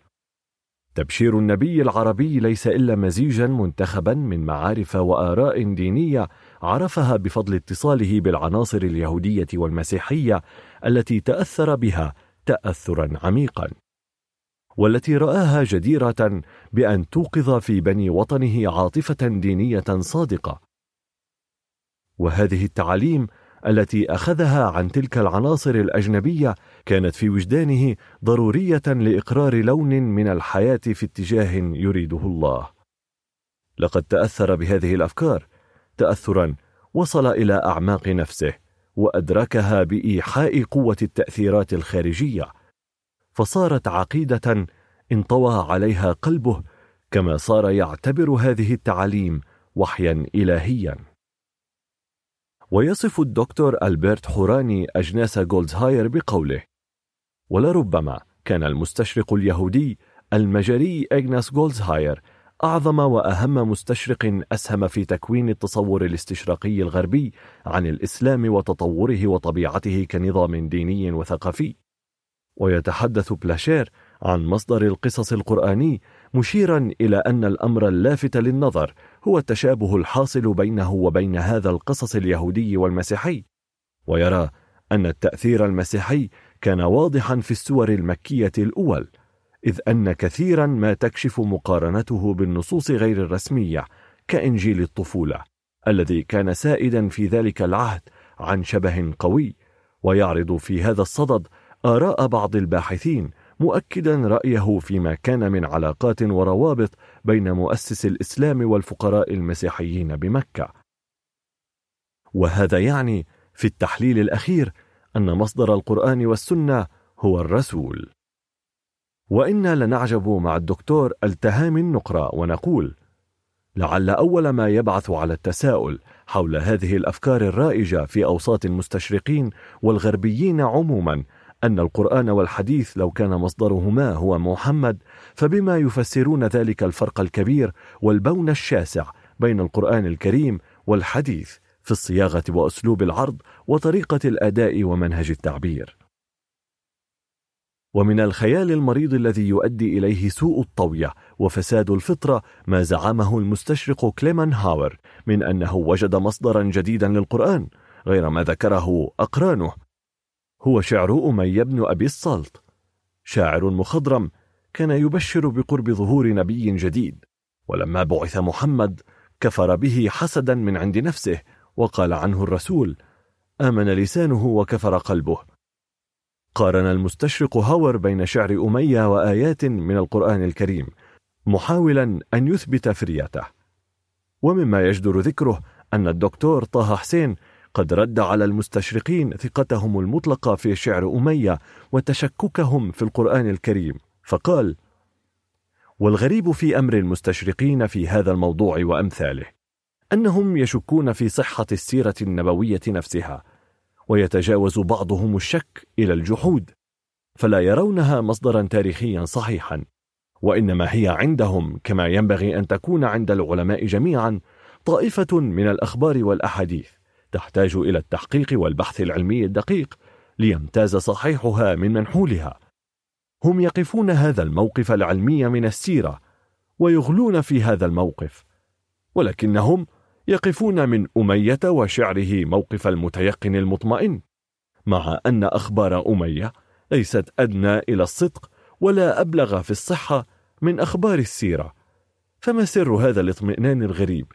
تبشير النبي العربي ليس إلا مزيجا منتخبا من معارف وآراء دينية عرفها بفضل اتصاله بالعناصر اليهودية والمسيحية التي تأثر بها تأثرا عميقا. والتي رآها جديرة بأن توقظ في بني وطنه عاطفة دينية صادقة. وهذه التعاليم التي أخذها عن تلك العناصر الأجنبية كانت في وجدانه ضرورية لإقرار لون من الحياة في اتجاه يريده الله. لقد تأثر بهذه الأفكار. تأثرا وصل إلى أعماق نفسه وأدركها بإيحاء قوة التأثيرات الخارجية، فصارت عقيدة انطوى عليها قلبه كما صار يعتبر هذه التعاليم وحيا إلهيا. ويصف الدكتور ألبرت حوراني إغناس جولدهاير بقوله ولربما كان المستشرق اليهودي المجري إغناس جولدهاير أعظم وأهم مستشرق أسهم في تكوين التصور الاستشراقي الغربي عن الإسلام وتطوره وطبيعته كنظام ديني وثقافي ويتحدث بلاشير عن مصدر القصص القرآني مشيرا إلى أن الأمر اللافت للنظر هو التشابه الحاصل بينه وبين هذا القصص اليهودي والمسيحي. ويرى أن التأثير المسيحي كان واضحا في السور المكية الأول إذ أن كثيرا ما تكشف مقارنته بالنصوص غير الرسمية كإنجيل الطفولة الذي كان سائدا في ذلك العهد عن شبه قوي ويعرض في هذا الصدد آراء بعض الباحثين مؤكدا رأيه فيما كان من علاقات وروابط بين مؤسس الإسلام والفقراء المسيحيين بمكة. وهذا يعني في التحليل الأخير أن مصدر القرآن والسنة هو الرسول. وإنا لنعجب مع الدكتور التهام النقرة ونقول لعل أول ما يبعث على التساؤل حول هذه الأفكار الرائجة في أوساط المستشرقين والغربيين عموما أن القرآن والحديث لو كان مصدرهما هو محمد فبما يفسرون ذلك الفرق الكبير والبون الشاسع بين القرآن الكريم والحديث في الصياغة وأسلوب العرض وطريقة الأداء ومنهج التعبير. ومن الخيال المريض الذي يؤدي إليه سوء الطوية وفساد الفطرة ما زعمه المستشرق كليمان هاور من أنه وجد مصدرا جديدا للقرآن غير ما ذكره أقرانه هو شعر أمية بن أبي الصلت. شاعر مخضرم كان يبشر بقرب ظهور نبي جديد ولما بعث محمد كفر به حسدا من عند نفسه وقال عنه الرسول آمن لسانه وكفر قلبه. قارن المستشرق هاور بين شعر أمية وآيات من القرآن الكريم محاولا أن يثبت فريته. ومما يجدر ذكره أن الدكتور طه حسين قد رد على المستشرقين ثقتهم المطلقة في شعر أمية وتشككهم في القرآن الكريم فقال والغريب في أمر المستشرقين في هذا الموضوع وأمثاله أنهم يشكون في صحة السيرة النبوية نفسها ويتجاوز بعضهم الشك إلى الجحود فلا يرونها مصدرا تاريخيا صحيحا وإنما هي عندهم كما ينبغي أن تكون عند العلماء جميعا طائفة من الأخبار والأحاديث. تحتاج إلى التحقيق والبحث العلمي الدقيق ليمتاز صحيحها من منحولها. هم يقفون هذا الموقف العلمي من السيرة ويغلون في هذا الموقف ولكنهم يقفون من أمية وشعره موقف المتيقن المطمئن مع أن أخبار أمية ليست أدنى إلى الصدق ولا أبلغ في الصحة من أخبار السيرة. فما سر هذا الاطمئنان الغريب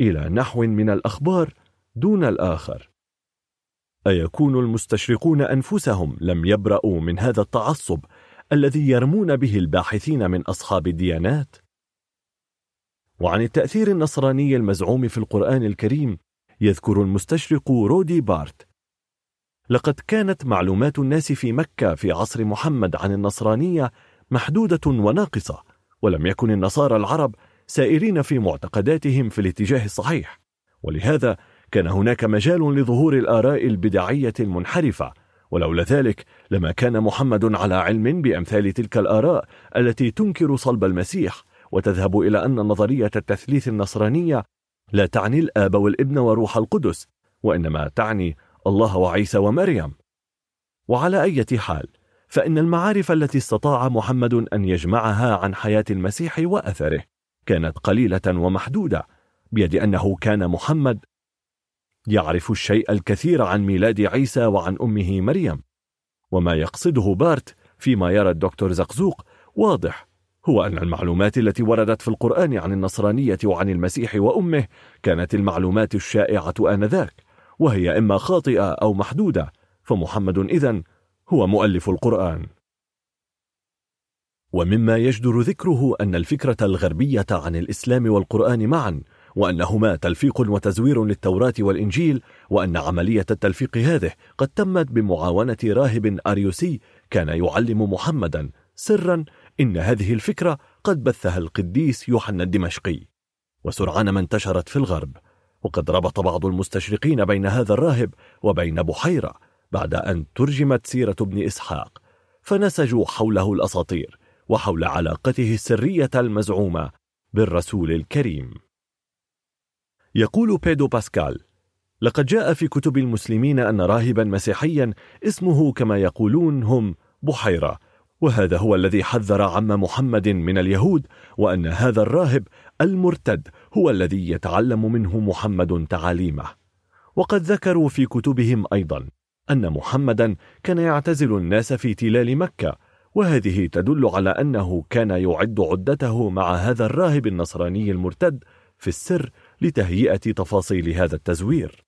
إلى نحو من الأخبار دون الآخر أيكون المستشرقون أنفسهم لم يبرأوا من هذا التعصب الذي يرمون به الباحثين من أصحاب الديانات؟ وعن التأثير النصراني المزعوم في القرآن الكريم يذكر المستشرق رودي بارت لقد كانت معلومات الناس في مكة في عصر محمد عن النصرانية محدودة وناقصة ولم يكن النصارى العرب سائرين في معتقداتهم في الاتجاه الصحيح ولهذا كان هناك مجال لظهور الآراء البدعية المنحرفة ولولا ذلك لما كان محمد على علم بأمثال تلك الآراء التي تنكر صلب المسيح وتذهب إلى أن نظرية التثليث النصرانية لا تعني الآب والابن وروح القدس وإنما تعني الله وعيسى ومريم. وعلى أي حال فإن المعارف التي استطاع محمد أن يجمعها عن حياة المسيح وأثره كانت قليلة ومحدودة بيد أنه كان محمد يعرف الشيء الكثير عن ميلاد عيسى وعن أمه مريم. وما يقصده بارت فيما يرى الدكتور زقزوق واضح هو أن المعلومات التي وردت في القرآن عن النصرانية وعن المسيح وأمه كانت المعلومات الشائعة آنذاك وهي إما خاطئة أو محدودة فمحمد إذن هو مؤلف القرآن. ومما يجدر ذكره أن الفكرة الغربية عن الإسلام والقرآن معا وأنهما تلفيق وتزوير للتوراة والإنجيل وأن عملية التلفيق هذه قد تمت بمعاونة راهب أريوسي كان يعلم محمدا. سرا إن هذه الفكرة قد بثها القديس يوحنا الدمشقي. وسرعان ما انتشرت في الغرب. وقد ربط بعض المستشرقين بين هذا الراهب وبين بحيرة بعد أن ترجمت سيرة ابن إسحاق. فنسجوا حوله الأساطير وحول علاقته السرية المزعومة بالرسول الكريم. يقول بيدو باسكال لقد جاء في كتب المسلمين أن راهبا مسيحيا اسمه كما يقولون هم بحيرة وهذا هو الذي حذر عم محمد من اليهود وأن هذا الراهب المرتد هو الذي يتعلم منه محمد تعاليمه. وقد ذكروا في كتبهم أيضا أن محمدا كان يعتزل الناس في تلال مكة وهذه تدل على أنه كان يعد عدته مع هذا الراهب النصراني المرتد في السر لتهيئة تفاصيل هذا التزوير.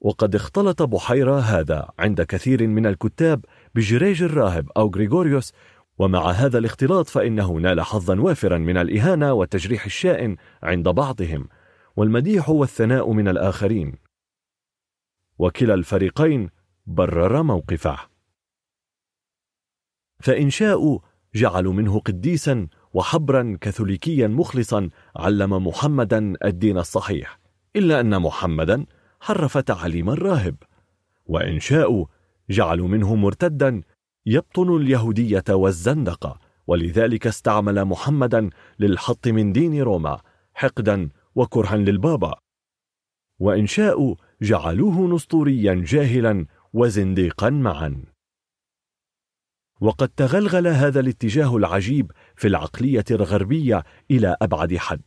وقد اختلط بحيرة هذا عند كثير من الكتاب بجريج الراهب أو غريغوريوس ومع هذا الاختلاط فإنه نال حظا وافرا من الإهانة والتجريح الشائن عند بعضهم والمديح والثناء من الآخرين. وكلا الفريقين برر موقفه. فإن شاءوا جعلوا منه قديسا وحبرا كاثوليكيا مخلصا علم محمدا الدين الصحيح إلا أن محمدا حرف تعاليم الراهب وإن شاءوا جعلوا منه مرتدا يبطن اليهودية والزندقة ولذلك استعمل محمدا للحط من دين روما حقدا وكرها للبابا. وإن شاءوا جعلوه نسطوريا جاهلا وزنديقا معا. وقد تغلغل هذا الاتجاه العجيب في العقلية الغربية إلى أبعد حد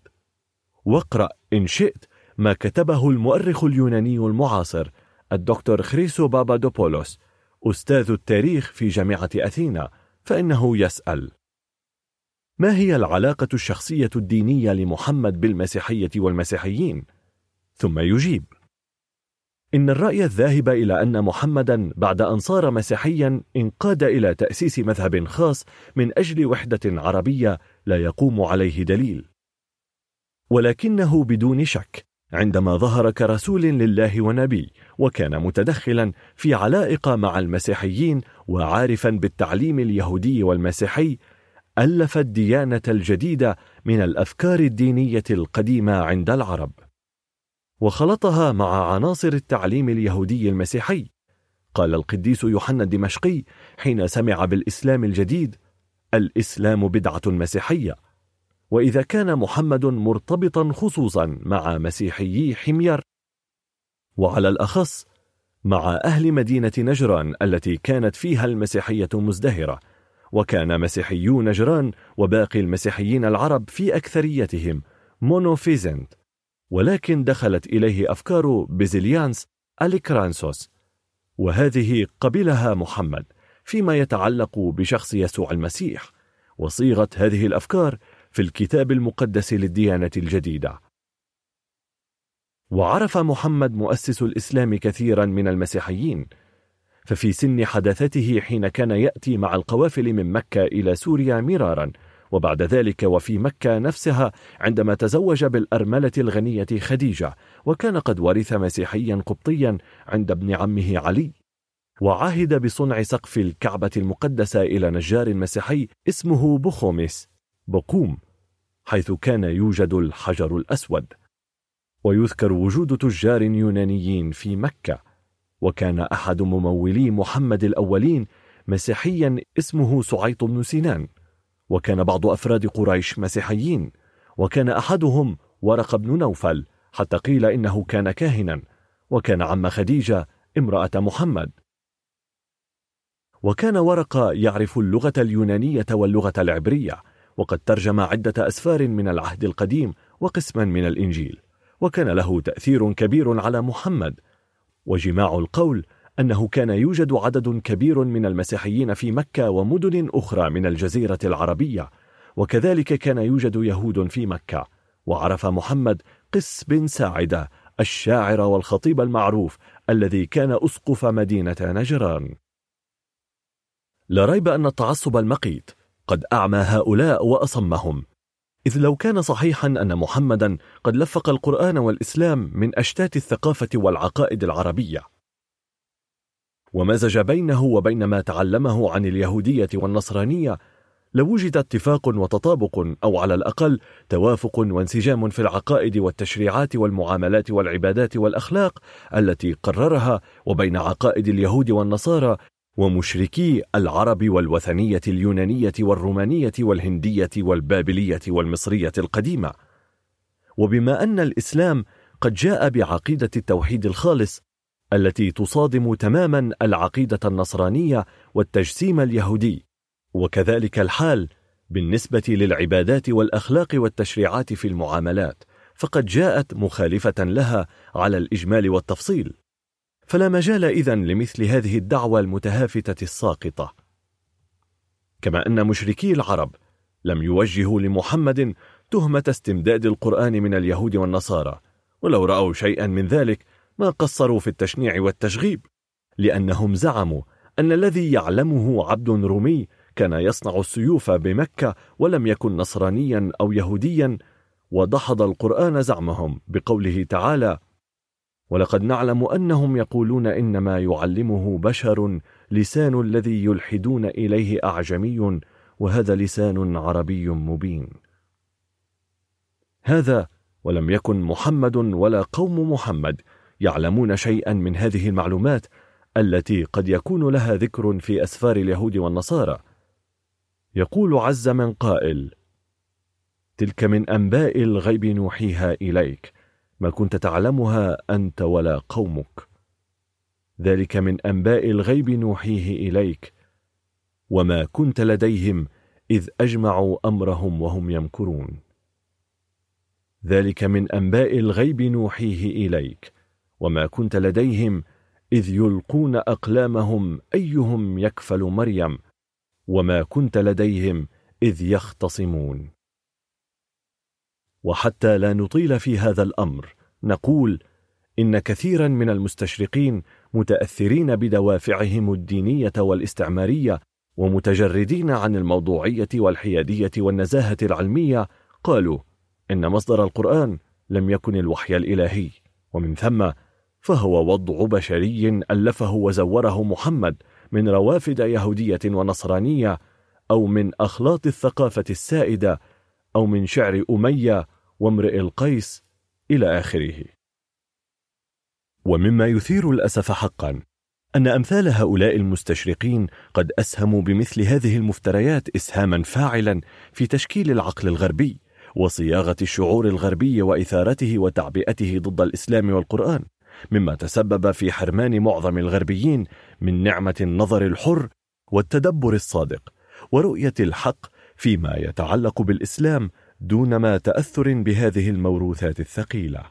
واقرأ إن شئت ما كتبه المؤرخ اليوناني المعاصر الدكتور خريسو بابادوبولوس أستاذ التاريخ في جامعة أثينا فإنه يسأل ما هي العلاقة الشخصية الدينية لمحمد بالمسيحية والمسيحيين؟ ثم يجيب إن الرأي الذاهب إلى أن محمدا بعد أن صار مسيحيا انقاد إلى تأسيس مذهب خاص من أجل وحدة عربية لا يقوم عليه دليل. ولكنه بدون شك عندما ظهر كرسول لله ونبي وكان متدخلا في علائق مع المسيحيين وعارفا بالتعليم اليهودي والمسيحي ألف الديانة الجديدة من الأفكار الدينية القديمة عند العرب. وخلطها مع عناصر التعليم اليهودي المسيحي. قال القديس يوحنا الدمشقي حين سمع بالإسلام الجديد الإسلام بدعة مسيحية. وإذا كان محمد مرتبطا خصوصا مع مسيحيي حمير. وعلى الأخص مع أهل مدينة نجران التي كانت فيها المسيحية مزدهرة وكان مسيحيو نجران وباقي المسيحيين العرب في أكثريتهم Monophysite ولكن دخلت إليه أفكار بيزيليانس أليكرانسوس وهذه قبلها محمد فيما يتعلق بشخص يسوع المسيح وصيغت هذه الأفكار في الكتاب المقدس للديانة الجديدة. وعرف محمد مؤسس الإسلام كثيرا من المسيحيين ففي سن حداثته حين كان يأتي مع القوافل من مكة إلى سوريا مرارا وبعد ذلك وفي مكة نفسها عندما تزوج بالأرملة الغنية خديجة وكان قد ورث مسيحيا قبطيا عند ابن عمه علي. وعهد بصنع سقف الكعبة المقدسة إلى نجار مسيحي اسمه بخوميس بقوم حيث كان يوجد الحجر الأسود. ويذكر وجود تجار يونانيين في مكة وكان أحد ممولي محمد الأولين مسيحيا اسمه سعيط بن سنان. وكان بعض أفراد قريش مسيحيين وكان أحدهم ورق بن نوفل حتى قيل إنه كان كاهنا وكان عم خديجة امرأة محمد. وكان ورق يعرف اللغة اليونانية واللغة العبرية وقد ترجم عدة أسفار من العهد القديم وقسما من الإنجيل وكان له تأثير كبير على محمد. وجماع القول أنه كان يوجد عدد كبير من المسيحيين في مكة ومدن أخرى من الجزيرة العربية وكذلك كان يوجد يهود في مكة. وعرف محمد قس بن ساعدة الشاعر والخطيب المعروف الذي كان أسقف مدينة نجران. لا ريب أن التعصب المقيت قد أعمى هؤلاء وأصمهم. إذ لو كان صحيحا أن محمدا قد لفق القرآن والإسلام من أشتات الثقافة والعقائد العربية. ومزج بينه وبين ما تعلمه عن اليهودية والنصرانية لوجد اتفاق وتطابق أو على الأقل توافق وانسجام في العقائد والتشريعات والمعاملات والعبادات والأخلاق التي قررها وبين عقائد اليهود والنصارى ومشركي العرب والوثنية اليونانية والرومانية والهندية والبابلية والمصرية القديمة. وبما أن الإسلام قد جاء بعقيدة التوحيد الخالص التي تصادم تماما العقيدة النصرانية والتجسيم اليهودي. وكذلك الحال بالنسبة للعبادات والأخلاق والتشريعات في المعاملات فقد جاءت مخالفة لها على الإجمال والتفصيل. فلا مجال إذن لمثل هذه الدعوة المتهافتة الساقطة. كما أن مشركي العرب لم يوجهوا لمحمد تهمة استمداد القرآن من اليهود والنصارى ولو رأوا شيئا من ذلك ما قصروا في التشنيع والتشغيب لأنهم زعموا أن الذي يعلمه عبد رومي كان يصنع السيوف بمكة ولم يكن نصرانيا أو يهوديا ودحض القرآن زعمهم بقوله تعالى ولقد نعلم أنهم يقولون إنما يعلمه بشر لسان الذي يلحدون إليه أعجمي وهذا لسان عربي مبين. هذا ولم يكن محمد ولا قوم محمد يعلمون شيئا من هذه المعلومات التي قد يكون لها ذكر في أسفار اليهود والنصارى. يقول عز من قائل تلك من أنباء الغيب نوحيها إليك. ما كنت تعلمها أنت ولا قومك. ذلك من أنباء الغيب نوحيه إليك. وما كنت لديهم إذ أجمعوا أمرهم وهم يمكرون. ذلك من أنباء الغيب نوحيه إليك. وما كنت لديهم إذ يلقون أقلامهم أيهم يكفل مريم وما كنت لديهم إذ يختصمون. وحتى لا نطيل في هذا الأمر نقول إن كثيرا من المستشرقين متأثرين بدوافعهم الدينية والاستعمارية ومتجردين عن الموضوعية والحيادية والنزاهة العلمية قالوا إن مصدر القرآن لم يكن الوحي الإلهي ومن ثم فهو وضع بشري ألفه وزوره محمد من روافد يهودية ونصرانية أو من أخلاط الثقافة السائدة أو من شعر أمية وامرئ القيس إلى آخره. ومما يثير الأسف حقا أن أمثال هؤلاء المستشرقين قد أسهموا بمثل هذه المفتريات إسهاما فاعلا في تشكيل العقل الغربي وصياغة الشعور الغربي وإثارته وتعبئته ضد الإسلام والقرآن. مما تسبب في حرمان معظم الغربيين من نعمة النظر الحر والتدبر الصادق ورؤية الحق فيما يتعلق بالإسلام دون ما تأثر بهذه الموروثات الثقيلة.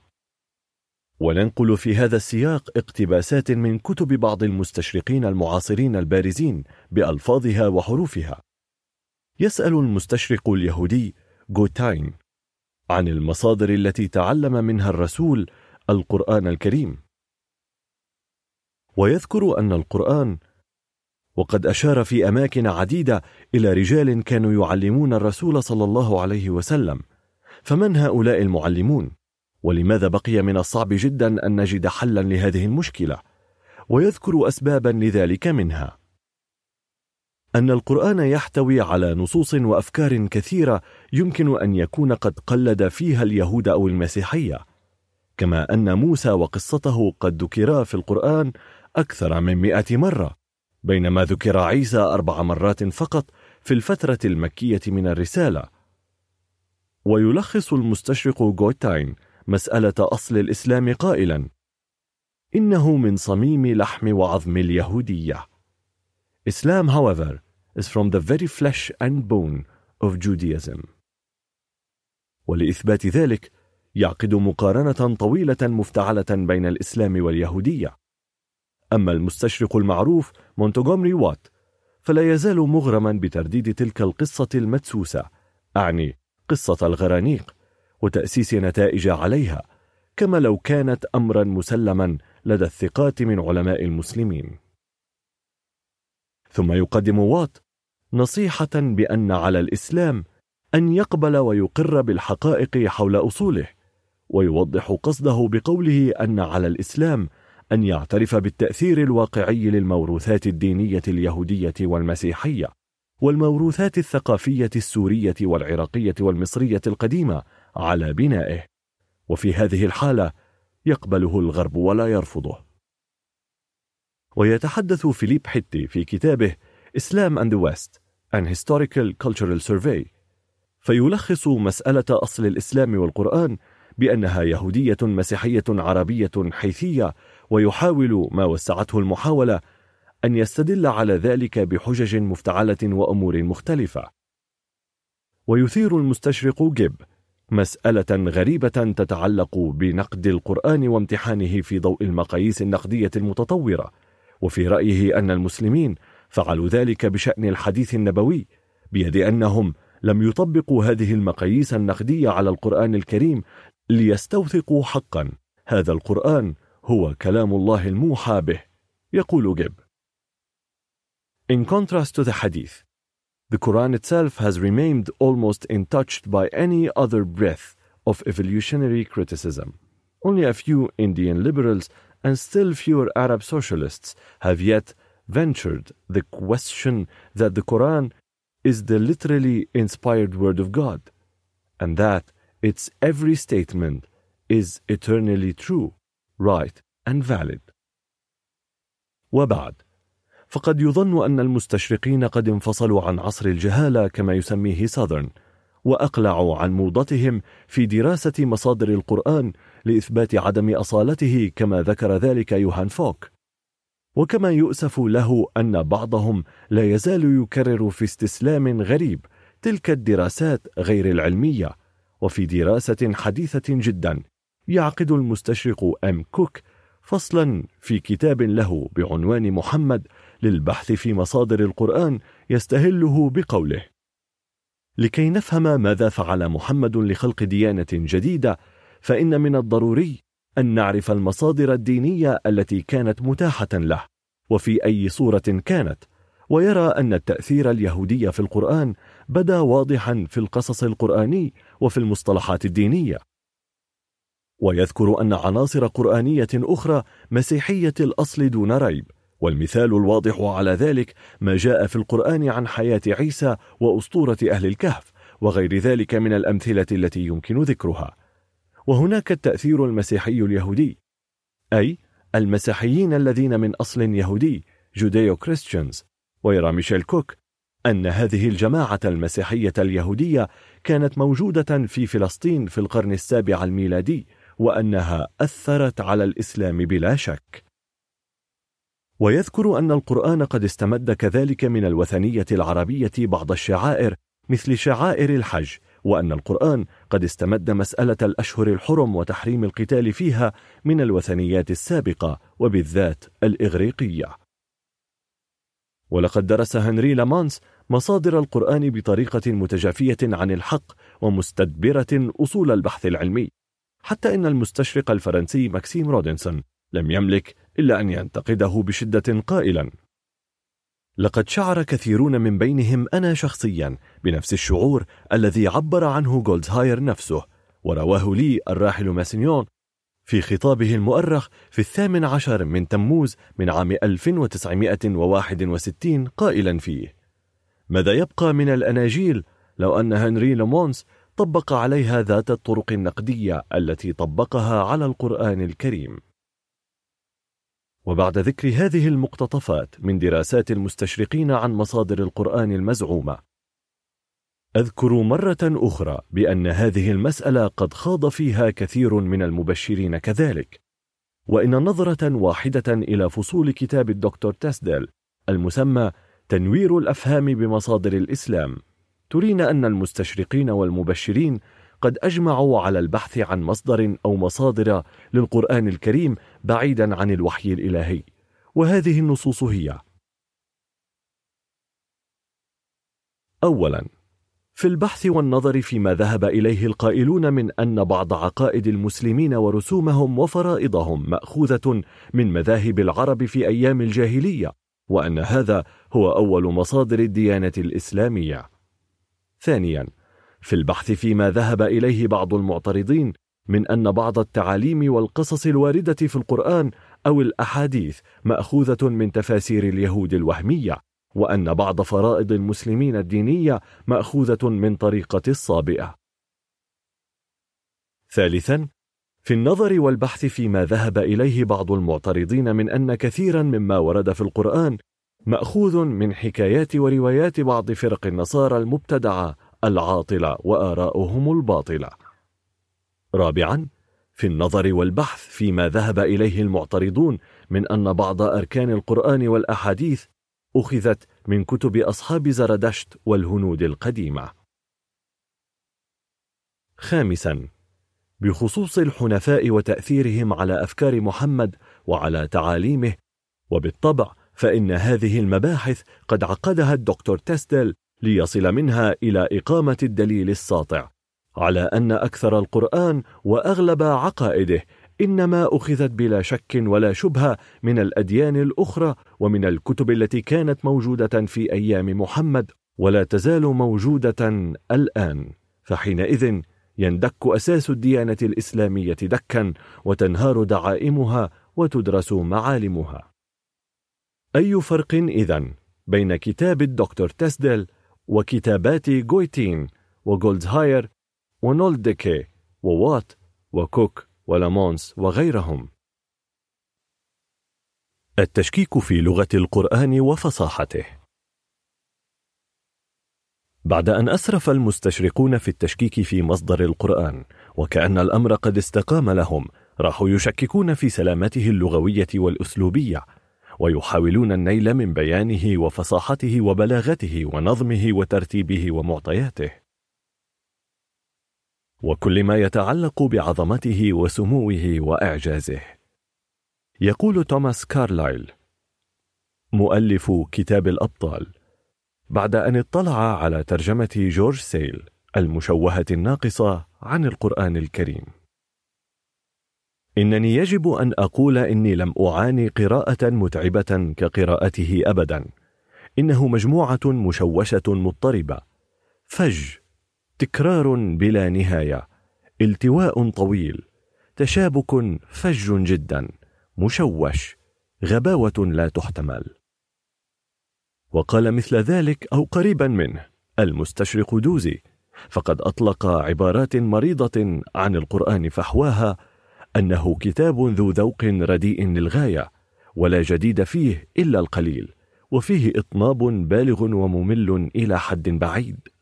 وننقل في هذا السياق اقتباسات من كتب بعض المستشرقين المعاصرين البارزين بألفاظها وحروفها. يسأل المستشرق اليهودي جوتاين عن المصادر التي تعلم منها الرسول القرآن الكريم ويذكر أن القرآن وقد أشار في أماكن عديدة إلى رجال كانوا يعلمون الرسول صلى الله عليه وسلم فمن هؤلاء المعلمون؟ ولماذا بقي من الصعب جدا أن نجد حلا لهذه المشكلة؟ ويذكر أسبابا لذلك منها أن القرآن يحتوي على نصوص وأفكار كثيرة يمكن أن يكون قد قلد فيها اليهود أو المسيحية كما أن موسى وقصته قد ذكرا في القرآن أكثر من مئة مرة بينما ذكر عيسى أربع مرات فقط في الفترة المكية من الرسالة ويلخص المستشرق جوتاين مسألة أصل الإسلام قائلا إنه من صميم لحم وعظم اليهودية Islam, however, is from the very flesh and bone of Judaism. ولإثبات ذلك يعقد مقارنة طويلة مفتعلة بين الإسلام واليهودية. أما المستشرق المعروف مونتغومري وات فلا يزال مغرما بترديد تلك القصة المدسوسة أعني قصة الغرانيق وتأسيس نتائج عليها كما لو كانت أمرا مسلما لدى الثقات من علماء المسلمين ثم يقدم وات نصيحة بأن على الإسلام أن يقبل ويقر بالحقائق حول أصوله ويوضح قصده بقوله أن على الإسلام أن يعترف بالتأثير الواقعي للموروثات الدينية اليهودية والمسيحية والموروثات الثقافية السورية والعراقية والمصرية القديمة على بنائه. وفي هذه الحالة يقبله الغرب ولا يرفضه. ويتحدث فيليب حتي في كتابه Islam and the West An Historical Cultural Survey. فيلخص مسألة أصل الإسلام والقرآن بأنها يهودية مسيحية عربية حيثية ويحاول ما وسعته المحاولة أن يستدل على ذلك بحجج مفتعلة وأمور مختلفة. ويثير المستشرق جيب مسألة غريبة تتعلق بنقد القرآن وامتحانه في ضوء المقاييس النقدية المتطورة وفي رأيه أن المسلمين فعلوا ذلك بشأن الحديث النبوي بيد أنهم لم يطبقوا هذه المقاييس النقدية على القرآن الكريم ليستوثقوا حقا هذا القرآن هو كلام الله الموحى به يقول جيب In contrast to the hadith, the Quran itself has remained almost untouched by any other breath of evolutionary criticism. Only a few Indian liberals and still fewer Arab socialists have yet ventured the question that the Quran is the literally inspired word of God, and that its every statement is eternally true, right, and valid. وبعد فقد يظن أن المستشرقين قد انفصلوا عن عصر الجهالة كما يسميه ساذرن وأقلعوا عن موضتهم في دراسة مصادر القرآن لإثبات عدم أصالته كما ذكر ذلك يوهان فوك وكما يؤسف له أن بعضهم لا يزال يكرر في استسلام غريب تلك الدراسات غير العلمية وفي دراسة حديثة جدا يعقد المستشرق أم كوك فصلا في كتاب له بعنوان محمد للبحث في مصادر القرآن يستهله بقوله لكي نفهم ماذا فعل محمد لخلق ديانة جديدة فإن من الضروري أن نعرف المصادر الدينية التي كانت متاحة له وفي أي صورة كانت ويرى أن التأثير اليهودي في القرآن بدا واضحا في القصص القرآني وفي المصطلحات الدينية. ويذكر أن عناصر قرآنية أخرى مسيحية الأصل دون ريب والمثال الواضح على ذلك ما جاء في القرآن عن حياة عيسى وأسطورة أهل الكهف وغير ذلك من الأمثلة التي يمكن ذكرها. وهناك التأثير المسيحي اليهودي أي المسيحيين الذين من أصل يهودي Judeo-Christians ويرى ميشيل كوك أن هذه الجماعة المسيحية اليهودية كانت موجودة في فلسطين في القرن السابع الميلادي وأنها أثرت على الإسلام بلا شك. ويذكر أن القرآن قد استمد كذلك من الوثنية العربية بعض الشعائر مثل شعائر الحج وأن القرآن قد استمد مسألة الأشهر الحرم وتحريم القتال فيها من الوثنيات السابقة وبالذات الإغريقية. ولقد درس هنري لامانس مصادر القرآن بطريقة متجافية عن الحق ومستدبرة أصول البحث العلمي حتى إن المستشرق الفرنسي ماكسيم رودنسون لم يملك إلا أن ينتقده بشدة قائلا. لقد شعر كثيرون من بينهم أنا شخصيا بنفس الشعور الذي عبر عنه جولدهاير نفسه ورواه لي الراحل ماسينيون في خطابه المؤرخ في الثامن عشر من تموز من عام 1961 قائلا فيه. ماذا يبقى من الأناجيل لو أن هنري لامونس طبق عليها ذات الطرق النقدية التي طبقها على القرآن الكريم؟ وبعد ذكر هذه المقتطفات من دراسات المستشرقين عن مصادر القرآن المزعومة أذكر مرة أخرى بأن هذه المسألة قد خاض فيها كثير من المبشرين كذلك. وإن نظرة واحدة إلى فصول كتاب الدكتور تسدل المسمى تنوير الأفهام بمصادر الإسلام ترينا أن المستشرقين والمبشرين قد أجمعوا على البحث عن مصدر أو مصادر للقرآن الكريم بعيدا عن الوحي الإلهي. وهذه النصوص هي أولا في البحث والنظر فيما ذهب إليه القائلون من أن بعض عقائد المسلمين ورسومهم وفرائضهم مأخوذة من مذاهب العرب في أيام الجاهلية وأن هذا هو أول مصادر الديانة الإسلامية. ثانيا في البحث فيما ذهب إليه بعض المعترضين من أن بعض التعاليم والقصص الواردة في القرآن أو الأحاديث مأخوذة من تفاسير اليهود الوهمية. وأن بعض فرائض المسلمين الدينية مأخوذة من طريقة الصابئة ثالثا في النظر والبحث فيما ذهب إليه بعض المعترضين من أن كثيرا مما ورد في القرآن مأخوذ من حكايات وروايات بعض فرق النصارى المبتدعة العاطلة وآراؤهم الباطلة. رابعا في النظر والبحث فيما ذهب إليه المعترضون من أن بعض أركان القرآن والأحاديث أخذت من كتب أصحاب زردشت والهنود القديمة. خامسا بخصوص الحنفاء وتأثيرهم على أفكار محمد وعلى تعاليمه وبالطبع فإن هذه المباحث قد عقدها الدكتور تستل ليصل منها إلى إقامة الدليل الساطع على أن أكثر القرآن وأغلب عقائده إنما أخذت بلا شك ولا شبهة من الأديان الأخرى ومن الكتب التي كانت موجودة في أيام محمد ولا تزال موجودة الآن. فحينئذ يندك أساس الديانة الإسلامية دكا وتنهار دعائمها وتدرس معالمها. أي فرق إذن بين كتاب الدكتور تسدل وكتابات جويتين وجولدهاير ونولدكي ووات وكوك؟ ولامونس وغيرهم. التشكيك في لغة القرآن وفصاحته. بعد أن أسرف المستشرقون في التشكيك في مصدر القرآن وكأن الأمر قد استقام لهم راحوا يشككون في سلامته اللغوية والأسلوبية ويحاولون النيل من بيانه وفصاحته وبلاغته ونظمه وترتيبه ومعطياته. وكل ما يتعلق بعظمته وسموه وإعجازه. يقول توماس كارلايل مؤلف كتاب الأبطال بعد أن اطلع على ترجمة جورج سيل المشوهة الناقصة عن القرآن الكريم. إنني يجب أن أقول إني لم أعاني قراءة متعبة كقراءته أبدا. إنه مجموعة مشوشة مضطربة. فج. تكرار بلا نهاية. التواء طويل. تشابك فج جدا. مشوش. غباوة لا تحتمل. وقال مثل ذلك أو قريبا منه المستشرق دوزي. فقد أطلق عبارات مريضة عن القرآن فحواها أنه كتاب ذو ذوق رديء للغاية ولا جديد فيه إلا القليل وفيه إطناب بالغ وممل إلى حد بعيد.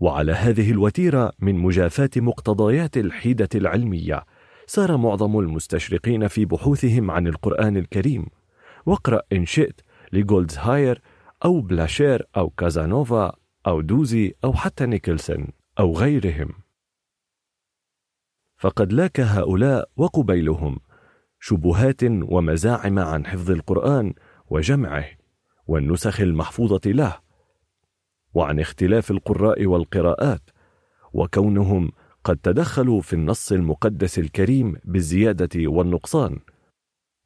وعلى هذه الوتيرة من مجافاة مقتضيات الحيدة العلمية سار معظم المستشرقين في بحوثهم عن القرآن الكريم. واقرأ إن شئت لجولدزهاير أو بلاشير أو كازانوفا أو دوزي أو حتى نيكلسون أو غيرهم. فقد لاك هؤلاء وقبيلهم شبهات ومزاعم عن حفظ القرآن وجمعه والنسخ المحفوظة له. وعن اختلاف القراء والقراءات وكونهم قد تدخلوا في النص المقدس الكريم بالزيادة والنقصان.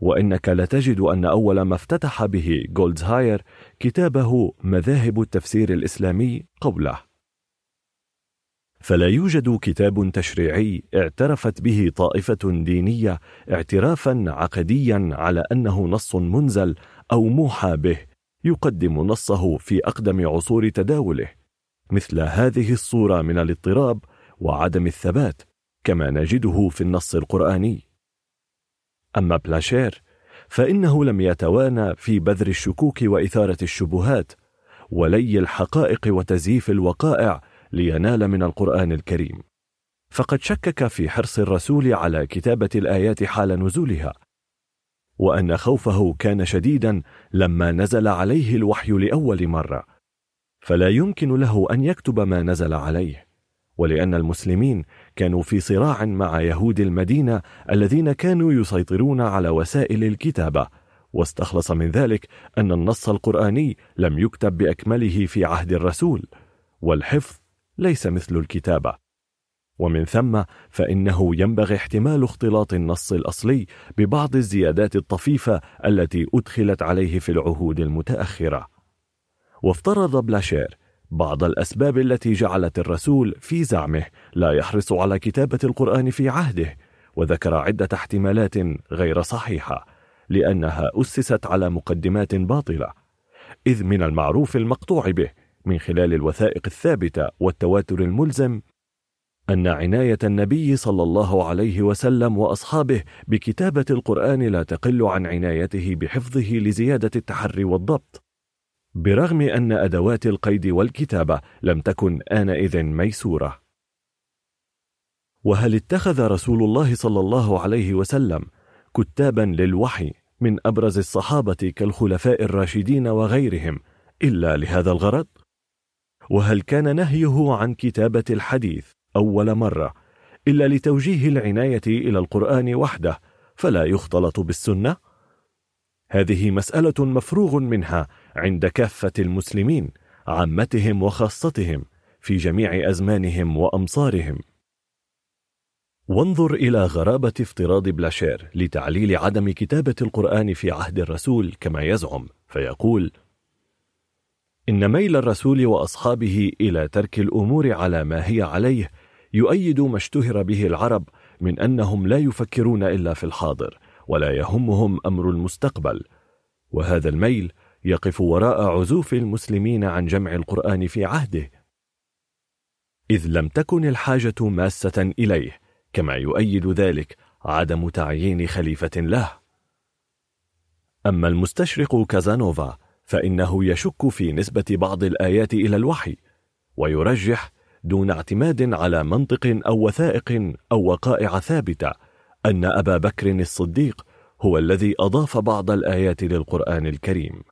وإنك لتجد أن أول ما افتتح به جولدزهاير كتابه مذاهب التفسير الإسلامي قوله فلا يوجد كتاب تشريعي اعترفت به طائفة دينية اعترافا عقديا على أنه نص منزل أو موحى به. يقدم نصه في أقدم عصور تداوله مثل هذه الصورة من الاضطراب وعدم الثبات كما نجده في النص القرآني. أما بلاشير فإنه لم يتوانى في بذر الشكوك وإثارة الشبهات ولي الحقائق وتزييف الوقائع لينال من القرآن الكريم. فقد شكك في حرص الرسول على كتابة الآيات حال نزولها وأن خوفه كان شديدا لما نزل عليه الوحي لأول مرة. فلا يمكن له أن يكتب ما نزل عليه ولأن المسلمين كانوا في صراع مع يهود المدينة الذين كانوا يسيطرون على وسائل الكتابة. واستخلص من ذلك أن النص القرآني لم يكتب بأكمله في عهد الرسول والحفظ ليس مثل الكتابة. ومن ثم فإنه ينبغي احتمال اختلاط النص الأصلي ببعض الزيادات الطفيفة التي أدخلت عليه في العهود المتأخرة. وافترض بلاشير بعض الأسباب التي جعلت الرسول في زعمه لا يحرص على كتابة القرآن في عهده وذكر عدة احتمالات غير صحيحة لأنها أسست على مقدمات باطلة إذ من المعروف المقطوع به من خلال الوثائق الثابتة والتواتر الملزم أن عناية النبي صلى الله عليه وسلم وأصحابه بكتابة القرآن لا تقل عن عنايته بحفظه لزيادة التحري والضبط برغم أن أدوات القيد والكتابة لم تكن آنئذ ميسورة وهل اتخذ رسول الله صلى الله عليه وسلم كتابا للوحي من أبرز الصحابة كالخلفاء الراشدين وغيرهم إلا لهذا الغرض؟ وهل كان نهيه عن كتابة الحديث أول مرة إلا لتوجيه العناية إلى القرآن وحده فلا يختلط بالسنة؟ هذه مسألة مفروغ منها عند كافة المسلمين عامتهم وخاصتهم في جميع أزمانهم وأمصارهم وانظر إلى غرابة افتراض بلاشير لتعليل عدم كتابة القرآن في عهد الرسول كما يزعم فيقول إن ميل الرسول وأصحابه إلى ترك الأمور على ما هي عليه يؤيد ما اشتهر به العرب من أنهم لا يفكرون إلا في الحاضر ولا يهمهم أمر المستقبل. وهذا الميل يقف وراء عزوف المسلمين عن جمع القرآن في عهده. إذ لم تكن الحاجة ماسة إليه كما يؤيد ذلك عدم تعيين خليفة له. أما المستشرق كازانوفا فإنه يشك في نسبة بعض الآيات إلى الوحي ويرجح دون اعتماد على منطق أو وثائق أو وقائع ثابتة أن أبا بكر الصديق هو الذي أضاف بعض الآيات للقرآن الكريم.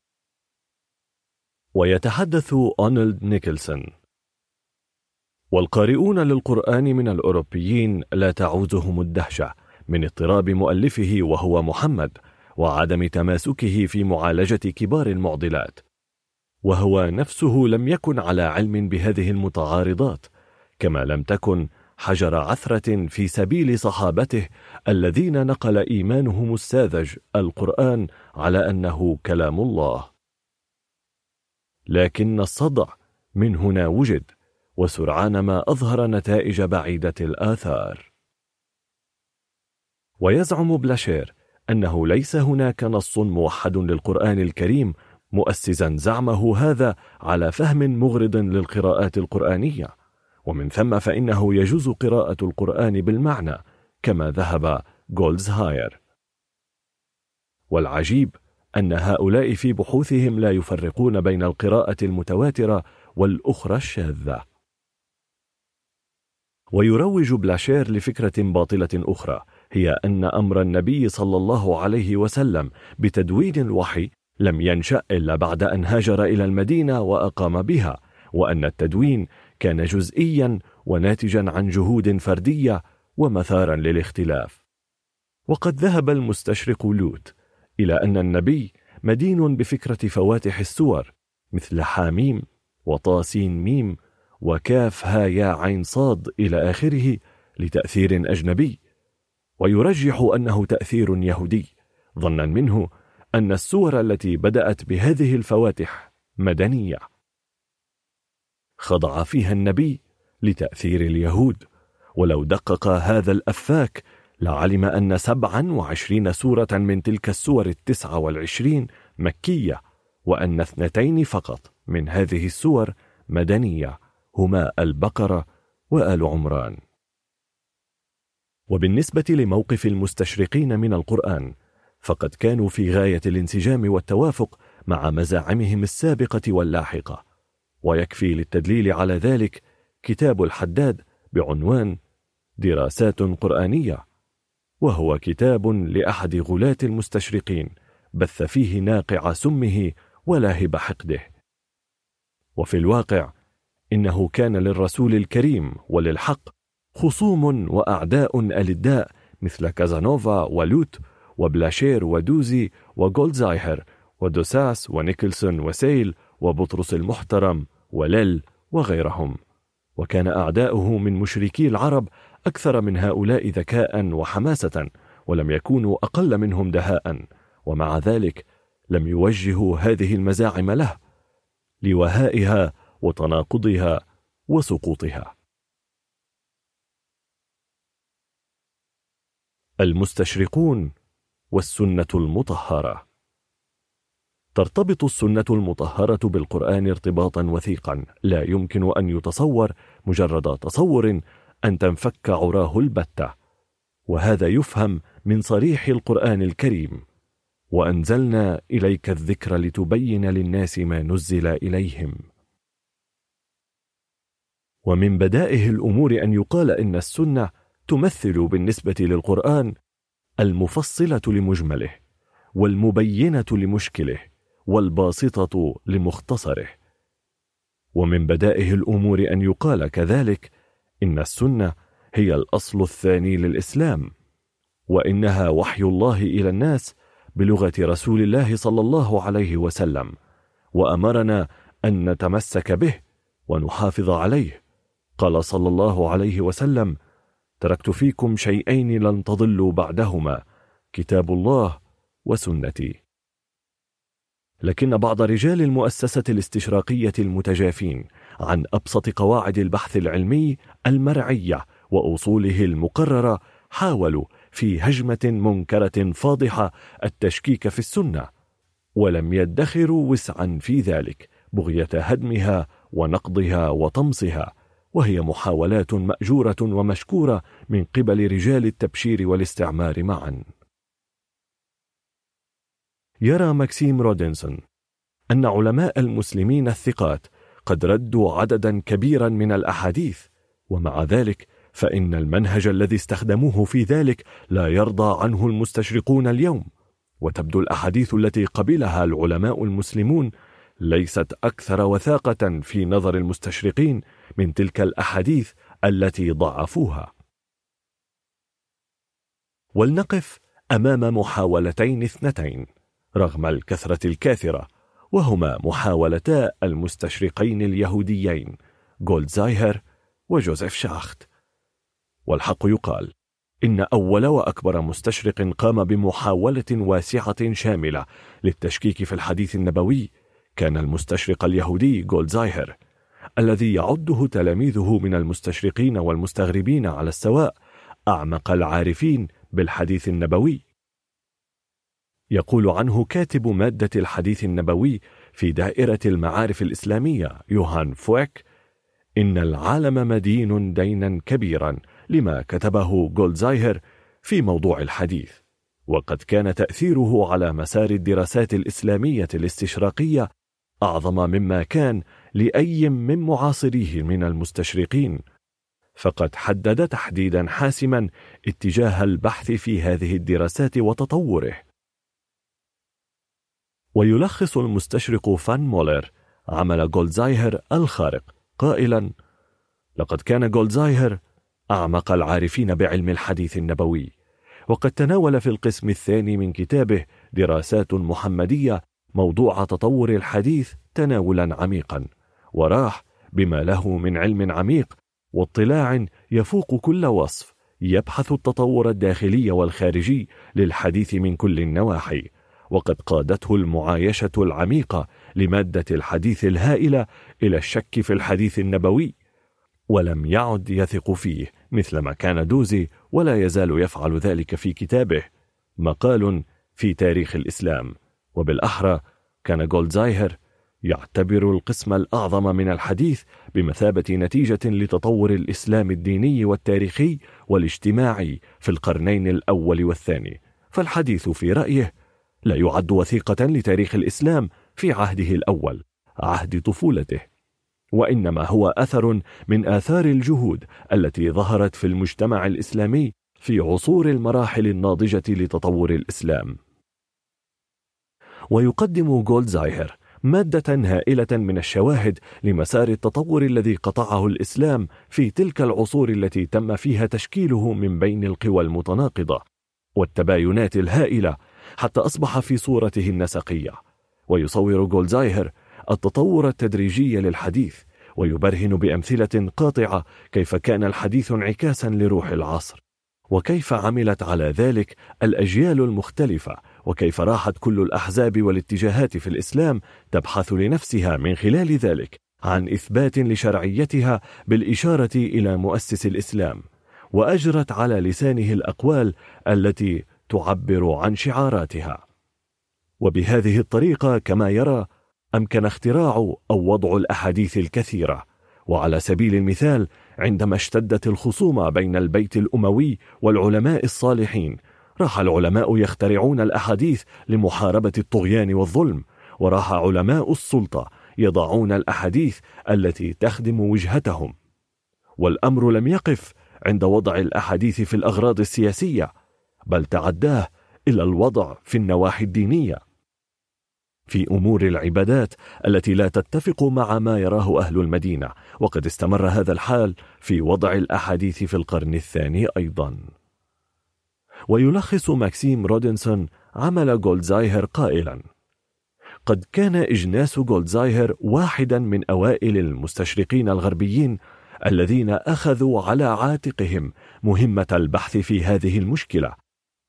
ويتحدث أونلد نيكلسون. والقارئون للقرآن من الأوروبيين لا تعوزهم الدهشة من اضطراب مؤلفه وهو محمد وعدم تماسكه في معالجة كبار المعضلات. وهو نفسه لم يكن على علم بهذه المتعارضات كما لم تكن حجر عثرة في سبيل صحابته الذين نقل إيمانهم الساذج القرآن على أنه كلام الله. لكن الصدع من هنا وجد وسرعان ما أظهر نتائج بعيدة الآثار. ويزعم بلاشير أنه ليس هناك نص موحد للقرآن الكريم مؤسسا زعمه هذا على فهم مغرض للقراءات القرآنية. ومن ثم فإنه يجوز قراءة القرآن بالمعنى كما ذهب جولدزهاير والعجيب أن هؤلاء في بحوثهم لا يفرقون بين القراءة المتواترة والأخرى الشاذة. ويروج بلاشير لفكرة باطلة أخرى هي أن أمر النبي صلى الله عليه وسلم بتدوين الوحي لم ينشأ إلا بعد أن هاجر إلى المدينة وأقام بها وأن التدوين كان جزئيا وناتجا عن جهود فردية ومثارا للاختلاف. وقد ذهب المستشرق لوت إلى أن النبي مدين بفكرة فواتح السور مثل حاميم وطاسين ميم وكاف ها يا عين صاد إلى آخره لتأثير أجنبي. ويرجح أنه تأثير يهودي ظنا منه أن السور التي بدأت بهذه الفواتح مدنية. خضع فيها النبي لتأثير اليهود ولو دقق هذا الأفاك لعلم أن سبعا وعشرين سورة من تلك السور التسعة والعشرين مكية وأن اثنتين فقط من هذه السور مدنية هما البقرة وآل عمران. وبالنسبة لموقف المستشرقين من القرآن فقد كانوا في غاية الانسجام والتوافق مع مزاعمهم السابقة واللاحقة. ويكفي للتدليل على ذلك كتاب الحداد بعنوان دراسات قرآنية وهو كتاب لأحد غلاة المستشرقين بث فيه ناقع سمه ولاهب حقده. وفي الواقع إنه كان للرسول الكريم وللحق خصوم وأعداء ألداء مثل كازانوفا ولوت وبلاشير ودوزي وجولدزايهر ودوساسي ونيكلسون وسيل وبطرس المحترم وليل وغيرهم. وكان أعداؤه من مشركي العرب أكثر من هؤلاء ذكاء وحماسة ولم يكونوا أقل منهم دهاء ومع ذلك لم يوجهوا هذه المزاعم له لوهائها وتناقضها وسقوطها. المستشرقون والسنة المطهرة. ترتبط السنة المطهرة بالقرآن ارتباطا وثيقا. لا يمكن أن يتصور مجرد تصور أن تنفك عراه البتة. وهذا يفهم من صريح القرآن الكريم. وأنزلنا إليك الذكر لتبين للناس ما نزل إليهم. ومن بدائه الأمور أن يقال إن السنة تمثل بالنسبة للقرآن المفصلة لمجمله والمبينة لمشكله والباسطة لمختصره. ومن بدائه الأمور أن يقال كذلك إن السنة هي الأصل الثاني للإسلام وإنها وحي الله إلى الناس بلغة رسول الله صلى الله عليه وسلم وأمرنا أن نتمسك به ونحافظ عليه قال صلى الله عليه وسلم تركت فيكم شيئين لن تضلوا بعدهما كتاب الله وسنتي. لكن بعض رجال المؤسسة الاستشراقية المتجافين عن أبسط قواعد البحث العلمي المرعية وأصوله المقررة حاولوا في هجمة منكرة فاضحة التشكيك في السنة ولم يدخروا وسعا في ذلك بغية هدمها ونقضها وطمسها. وهي محاولات مأجورة ومشكورة من قبل رجال التبشير والاستعمار معا. يرى ماكسيم رودنسون أن علماء المسلمين الثقات قد ردوا عددا كبيرا من الأحاديث ومع ذلك فإن المنهج الذي استخدموه في ذلك لا يرضى عنه المستشرقون اليوم. وتبدو الأحاديث التي قبلها العلماء المسلمون ليست أكثر وثاقة في نظر المستشرقين من تلك الأحاديث التي ضعفوها. ولنقف أمام محاولتين اثنتين رغم الكثرة الكاثرة وهما محاولتا المستشرقين اليهوديين جولدزايهر وجوزيف شاخت. والحق يقال إن أول وأكبر مستشرق قام بمحاولة واسعة شاملة للتشكيك في الحديث النبوي كان المستشرق اليهودي جولدزايهر الذي يعده تلاميذه من المستشرقين والمستغربين على السواء أعمق العارفين بالحديث النبوي. يقول عنه كاتب مادة الحديث النبوي في دائرة المعارف الإسلامية يوهان فويك إن العالم مدين دينا كبيرا لما كتبه جولدزايهر في موضوع الحديث. وقد كان تأثيره على مسار الدراسات الإسلامية الاستشراقية أعظم مما كان لأي من معاصريه من المستشرقين. فقد حدد تحديدا حاسما اتجاه البحث في هذه الدراسات وتطوره. ويلخص المستشرق فان مولر عمل جولدزايهر الخارق قائلا لقد كان جولدزايهر أعمق العارفين بعلم الحديث النبوي وقد تناول في القسم الثاني من كتابه دراسات محمدية موضوع تطور الحديث تناولا عميقا. وراح بما له من علم عميق واطلاع يفوق كل وصف يبحث التطور الداخلي والخارجي للحديث من كل النواحي وقد قادته المعايشة العميقة لمادة الحديث الهائلة إلى الشك في الحديث النبوي ولم يعد يثق فيه مثلما كان دوزي ولا يزال يفعل ذلك في كتابه مقال في تاريخ الإسلام وبالأحرى كان جولدزايهر يعتبر القسم الأعظم من الحديث بمثابة نتيجة لتطور الإسلام الديني والتاريخي والاجتماعي في القرنين الأول والثاني. فالحديث في رأيه لا يعد وثيقة لتاريخ الإسلام في عهده الأول عهد طفولته. وإنما هو أثر من آثار الجهود التي ظهرت في المجتمع الإسلامي في عصور المراحل الناضجة لتطور الإسلام. ويقدم جولدزايهر مادة هائلة من الشواهد لمسار التطور الذي قطعه الإسلام في تلك العصور التي تم فيها تشكيله من بين القوى المتناقضة والتباينات الهائلة حتى أصبح في صورته النسقية. ويصور جولدزايهر التطور التدريجي للحديث ويبرهن بأمثلة قاطعة كيف كان الحديث انعكاسا لروح العصر. وكيف عملت على ذلك الأجيال المختلفة وكيف راحت كل الأحزاب والاتجاهات في الإسلام تبحث لنفسها من خلال ذلك عن إثبات لشرعيتها بالإشارة إلى مؤسس الإسلام وأجرت على لسانه الأقوال التي تعبر عن شعاراتها. وبهذه الطريقة كما يرى أمكن اختراع أو وضع الأحاديث الكثيرة وعلى سبيل المثال عندما اشتدت الخصومة بين البيت الأموي والعلماء الصالحين راح العلماء يخترعون الأحاديث لمحاربة الطغيان والظلم وراح علماء السلطة يضعون الأحاديث التي تخدم وجهتهم. والأمر لم يقف عند وضع الأحاديث في الأغراض السياسية بل تعداه إلى الوضع في النواحي الدينية. في أمور العبادات التي لا تتفق مع ما يراه أهل المدينة وقد استمر هذا الحال في وضع الأحاديث في القرن الثاني أيضا. ويلخص ماكسيم رودنسون عمل جولدزايهر قائلا. قد كان إجناس جولدزايهر واحدا من أوائل المستشرقين الغربيين الذين أخذوا على عاتقهم مهمة البحث في هذه المشكلة.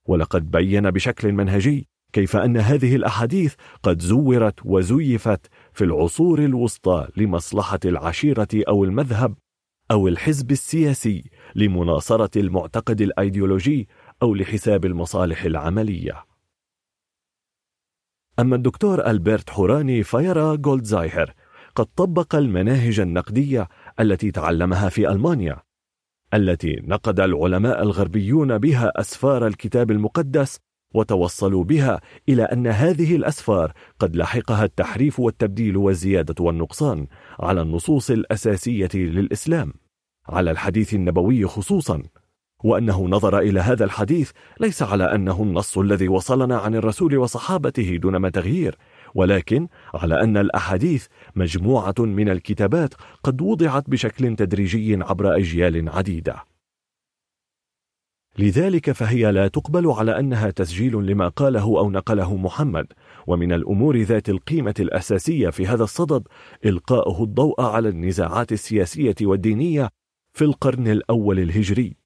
ولقد بين بشكل منهجي كيف أن هذه الأحاديث قد زورت وزيفت في العصور الوسطى لمصلحة العشيرة أو المذهب أو الحزب السياسي لمناصرة المعتقد الأيديولوجي أو لحساب المصالح العملية. أما الدكتور ألبرت حوراني فيرى جولدزايهر قد طبق المناهج النقدية التي تعلمها في ألمانيا التي نقد العلماء الغربيون بها أسفار الكتاب المقدس وتوصلوا بها إلى أن هذه الأسفار قد لحقها التحريف والتبديل والزيادة والنقصان على النصوص الأساسية للإسلام على الحديث النبوي خصوصا. وأنه نظر إلى هذا الحديث ليس على أنه النص الذي وصلنا عن الرسول وصحابته دون تغيير ولكن على أن الأحاديث مجموعة من الكتابات قد وضعت بشكل تدريجي عبر أجيال عديدة. لذلك فهي لا تقبل على أنها تسجيل لما قاله أو نقله محمد ومن الأمور ذات القيمة الأساسية في هذا الصدد إلقاؤه الضوء على النزاعات السياسية والدينية في القرن الأول الهجري.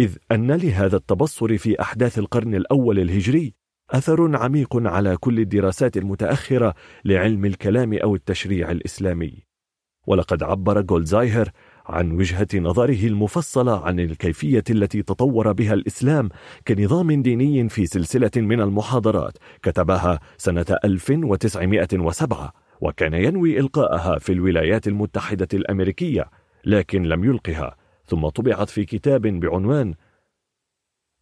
إذ أن لهذا التبصر في أحداث القرن الأول الهجري أثر عميق على كل الدراسات المتأخرة لعلم الكلام أو التشريع الإسلامي. ولقد عبر جولدزايهر عن وجهة نظره المفصلة عن الكيفية التي تطور بها الإسلام كنظام ديني في سلسلة من المحاضرات كتبها سنة 1907 وكان ينوي إلقاءها في الولايات المتحدة الأمريكية لكن لم يلقها. ثم طبعت في كتاب بعنوان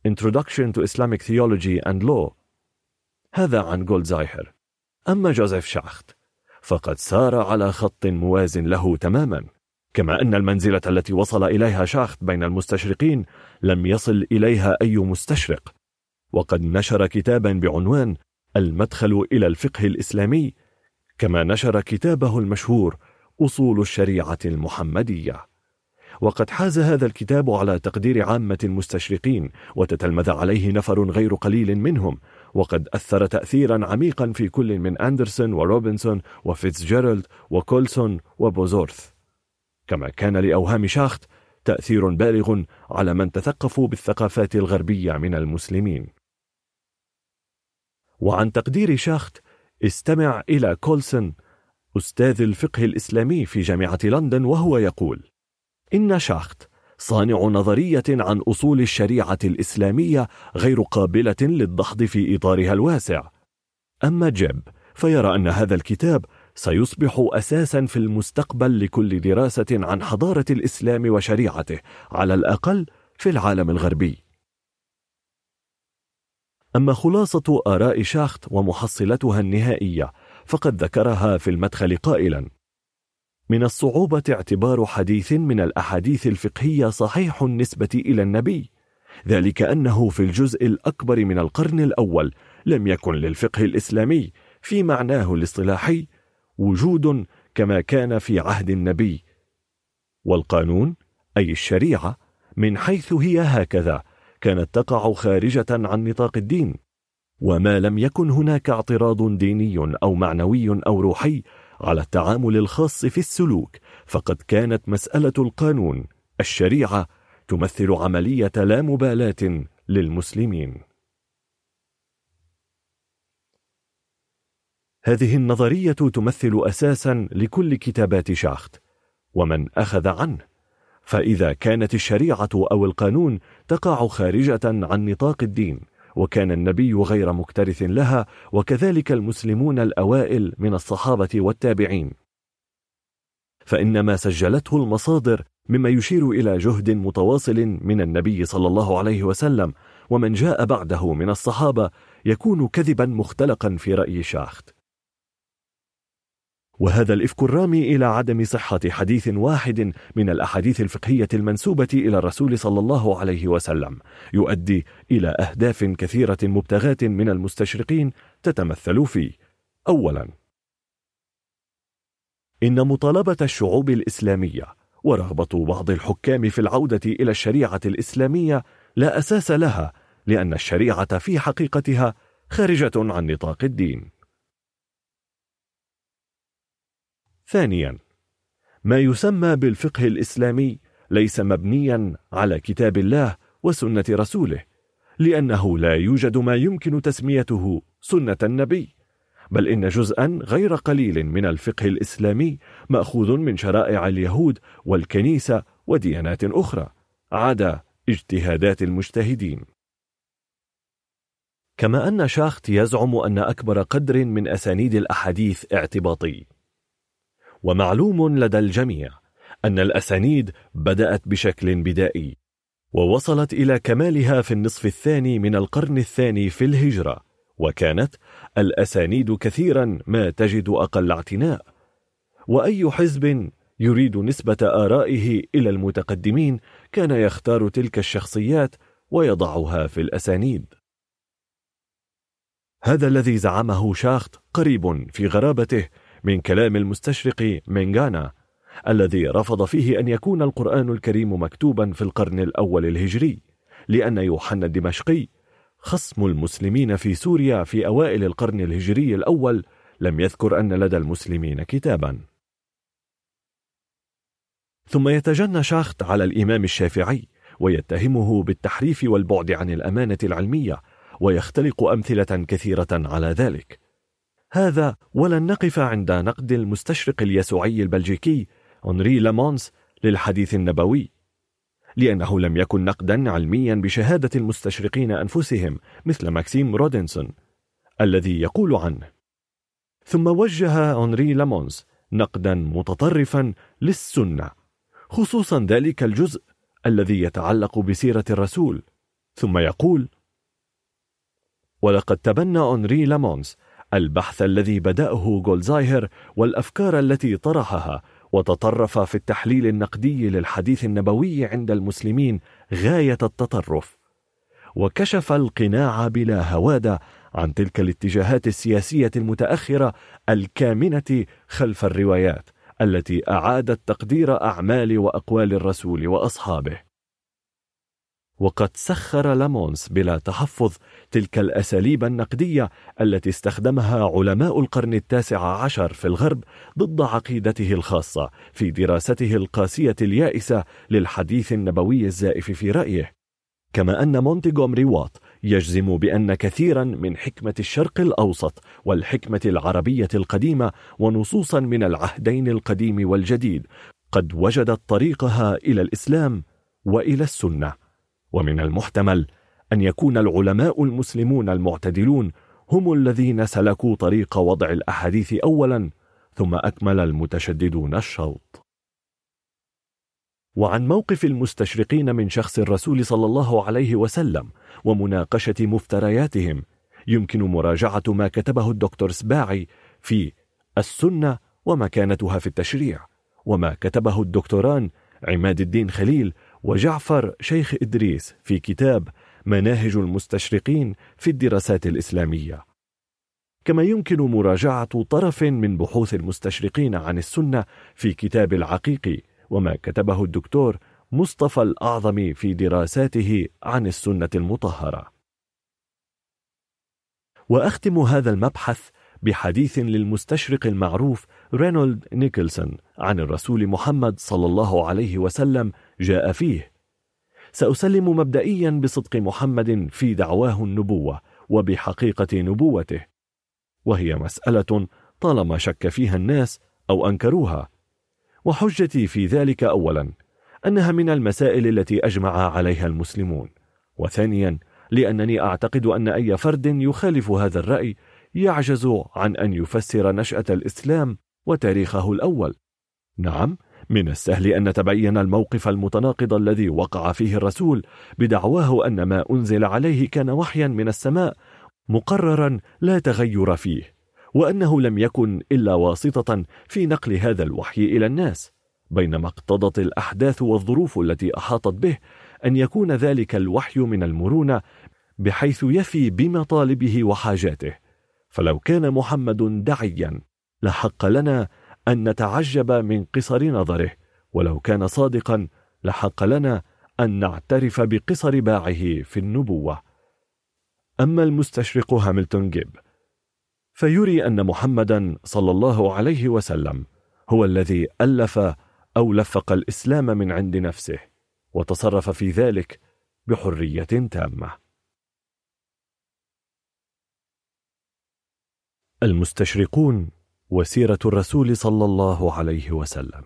Introduction to Islamic Theology and Law. هذا عن جولدزايهر أما جوزيف شاخت فقد سار على خط موازن له تماما كما أن المنزلة التي وصل إليها شاخت بين المستشرقين لم يصل إليها أي مستشرق. وقد نشر كتابا بعنوان المدخل إلى الفقه الإسلامي كما نشر كتابه المشهور أصول الشريعة المحمدية. وقد حاز هذا الكتاب على تقدير عامة المستشرقين وتتلمذ عليه نفر غير قليل منهم وقد أثر تأثيرا عميقا في كل من أندرسون وروبنسون وفيتزجيرالد وكولسون وبوزورث. كما كان لأوهام شاخت تأثير بالغ على من تثقفوا بالثقافات الغربية من المسلمين. وعن تقدير شاخت استمع إلى كولسون أستاذ الفقه الإسلامي في جامعة لندن وهو يقول إن شاخت صانع نظرية عن أصول الشريعة الإسلامية غير قابلة للدحض في إطارها الواسع. أما جيب فيرى أن هذا الكتاب سيصبح أساسا في المستقبل لكل دراسة عن حضارة الإسلام وشريعته على الأقل في العالم الغربي. أما خلاصة آراء شاخت ومحصلتها النهائية فقد ذكرها في المدخل قائلا. من الصعوبة اعتبار حديث من الأحاديث الفقهية صحيح النسبة إلى النبي ذلك أنه في الجزء الأكبر من القرن الأول لم يكن للفقه الإسلامي في معناه الاصطلاحي وجود كما كان في عهد النبي. والقانون أي الشريعة من حيث هي هكذا كانت تقع خارجة عن نطاق الدين. وما لم يكن هناك اعتراض ديني أو معنوي أو روحي على التعامل الخاص في السلوك فقد كانت مسألة القانون الشريعة تمثل عملية لا مبالاة للمسلمين. هذه النظرية تمثل أساسا لكل كتابات شاخت ومن أخذ عنه فإذا كانت الشريعة أو القانون تقع خارجة عن نطاق الدين وكان النبي غير مكترث لها وكذلك المسلمون الأوائل من الصحابة والتابعين. فإن ما سجلته المصادر مما يشير إلى جهد متواصل من النبي صلى الله عليه وسلم ومن جاء بعده من الصحابة يكون كذبا مختلقا في رأي شاخت. وهذا الإفك الرامي إلى عدم صحة حديث واحد من الأحاديث الفقهية المنسوبة إلى الرسول صلى الله عليه وسلم يؤدي إلى أهداف كثيرة مبتغاة من المستشرقين تتمثل في أولا إن مطالبة الشعوب الإسلامية ورغبة بعض الحكام في العودة إلى الشريعة الإسلامية لا أساس لها لأن الشريعة في حقيقتها خارجة عن نطاق الدين. ثانيا ما يسمى بالفقه الإسلامي ليس مبنيا على كتاب الله وسنة رسوله لأنه لا يوجد ما يمكن تسميته سنة النبي بل إن جزءا غير قليل من الفقه الإسلامي مأخوذ من شرائع اليهود والكنيسة وديانات أخرى عدا اجتهادات المجتهدين. كما أن شاخت يزعم أن أكبر قدر من أسانيد الأحاديث اعتباطي. ومعلوم لدى الجميع أن الأسانيد بدأت بشكل بدائي ووصلت إلى كمالها في النصف الثاني من القرن الثاني في الهجرة وكانت الأسانيد كثيرا ما تجد أقل اعتناء. وأي حزب يريد نسبة آرائه إلى المتقدمين كان يختار تلك الشخصيات ويضعها في الأسانيد. هذا الذي زعمه شاخت قريب في غرابته من كلام المستشرق مينغانا الذي رفض فيه أن يكون القرآن الكريم مكتوبا في القرن الأول الهجري لأن يوحنا الدمشقي خصم المسلمين في سوريا في أوائل القرن الهجري الأول لم يذكر أن لدى المسلمين كتابا. ثم يتجنى شاخت على الإمام الشافعي ويتهمه بالتحريف والبعد عن الأمانة العلمية ويختلق أمثلة كثيرة على ذلك. هذا ولن نقف عند نقد المستشرق اليسوعي البلجيكي أنري لامونس للحديث النبوي لأنه لم يكن نقدا علميا بشهادة المستشرقين أنفسهم مثل ماكسيم رودنسون الذي يقول عنه. ثم وجه أنري لامونس نقدا متطرفا للسنة خصوصا ذلك الجزء الذي يتعلق بسيرة الرسول ثم يقول ولقد تبنى أنري لامونس البحث الذي بدأه جولزايهر والأفكار التي طرحها وتطرف في التحليل النقدي للحديث النبوي عند المسلمين غاية التطرف. وكشف القناع بلا هوادة عن تلك الاتجاهات السياسية المتأخرة الكامنة خلف الروايات التي أعادت تقدير أعمال وأقوال الرسول وأصحابه. وقد سخر لامونس بلا تحفظ تلك الأساليب النقدية التي استخدمها علماء القرن التاسع عشر في الغرب ضد عقيدته الخاصة في دراسته القاسية اليائسة للحديث النبوي الزائف في رأيه. كما أن مونتيغومري وات يجزم بأن كثيرا من حكمة الشرق الأوسط والحكمة العربية القديمة ونصوصا من العهدين القديم والجديد قد وجدت طريقها إلى الإسلام وإلى السنة. ومن المحتمل أن يكون العلماء المسلمون المعتدلون هم الذين سلكوا طريق وضع الأحاديث أولا ثم أكمل المتشددون الشوط. وعن موقف المستشرقين من شخص الرسول صلى الله عليه وسلم ومناقشة مفترياتهم يمكن مراجعة ما كتبه الدكتور سباعي في السنة ومكانتها في التشريع وما كتبه الدكتوران عماد الدين خليل وجعفر شيخ إدريس في كتاب مناهج المستشرقين في الدراسات الإسلامية. كما يمكن مراجعة طرف من بحوث المستشرقين عن السنة في كتاب العقيق وما كتبه الدكتور مصطفى الأعظم في دراساته عن السنة المطهرة. وأختم هذا المبحث بحديث للمستشرق المعروف رينولد نيكلسون عن الرسول محمد صلى الله عليه وسلم جاء فيه. سأسلم مبدئيا بصدق محمد في دعواه النبوة وبحقيقة نبوته. وهي مسألة طالما شك فيها الناس أو أنكروها. وحجتي في ذلك أولا أنها من المسائل التي أجمع عليها المسلمون. وثانيا لأنني أعتقد أن أي فرد يخالف هذا الرأي يعجز عن أن يفسر نشأة الإسلام وتاريخه الأول. نعم من السهل أن نتبين الموقف المتناقض الذي وقع فيه الرسول بدعواه أن ما أنزل عليه كان وحيا من السماء مقررا لا تغير فيه وأنه لم يكن إلا واسطة في نقل هذا الوحي إلى الناس بينما اقتضت الأحداث والظروف التي أحاطت به أن يكون ذلك الوحي من المرونة بحيث يفي بمطالبه وحاجاته. فلو كان محمد دعيا لحق لنا أن نتعجب من قصر نظره ولو كان صادقا لحق لنا أن نعترف بقصر باعه في النبوة. أما المستشرق هاملتون جيب فيري أن محمدا صلى الله عليه وسلم هو الذي ألف أو لفق الإسلام من عند نفسه وتصرف في ذلك بحرية تامة. المستشرقون وسيرة الرسول صلى الله عليه وسلم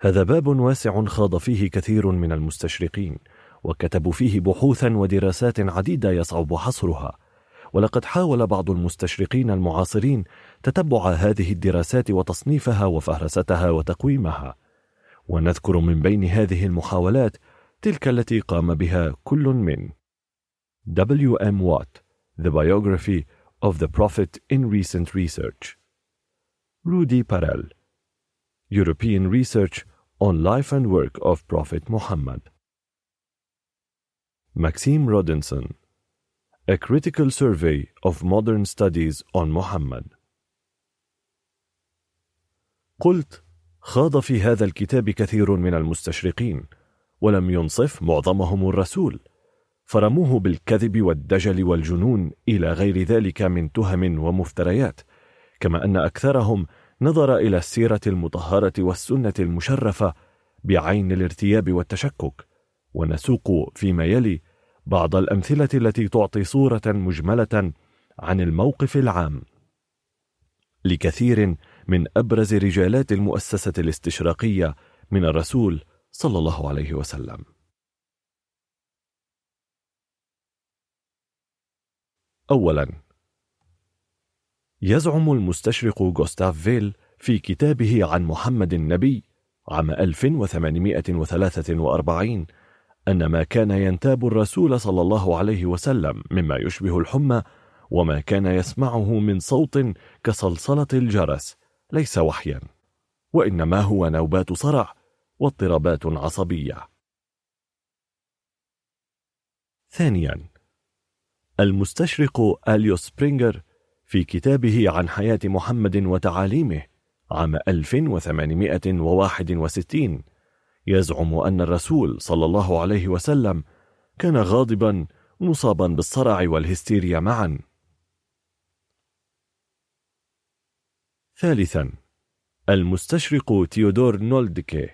هذا باب واسع خاض فيه كثير من المستشرقين وكتبوا فيه بحوثا ودراسات عديدة يصعب حصرها ولقد حاول بعض المستشرقين المعاصرين تتبع هذه الدراسات وتصنيفها وفهرستها وتقويمها ونذكر من بين هذه المحاولات تلك التي قام بها كل من W. M. Watt The Biography of the Prophet in Recent Research Rudy Parel European Research on Life and Work of Prophet Muhammad Maxime Rodinson A Critical Survey of Modern Studies on Muhammad قلت خاض في هذا الكتاب كثير من المستشرقين ولم ينصف معظمهم الرسول فرموه بالكذب والدجل والجنون إلى غير ذلك من تهم ومفتريات كما أن أكثرهم نظر إلى السيرة المطهرة والسنة المشرفة بعين الارتياب والتشكك ونسوق فيما يلي بعض الأمثلة التي تعطي صورة مجملة عن الموقف العام. لكثير من أبرز رجالات المؤسسة الاستشراقية من الرسول صلى الله عليه وسلم. اولا. يزعم المستشرق غوستاف فيل في كتابه عن محمد النبي عام 1843 أن ما كان ينتاب الرسول صلى الله عليه وسلم مما يشبه الحمى وما كان يسمعه من صوت كصلصلة الجرس ليس وحيا وإنما هو نوبات صرع واضطرابات عصبية. ثانيا المستشرق أليو سبرينجر في كتابه عن حياة محمد وتعاليمه عام 1861 يزعم أن الرسول صلى الله عليه وسلم كان غاضبا مصابا بالصرع والهستيريا معا. ثالثا المستشرق تيودور نولدكي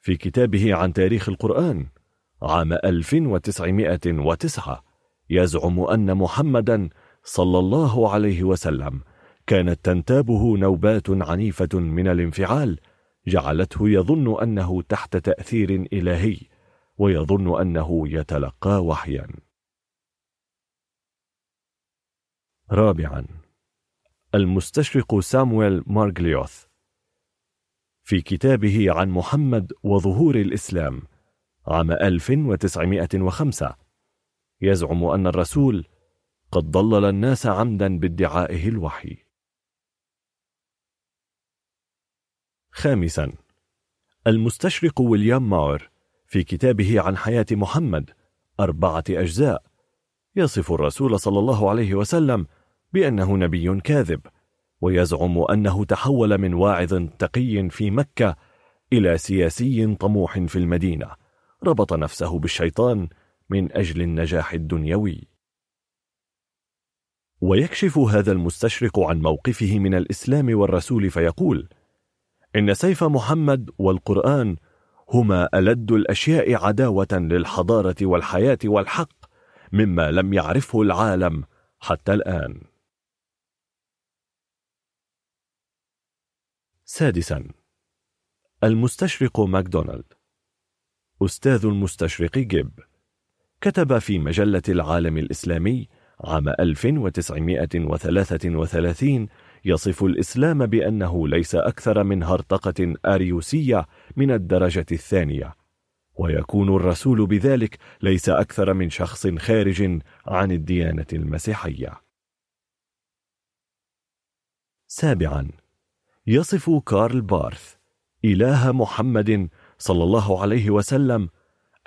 في كتابه عن تاريخ القرآن عام 1909 يزعم أن محمدا صلى الله عليه وسلم كانت تنتابه نوبات عنيفة من الانفعال جعلته يظن أنه تحت تأثير إلهي ويظن أنه يتلقى وحيا. رابعا المستشرق سامويل مارغليوث. في كتابه عن محمد وظهور الإسلام عام 1905 يزعم أن الرسول قد ضلل الناس عمدا بادعائه الوحي. خامسا المستشرق ويليام ماور في كتابه عن حياة محمد أربعة أجزاء يصف الرسول صلى الله عليه وسلم بأنه نبي كاذب ويزعم أنه تحول من واعظ تقي في مكة إلى سياسي طموح في المدينة ربط نفسه بالشيطان من أجل النجاح الدنيوي. ويكشف هذا المستشرق عن موقفه من الإسلام والرسول فيقول إن سيف محمد والقرآن هما ألد الأشياء عداوة للحضارة والحياة والحق مما لم يعرفه العالم حتى الآن. سادسا المستشرق ماكدونالد أستاذ المستشرق جيب. كتب في مجلة العالم الإسلامي عام 1933 يصف الإسلام بأنه ليس أكثر من هرطقة أريوسية من الدرجة الثانية. ويكون الرسول بذلك ليس أكثر من شخص خارج عن الديانة المسيحية. سابعا يصف كارل بارث إله محمد صلى الله عليه وسلم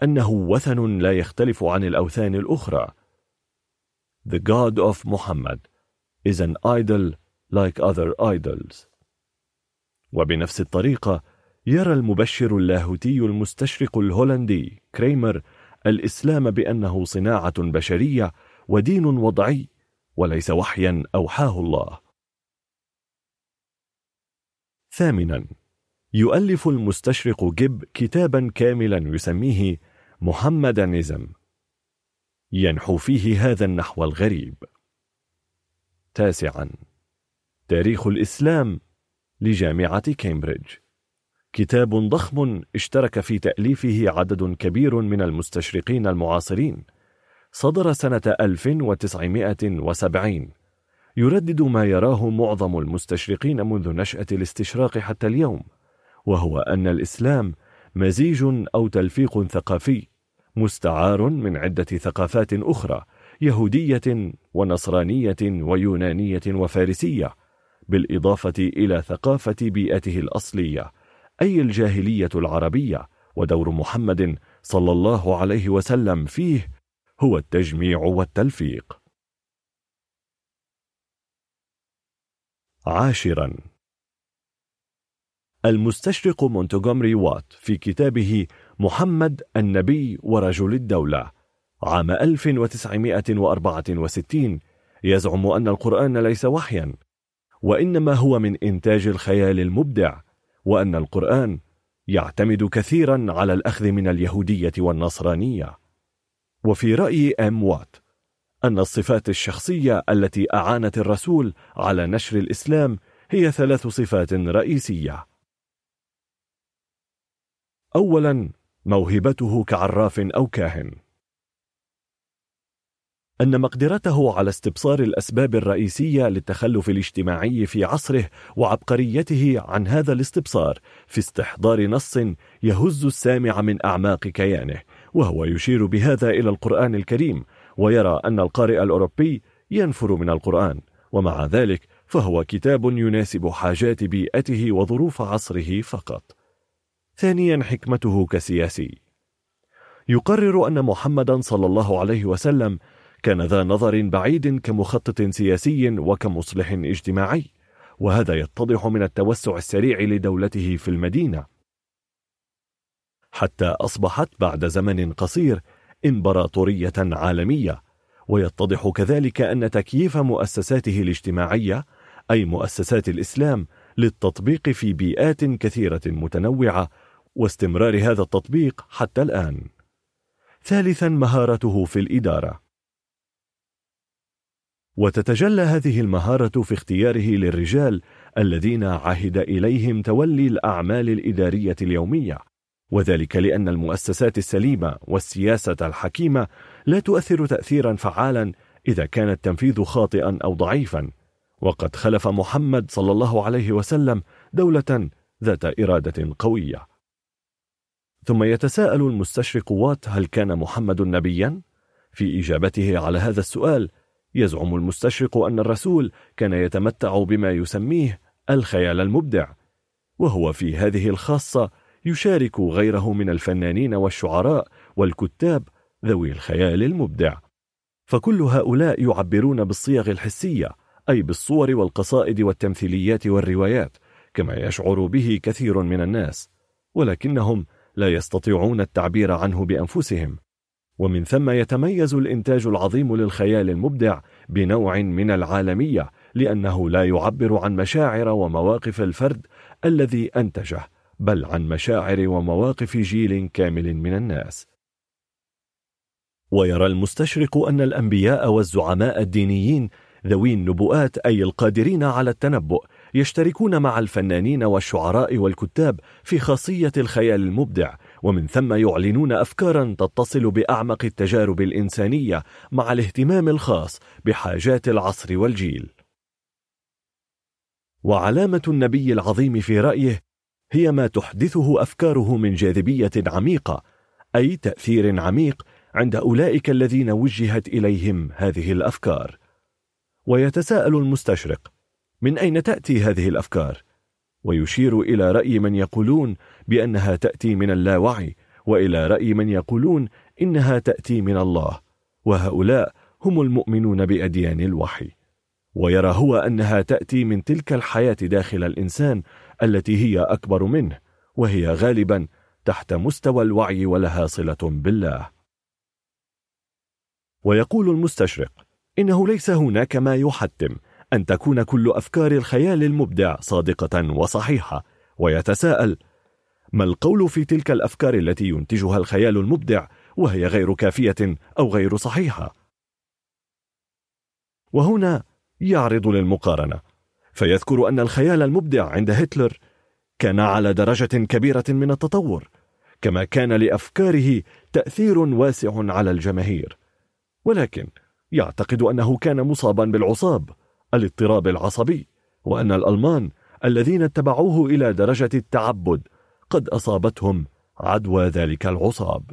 أنه وثن لا يختلف عن الأوثان الأخرى. The God of Muhammad is an idol like other idols. وبنفس الطريقة يرى المبشر اللاهوتي المستشرق الهولندي كريمر الإسلام بأنه صناعة بشرية ودين وضعي وليس وحيا أوحاه الله. ثامنا. يؤلف المستشرق جيب كتابا كاملا يسميه محمدانيزم ينحو فيه هذا النحو الغريب. تاسعا. تاريخ الإسلام لجامعة كامبريدج. كتاب ضخم اشترك في تأليفه عدد كبير من المستشرقين المعاصرين. صدر سنة 1970 يردد ما يراه معظم المستشرقين منذ نشأة الاستشراق حتى اليوم. وهو أن الإسلام مزيج أو تلفيق ثقافي مستعار من عدة ثقافات أخرى يهودية ونصرانية ويونانية وفارسية بالإضافة إلى ثقافة بيئته الأصلية أي الجاهلية العربية ودور محمد صلى الله عليه وسلم فيه هو التجميع والتلفيق. عاشرا. المستشرق مونتغومري وات في كتابه محمد النبي ورجل الدولة عام 1964 يزعم أن القرآن ليس وحيا وإنما هو من إنتاج الخيال المبدع وأن القرآن يعتمد كثيرا على الأخذ من اليهودية والنصرانية. وفي رأي أم وات أن الصفات الشخصية التي أعانت الرسول على نشر الإسلام هي ثلاث صفات رئيسية. أولا موهبته كعراف أو كاهن. أن مقدرته على استبصار الأسباب الرئيسية للتخلف الاجتماعي في عصره وعبقريته عن هذا الاستبصار في استحضار نص يهز السامع من أعماق كيانه وهو يشير بهذا إلى القرآن الكريم ويرى أن القارئ الأوروبي ينفر من القرآن ومع ذلك فهو كتاب يناسب حاجات بيئته وظروف عصره فقط. ثانيا حكمته كسياسي. يقرر أن محمدا صلى الله عليه وسلم كان ذا نظر بعيد كمخطط سياسي وكمصلح اجتماعي وهذا يتضح من التوسع السريع لدولته في المدينة. حتى أصبحت بعد زمن قصير إمبراطورية عالمية ويتضح كذلك أن تكييف مؤسساته الاجتماعية أي مؤسسات الإسلام للتطبيق في بيئات كثيرة متنوعة واستمرار هذا التطبيق حتى الآن. ثالثا مهارته في الإدارة. وتتجلى هذه المهارة في اختياره للرجال الذين عهد إليهم تولي الأعمال الإدارية اليومية. وذلك لأن المؤسسات السليمة والسياسة الحكيمة لا تؤثر تأثيرا فعالا إذا كان التنفيذ خاطئا أو ضعيفا. وقد خلف محمد صلى الله عليه وسلم دولة ذات إرادة قوية. ثم يتساءل المستشرق وات هل كان محمد نبيا؟ في إجابته على هذا السؤال يزعم المستشرق أن الرسول كان يتمتع بما يسميه الخيال المبدع وهو في هذه الخاصة يشارك غيره من الفنانين والشعراء والكتاب ذوي الخيال المبدع فكل هؤلاء يعبرون بالصيغ الحسية أي بالصور والقصائد والتمثيليات والروايات كما يشعر به كثير من الناس ولكنهم لا يستطيعون التعبير عنه بأنفسهم. ومن ثم يتميز الإنتاج العظيم للخيال المبدع بنوع من العالمية لأنه لا يعبر عن مشاعر ومواقف الفرد الذي أنتجه بل عن مشاعر ومواقف جيل كامل من الناس. ويرى المستشرق أن الأنبياء والزعماء الدينيين ذوي النبوءات أي القادرين على التنبؤ يشتركون مع الفنانين والشعراء والكتاب في خاصية الخيال المبدع ومن ثم يعلنون أفكارا تتصل بأعمق التجارب الإنسانية مع الاهتمام الخاص بحاجات العصر والجيل. وعلامة النبي العظيم في رأيه هي ما تحدثه أفكاره من جاذبية عميقة أي تأثير عميق عند أولئك الذين وجهت إليهم هذه الأفكار. ويتساءل المستشرق من أين تأتي هذه الأفكار؟ ويشير إلى رأي من يقولون بأنها تأتي من اللاوعي وإلى رأي من يقولون إنها تأتي من الله وهؤلاء هم المؤمنون بأديان الوحي ويرى هو أنها تأتي من تلك الحياة داخل الإنسان التي هي أكبر منه وهي غالبا تحت مستوى الوعي ولها صلة بالله ويقول المستشرق إنه ليس هناك ما يحتم أن تكون كل أفكار الخيال المبدع صادقة وصحيحة ويتساءل ما القول في تلك الأفكار التي ينتجها الخيال المبدع وهي غير كافية أو غير صحيحة؟ وهنا يعرض للمقارنة فيذكر أن الخيال المبدع عند هتلر كان على درجة كبيرة من التطور كما كان لأفكاره تأثير واسع على الجماهير ولكن يعتقد أنه كان مصابا بالعصاب. الاضطراب العصبي وأن الألمان الذين اتبعوه إلى درجة التعبد قد أصابتهم عدوى ذلك العصاب.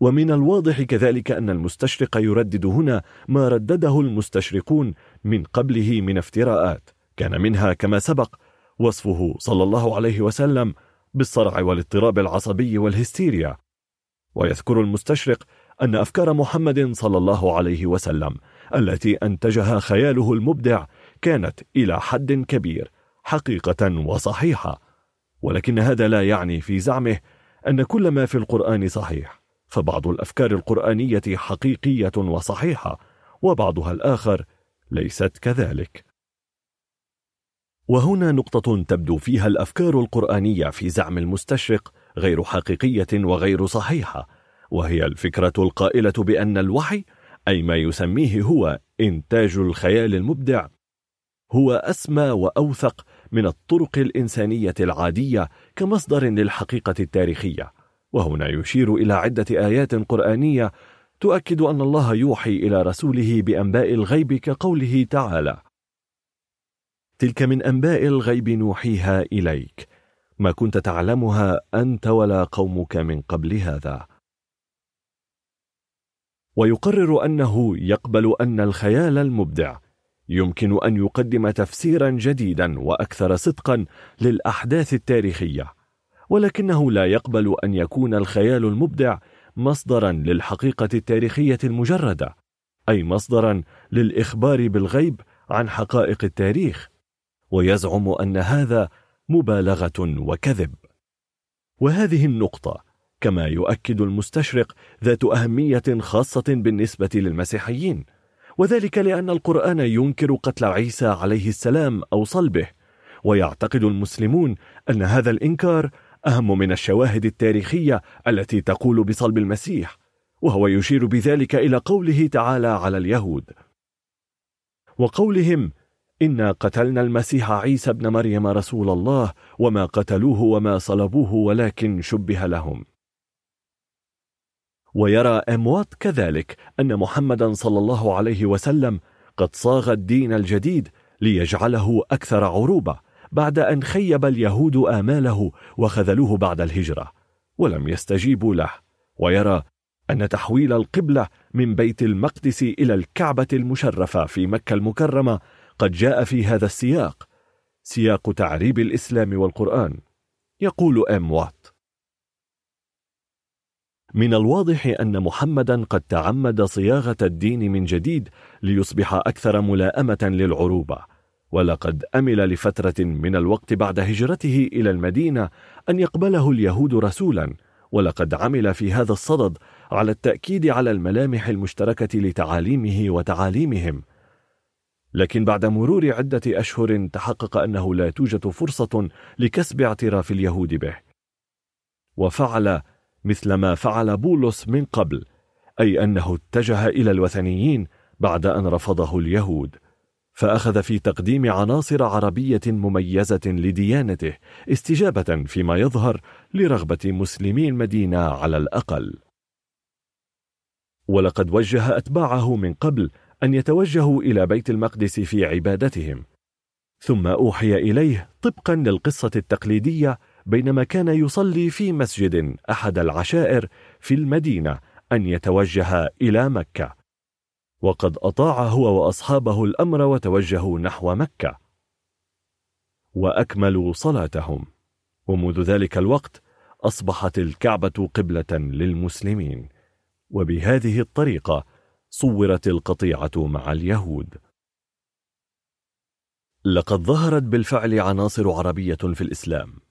ومن الواضح كذلك أن المستشرق يردد هنا ما ردده المستشرقون من قبله من افتراءات كان منها كما سبق وصفه صلى الله عليه وسلم بالصرع والاضطراب العصبي والهستيريا. ويذكر المستشرق أن أفكار محمد صلى الله عليه وسلم التي أنتجها خياله المبدع كانت إلى حد كبير حقيقة وصحيحة. ولكن هذا لا يعني في زعمه أن كل ما في القرآن صحيح فبعض الأفكار القرآنية حقيقية وصحيحة وبعضها الآخر ليست كذلك. وهنا نقطة تبدو فيها الأفكار القرآنية في زعم المستشرق غير حقيقية وغير صحيحة وهي الفكرة القائلة بأن الوحي أي ما يسميه هو إنتاج الخيال المبدع هو أسمى وأوثق من الطرق الإنسانية العادية كمصدر للحقيقة التاريخية. وهنا يشير إلى عدة آيات قرآنية تؤكد أن الله يوحي إلى رسوله بأنباء الغيب كقوله تعالى. تلك من أنباء الغيب نوحيها إليك. ما كنت تعلمها أنت ولا قومك من قبل هذا. ويقرر أنه يقبل أن الخيال المبدع يمكن أن يقدم تفسيرا جديدا وأكثر صدقا للأحداث التاريخية ولكنه لا يقبل أن يكون الخيال المبدع مصدرا للحقيقة التاريخية المجردة أي مصدرا للإخبار بالغيب عن حقائق التاريخ ويزعم أن هذا مبالغة وكذب. وهذه النقطة كما يؤكد المستشرق ذات أهمية خاصة بالنسبة للمسيحيين وذلك لأن القرآن ينكر قتل عيسى عليه السلام أو صلبه ويعتقد المسلمون أن هذا الإنكار أهم من الشواهد التاريخية التي تقول بصلب المسيح وهو يشير بذلك إلى قوله تعالى على اليهود. وقولهم إنا قتلنا المسيح عيسى ابن مريم رسول الله وما قتلوه وما صلبوه ولكن شبه لهم. ويرى أموات كذلك أن محمدا صلى الله عليه وسلم قد صاغ الدين الجديد ليجعله أكثر عروبة بعد أن خيب اليهود آماله وخذلوه بعد الهجرة ولم يستجيبوا له. ويرى أن تحويل القبلة من بيت المقدس إلى الكعبة المشرفة في مكة المكرمة قد جاء في هذا السياق سياق تعريب الإسلام والقرآن. يقول أم وات من الواضح أن محمدا قد تعمد صياغة الدين من جديد ليصبح أكثر ملائمة للعروبة. ولقد أمل لفترة من الوقت بعد هجرته إلى المدينة أن يقبله اليهود رسولا. ولقد عمل في هذا الصدد على التأكيد على الملامح المشتركة لتعاليمه وتعاليمهم. لكن بعد مرور عدة أشهر تحقق أنه لا توجد فرصة لكسب اعتراف اليهود به. وفعل مثل ما فعل بولس من قبل أي أنه اتجه إلى الوثنيين بعد أن رفضه اليهود. فأخذ في تقديم عناصر عربية مميزة لديانته استجابة فيما يظهر لرغبة مسلمي المدينة على الأقل. ولقد وجه أتباعه من قبل أن يتوجهوا إلى بيت المقدس في عبادتهم. ثم أوحي إليه طبقا للقصة التقليدية بينما كان يصلي في مسجد أحد العشائر في المدينة أن يتوجه إلى مكة. وقد أطاع هو وأصحابه الأمر وتوجهوا نحو مكة. وأكملوا صلاتهم. ومنذ ذلك الوقت أصبحت الكعبة قبلة للمسلمين. وبهذه الطريقة صورت القطيعة مع اليهود. لقد ظهرت بالفعل عناصر عربية في الإسلام.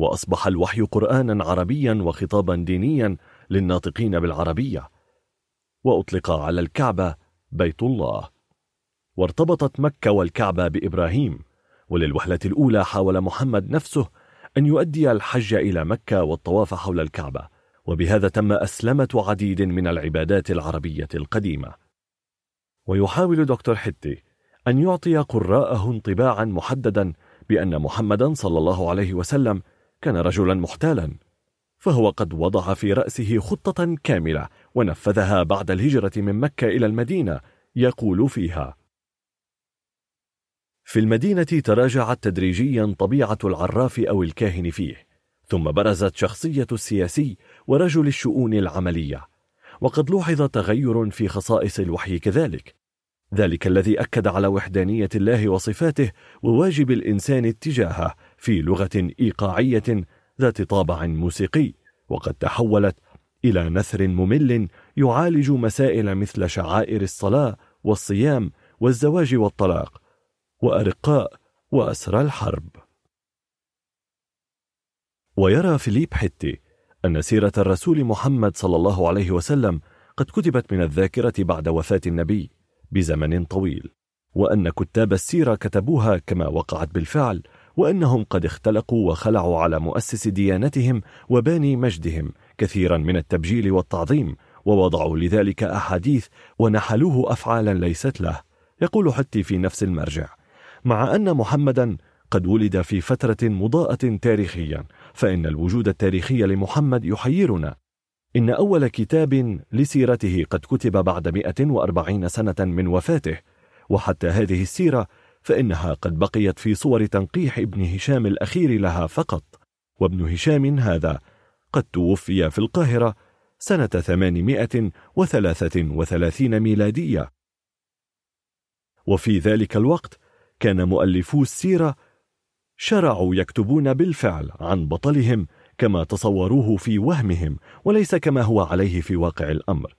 وأصبح الوحي قرآنا عربيا وخطابا دينيا للناطقين بالعربية وأطلق على الكعبة بيت الله. وارتبطت مكة والكعبة بإبراهيم وللوهلة الأولى حاول محمد نفسه أن يؤدي الحج إلى مكة والطواف حول الكعبة وبهذا تم أسلمة عديد من العبادات العربية القديمة. ويحاول دكتور حتي أن يعطي قراءه انطباعا محددا بأن محمدا صلى الله عليه وسلم كان رجلا محتالا فهو قد وضع في رأسه خطة كاملة ونفذها بعد الهجرة من مكة إلى المدينة يقول فيها. في المدينة تراجعت تدريجيا طبيعة العراف أو الكاهن فيه ثم برزت شخصية السياسي ورجل الشؤون العملية وقد لوحظ تغير في خصائص الوحي كذلك. ذلك الذي أكد على وحدانية الله وصفاته وواجب الإنسان اتجاهه في لغة إيقاعية ذات طابع موسيقي وقد تحولت إلى نثر ممل يعالج مسائل مثل شعائر الصلاة والصيام والزواج والطلاق وأرقاء وأسرى الحرب. ويرى فيليب حتي أن سيرة الرسول محمد صلى الله عليه وسلم قد كتبت من الذاكرة بعد وفاة النبي بزمن طويل وأن كتاب السيرة كتبوها كما وقعت بالفعل وأنهم قد اختلقوا وخلعوا على مؤسس ديانتهم وباني مجدهم كثيرا من التبجيل والتعظيم ووضعوا لذلك أحاديث ونحلوه أفعالا ليست له يقول حتي في نفس المرجع. مع أن محمدا قد ولد في فترة مضاءة تاريخيا فإن الوجود التاريخي لمحمد يحيرنا. إن أول كتاب لسيرته قد كتب بعد 140 سنة من وفاته وحتى هذه السيرة فإنها قد بقيت في صور تنقيح ابن هشام الأخير لها فقط. وابن هشام هذا قد توفي في القاهرة سنة 833 ميلادية. وفي ذلك الوقت كان مؤلفو السيرة شرعوا يكتبون بالفعل عن بطلهم كما تصوروه في وهمهم وليس كما هو عليه في واقع الأمر.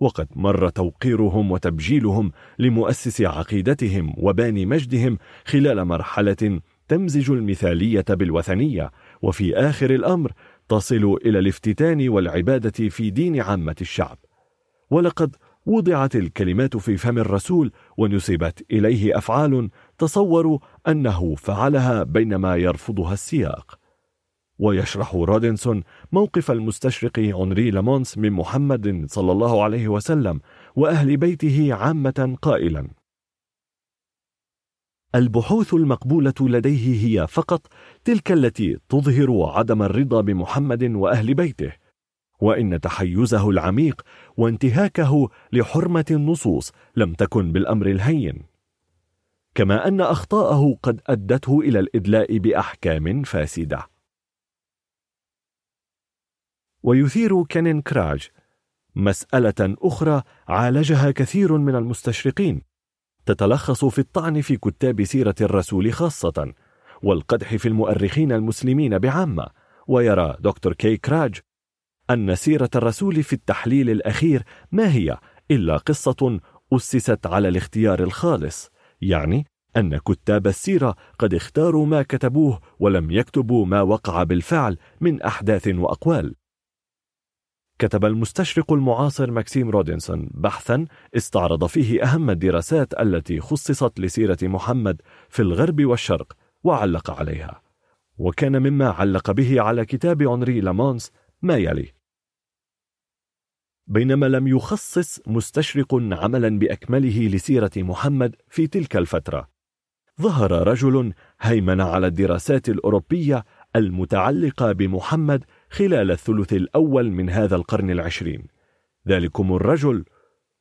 وقد مر توقيرهم وتبجيلهم لمؤسس عقيدتهم وباني مجدهم خلال مرحلة تمزج المثالية بالوثنية وفي آخر الأمر تصل إلى الافتتان والعبادة في دين عامة الشعب. ولقد وضعت الكلمات في فم الرسول ونسبت إليه أفعال تصوروا أنه فعلها بينما يرفضها السياق. ويشرح رودنسون موقف المستشرق أنري لامونس من محمد صلى الله عليه وسلم وأهل بيته عامة قائلا. البحوث المقبولة لديه هي فقط تلك التي تظهر عدم الرضا بمحمد وأهل بيته وإن تحيزه العميق وانتهاكه لحرمة النصوص لم تكن بالأمر الهين. كما أن أخطاءه قد أدته إلى الإدلاء بأحكام فاسدة. ويثير كينين كراج مسألة أخرى عالجها كثير من المستشرقين. تتلخص في الطعن في كتاب سيرة الرسول خاصة والقدح في المؤرخين المسلمين بعامة. ويرى دكتور كي كراج أن سيرة الرسول في التحليل الأخير ما هي إلا قصة أسست على الاختيار الخالص يعني أن كتاب السيرة قد اختاروا ما كتبوه ولم يكتبوا ما وقع بالفعل من أحداث وأقوال. كتب المستشرق المعاصر ماكسيم رودنسون بحثا استعرض فيه أهم الدراسات التي خصصت لسيرة محمد في الغرب والشرق وعلق عليها وكان مما علق به على كتاب هنري لامنس ما يلي. بينما لم يخصص مستشرق عملا بأكمله لسيرة محمد في تلك الفترة ظهر رجل هيمن على الدراسات الأوروبية المتعلقة بمحمد خلال الثلث الأول من هذا القرن العشرين. ذلكم الرجل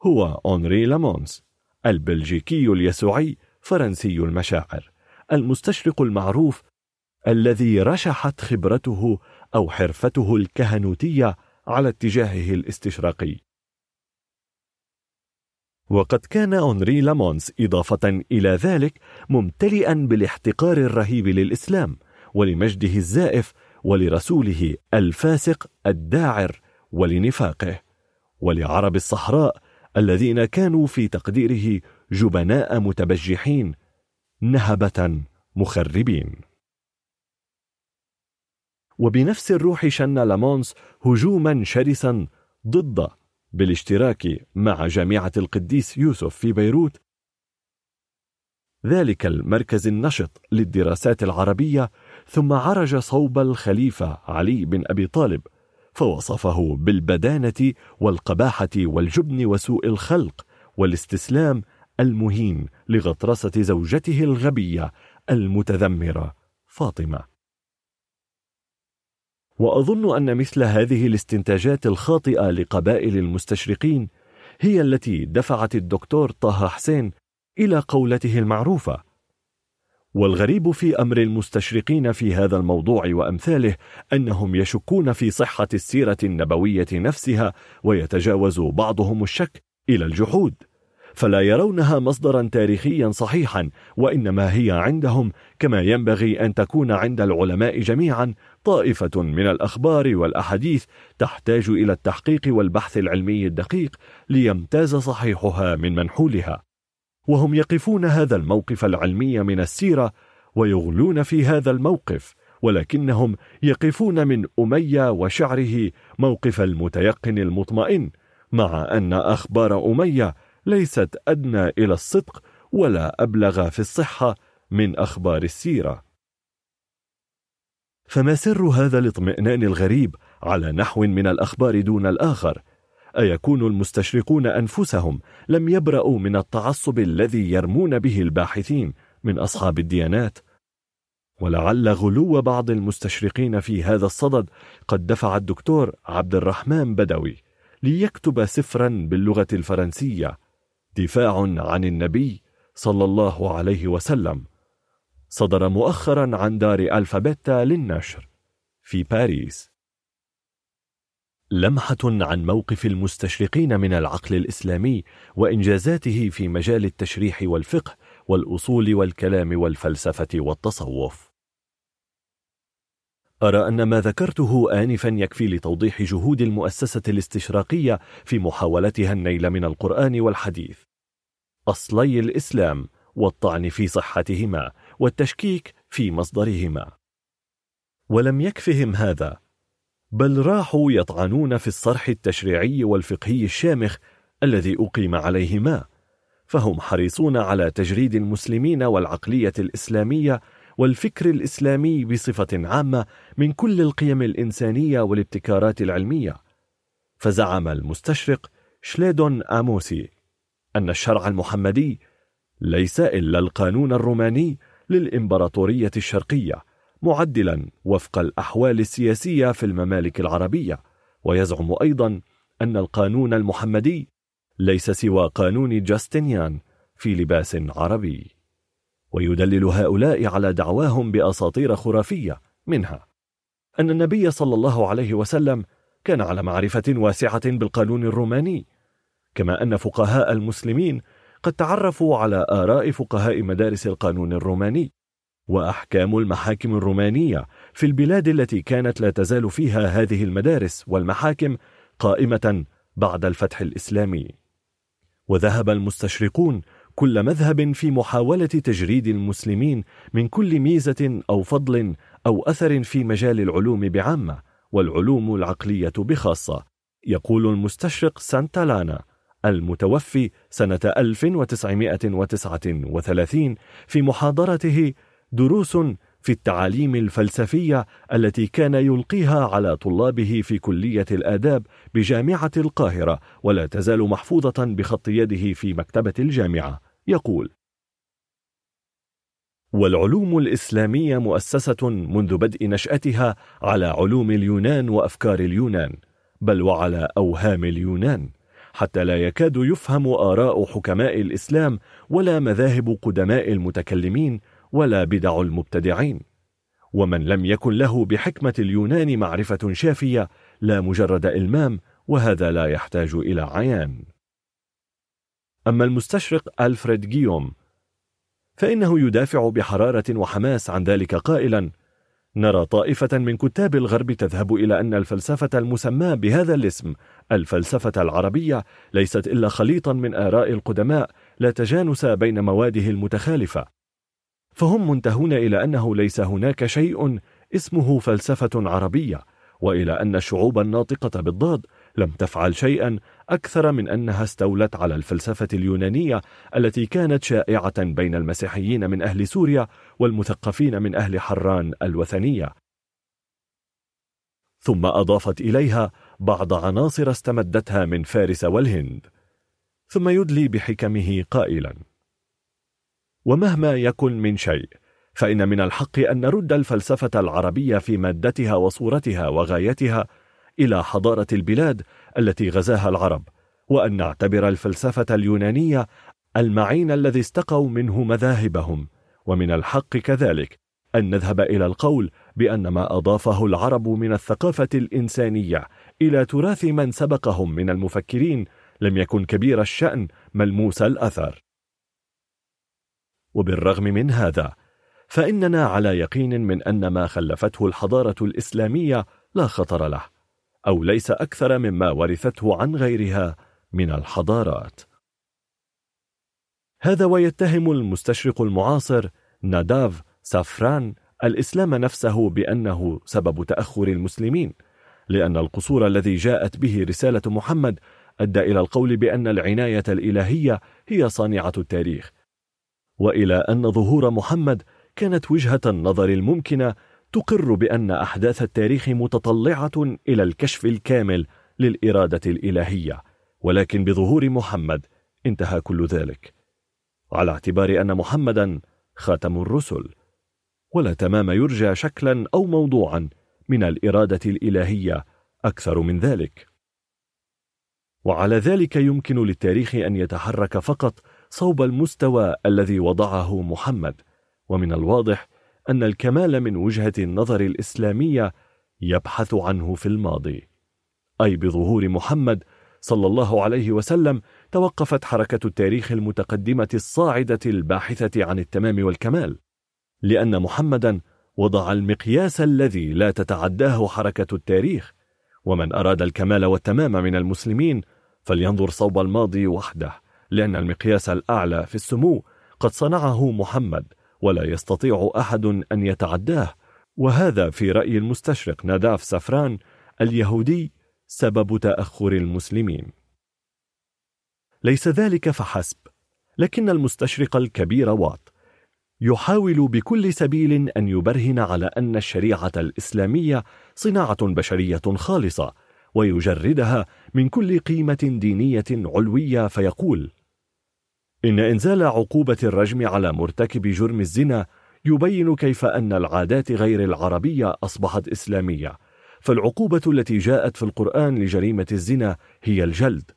هو أنري لامونس البلجيكي اليسوعي فرنسي المشاعر المستشرق المعروف الذي رشحت خبرته أو حرفته الكهنوتية على اتجاهه الاستشراقي. وقد كان أنري لامونس إضافة إلى ذلك ممتلئا بالاحتقار الرهيب للإسلام ولمجده الزائف ولرسوله الفاسق الداعر ولنفاقه ولعرب الصحراء الذين كانوا في تقديره جبناء متبجحين نهبة مخربين. وبنفس الروح شن لامونس هجوما شرسا ضد بالاشتراك مع جامعة القديس يوسف في بيروت. ذلك المركز النشط للدراسات العربية ثم عرج صوب الخليفة علي بن أبي طالب فوصفه بالبدانة والقباحة والجبن وسوء الخلق والاستسلام المهين لغطرسة زوجته الغبية المتذمرة فاطمة. وأظن أن مثل هذه الاستنتاجات الخاطئة لقبائل المستشرقين هي التي دفعت الدكتور طه حسين إلى قولته المعروفة والغريب في أمر المستشرقين في هذا الموضوع وأمثاله أنهم يشكون في صحة السيرة النبوية نفسها ويتجاوز بعضهم الشك إلى الجحود فلا يرونها مصدرا تاريخيا صحيحا وإنما هي عندهم كما ينبغي أن تكون عند العلماء جميعا طائفة من الأخبار والأحاديث تحتاج إلى التحقيق والبحث العلمي الدقيق ليمتاز صحيحها من منحولها. وهم يقفون هذا الموقف العلمي من السيرة ويغلون في هذا الموقف ولكنهم يقفون من أمية وشعره موقف المتيقن المطمئن مع أن أخبار أمية ليست أدنى إلى الصدق ولا أبلغ في الصحة من أخبار السيرة. فما سر هذا الاطمئنان الغريب على نحو من الأخبار دون الآخر؟ أيكون المستشرقون أنفسهم لم يبرأوا من التعصب الذي يرمون به الباحثين من أصحاب الديانات؟ ولعل غلو بعض المستشرقين في هذا الصدد قد دفع الدكتور عبد الرحمن بدوي ليكتب سفرا باللغة الفرنسية دفاع عن النبي صلى الله عليه وسلم. صدر مؤخرا عن دار ألفابيتا للنشر في باريس. لمحة عن موقف المستشرقين من العقل الإسلامي وإنجازاته في مجال التشريح والفقه والأصول والكلام والفلسفة والتصوف. أرى أن ما ذكرته آنفا يكفي لتوضيح جهود المؤسسة الاستشراقية في محاولتها النيل من القرآن والحديث. أصلي الإسلام والطعن في صحتهما والتشكيك في مصدرهما. ولم يكفهم هذا بل راحوا يطعنون في الصرح التشريعي والفقهي الشامخ الذي أقيم عليهما فهم حريصون على تجريد المسلمين والعقلية الإسلامية والفكر الإسلامي بصفة عامة من كل القيم الإنسانية والابتكارات العلمية. فزعم المستشرق شليدون آموسي أن الشرع المحمدي ليس إلا القانون الروماني للإمبراطورية الشرقية. معدلا وفق الأحوال السياسية في الممالك العربية. ويزعم أيضا أن القانون المحمدي ليس سوى قانون جاستنيان في لباس عربي. ويدلل هؤلاء على دعواهم بأساطير خرافية منها. أن النبي صلى الله عليه وسلم كان على معرفة واسعة بالقانون الروماني. كما أن فقهاء المسلمين قد تعرفوا على آراء فقهاء مدارس القانون الروماني. وأحكام المحاكم الرومانية في البلاد التي كانت لا تزال فيها هذه المدارس والمحاكم قائمة بعد الفتح الإسلامي. وذهب المستشرقون كل مذهب في محاولة تجريد المسلمين من كل ميزة أو فضل أو أثر في مجال العلوم بعامة والعلوم العقلية بخاصة يقول المستشرق سانتالانا المتوفي سنة 1939 في محاضرته دروس في التعاليم الفلسفية التي كان يلقيها على طلابه في كلية الآداب بجامعة القاهرة ولا تزال محفوظة بخط يده في مكتبة الجامعة. يقول والعلوم الإسلامية مؤسسة منذ بدء نشأتها على علوم اليونان وأفكار اليونان بل وعلى أوهام اليونان حتى لا يكاد يفهم آراء حكماء الإسلام ولا مذاهب قدماء المتكلمين ولا بدع المبتدعين. ومن لم يكن له بحكمة اليونان معرفة شافية لا مجرد إلمام وهذا لا يحتاج إلى عيان. أما المستشرق ألفريد جيوم فإنه يدافع بحرارة وحماس عن ذلك قائلا نرى طائفة من كتاب الغرب تذهب إلى أن الفلسفة المسماة بهذا الاسم الفلسفة العربية ليست إلا خليطا من آراء القدماء لا تجانس بين مواده المتخالفة. فهم منتهون إلى أنه ليس هناك شيء اسمه فلسفة عربية وإلى أن الشعوب الناطقة بالضاد لم تفعل شيئا أكثر من أنها استولت على الفلسفة اليونانية التي كانت شائعة بين المسيحيين من أهل سوريا والمثقفين من أهل حران الوثنية. ثم أضافت إليها بعض عناصر استمدتها من فارس والهند. ثم يدلي بحكمه قائلا. ومهما يكن من شيء. فإن من الحق أن نرد الفلسفة العربية في مادتها وصورتها وغايتها إلى حضارة البلاد التي غزاها العرب وأن نعتبر الفلسفة اليونانية المعين الذي استقوا منه مذاهبهم. ومن الحق كذلك أن نذهب إلى القول بأن ما أضافه العرب من الثقافة الإنسانية إلى تراث من سبقهم من المفكرين لم يكن كبير الشأن ملموس الأثر. وبالرغم من هذا فإننا على يقين من أن ما خلفته الحضارة الإسلامية لا خطر له أو ليس أكثر مما ورثته عن غيرها من الحضارات. هذا ويتهم المستشرق المعاصر ناداف سافران الإسلام نفسه بأنه سبب تأخر المسلمين لأن القصور الذي جاءت به رسالة محمد أدى إلى القول بأن العناية الإلهية هي صانعة التاريخ وإلى أن ظهور محمد كانت وجهة النظر الممكنة تقر بأن أحداث التاريخ متطلعة إلى الكشف الكامل للإرادة الإلهية. ولكن بظهور محمد انتهى كل ذلك على اعتبار أن محمدا خاتم الرسل. ولا تمام يرجى شكلا أو موضوعا من الإرادة الإلهية أكثر من ذلك. وعلى ذلك يمكن للتاريخ أن يتحرك فقط صوب المستوى الذي وضعه محمد. ومن الواضح أن الكمال من وجهة النظر الإسلامية يبحث عنه في الماضي. أي بظهور محمد صلى الله عليه وسلم توقفت حركة التاريخ المتقدمة الصاعدة الباحثة عن التمام والكمال. لأن محمدا وضع المقياس الذي لا تتعداه حركة التاريخ. ومن أراد الكمال والتمام من المسلمين فلينظر صوب الماضي وحده. لأن المقياس الأعلى في السمو قد صنعه محمد ولا يستطيع أحد أن يتعداه. وهذا في رأي المستشرق ناداف سفران اليهودي سبب تأخر المسلمين. ليس ذلك فحسب لكن المستشرق الكبير وات يحاول بكل سبيل أن يبرهن على أن الشريعة الإسلامية صناعة بشرية خالصة ويجردها من كل قيمة دينية علوية فيقول إن إنزال عقوبة الرجم على مرتكب جرم الزنا يبين كيف أن العادات غير العربية أصبحت إسلامية فالعقوبة التي جاءت في القرآن لجريمة الزنا هي الجلد.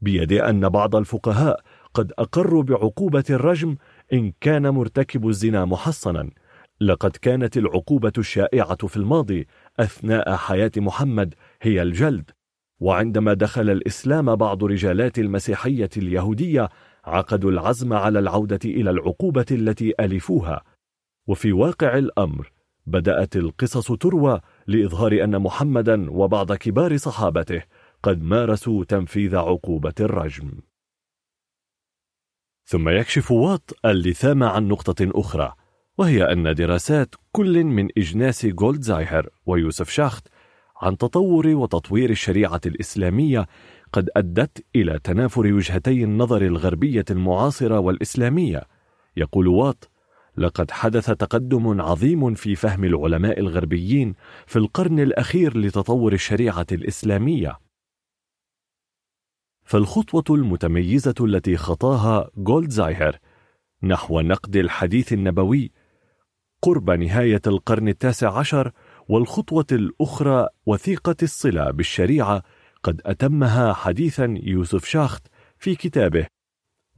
بيد أن بعض الفقهاء قد أقروا بعقوبة الرجم إن كان مرتكب الزنا محصنا. لقد كانت العقوبة الشائعة في الماضي أثناء حياة محمد هي الجلد. وعندما دخل الإسلام بعض رجالات المسيحية اليهودية عقدوا العزم على العودة إلى العقوبة التي ألفوها. وفي واقع الأمر بدأت القصص تروى لإظهار أن محمدا وبعض كبار صحابته قد مارسوا تنفيذ عقوبة الرجم. ثم يكشف واط اللثام عن نقطة أخرى وهي أن دراسات كل من إجناس جولدزايهر ويوسف شاخت عن تطور وتطوير الشريعة الإسلامية قد أدت إلى تنافر وجهتي النظر الغربية المعاصرة والإسلامية. يقول واط لقد حدث تقدم عظيم في فهم العلماء الغربيين في القرن الأخير لتطور الشريعة الإسلامية. فالخطوة المتميزة التي خطاها جولدزايهر نحو نقد الحديث النبوي قرب نهاية القرن التاسع عشر والخطوة الأخرى وثيقة الصلة بالشريعة قد أتمها حديثا يوسف شاخت في كتابه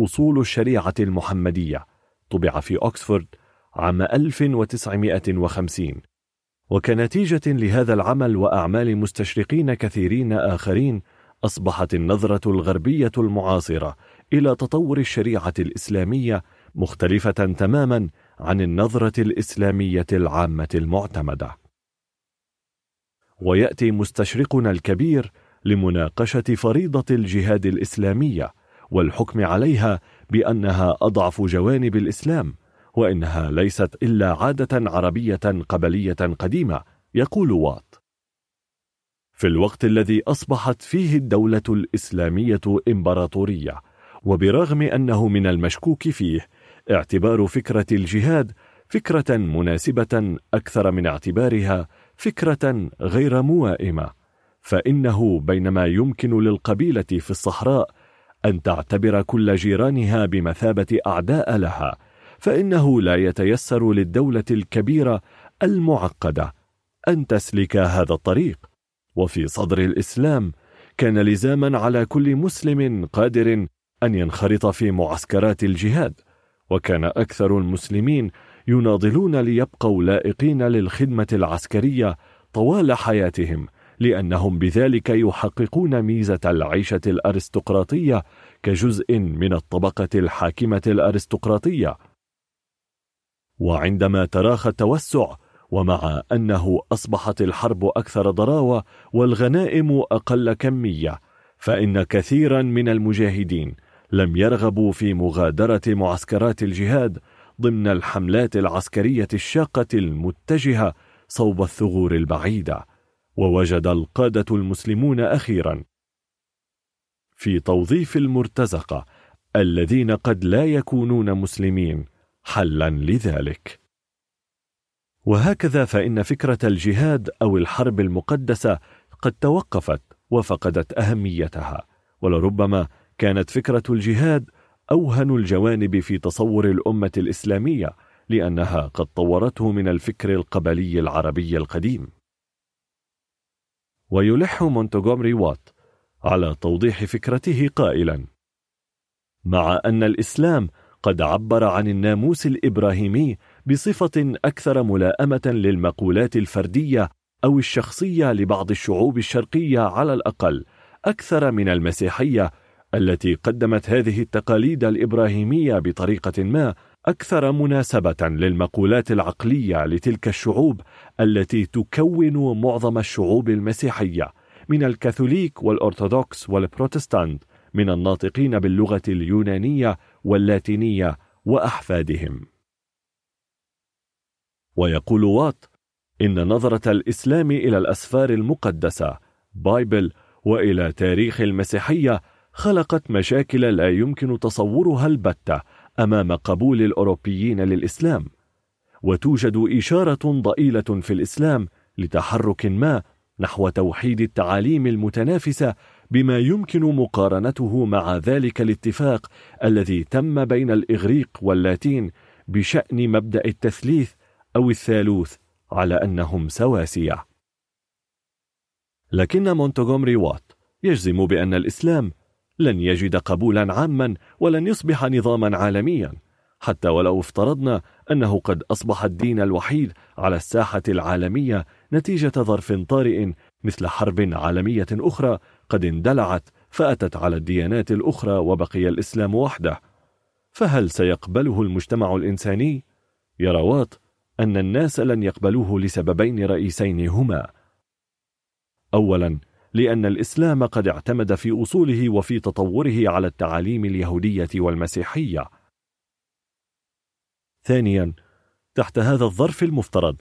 أصول الشريعة المحمدية طبع في أكسفورد عام 1950 وكنتيجة لهذا العمل وأعمال مستشرقين كثيرين آخرين أصبحت النظرة الغربية المعاصرة إلى تطور الشريعة الإسلامية مختلفة تماما عن النظرة الإسلامية العامة المعتمدة. ويأتي مستشرقنا الكبير لمناقشة فريضة الجهاد الإسلامية والحكم عليها بأنها أضعف جوانب الإسلام وإنها ليست إلا عادة عربية قبلية قديمة يقول وات في الوقت الذي أصبحت فيه الدولة الإسلامية إمبراطورية وبرغم أنه من المشكوك فيه اعتبار فكرة الجهاد فكرة مناسبة أكثر من اعتبارها فكرة غير موائمة. فإنه بينما يمكن للقبيلة في الصحراء أن تعتبر كل جيرانها بمثابة أعداء لها فإنه لا يتيسر للدولة الكبيرة المعقدة أن تسلك هذا الطريق. وفي صدر الإسلام كان لزاما على كل مسلم قادر أن ينخرط في معسكرات الجهاد وكان أكثر المسلمين يناضلون ليبقوا لائقين للخدمة العسكرية طوال حياتهم لأنهم بذلك يحققون ميزة العيشة الأرستقراطية كجزء من الطبقة الحاكمة الأرستقراطية. وعندما تراخى التوسع ومع أنه أصبحت الحرب أكثر ضراوة والغنائم أقل كمية فإن كثيرا من المجاهدين لم يرغبوا في مغادرة معسكرات الجهاد ضمن الحملات العسكرية الشاقة المتجهة صوب الثغور البعيدة. ووجد القادة المسلمون أخيرا. في توظيف المرتزقة الذين قد لا يكونون مسلمين حلا لذلك. وهكذا فإن فكرة الجهاد أو الحرب المقدسة قد توقفت وفقدت أهميتها ولربما كانت فكرة الجهاد أوهن الجوانب في تصور الأمة الإسلامية لأنها قد طورته من الفكر القبلي العربي القديم. ويلح مونتغومري وات على توضيح فكرته قائلا. مع أن الإسلام قد عبر عن الناموس الإبراهيمي بصفة أكثر ملائمة للمقولات الفردية أو الشخصية لبعض الشعوب الشرقية على الأقل أكثر من المسيحية التي قدمت هذه التقاليد الإبراهيمية بطريقة ما أكثر مناسبة للمقولات العقلية لتلك الشعوب التي تكون معظم الشعوب المسيحية من الكاثوليك والأرثوذكس والبروتستانت من الناطقين باللغة اليونانية واللاتينية وأحفادهم. ويقول وات إن نظرة الإسلام إلى الأسفار المقدسة Bible وإلى تاريخ المسيحية خلقت مشاكل لا يمكن تصورها البتة أمام قبول الأوروبيين للإسلام وتوجد إشارة ضئيلة في الإسلام لتحرك ما نحو توحيد التعاليم المتنافسة بما يمكن مقارنته مع ذلك الاتفاق الذي تم بين الإغريق واللاتين بشأن مبدأ التثليث أو الثالوث على أنهم سواسية. لكن مونتغومري وات يجزم بأن الإسلام لن يجد قبولا عاما ولن يصبح نظاما عالميا حتى ولو افترضنا أنه قد أصبح الدين الوحيد على الساحة العالمية نتيجة ظرف طارئ مثل حرب عالمية أخرى قد اندلعت فأتت على الديانات الأخرى وبقي الإسلام وحده فهل سيقبله المجتمع الإنساني؟ يرى وات أن الناس لن يقبلوه لسببين رئيسين هما أولا لأن الإسلام قد اعتمد في أصوله وفي تطوره على التعاليم اليهودية والمسيحية. ثانيا تحت هذا الظرف المفترض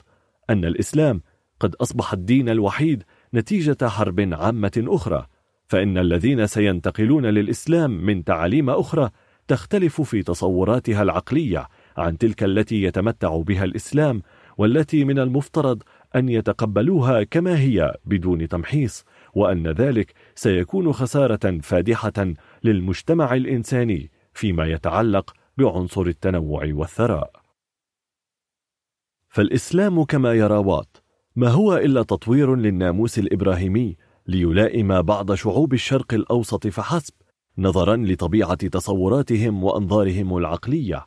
أن الإسلام قد أصبح الدين الوحيد نتيجة حرب عامة أخرى فإن الذين سينتقلون للإسلام من تعاليم أخرى تختلف في تصوراتها العقلية عن تلك التي يتمتع بها الإسلام والتي من المفترض أن يتقبلوها كما هي بدون تمحيص. وأن ذلك سيكون خسارة فادحة للمجتمع الإنساني فيما يتعلق بعنصر التنوع والثراء. فالإسلام كما يرى وات ما هو إلا تطوير للناموس الإبراهيمي ليلائم بعض شعوب الشرق الأوسط فحسب نظرا لطبيعة تصوراتهم وأنظارهم العقلية.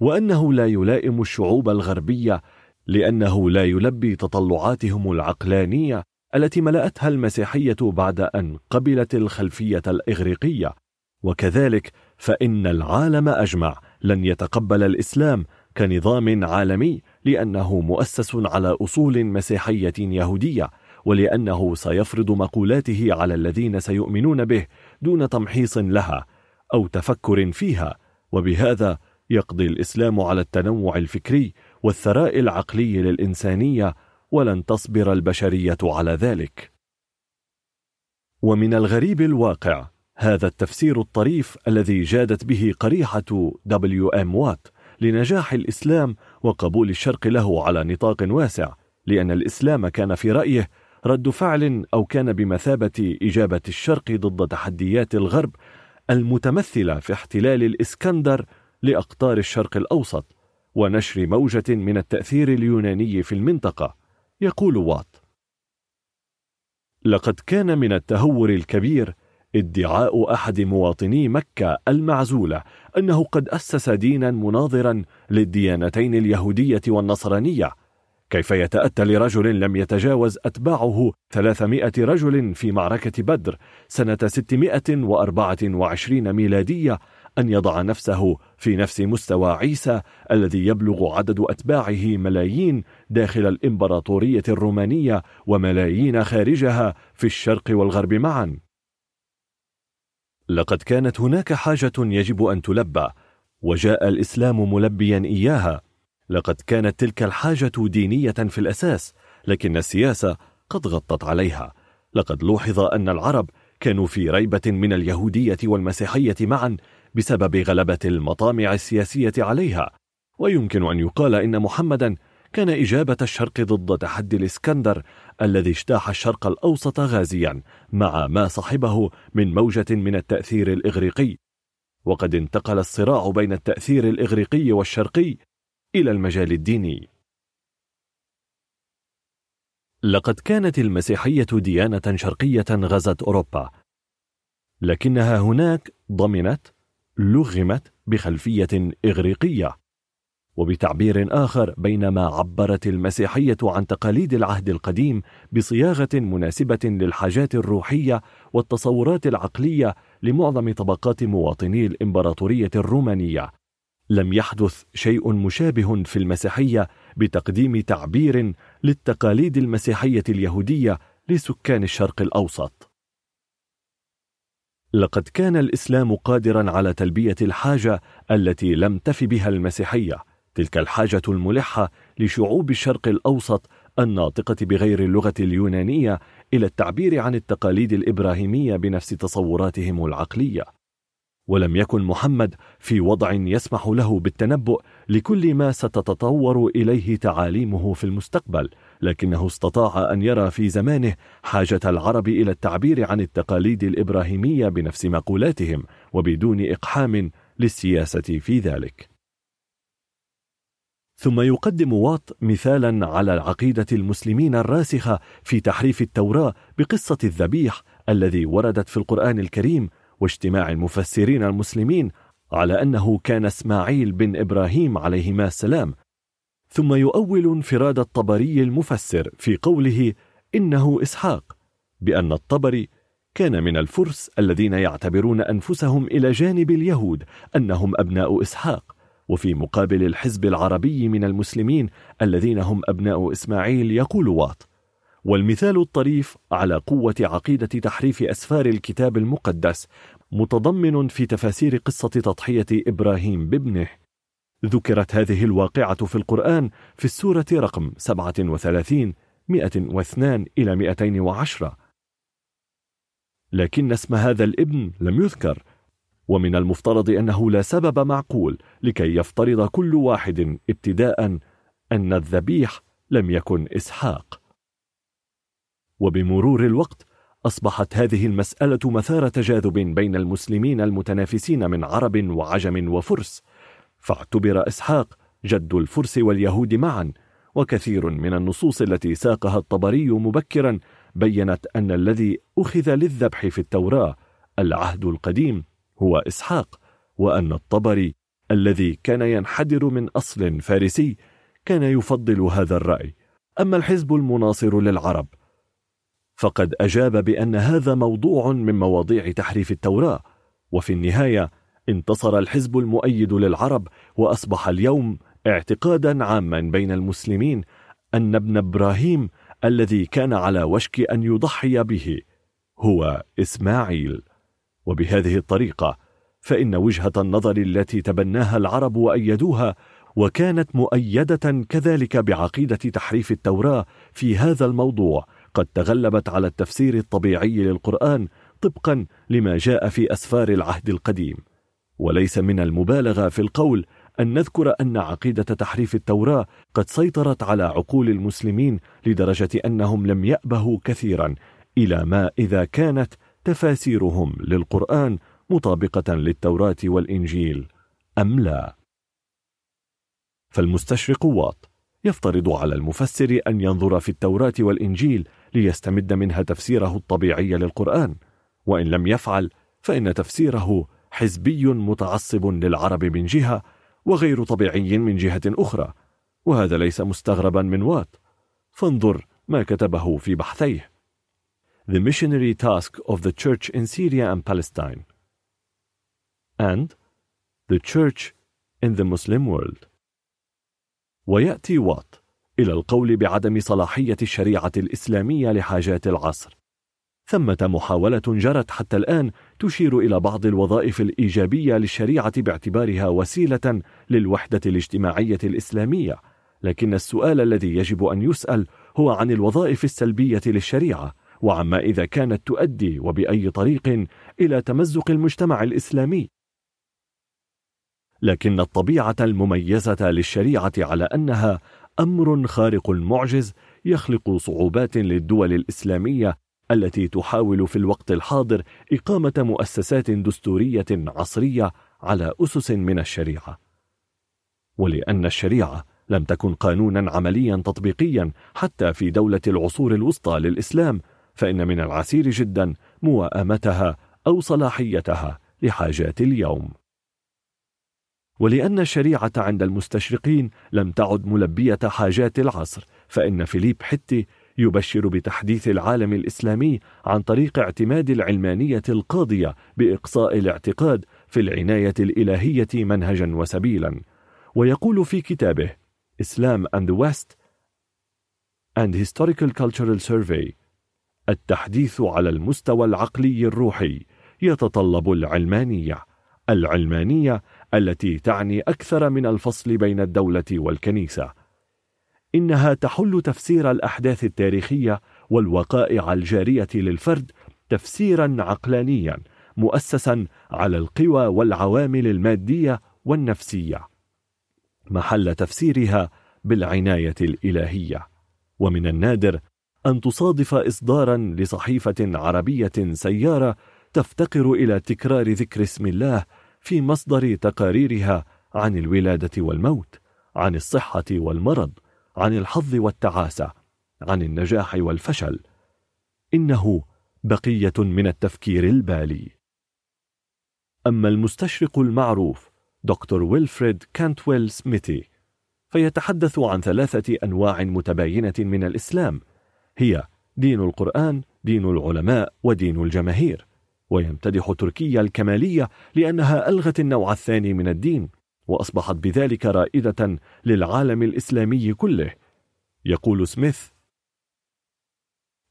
وأنه لا يلائم الشعوب الغربية لأنه لا يلبي تطلعاتهم العقلانية التي ملأتها المسيحية بعد أن قبلت الخلفية الإغريقية. وكذلك فإن العالم أجمع لن يتقبل الإسلام كنظام عالمي لأنه مؤسس على أصول مسيحية يهودية ولأنه سيفرض مقولاته على الذين سيؤمنون به دون تمحيص لها أو تفكر فيها. وبهذا يقضي الإسلام على التنوع الفكري والثراء العقلي للإنسانية ولن تصبر البشرية على ذلك. ومن الغريب الواقع هذا التفسير الطريف الذي جادت به قريحة دبليو ام وات لنجاح الإسلام وقبول الشرق له على نطاق واسع لأن الإسلام كان في رأيه رد فعل أو كان بمثابة إجابة الشرق ضد تحديات الغرب المتمثلة في احتلال الإسكندر لأقطار الشرق الأوسط ونشر موجة من التأثير اليوناني في المنطقة. يقول وات لقد كان من التهور الكبير ادعاء أحد مواطني مكة المعزولة أنه قد أسس دينا مناظرا للديانتين اليهودية والنصرانية. كيف يتأتى لرجل لم يتجاوز أتباعه 300 رجل في معركة بدر سنة 624 ميلادية أن يضع نفسه في نفس مستوى عيسى الذي يبلغ عدد أتباعه ملايين داخل الإمبراطورية الرومانية وملايين خارجها في الشرق والغرب معا. لقد كانت هناك حاجة يجب أن تلبى وجاء الإسلام ملبيا إياها. لقد كانت تلك الحاجة دينية في الأساس لكن السياسة قد غطت عليها. لقد لوحظ أن العرب كانوا في ريبة من اليهودية والمسيحية معا بسبب غلبة المطامع السياسية عليها. ويمكن أن يقال إن محمدا كان إجابة الشرق ضد تحدي الإسكندر الذي اجتاح الشرق الأوسط غازيا مع ما صحبه من موجة من التأثير الإغريقي. وقد انتقل الصراع بين التأثير الإغريقي والشرقي إلى المجال الديني. لقد كانت المسيحية ديانة شرقية غزت أوروبا. لكنها هناك ضمنت لغمت بخلفية إغريقية وبتعبير آخر بينما عبرت المسيحية عن تقاليد العهد القديم بصياغة مناسبة للحاجات الروحية والتصورات العقلية لمعظم طبقات مواطني الإمبراطورية الرومانية لم يحدث شيء مشابه في المسيحية بتقديم تعبير للتقاليد المسيحية اليهودية لسكان الشرق الأوسط. لقد كان الإسلام قادرا على تلبية الحاجة التي لم تف بها المسيحية، تلك الحاجة الملحة لشعوب الشرق الأوسط الناطقة بغير اللغة اليونانية إلى التعبير عن التقاليد الإبراهيمية بنفس تصوراتهم العقلية. ولم يكن محمد في وضع يسمح له بالتنبؤ لكل ما ستتطور إليه تعاليمه في المستقبل لكنه استطاع أن يرى في زمانه حاجة العرب إلى التعبير عن التقاليد الإبراهيمية بنفس مقولاتهم وبدون إقحام للسياسة في ذلك. ثم يقدم واط مثالا على عقيدة المسلمين الراسخة في تحريف التوراة بقصة الذبيح الذي وردت في القرآن الكريم واجتماع المفسرين المسلمين على أنه كان إسماعيل بن إبراهيم عليهما السلام ثم يؤول انفراد الطبري المفسر في قوله إنه إسحاق بأن الطبري كان من الفرس الذين يعتبرون أنفسهم إلى جانب اليهود أنهم أبناء إسحاق وفي مقابل الحزب العربي من المسلمين الذين هم أبناء إسماعيل يقول واط والمثال الطريف على قوة عقيدة تحريف أسفار الكتاب المقدس متضمن في تفاسير قصة تضحية إبراهيم بابنه ذكرت هذه الواقعة في القرآن في السورة رقم 37 102 إلى 210 لكن اسم هذا الابن لم يذكر ومن المفترض أنه لا سبب معقول لكي يفترض كل واحد ابتداء أن الذبيح لم يكن إسحاق. وبمرور الوقت أصبحت هذه المسألة مثار تجاذب بين المسلمين المتنافسين من عرب وعجم وفرس فاعتبر إسحاق جد الفرس واليهود معا وكثير من النصوص التي ساقها الطبري مبكرا بينت أن الذي أخذ للذبح في التوراة العهد القديم هو إسحاق وأن الطبري الذي كان ينحدر من أصل فارسي كان يفضل هذا الرأي. أما الحزب المناصر للعرب فقد أجاب بأن هذا موضوع من مواضيع تحريف التوراة وفي النهاية انتصر الحزب المؤيد للعرب وأصبح اليوم اعتقادا عاما بين المسلمين أن ابن إبراهيم الذي كان على وشك أن يضحي به هو إسماعيل. وبهذه الطريقة فإن وجهة النظر التي تبناها العرب وأيدوها وكانت مؤيدة كذلك بعقيدة تحريف التوراة في هذا الموضوع قد تغلبت على التفسير الطبيعي للقرآن طبقا لما جاء في أسفار العهد القديم. وليس من المبالغة في القول أن نذكر أن عقيدة تحريف التوراة قد سيطرت على عقول المسلمين لدرجة أنهم لم يأبهوا كثيرا إلى ما إذا كانت تفاسيرهم للقرآن مطابقة للتوراة والإنجيل أم لا؟ فالمستشرق واط يفترض على المفسر أن ينظر في التوراة والإنجيل ليستمد منها تفسيره الطبيعي للقرآن وإن لم يفعل فإن تفسيره حزبي متعصب للعرب من جهة وغير طبيعي من جهة أخرى وهذا ليس مستغربا من وات. فانظر ما كتبه في بحثيه. The Missionary Task of the Church in Syria and Palestine. And The Church in the Muslim World. ويأتي وات إلى القول بعدم صلاحية الشريعة الإسلامية لحاجات العصر. ثمة محاولة جرت حتى الآن تشير إلى بعض الوظائف الإيجابية للشريعة باعتبارها وسيلة للوحدة الاجتماعية الإسلامية. لكن السؤال الذي يجب أن يسأل هو عن الوظائف السلبية للشريعة وعما إذا كانت تؤدي وبأي طريق إلى تمزق المجتمع الإسلامي. لكن الطبيعة المميزة للشريعة على أنها أمر خارق معجز يخلق صعوبات للدول الإسلامية التي تحاول في الوقت الحاضر إقامة مؤسسات دستورية عصرية على أسس من الشريعة. ولأن الشريعة لم تكن قانونا عمليا تطبيقيا حتى في دولة العصور الوسطى للإسلام، فإن من العسير جدا موائمتها أو صلاحيتها لحاجات اليوم. ولأن الشريعة عند المستشرقين لم تعد ملبية حاجات العصر فإن فيليب حتي يبشر بتحديث العالم الإسلامي عن طريق اعتماد العلمانية القاضية بإقصاء الاعتقاد في العناية الإلهية منهجا وسبيلا. ويقول في كتابه Islam and the West and Historical Cultural Survey التحديث على المستوى العقلي الروحي يتطلب العلمانية العلمانية التي تعني أكثر من الفصل بين الدولة والكنيسة. إنها تحل تفسير الأحداث التاريخية والوقائع الجارية للفرد تفسيرا عقلانيا مؤسسا على القوى والعوامل المادية والنفسية. محل تفسيرها بالعناية الإلهية. ومن النادر أن تصادف إصدارا لصحيفة عربية سيارة تفتقر إلى تكرار ذكر اسم الله في مصدر تقاريرها عن الولادة والموت عن الصحة والمرض عن الحظ والتعاسة عن النجاح والفشل. إنه بقية من التفكير البالي. أما المستشرق المعروف دكتور ويلفريد كانتويل سميثي فيتحدث عن ثلاثة أنواع متباينة من الإسلام. هي دين القرآن دين العلماء ودين الجماهير. ويمتدح تركيا الكمالية لأنها ألغت النوع الثاني من الدين وأصبحت بذلك رائدة للعالم الإسلامي كله. يقول سميث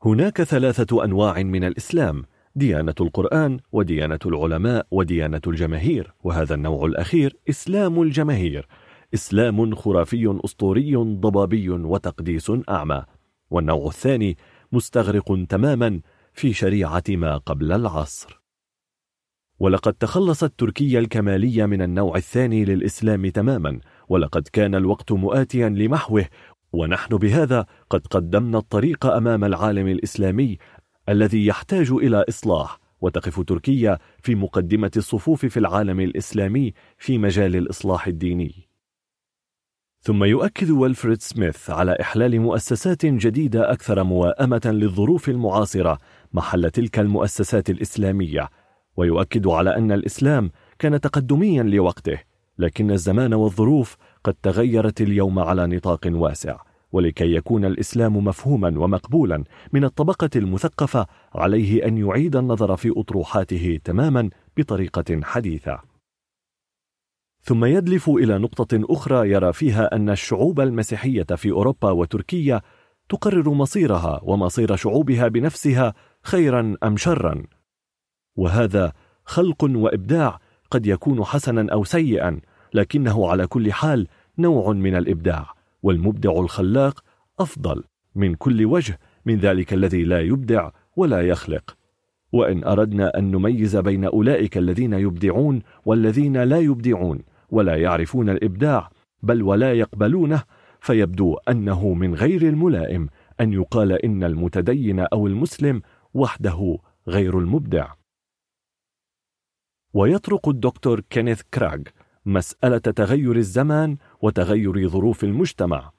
هناك ثلاثة أنواع من الإسلام ديانة القرآن وديانة العلماء وديانة الجماهير وهذا النوع الأخير إسلام الجماهير. إسلام خرافي أسطوري ضبابي وتقديس أعمى. والنوع الثاني مستغرق تماما في شريعة ما قبل العصر. ولقد تخلصت تركيا الكمالية من النوع الثاني للإسلام تماما ولقد كان الوقت مؤاتيا لمحوه ونحن بهذا قد قدمنا الطريق أمام العالم الإسلامي الذي يحتاج إلى إصلاح وتقف تركيا في مقدمة الصفوف في العالم الإسلامي في مجال الإصلاح الديني. ثم يؤكد ويلفريد سميث على إحلال مؤسسات جديدة أكثر موائمة للظروف المعاصرة محل تلك المؤسسات الإسلامية ويؤكد على أن الإسلام كان تقدميا لوقته لكن الزمان والظروف قد تغيرت اليوم على نطاق واسع ولكي يكون الإسلام مفهوما ومقبولا من الطبقة المثقفة عليه أن يعيد النظر في أطروحاته تماما بطريقة حديثة. ثم يدلف إلى نقطة أخرى يرى فيها أن الشعوب المسيحية في أوروبا وتركيا تقرر مصيرها ومصير شعوبها بنفسها خيرا أم شرا. وهذا خلق وإبداع قد يكون حسنا أو سيئا لكنه على كل حال نوع من الإبداع والمبدع الخلاق أفضل من كل وجه من ذلك الذي لا يبدع ولا يخلق. وإن أردنا أن نميز بين أولئك الذين يبدعون والذين لا يبدعون ولا يعرفون الإبداع بل ولا يقبلونه فيبدو أنه من غير الملائم أن يقال إن المتدين أو المسلم وحده غير المبدع. ويطرق الدكتور كينيث كراغ مسألة تغير الزمان وتغير ظروف المجتمع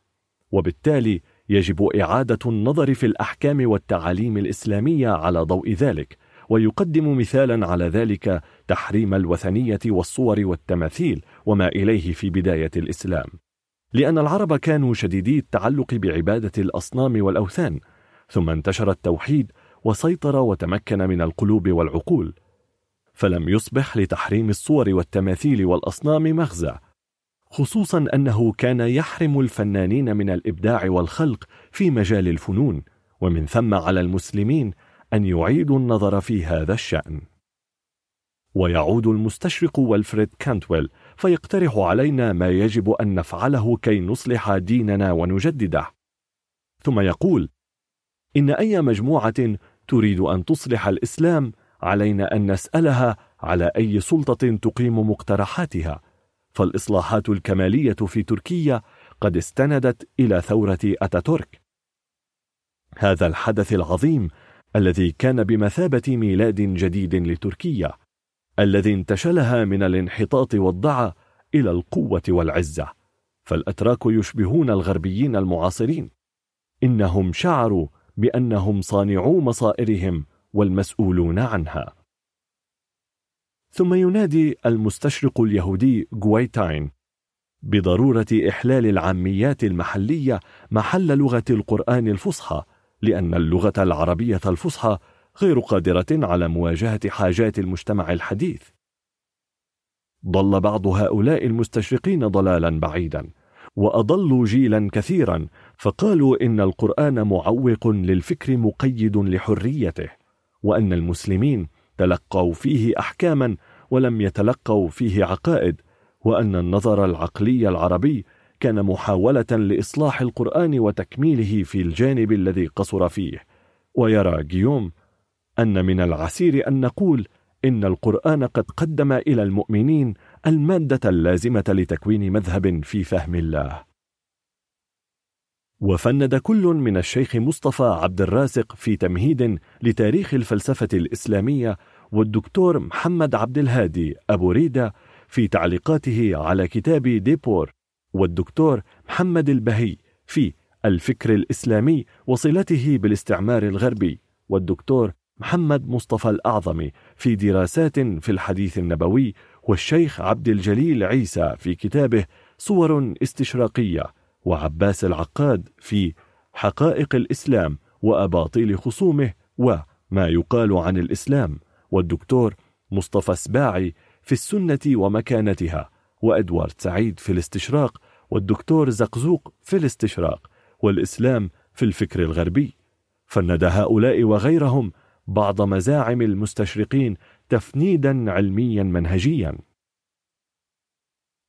وبالتالي يجب إعادة النظر في الأحكام والتعاليم الإسلامية على ضوء ذلك ويقدم مثالا على ذلك تحريم الوثنية والصور والتماثيل وما إليه في بداية الإسلام. لأن العرب كانوا شديدي التعلق بعبادة الأصنام والأوثان ثم انتشر التوحيد وسيطر وتمكن من القلوب والعقول فلم يصبح لتحريم الصور والتماثيل والأصنام مغزى خصوصا أنه كان يحرم الفنانين من الإبداع والخلق في مجال الفنون ومن ثم على المسلمين أن يعيدوا النظر في هذا الشأن. ويعود المستشرق والفريد كانتويل فيقترح علينا ما يجب أن نفعله كي نصلح ديننا ونجدده. ثم يقول إن أي مجموعة تريد أن تصلح الإسلام علينا أن نسألها على أي سلطة تقيم مقترحاتها. فالإصلاحات الكمالية في تركيا قد استندت إلى ثورة أتاتورك. هذا الحدث العظيم الذي كان بمثابة ميلاد جديد لتركيا الذي انتشلها من الانحطاط والضعة إلى القوة والعزة. فالأتراك يشبهون الغربيين المعاصرين. إنهم شعروا بأنهم صانعو مصائرهم والمسؤولون عنها. ثم ينادي المستشرق اليهودي جويتاين بضرورة إحلال العاميات المحلية محل لغة القرآن الفصحى لأن اللغة العربية الفصحى غير قادرة على مواجهة حاجات المجتمع الحديث. ضل بعض هؤلاء المستشرقين ضلالا بعيدا وأضلوا جيلا كثيرا فقالوا إن القرآن معوق للفكر مقيد لحريته. وأن المسلمين تلقوا فيه احكاما ولم يتلقوا فيه عقائد وأن النظر العقلي العربي كان محاولة لإصلاح القرآن وتكميله في الجانب الذي قصر فيه. ويرى جيوم أن من العسير أن نقول إن القرآن قد قدم إلى المؤمنين المادة اللازمة لتكوين مذهب في فهم الله. وفند كل من الشيخ مصطفى عبد الرازق في تمهيد لتاريخ الفلسفة الإسلامية والدكتور محمد عبد الهادي أبو ريدة في تعليقاته على كتاب ديبور والدكتور محمد البهي في الفكر الإسلامي وصلته بالاستعمار الغربي والدكتور محمد مصطفى الأعظمي في دراسات في الحديث النبوي والشيخ عبد الجليل عيسى في كتابه صور استشراقية وعباس العقاد في حقائق الإسلام وأباطيل خصومه وما يقال عن الإسلام والدكتور مصطفى سباعي في السنة ومكانتها وإدوارد سعيد في الاستشراق والدكتور زقزوق في الاستشراق والإسلام في الفكر الغربي. فند هؤلاء وغيرهم بعض مزاعم المستشرقين تفنيدا علميا منهجيا.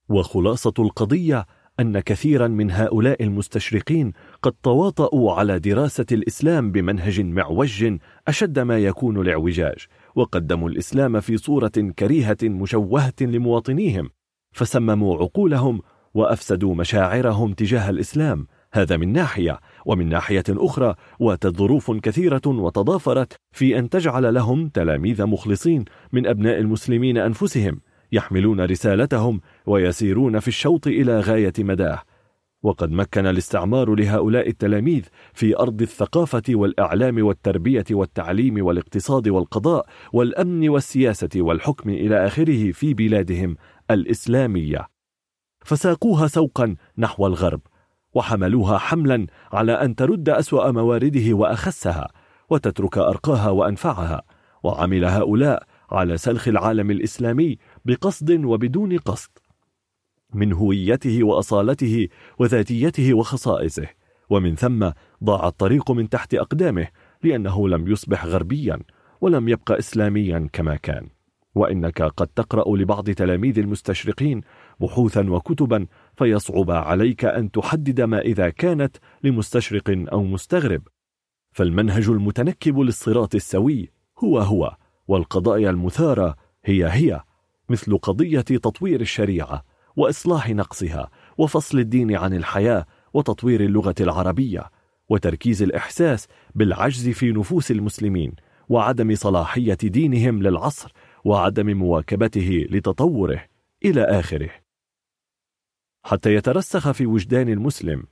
وخلاصة القضية أن كثيرا من هؤلاء المستشرقين قد تواطؤوا على دراسة الإسلام بمنهج معوج أشد ما يكون الإعوجاج وقدموا الإسلام في صورة كريهة مشوهة لمواطنيهم فسمموا عقولهم وأفسدوا مشاعرهم تجاه الإسلام. هذا من ناحية ومن ناحية أخرى واتت ظروف كثيرة وتضافرت في أن تجعل لهم تلاميذ مخلصين من أبناء المسلمين أنفسهم. يحملون رسالتهم ويسيرون في الشوط إلى غاية مداه. وقد مكن الاستعمار لهؤلاء التلاميذ في أرض الثقافة والإعلام والتربية والتعليم والاقتصاد والقضاء والأمن والسياسة والحكم إلى آخره في بلادهم الإسلامية. فساقوها سوقا نحو الغرب وحملوها حملا على أن ترد أسوأ موارده وأخسها وتترك أرقاها وأنفعها وعمل هؤلاء على سلخ العالم الإسلامي بقصد وبدون قصد من هويته وأصالته وذاتيته وخصائصه ومن ثم ضاع الطريق من تحت أقدامه لأنه لم يصبح غربيا ولم يبقى إسلاميا كما كان. وإنك قد تقرأ لبعض تلاميذ المستشرقين بحوثا وكتبا فيصعب عليك أن تحدد ما إذا كانت لمستشرق أو مستغرب. فالمنهج المتنكب للصراط السوي هو هو والقضايا المثارة هي هي. مثل قضية تطوير الشريعة وإصلاح نقصها وفصل الدين عن الحياة وتطوير اللغة العربية وتركيز الإحساس بالعجز في نفوس المسلمين وعدم صلاحية دينهم للعصر وعدم مواكبته لتطوره إلى آخره. حتى يترسخ في وجدان المسلم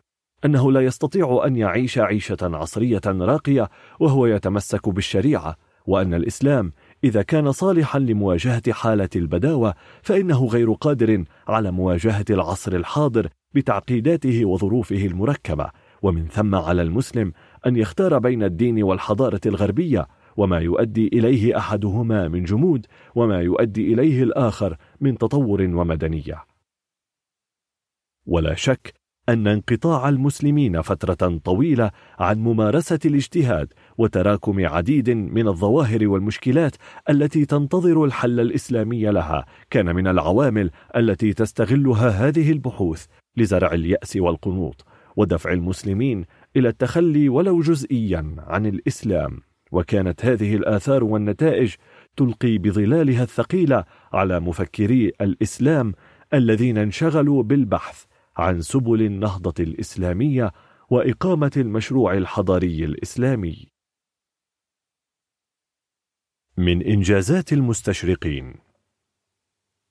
أنه لا يستطيع أن يعيش عيشة عصرية راقية وهو يتمسك بالشريعة وأن الإسلام إذا كان صالحا لمواجهة حالة البداوة فإنه غير قادر على مواجهة العصر الحاضر بتعقيداته وظروفه المركبة. ومن ثم على المسلم أن يختار بين الدين والحضارة الغربية وما يؤدي إليه أحدهما من جمود وما يؤدي إليه الآخر من تطور ومدنية. ولا شك أن انقطاع المسلمين فترة طويلة عن ممارسة الاجتهاد وتراكم عديد من الظواهر والمشكلات التي تنتظر الحل الإسلامي لها كان من العوامل التي تستغلها هذه البحوث لزرع اليأس والقنوط ودفع المسلمين إلى التخلي ولو جزئيا عن الإسلام وكانت هذه الآثار والنتائج تلقي بظلالها الثقيلة على مفكري الإسلام الذين انشغلوا بالبحث عن سبل النهضة الإسلامية وإقامة المشروع الحضاري الإسلامي. من إنجازات المستشرقين.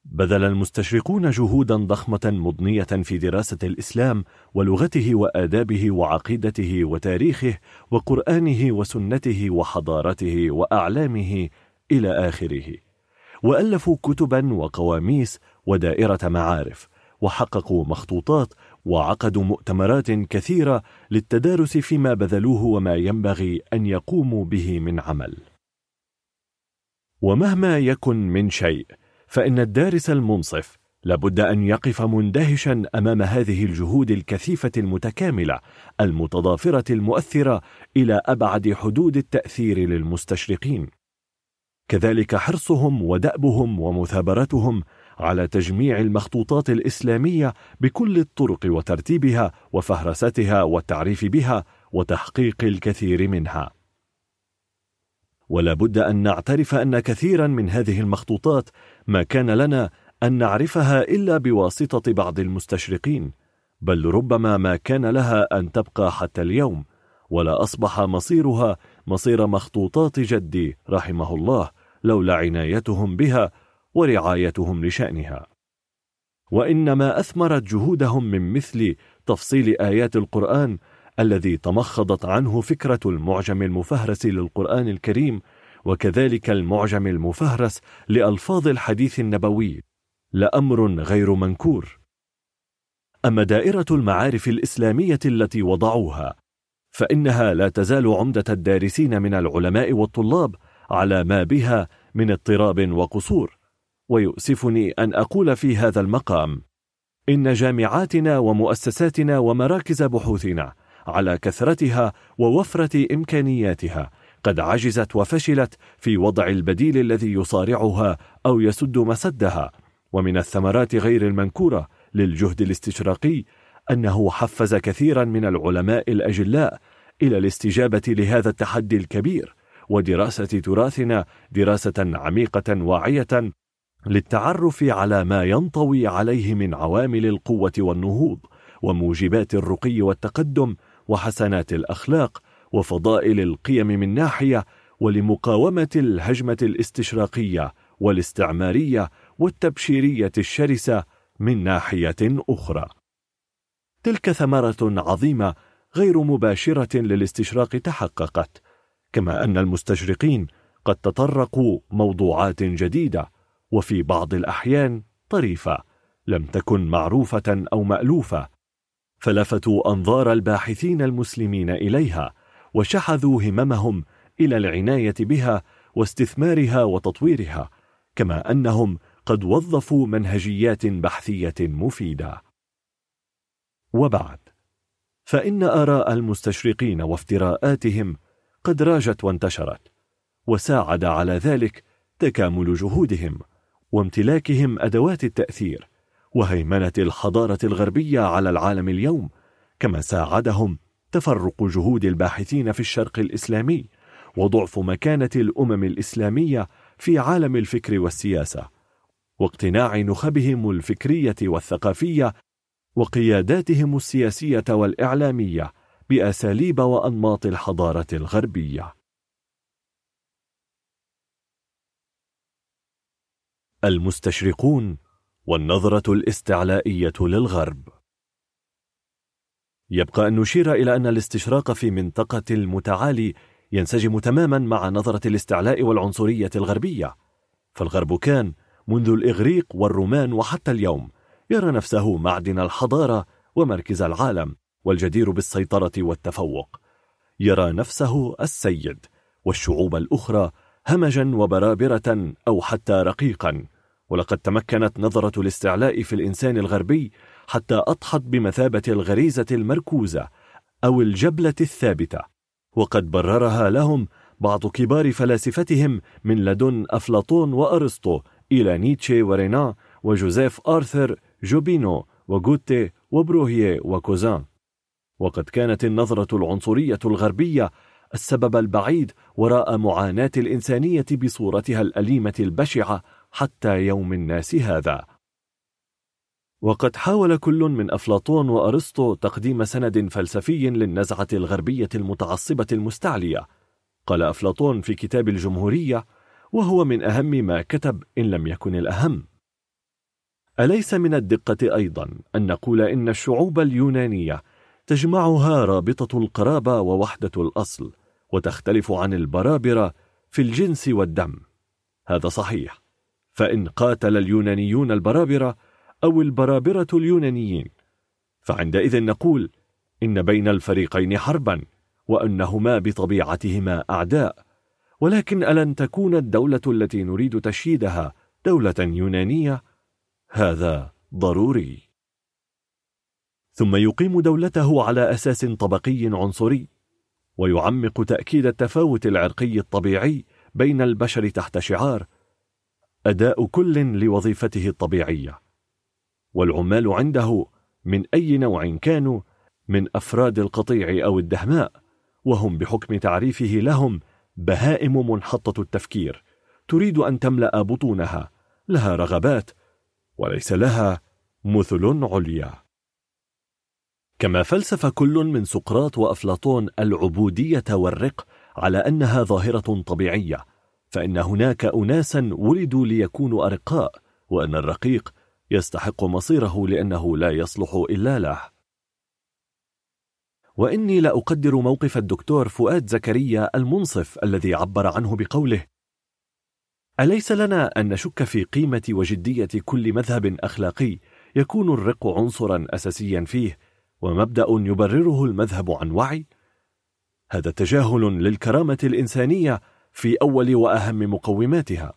بذل المستشرقون جهودا ضخمة مضنية في دراسة الإسلام ولغته وآدابه وعقيدته وتاريخه وقرآنه وسنته وحضارته وأعلامه إلى آخره. وألفوا كتبا وقواميس ودائرة معارف وحققوا مخطوطات وعقدوا مؤتمرات كثيرة للتدارس فيما بذلوه وما ينبغي أن يقوموا به من عمل. ومهما يكن من شيء فإن الدارس المنصف لابد أن يقف مندهشا أمام هذه الجهود الكثيفة المتكاملة المتضافرة المؤثرة إلى أبعد حدود التأثير للمستشرقين. كذلك حرصهم ودأبهم ومثابرتهم على تجميع المخطوطات الإسلامية بكل الطرق وترتيبها وفهرستها والتعريف بها وتحقيق الكثير منها. ولا بد أن نعترف أن كثيرا من هذه المخطوطات ما كان لنا أن نعرفها إلا بواسطة بعض المستشرقين بل ربما ما كان لها أن تبقى حتى اليوم ولا أصبح مصيرها مصير مخطوطات جدي رحمه الله لولا عنايتهم بها ورعايتهم لشأنها. وإنما أثمرت جهودهم من مثل تفصيل آيات القرآن الذي تمخضت عنه فكرة المعجم المفهرس للقرآن الكريم وكذلك المعجم المفهرس لألفاظ الحديث النبوي لأمر غير منكور. أما دائرة المعارف الإسلامية التي وضعوها فإنها لا تزال عمدة الدارسين من العلماء والطلاب على ما بها من اضطراب وقصور. ويؤسفني أن أقول في هذا المقام إن جامعاتنا ومؤسساتنا ومراكز بحوثنا على كثرتها ووفرة إمكانياتها. قد عجزت وفشلت في وضع البديل الذي يصارعها أو يسد مسدها. ومن الثمرات غير المنكورة للجهد الاستشراقي أنه حفز كثيرا من العلماء الأجلاء إلى الاستجابة لهذا التحدي الكبير ودراسة تراثنا دراسة عميقة واعية للتعرف على ما ينطوي عليه من عوامل القوة والنهوض وموجبات الرقي والتقدم وحسنات الأخلاق وفضائل القيم من ناحية ولمقاومة الهجمة الاستشراقية والاستعمارية والتبشيرية الشرسة من ناحية أخرى. تلك ثمرة عظيمة غير مباشرة للاستشراق تحققت كما أن المستشرقين قد تطرقوا موضوعات جديدة وفي بعض الأحيان طريفة لم تكن معروفة أو مألوفة فلفتوا أنظار الباحثين المسلمين إليها وشحذوا هممهم إلى العناية بها واستثمارها وتطويرها كما أنهم قد وظفوا منهجيات بحثية مفيدة. وبعد فإن آراء المستشرقين وافتراءاتهم قد راجت وانتشرت وساعد على ذلك تكامل جهودهم وامتلاكهم أدوات التأثير. وهيمنة الحضارة الغربية على العالم اليوم كما ساعدهم تفرق جهود الباحثين في الشرق الإسلامي وضعف مكانة الأمم الإسلامية في عالم الفكر والسياسة واقتناع نخبهم الفكرية والثقافية وقياداتهم السياسية والإعلامية بأساليب وأنماط الحضارة الغربية. المستشرقون والنظرة الاستعلائية للغرب. يبقى أن نشير إلى أن الاستشراق في منطقة المتعالي ينسجم تماما مع نظرة الاستعلاء والعنصرية الغربية. فالغرب كان منذ الإغريق والرومان وحتى اليوم يرى نفسه معدن الحضارة ومركز العالم والجدير بالسيطرة والتفوق. يرى نفسه السيد والشعوب الأخرى همجا وبرابرة أو حتى رقيقا. ولقد تمكنت نظرة الاستعلاء في الإنسان الغربي حتى أضحت بمثابة الغريزة المركوزة أو الجبلة الثابتة وقد بررها لهم بعض كبار فلاسفتهم من لدن أفلاطون وأرسطو إلى نيتشه ورينا وجوزيف آرثر جوبينو وغوتي وبروهيه وكوزان. وقد كانت النظرة العنصرية الغربية السبب البعيد وراء معاناة الإنسانية بصورتها الأليمة البشعة حتى يوم الناس هذا. وقد حاول كل من أفلاطون وأرسطو تقديم سند فلسفي للنزعة الغربية المتعصبة المستعلية. قال أفلاطون في كتاب الجمهورية وهو من أهم ما كتب إن لم يكن الأهم. أليس من الدقة أيضا أن نقول إن الشعوب اليونانية تجمعها رابطة القرابة ووحدة الأصل وتختلف عن البرابرة في الجنس والدم؟ هذا صحيح. فإن قاتل اليونانيون البرابرة أو البرابرة اليونانيين. فعندئذ نقول إن بين الفريقين حربا وأنهما بطبيعتهما أعداء. ولكن ألن تكون الدولة التي نريد تشييدها دولة يونانية؟ هذا ضروري. ثم يقيم دولته على أساس طبقي عنصري ويعمق تأكيد التفاوت العرقي الطبيعي بين البشر تحت شعار أداء كل لوظيفته الطبيعية. والعمال عنده من أي نوع كانوا من أفراد القطيع أو الدهماء وهم بحكم تعريفه لهم بهائم منحطة التفكير تريد أن تملأ بطونها لها رغبات وليس لها مثل عليا. كما فلسف كل من سقراط وأفلاطون العبودية والرق على أنها ظاهرة طبيعية فإن هناك أناسا ولدوا ليكونوا أرقاء وأن الرقيق يستحق مصيره لأنه لا يصلح إلا له وإني لأقدر موقف الدكتور فؤاد زكريا المنصف الذي عبر عنه بقوله أليس لنا أن نشك في قيمة وجدية كل مذهب أخلاقي يكون الرق عنصرا أساسيا فيه ومبدأ يبرره المذهب عن وعي؟ هذا تجاهل للكرامة الإنسانية في أول وأهم مقوماتها.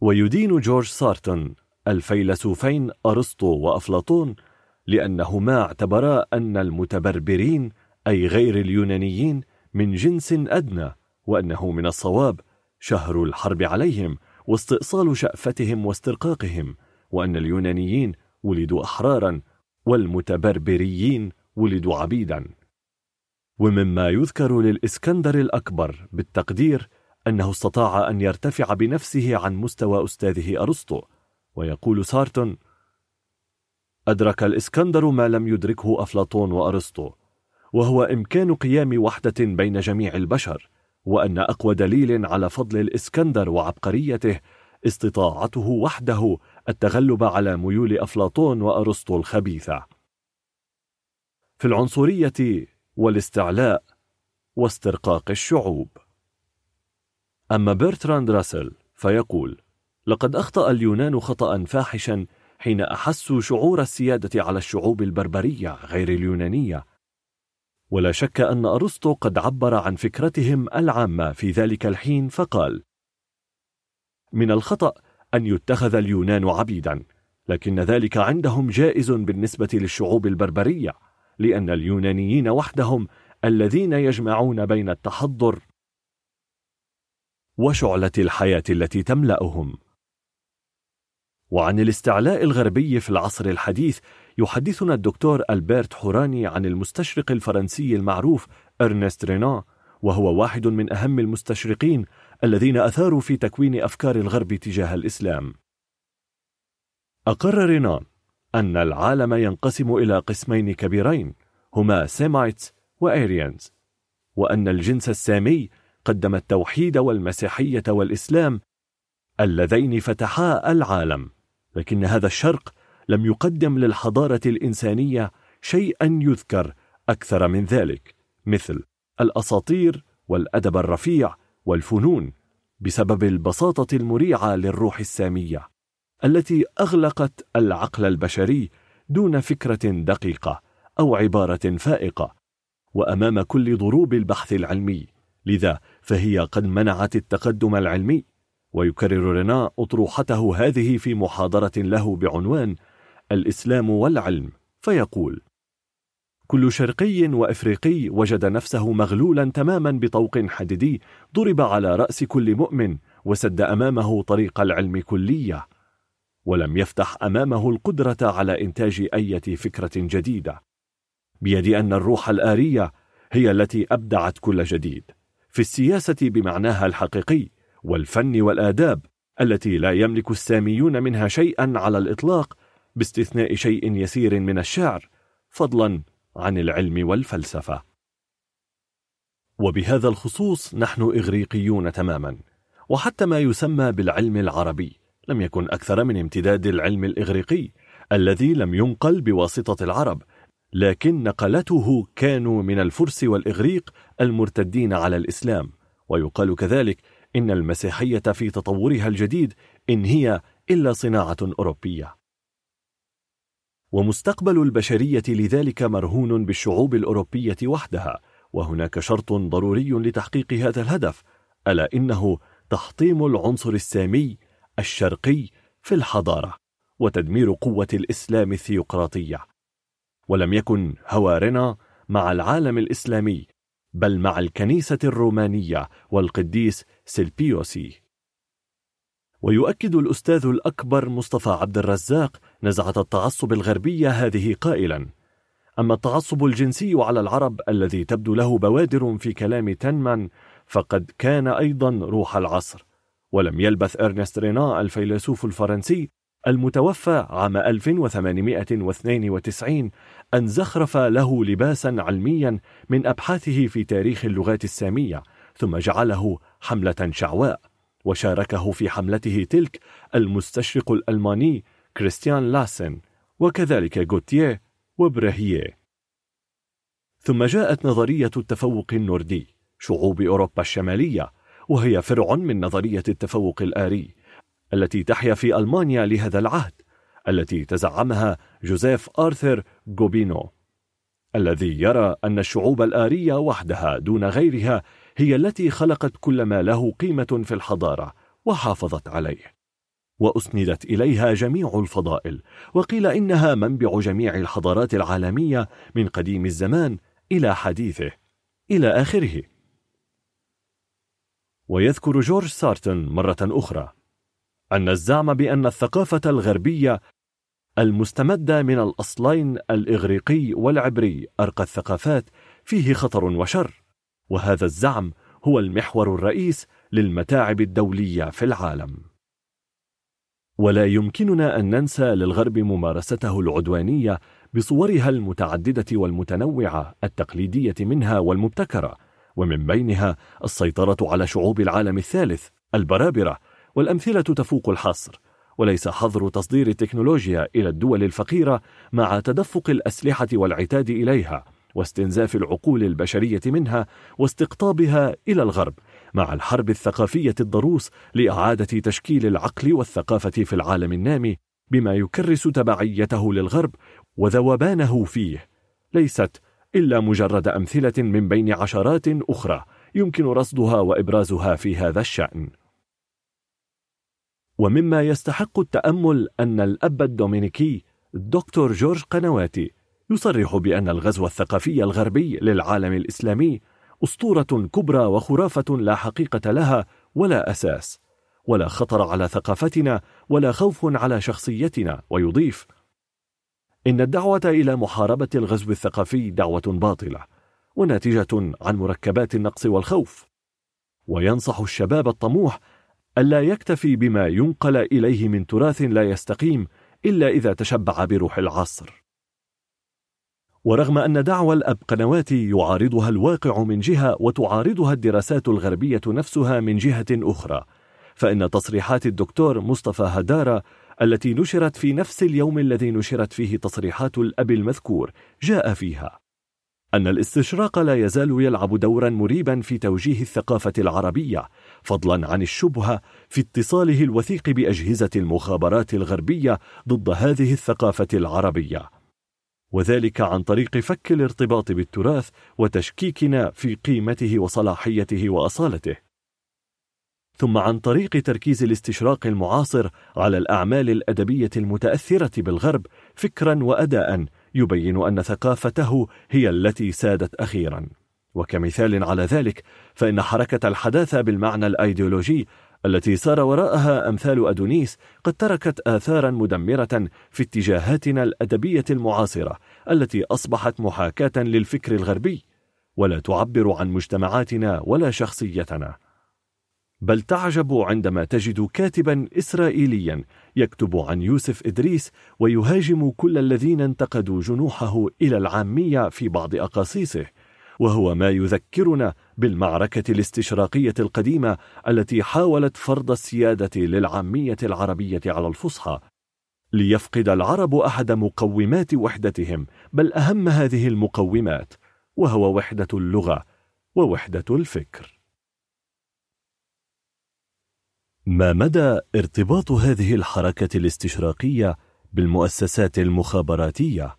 ويدين جورج سارتون الفيلسوفين أرسطو وأفلاطون لأنهما اعتبرا أن المتبربرين أي غير اليونانيين من جنس أدنى وأنه من الصواب شهر الحرب عليهم واستئصال شأفتهم واسترقاقهم وأن اليونانيين ولدوا أحرارا والمتبربريين ولدوا عبيدا. ومما يذكر للإسكندر الأكبر بالتقدير أنه استطاع أن يرتفع بنفسه عن مستوى أستاذه أرسطو ويقول سارتون أدرك الإسكندر ما لم يدركه أفلاطون وأرسطو وهو إمكان قيام وحدة بين جميع البشر وأن أقوى دليل على فضل الإسكندر وعبقريته استطاعته وحده التغلب على ميول أفلاطون وأرسطو الخبيثة. في العنصرية والاستعلاء واسترقاق الشعوب. أما برتراند راسل فيقول لقد أخطأ اليونان خطأ فاحشا حين أحسوا شعور السيادة على الشعوب البربرية غير اليونانية. ولا شك أن أرسطو قد عبر عن فكرتهم العامة في ذلك الحين فقال من الخطأ أن يتخذ اليونان عبيدا لكن ذلك عندهم جائز بالنسبة للشعوب البربرية. لأن اليونانيين وحدهم الذين يجمعون بين التحضر وشعلة الحياة التي تملأهم. وعن الاستعلاء الغربي في العصر الحديث يحدثنا الدكتور ألبرت حوراني عن المستشرق الفرنسي المعروف أرنست رينان وهو واحد من أهم المستشرقين الذين أثروا في تكوين أفكار الغرب تجاه الإسلام. أقر رينان أن العالم ينقسم إلى قسمين كبيرين هما Semites و Aryans. وأن الجنس السامي قدم التوحيد والمسيحية والإسلام اللذين فتحا العالم. لكن هذا الشرق لم يقدم للحضارة الإنسانية شيئا يذكر أكثر من ذلك مثل الأساطير والأدب الرفيع والفنون بسبب البساطة المريعة للروح السامية. التي أغلقت العقل البشري دون فكرة دقيقة أو عبارة فائقة. وأمام كل ضروب البحث العلمي لذا فهي قد منعت التقدم العلمي. ويكرر رينا أطروحته هذه في محاضرة له بعنوان الإسلام والعلم فيقول كل شرقي وإفريقي وجد نفسه مغلولا تماما بطوق حديدي ضرب على رأس كل مؤمن وسد أمامه طريق العلم كلية. ولم يفتح أمامه القدرة على إنتاج أي فكرة جديدة. بيد أن الروح الآرية هي التي أبدعت كل جديد. في السياسة بمعناها الحقيقي والفن والآداب التي لا يملك الساميون منها شيئا على الإطلاق باستثناء شيء يسير من الشعر فضلا عن العلم والفلسفة. وبهذا الخصوص نحن إغريقيون تماما وحتى ما يسمى بالعلم العربي. لم يكن أكثر من امتداد العلم الإغريقي الذي لم ينقل بواسطة العرب لكن نقلته كانوا من الفرس والإغريق المرتدين على الإسلام. ويقال كذلك إن المسيحية في تطورها الجديد إن هي إلا صناعة أوروبية. ومستقبل البشرية لذلك مرهون بالشعوب الأوروبية وحدها وهناك شرط ضروري لتحقيق هذا الهدف ألا إنه تحطيم العنصر السامي الشرقي في الحضارة وتدمير قوة الإسلام الثيوقراطية. ولم يكن هوارنا مع العالم الإسلامي بل مع الكنيسة الرومانية والقديس سيلبيوسي. ويؤكد الأستاذ الأكبر مصطفى عبد الرزاق نزعة التعصب الغربية هذه قائلا أما التعصب الجنسي على العرب الذي تبدو له بوادر في كلام تنمان فقد كان أيضا روح العصر. ولم يلبث إرنست رينا الفيلسوف الفرنسي المتوفى عام 1892 أن زخرف له لباسا علميا من أبحاثه في تاريخ اللغات السامية ثم جعله حملة شعواء. وشاركه في حملته تلك المستشرق الألماني كريستيان لاسن وكذلك غوتيه وبرهيه ثم جاءت نظرية التفوق النوردي شعوب أوروبا الشمالية وهي فرع من نظرية التفوق الآري التي تحيا في ألمانيا لهذا العهد التي تزعمها جوزيف آرثر جوبينو الذي يرى أن الشعوب الآرية وحدها دون غيرها هي التي خلقت كل ما له قيمة في الحضارة وحافظت عليه. وأسندت إليها جميع الفضائل وقيل إنها منبع جميع الحضارات العالمية من قديم الزمان إلى حديثه إلى آخره. ويذكر جورج سارتن مرة أخرى أن الزعم بأن الثقافة الغربية المستمدة من الأصلين الإغريقي والعبري أرقى الثقافات فيه خطر وشر وهذا الزعم هو المحور الرئيس للمتاعب الدولية في العالم. ولا يمكننا أن ننسى للغرب ممارسته العدوانية بصورها المتعددة والمتنوعة التقليدية منها والمبتكرة. ومن بينها السيطرة على شعوب العالم الثالث البرابرة والأمثلة تفوق الحصر. وليس حظر تصدير التكنولوجيا إلى الدول الفقيرة مع تدفق الأسلحة والعتاد إليها واستنزاف العقول البشرية منها واستقطابها إلى الغرب مع الحرب الثقافية الضروس لإعادة تشكيل العقل والثقافة في العالم النامي بما يكرس تبعيته للغرب وذوبانه فيه. ليست إلا مجرد أمثلة من بين عشرات أخرى يمكن رصدها وإبرازها في هذا الشأن. ومما يستحق التأمل أن الأب الدومينيكي الدكتور جورج قنواتي يصرح بأن الغزو الثقافي الغربي للعالم الإسلامي أسطورة كبرى وخرافة لا حقيقة لها ولا أساس ولا خطر على ثقافتنا ولا خوف على شخصيتنا ويضيف إن الدعوة إلى محاربة الغزو الثقافي دعوة باطلة وناتجة عن مركبات النقص والخوف. وينصح الشباب الطموح ألا يكتفي بما ينقل إليه من تراث لا يستقيم إلا إذا تشبع بروح العصر. ورغم أن دعوى الأب قنوات يعارضها الواقع من جهة وتعارضها الدراسات الغربية نفسها من جهة أخرى فإن تصريحات الدكتور مصطفى هدارة التي نشرت في نفس اليوم الذي نشرت فيه تصريحات الأب المذكور جاء فيها. أن الاستشراق لا يزال يلعب دورا مريبا في توجيه الثقافة العربية فضلا عن الشبهة في اتصاله الوثيق بأجهزة المخابرات الغربية ضد هذه الثقافة العربية. وذلك عن طريق فك الارتباط بالتراث وتشكيكنا في قيمته وصلاحيته وأصالته. ثم عن طريق تركيز الاستشراق المعاصر على الأعمال الأدبية المتأثرة بالغرب فكرا وأداء يبين أن ثقافته هي التي سادت أخيرا. وكمثال على ذلك فإن حركة الحداثة بالمعنى الأيديولوجي التي سار وراءها أمثال أدونيس قد تركت آثارا مدمرة في اتجاهاتنا الأدبية المعاصرة التي أصبحت محاكاة للفكر الغربي ولا تعبر عن مجتمعاتنا ولا شخصيتنا. بل تعجب عندما تجد كاتبا إسرائيليا يكتب عن يوسف إدريس ويهاجم كل الذين انتقدوا جنوحه إلى العامية في بعض أقاصيصه وهو ما يذكرنا بالمعركة الاستشراقية القديمة التي حاولت فرض السيادة للعامية العربية على الفصحى. ليفقد العرب أحد مقومات وحدتهم بل أهم هذه المقومات وهو وحدة اللغة ووحدة الفكر. ما مدى ارتباط هذه الحركة الاستشراقية بالمؤسسات المخابراتية؟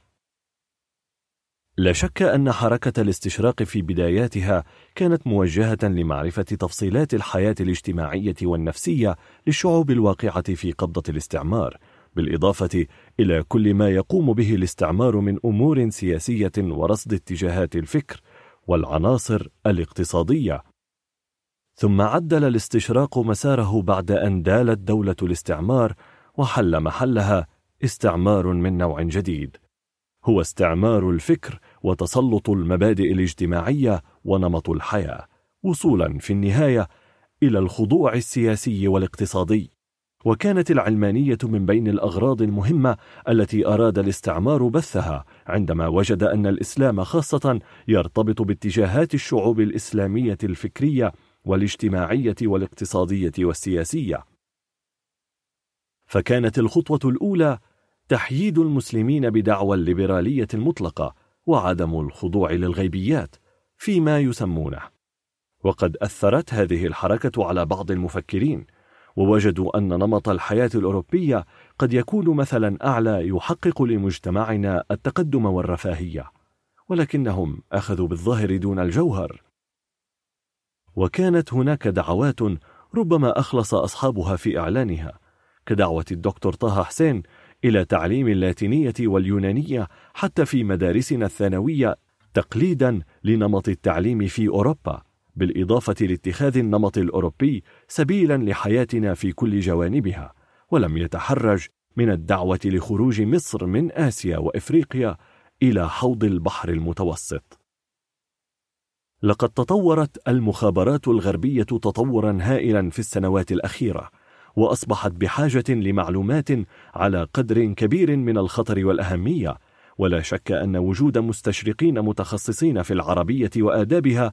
لا شك أن حركة الاستشراق في بداياتها كانت موجهة لمعرفة تفصيلات الحياة الاجتماعية والنفسية للشعوب الواقعة في قبضة الاستعمار، بالإضافة إلى كل ما يقوم به الاستعمار من أمور سياسية ورصد اتجاهات الفكر والعناصر الاقتصادية. ثم عدل الاستشراق مساره بعد أن دالت دولة الاستعمار وحل محلها استعمار من نوع جديد. هو استعمار الفكر وتسلط المبادئ الاجتماعية ونمط الحياة، وصولا في النهاية إلى الخضوع السياسي والاقتصادي. وكانت العلمانية من بين الأغراض المهمة التي أراد الاستعمار بثها عندما وجد أن الإسلام خاصة يرتبط باتجاهات الشعوب الإسلامية الفكرية والاجتماعية والاقتصادية والسياسية. فكانت الخطوة الأولى تحييد المسلمين بدعوى الليبرالية المطلقة وعدم الخضوع للغيبيات فيما يسمونه وقد أثرت هذه الحركة على بعض المفكرين ووجدوا أن نمط الحياة الأوروبية قد يكون مثلا أعلى يحقق لمجتمعنا التقدم والرفاهية ولكنهم أخذوا بالظاهر دون الجوهر وكانت هناك دعوات ربما أخلص أصحابها في إعلانها كدعوة الدكتور طه حسين إلى تعليم اللاتينية واليونانية حتى في مدارسنا الثانوية تقليدا لنمط التعليم في أوروبا بالإضافة لاتخاذ النمط الأوروبي سبيلا لحياتنا في كل جوانبها ولم يتحرج من الدعوة لخروج مصر من آسيا وإفريقيا إلى حوض البحر المتوسط. لقد تطورت المخابرات الغربية تطورا هائلا في السنوات الأخيرة وأصبحت بحاجة لمعلومات على قدر كبير من الخطر والأهمية ولا شك أن وجود مستشرقين متخصصين في العربية وآدابها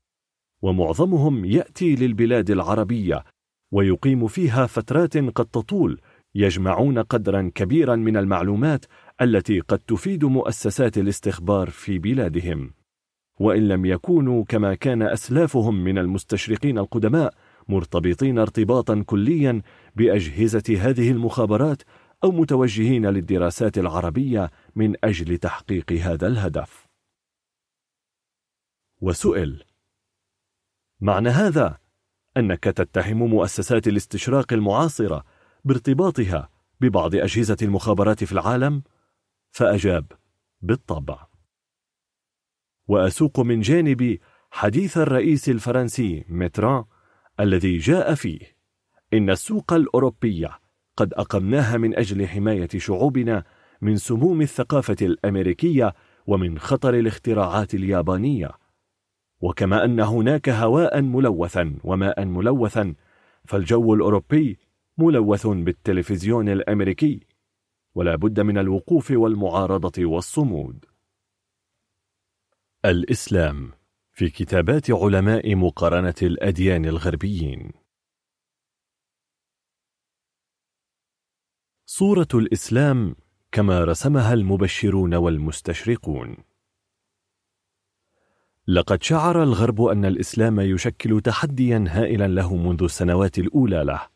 ومعظمهم يأتي للبلاد العربية ويقيم فيها فترات قد تطول يجمعون قدرا كبيرا من المعلومات التي قد تفيد مؤسسات الاستخبار في بلادهم. وإن لم يكونوا كما كان أسلافهم من المستشرقين القدماء مرتبطين ارتباطا كليا بأجهزة هذه المخابرات أو متوجهين للدراسات العربية من أجل تحقيق هذا الهدف وسئل معنى هذا أنك تتهم مؤسسات الاستشراق المعاصرة بارتباطها ببعض أجهزة المخابرات في العالم؟ فأجاب بالطبع وأسوق من جانبي حديث الرئيس الفرنسي متران الذي جاء فيه. إن السوق الأوروبية قد أقمناها من أجل حماية شعوبنا من سموم الثقافة الأمريكية ومن خطر الاختراعات اليابانية. وكما أن هناك هواء ملوثا وماء ملوثا فالجو الأوروبي ملوث بالتلفزيون الأمريكي ولا بد من الوقوف والمعارضة والصمود. الإسلام في كتابات علماء مقارنة الأديان الغربيين. صورة الإسلام كما رسمها المبشرون والمستشرقون. لقد شعر الغرب أن الإسلام يشكل تحديا هائلا له منذ السنوات الأولى له.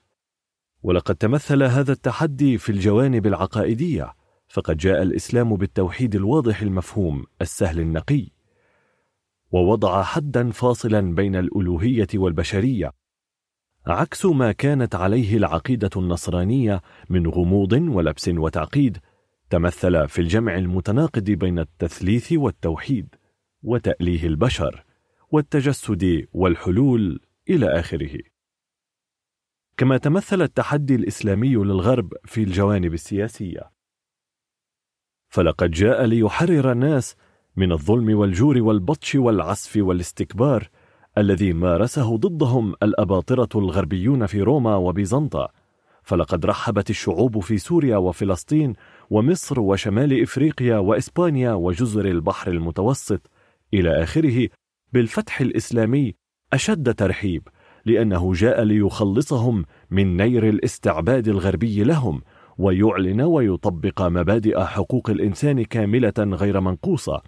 ولقد تمثل هذا التحدي في الجوانب العقائدية فقد جاء الإسلام بالتوحيد الواضح المفهوم السهل النقي. ووضع حدا فاصلا بين الألوهية والبشرية عكس ما كانت عليه العقيدة النصرانية من غموض ولبس وتعقيد تمثل في الجمع المتناقض بين التثليث والتوحيد وتأليه البشر والتجسد والحلول إلى آخره. كما تمثل التحدي الإسلامي للغرب في الجوانب السياسية. فلقد جاء ليحرر الناس من الظلم والجور والبطش والعسف والاستكبار الذي مارسه ضدهم الأباطرة الغربيون في روما وبيزنطة. فلقد رحبت الشعوب في سوريا وفلسطين ومصر وشمال إفريقيا وإسبانيا وجزر البحر المتوسط إلى آخره بالفتح الإسلامي أشد ترحيب لأنه جاء ليخلصهم من نير الاستعباد الغربي لهم ويعلن ويطبق مبادئ حقوق الإنسان كاملة غير منقوصة.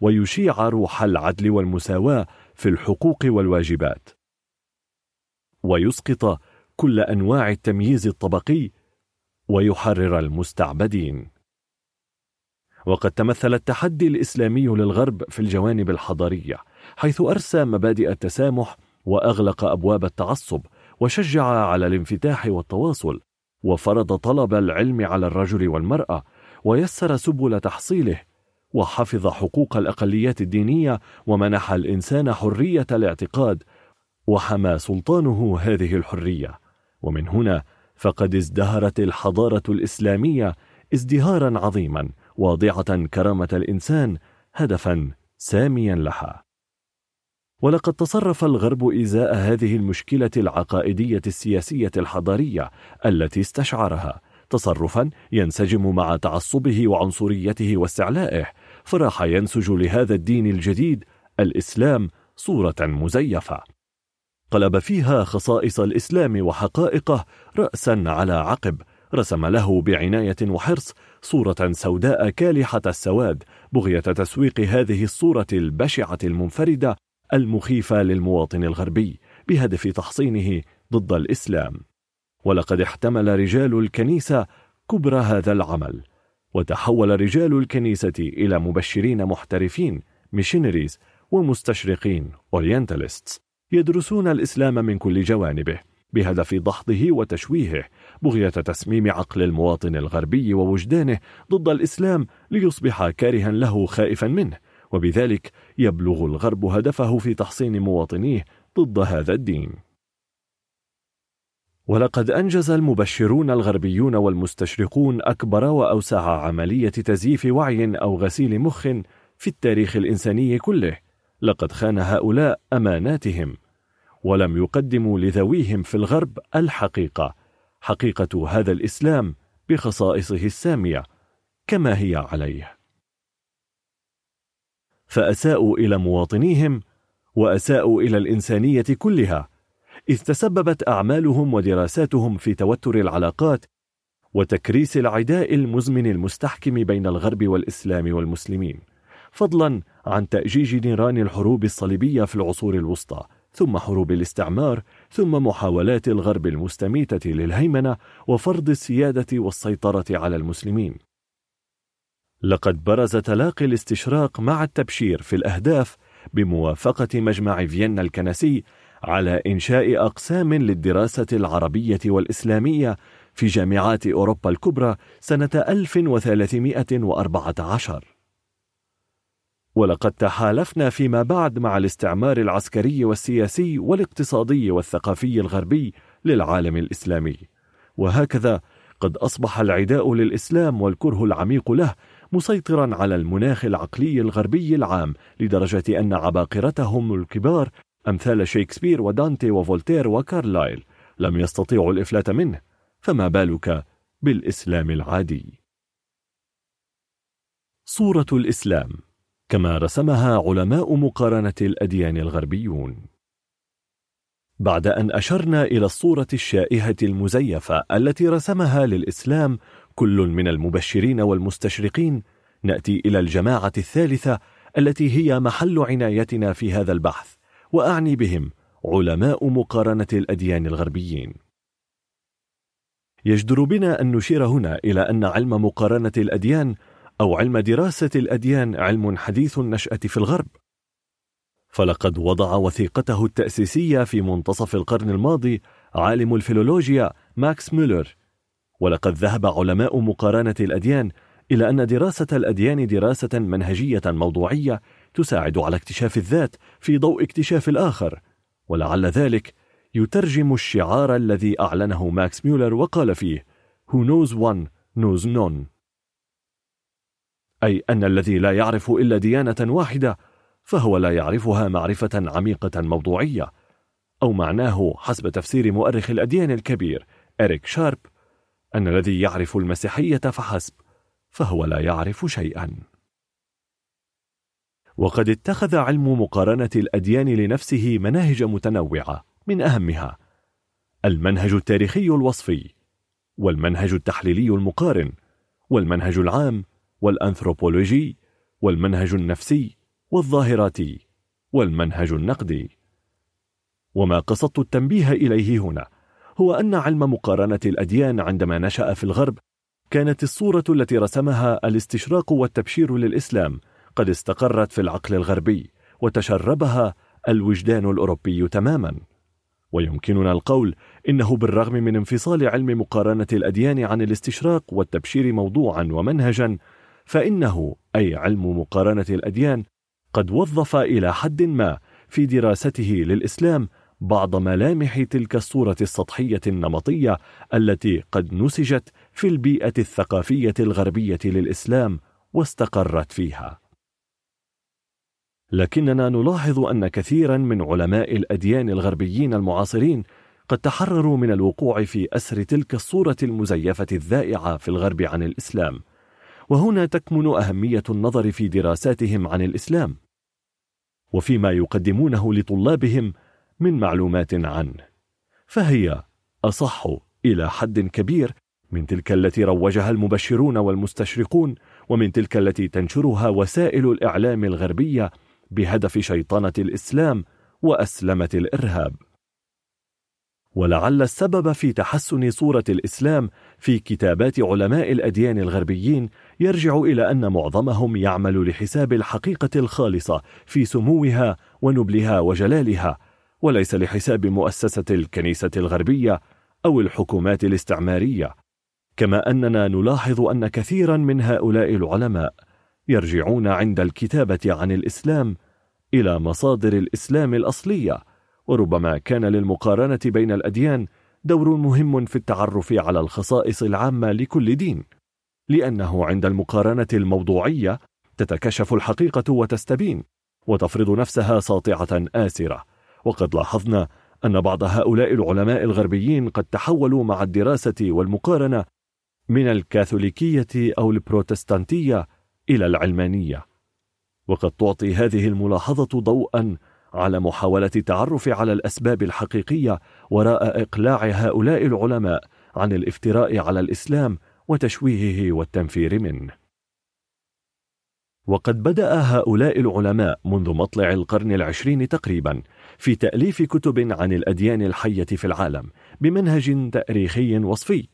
ويشيع روح العدل والمساواة في الحقوق والواجبات. ويسقط كل أنواع التمييز الطبقي ويحرر المستعبدين. وقد تمثل التحدي الإسلامي للغرب في الجوانب الحضارية حيث أرسى مبادئ التسامح وأغلق أبواب التعصب وشجع على الانفتاح والتواصل وفرض طلب العلم على الرجل والمرأة ويسر سبل تحصيله وحفظ حقوق الأقليات الدينية ومنح الإنسان حرية الاعتقاد وحمى سلطانه هذه الحرية. ومن هنا فقد ازدهرت الحضارة الإسلامية ازدهارا عظيما واضعة كرامة الإنسان هدفا ساميا لها. ولقد تصرف الغرب إزاء هذه المشكلة العقائدية السياسية الحضارية التي استشعرها تصرفا ينسجم مع تعصبه وعنصريته واستعلائه فراح ينسج لهذا الدين الجديد الإسلام صورة مزيفة. قلب فيها خصائص الإسلام وحقائقه رأسا على عقب رسم له بعناية وحرص صورة سوداء كالحة السواد بغية تسويق هذه الصورة البشعة المنفردة المخيفة للمواطن الغربي بهدف تحصينه ضد الإسلام. ولقد احتمل رجال الكنيسة كبر هذا العمل. وتحول رجال الكنيسة إلى مبشرين محترفين missionaries ومستشرقين orientalists يدرسون الإسلام من كل جوانبه بهدف دحضه وتشويهه بغية تسميم عقل المواطن الغربي ووجدانه ضد الإسلام ليصبح كارها له خائفا منه وبذلك يبلغ الغرب هدفه في تحصين مواطنيه ضد هذا الدين. ولقد أنجز المبشرون الغربيون والمستشرقون أكبر وأوسع عملية تزييف وعي أو غسيل مخ في التاريخ الإنساني كله لقد خان هؤلاء أماناتهم ولم يقدموا لذويهم في الغرب الحقيقة حقيقة هذا الإسلام بخصائصه السامية كما هي عليه. فأساءوا إلى مواطنيهم وأساءوا إلى الإنسانية كلها إذ تسببت أعمالهم ودراساتهم في توتر العلاقات وتكريس العداء المزمن المستحكم بين الغرب والإسلام والمسلمين فضلا عن تأجيج نيران الحروب الصليبية في العصور الوسطى ثم حروب الاستعمار ثم محاولات الغرب المستميتة للهيمنة وفرض السيادة والسيطرة على المسلمين. لقد برز تلاقي الاستشراق مع التبشير في الأهداف بموافقة مجمع فيينا الكنسي على إنشاء أقسام للدراسة العربية والإسلامية في جامعات أوروبا الكبرى سنة 1314 ولقد تحالفا فيما بعد مع الاستعمار العسكري والسياسي والاقتصادي والثقافي الغربي للعالم الإسلامي. وهكذا قد أصبح العداء للإسلام والكره العميق له مسيطرا على المناخ العقلي الغربي العام لدرجة أن عباقرتهم الكبار أمثال شيكسبير ودانتي وفولتير وكارلايل لم يستطيعوا الإفلات منه فما بالك بالإنسان العادي؟ صورة الإسلام كما رسمها علماء مقارنة الأديان الغربيون. بعد أن أشرنا إلى الصورة الشائهة المزيفة التي رسمها للإسلام كل من المبشرين والمستشرقين نأتي إلى الجماعة الثالثة التي هي محل عنايتنا في هذا البحث. وأعني بهم علماء مقارنة الأديان الغربيين. يجدر بنا أن نشير هنا إلى أن علم مقارنة الأديان أو علم دراسة الأديان علم حديث النشأة في الغرب. فلقد وضع وثيقته التأسيسية في منتصف القرن الماضي عالم الفيلولوجيا ماكس ميلر ولقد ذهب علماء مقارنة الأديان إلى أن دراسة الأديان دراسة منهجية موضوعية تساعد على اكتشاف الذات في ضوء اكتشاف الآخر ولعل ذلك يترجم الشعار الذي أعلنه ماكس ميولر وقال فيه Who knows one knows none. أي أن الذي لا يعرف إلا ديانة واحدة فهو لا يعرفها معرفة عميقة موضوعية. أو معناه حسب تفسير مؤرخ الأديان الكبير إريك شارب أن الذي يعرف المسيحية فحسب فهو لا يعرف شيئا. وقد اتخذ علم مقارنة الأديان لنفسه مناهج متنوعة من أهمها المنهج التاريخي الوصفي والمنهج التحليلي المقارن والمنهج العام والأنثروبولوجي والمنهج النفسي والظاهراتي والمنهج النقدي. وما قصدت التنبيه إليه هنا هو أن علم مقارنة الأديان عندما نشأ في الغرب كانت الصورة التي رسمها الاستشراق والتبشير للإسلام قد استقرت في العقل الغربي وتشربها الوجدان الأوروبي تماما ويمكننا القول إنه بالرغم من انفصال علم مقارنة الأديان عن الاستشراق والتبشير موضوعا ومنهجا فإنه أي علم مقارنة الأديان قد وظف إلى حد ما في دراسته للإسلام بعض ملامح تلك الصورة السطحية النمطية التي قد نسجت في البيئة الثقافية الغربية للإسلام واستقرت فيها. لكننا نلاحظ أن كثيرا من علماء الأديان الغربيين المعاصرين قد تحرروا من الوقوع في أسر تلك الصورة المزيفة الذائعة في الغرب عن الإسلام، وهنا تكمن أهمية النظر في دراساتهم عن الإسلام، وفيما يقدمونه لطلابهم من معلومات عنه. فهي أصح إلى حد كبير من تلك التي روجها المبشرون والمستشرقون ومن تلك التي تنشرها وسائل الإعلام الغربية بهدف شيطنة الإسلام وأسلمة الإرهاب. ولعل السبب في تحسن صورة الإسلام في كتابات علماء الأديان الغربيين يرجع إلى أن معظمهم يعمل لحساب الحقيقة الخالصة في سموها ونبلها وجلالها وليس لحساب مؤسسة الكنيسة الغربية أو الحكومات الاستعمارية. كما أننا نلاحظ أن كثيرا من هؤلاء العلماء يرجعون عند الكتابة عن الإسلام إلى مصادر الإسلام الأصلية وربما كان للمقارنة بين الأديان دور مهم في التعرف على الخصائص العامة لكل دين لأنه عند المقارنة الموضوعية تتكشف الحقيقة وتستبين وتفرض نفسها ساطعة آسرة. وقد لاحظنا أن بعض هؤلاء العلماء الغربيين قد تحولوا مع الدراسة والمقارنة من الكاثوليكية أو البروتستانتية إلى العلمانية وقد تعطي هذه الملاحظة ضوءا على محاولة التعرف على الأسباب الحقيقية وراء إقلاع هؤلاء العلماء عن الافتراء على الإسلام وتشويهه والتنفير منه. وقد بدأ هؤلاء العلماء منذ مطلع القرن العشرين تقريبا في تأليف كتب عن الأديان الحية في العالم بمنهج تاريخي وصفي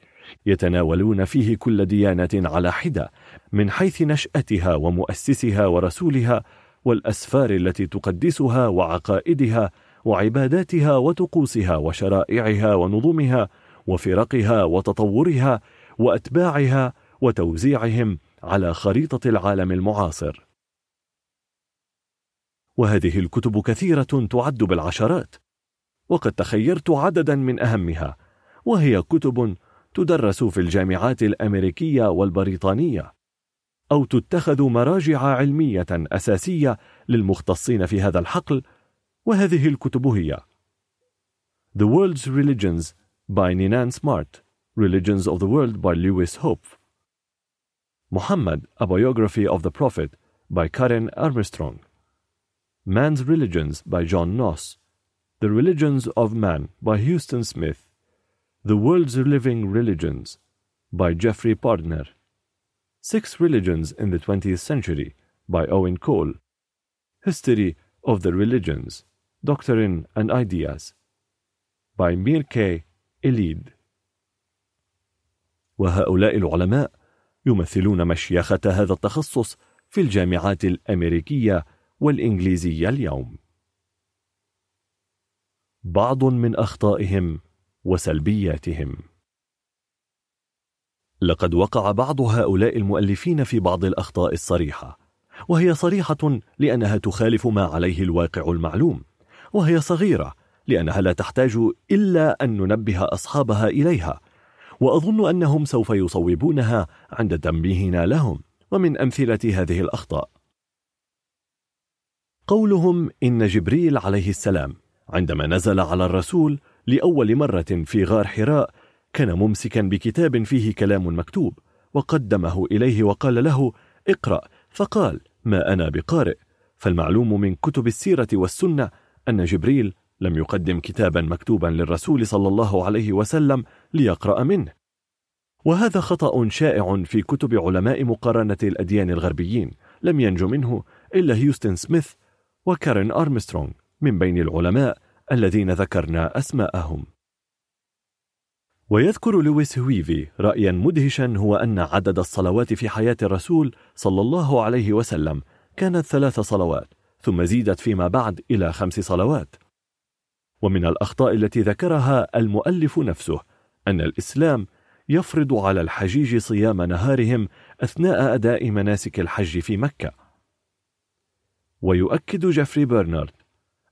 يتناولون فيه كل ديانة على حدة من حيث نشأتها ومؤسسها ورسولها والأسفار التي تقدسها وعقائدها وعباداتها وطقوسها وشرائعها ونظمها وفرقها وتطورها وأتباعها وتوزيعهم على خريطة العالم المعاصر. وهذه الكتب كثيرة تعد بالعشرات وقد تخيرت عددا من أهمها وهي كتب تدرس في الجامعات الأمريكية والبريطانية. أو تتخذ مراجع علمية أساسية للمختصين في هذا الحقل وهذه الكتب هي The World's Religions by Ninan Smart Religions of the World by Lewis Hope Muhammad, A Biography of the Prophet by Karen Armstrong Man's Religions by John Noss The Religions of Man by Houston Smith The World's Living Religions by Jeffrey Pardner Six Religions in the Twentieth Century by Owen Cole History of the Religions Doctrine and Ideas by Mir K. Elid وهؤلاء العلماء يمثلون مشيخة هذا التخصص في الجامعات الأمريكية والإنجليزية اليوم بعض من أخطائهم وسلبياتهم لقد وقع بعض هؤلاء المؤلفين في بعض الأخطاء الصريحة وهي صريحة لأنها تخالف ما عليه الواقع المعلوم وهي صغيرة لأنها لا تحتاج إلا أن ننبه أصحابها إليها وأظن أنهم سوف يصوبونها عند تنبيهنا لهم ومن أمثلة هذه الأخطاء. قولهم إن جبريل عليه السلام عندما نزل على الرسول لأول مرة في غار حراء كان ممسكا بكتاب فيه كلام مكتوب وقدمه إليه وقال له اقرأ. فقال ما أنا بقارئ. فالمعلوم من كتب السيرة والسنة أن جبريل لم يقدم كتابا مكتوبا للرسول صلى الله عليه وسلم ليقرأ منه. وهذا خطأ شائع في كتب علماء مقارنة الأديان الغربيين لم ينج منه إلا هيوستن سميث وكارين أرمسترونغ من بين العلماء الذين ذكرنا أسماءهم. ويذكر لويس هوبفي رأيا مدهشا هو أن عدد الصلوات في حياة الرسول صلى الله عليه وسلم كانت ثلاث صلوات ثم زيدت فيما بعد إلى خمس صلوات. ومن الأخطاء التي ذكرها المؤلف نفسه أن الإسلام يفرض على الحجيج صيام نهارهم أثناء أداء مناسك الحج في مكة. ويؤكد جيفري برندر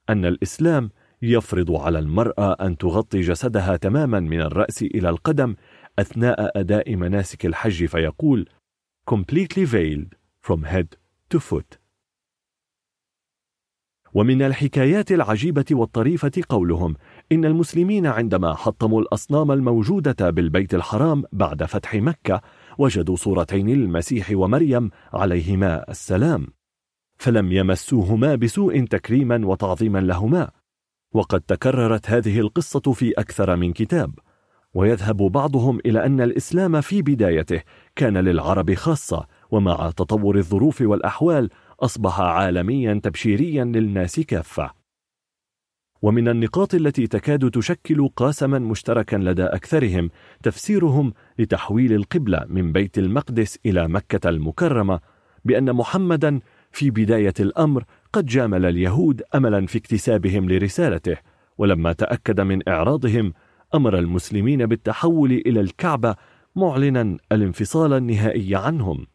أن الإسلام يفرض على المرأة أن تغطي جسدها تماما من الرأس إلى القدم أثناء أداء مناسك الحج فيقول completely veiled from head to foot. ومن الحكايات العجيبة والطريفة قولهم إن المسلمين عندما حطموا الأصنام الموجودة بالبيت الحرام بعد فتح مكة وجدوا صورتين للمسيح ومريم عليهما السلام فلم يمسوهما بسوء تكريما وتعظيما لهما. وقد تكررت هذه القصة في أكثر من كتاب ويذهب بعضهم إلى أن الإسلام في بدايته كان للعرب خاصة ومع تطور الظروف والأحوال أصبح عالميا تبشيريا للناس كافة. ومن النقاط التي تكاد تشكل قاسما مشتركا لدى أكثرهم تفسيرهم لتحويل القبلة من بيت المقدس إلى مكة المكرمة بأن محمدا في بداية الأمر قد جامل اليهود أملا في اكتسابهم لرسالته ولما تأكد من إعراضهم أمر المسلمين بالتحول إلى الكعبة معلنا الانفصال النهائي عنهم.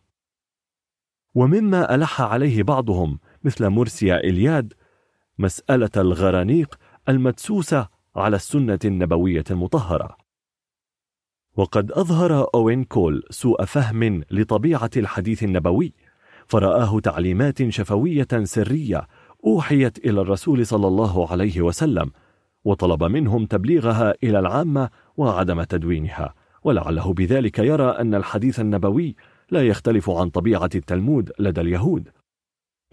ومما ألح عليه بعضهم مثل مرسيا إلياد مسألة الغرانيق المدسوسة على السنة النبوية المطهرة. وقد أظهر أوين كول سوء فهم لطبيعة الحديث النبوي فرآه تعليمات شفوية سرية أوحيت إلى الرسول صلى الله عليه وسلم وطلب منهم تبليغها إلى العامة وعدم تدوينها. ولعله بذلك يرى أن الحديث النبوي لا يختلف عن طبيعة التلمود لدى اليهود.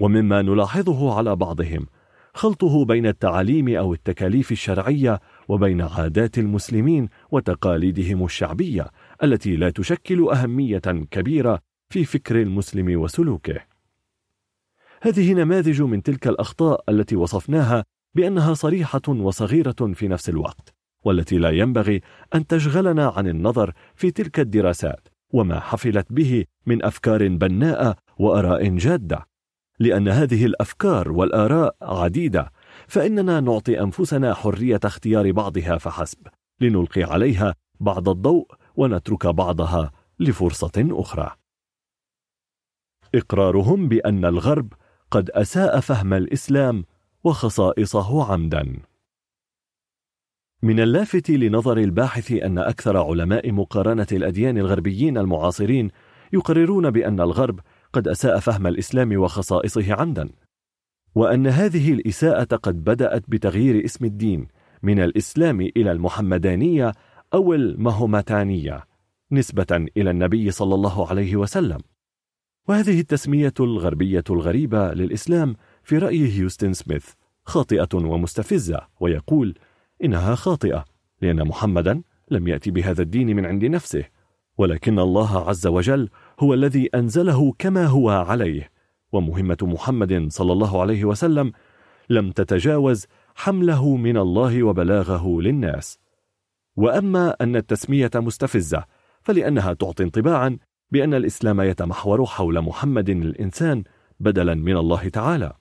ومما نلاحظه على بعضهم خلطه بين التعاليم أو التكاليف الشرعية وبين عادات المسلمين وتقاليدهم الشعبية التي لا تشكل أهمية كبيرة في فكر المسلم وسلوكه. هذه نماذج من تلك الأخطاء التي وصفناها بأنها صريحة وصغيرة في نفس الوقت والتي لا ينبغي أن تشغلنا عن النظر في تلك الدراسات وما حفلت به من أفكار بناءة وأراء جادة. لأن هذه الأفكار والآراء عديدة فإننا نعطي أنفسنا حرية اختيار بعضها فحسب لنلقي عليها بعض الضوء ونترك بعضها لفرصة أخرى. إقرارهم بأن الغرب قد أساء فهم الإسلام وخصائصه عمدا. من اللافت لنظر الباحث أن أكثر علماء مقارنة الأديان الغربيين المعاصرين يقررون بأن الغرب قد أساء فهم الإسلام وخصائصه عمدا وأن هذه الإساءة قد بدأت بتغيير اسم الدين من الإسلام إلى المحمدانية أو المهومتانية نسبة إلى النبي صلى الله عليه وسلم. وهذه التسمية الغربية الغريبة للإسلام في رأي هيوستن سميث خاطئة ومستفزة ويقول إنها خاطئة لأن محمدا لم يأتي بهذا الدين من عند نفسه ولكن الله عز وجل هو الذي أنزله كما هو عليه ومهمة محمد صلى الله عليه وسلم لم تتجاوز حمله من الله وبلاغه للناس. وأما أن التسمية مستفزة فلأنها تعطي انطباعا بأن الإسلام يتمحور حول محمد الإنسان بدلا من الله تعالى.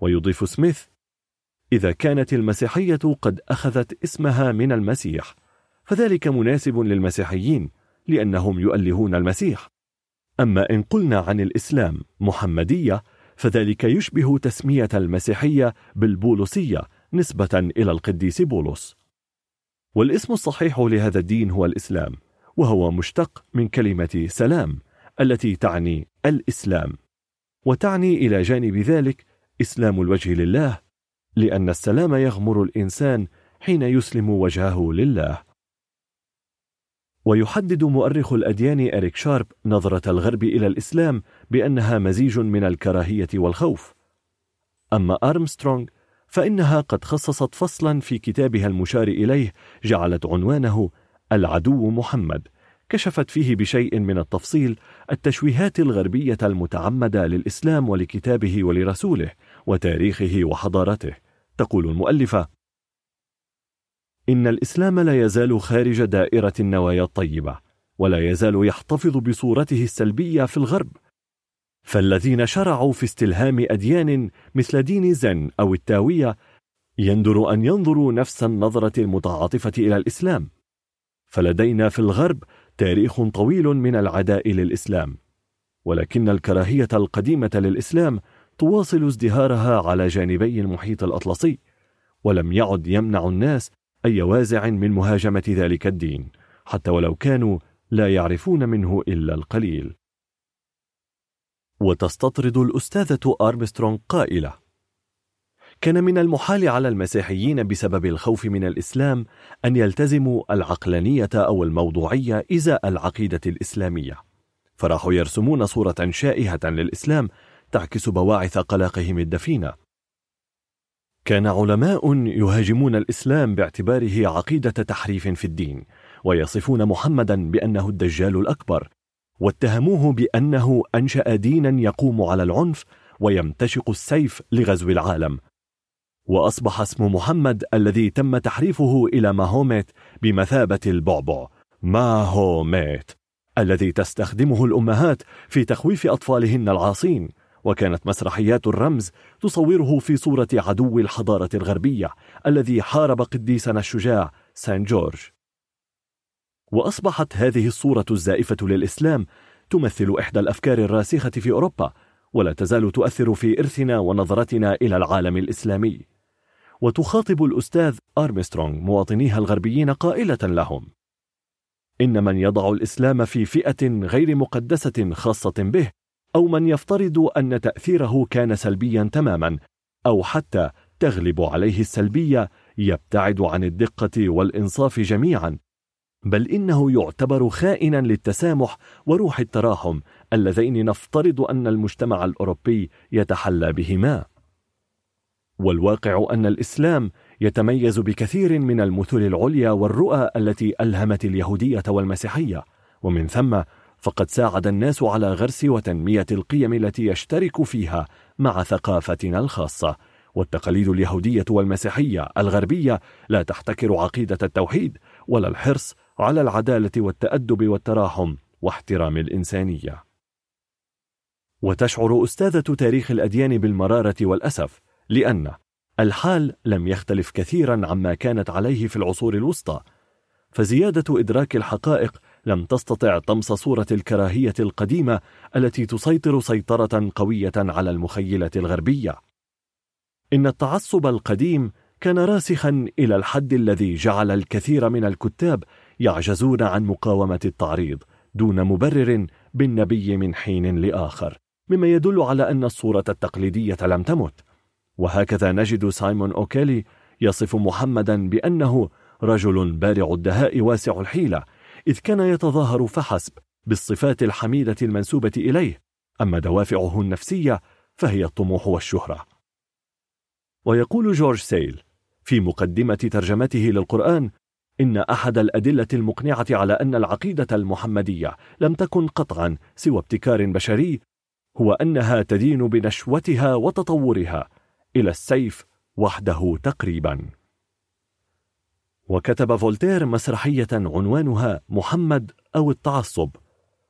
ويضيف سميث إذا كانت المسيحية قد أخذت اسمها من المسيح فذلك مناسب للمسيحيين لأنهم يؤلهون المسيح. أما إن قلنا عن الإسلام محمدية فذلك يشبه تسمية المسيحية بالبولسية نسبة إلى القديس بولس والاسم الصحيح لهذا الدين هو الإسلام. وهو مشتق من كلمة سلام التي تعني الإسلام. وتعني إلى جانب ذلك إسلام الوجه لله لأن السلام يغمر الإنسان حين يسلم وجهه لله. ويحدد مؤرخ الأديان إريك شارب نظرة الغرب إلى الإسلام بأنها مزيج من الكراهية والخوف. أما أرمسترونغ فإنها قد خصصت فصلا في كتابها المشار إليه جعلت عنوانه العدو محمد. كشفت فيه بشيء من التفصيل التشويهات الغربية المتعمدة للإسلام ولكتابه ولرسوله وتاريخه وحضارته. تقول المؤلفة إن الإسلام لا يزال خارج دائرة النوايا الطيبة ولا يزال يحتفظ بصورته السلبية في الغرب. فالذين شرعوا في استلهام أديان مثل دين زن أو التاوية يندر أن ينظروا نفس النظرة المتعاطفة إلى الإسلام. فلدينا في الغرب تاريخ طويل من العداء للإسلام ولكن الكراهية القديمة للإسلام تواصل ازدهارها على جانبي المحيط الأطلسي ولم يعد يمنع الناس أي وازع من مهاجمة ذلك الدين حتى ولو كانوا لا يعرفون منه إلا القليل. وتستطرد الأستاذة أرمسترونغ قائلة كان من المحال على المسيحيين بسبب الخوف من الإسلام أن يلتزموا العقلانية أو الموضوعية إزاء العقيدة الإسلامية. فراحوا يرسمون صورة شائهة للإسلام تعكس بواعث قلقهم الدفينة. كان علماء يهاجمون الإسلام باعتباره عقيدة تحريف في الدين ويصفون محمدا بأنه الدجال الأكبر واتهموه بأنه أنشأ دينا يقوم على العنف ويمتشق السيف لغزو العالم. وأصبح اسم محمد الذي تم تحريفه إلى ماهوميت بمثابة البعبع ماهوميت الذي تستخدمه الأمهات في تخويف أطفالهن العاصين وكانت مسرحيات الرمز تصوره في صورة عدو الحضارة الغربية الذي حارب قديسنا الشجاع سان جورج. وأصبحت هذه الصورة الزائفة للإسلام تمثل إحدى الأفكار الراسخة في أوروبا ولا تزال تؤثر في إرثنا ونظرتنا إلى العالم الإسلامي. وتخاطب الأستاذ أرمسترونغ مواطنيها الغربيين قائلة لهم. إن من يضع الإسلام في فئة غير مقدسة خاصة به أو من يفترض أن تأثيره كان سلبيا تماما أو حتى تغلب عليه السلبية يبتعد عن الدقة والإنصاف جميعا. بل إنه يعتبر خائنا للتسامح وروح التراحم اللذين نفترض أن المجتمع الأوروبي يتحلى بهما. والواقع أن الإسلام يتميز بكثير من المثل العليا والرؤى التي ألهمت اليهودية والمسيحية. ومن ثم فقد ساعد الناس على غرس وتنمية القيم التي يشترك فيها مع ثقافتنا الخاصة. والتقاليد اليهودية والمسيحية الغربية لا تحتكر عقيدة التوحيد ولا الحرص على العدالة والتأدب والتراحم واحترام الإنسانية. وتشعر أستاذة تاريخ الأديان بالمرارة والأسف لأن الحال لم يختلف كثيرا عما كانت عليه في العصور الوسطى فزيادة إدراك الحقائق لم تستطع طمس صورة الكراهية القديمة التي تسيطر سيطرة قوية على المخيلة الغربية. إن التعصب القديم كان راسخا إلى الحد الذي جعل الكثير من الكتاب يعجزون عن مقاومة التعريض دون مبرر بالنبي من حين لآخر مما يدل على أن الصورة التقليدية لم تمت. وهكذا نجد سايمون أوكيلي يصف محمدا بأنه رجل بارع الدهاء واسع الحيلة إذ كان يتظاهر فحسب بالصفات الحميدة المنسوبة إليه أما دوافعه النفسية فهي الطموح والشهرة. ويقول جورج سيل في مقدمة ترجمته للقرآن إن أحد الأدلة المقنعة على أن العقيدة المحمدية لم تكن قطعا سوى ابتكار بشري هو أنها تدين بنشوتها وتطورها إلى السيف وحده تقريبا. وكتب فولتير مسرحية عنوانها محمد أو التعصب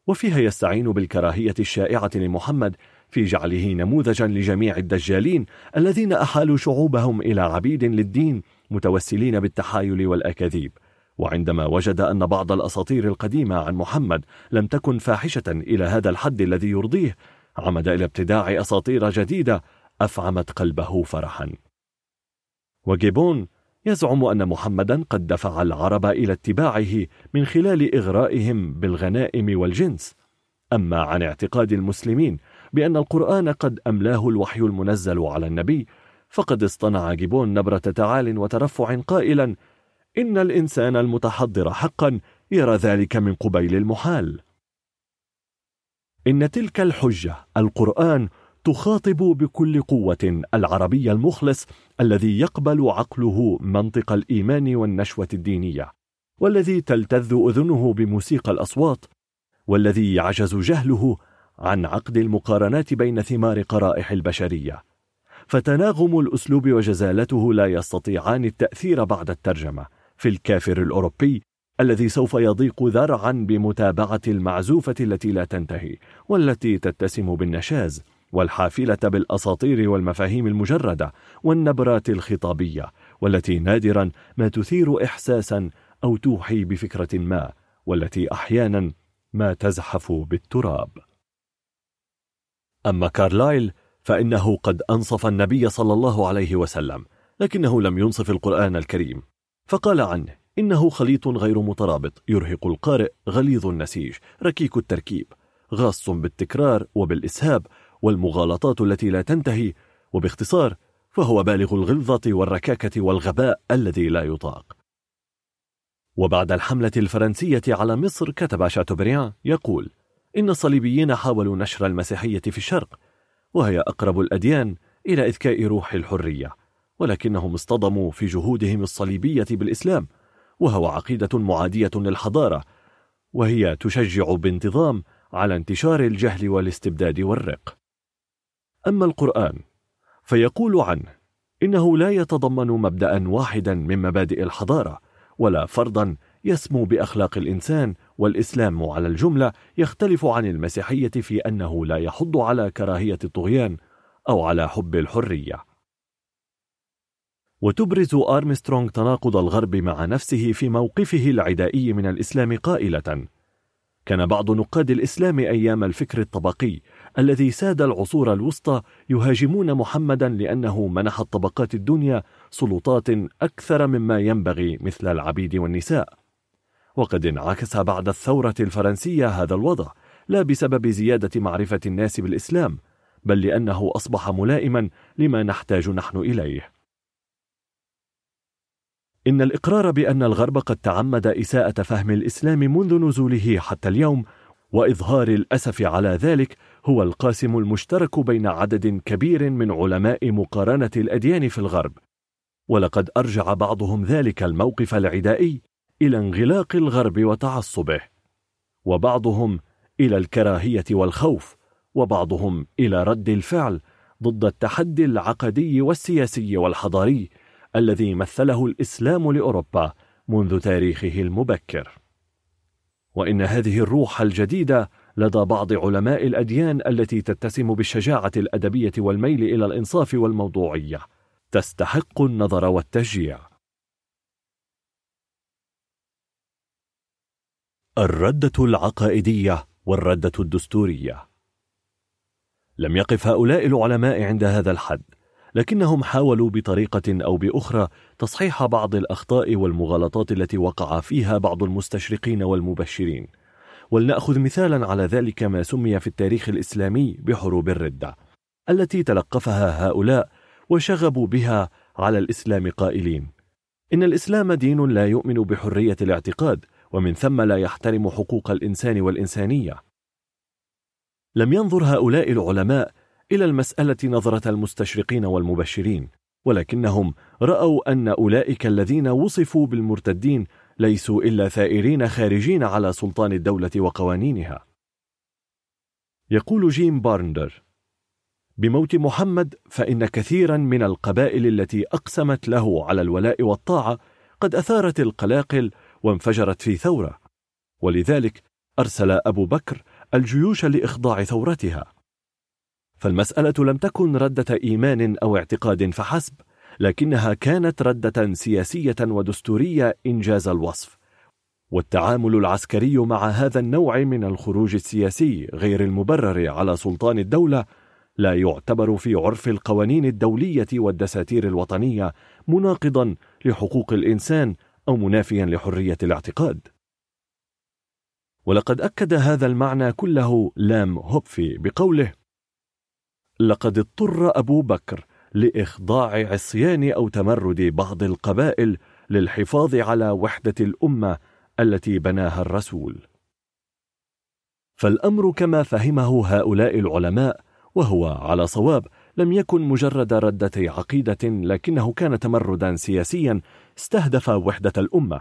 وفيها يستعين بالكراهية الشائعة لمحمد في جعله نموذجا لجميع الدجالين الذين أحالوا شعوبهم إلى عبيد للدين متوسلين بالتحايل والأكاذيب. وعندما وجد أن بعض الأساطير القديمة عن محمد لم تكن فاحشة إلى هذا الحد الذي يرضيه عمد إلى ابتداع أساطير جديدة أفعمت قلبه فرحا. وجيبون يزعم أن محمدا قد دفع العرب إلى اتباعه من خلال إغرائهم بالغنائم والجنس. أما عن اعتقاد المسلمين بأن القرآن قد أملاه الوحي المنزل على النبي فقد اصطنع جيبون نبرة تعال وترفع قائلا إن الإنسان المتحضر حقا يرى ذلك من قبيل المحال. إن تلك الحجة القرآن تخاطب بكل قوة العربي المخلص الذي يقبل عقله منطق الإيمان والنشوة الدينية والذي تلتذ أذنه بموسيقى الأصوات والذي يعجز جهله عن عقد المقارنات بين ثمار قرائح البشرية. فتناغم الأسلوب وجزالته لا يستطيعان التأثير بعد الترجمة في الكافر الأوروبي الذي سوف يضيق ذرعا بمتابعة المعزوفة التي لا تنتهي والتي تتسم بالنشاز. والحافلة بالأساطير والمفاهيم المجردة والنبرات الخطابية والتي نادرا ما تثير إحساسا أو توحي بفكرة ما والتي أحيانا ما تزحف بالتراب. أما كارلايل فإنه قد أنصف النبي صلى الله عليه وسلم لكنه لم ينصف القرآن الكريم. فقال عنه إنه خليط غير مترابط يرهق القارئ غليظ النسيج ركيك التركيب غاص بالتكرار وبالإسهاب والمغالطات التي لا تنتهي وباختصار فهو بالغ الغلظة والركاكة والغباء الذي لا يطاق. وبعد الحملة الفرنسية على مصر كتب شاتوبريان يقول إن الصليبيين حاولوا نشر المسيحية في الشرق وهي أقرب الأديان إلى إذكاء روح الحرية ولكنهم اصطدموا في جهودهم الصليبية بالإسلام وهو عقيدة معادية للحضارة وهي تشجع بانتظام على انتشار الجهل والاستبداد والرق. أما القرآن فيقول عنه إنه لا يتضمن مبدأ واحدا من مبادئ الحضارة ولا فرضا يسمو بأخلاق الإنسان والإسلام على الجملة يختلف عن المسيحية في أنه لا يحض على كراهية الطغيان أو على حب الحرية. وتبرز آرمسترونغ تناقض الغرب مع نفسه في موقفه العدائي من الإسلام قائلة كان بعض نقاد الإسلام أيام الفكر الطبقي الذي ساد العصور الوسطى يهاجمون محمدا لأنه منح الطبقات الدنيا سلطات أكثر مما ينبغي مثل العبيد والنساء. وقد انعكس بعد الثورة الفرنسية هذا الوضع لا بسبب زيادة معرفة الناس بالإسلام بل لأنه أصبح ملائما لما نحتاج نحن إليه. إن الإقرار بأن الغرب قد تعمد إساءة فهم الإسلام منذ نزوله حتى اليوم وإظهار الأسف على ذلك هو القاسم المشترك بين عدد كبير من علماء مقارنة الأديان في الغرب. ولقد أرجع بعضهم ذلك الموقف العدائي إلى انغلاق الغرب وتعصبه. وبعضهم إلى الكراهية والخوف وبعضهم إلى رد الفعل ضد التحدي العقدي والسياسي والحضاري الذي مثله الإسلام لأوروبا منذ تاريخه المبكر. وإن هذه الروح الجديدة لدى بعض علماء الأديان التي تتسم بالشجاعة الأدبية والميل إلى الإنصاف والموضوعية. تستحق النظر والتشجيع. الردة العقائدية والردة الدستورية. لم يقف هؤلاء العلماء عند هذا الحد لكنهم حاولوا بطريقة أو بأخرى تصحيح بعض الأخطاء والمغالطات التي وقع فيها بعض المستشرقين والمبشرين. ولنأخذ مثالا على ذلك ما سمي في التاريخ الإسلامي بحروب الردة التي تلقفها هؤلاء وشغبوا بها على الإسلام قائلين. إن الإسلام دين لا يؤمن بحرية الاعتقاد ومن ثم لا يحترم حقوق الإنسان والإنسانية. لم ينظر هؤلاء العلماء إلى المسألة نظرة المستشرقين والمبشرين ولكنهم رأوا أن أولئك الذين وصفوا بالمرتدين ليسوا إلا ثائرين خارجين على سلطان الدولة وقوانينها. يقول جيم بارندر بموت محمد فإن كثيرا من القبائل التي أقسمت له على الولاء والطاعة قد أثارت القلاقل وانفجرت في ثورة ولذلك أرسل أبو بكر الجيوش لإخضاع ثورتها. فالمسألة لم تكن ردة إيمان أو اعتقاد فحسب لكنها كانت ردة سياسية ودستورية إنجاز الوصف. والتعامل العسكري مع هذا النوع من الخروج السياسي غير المبرر على سلطان الدولة لا يعتبر في عرف القوانين الدولية والدساتير الوطنية مناقضا لحقوق الإنسان أو منافيا لحرية الاعتقاد. ولقد أكد هذا المعنى كله لام هوبفي بقوله لقد اضطر أبو بكر لإخضاع عصيان أو تمرد بعض القبائل للحفاظ على وحدة الأمة التي بناها الرسول. فالأمر كما فهمه هؤلاء العلماء وهو على صواب لم يكن مجرد ردة عقيدة لكنه كان تمردا سياسيا استهدف وحدة الأمة.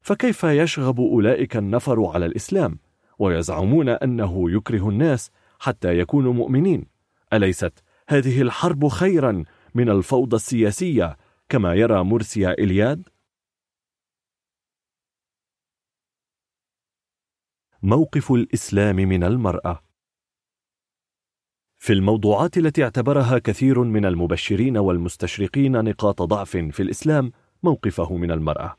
فكيف يشغب أولئك النفر على الإسلام؟ ويزعمون أنه يكره الناس حتى يكونوا مؤمنين. أليست هذه الحرب خيرا من الفوضى السياسية كما يرى مرسي إلياد. موقف الإسلام من المرأة. في الموضوعات التي اعتبرها كثير من المبشرين والمستشرقين نقاط ضعف في الإسلام موقفه من المرأة.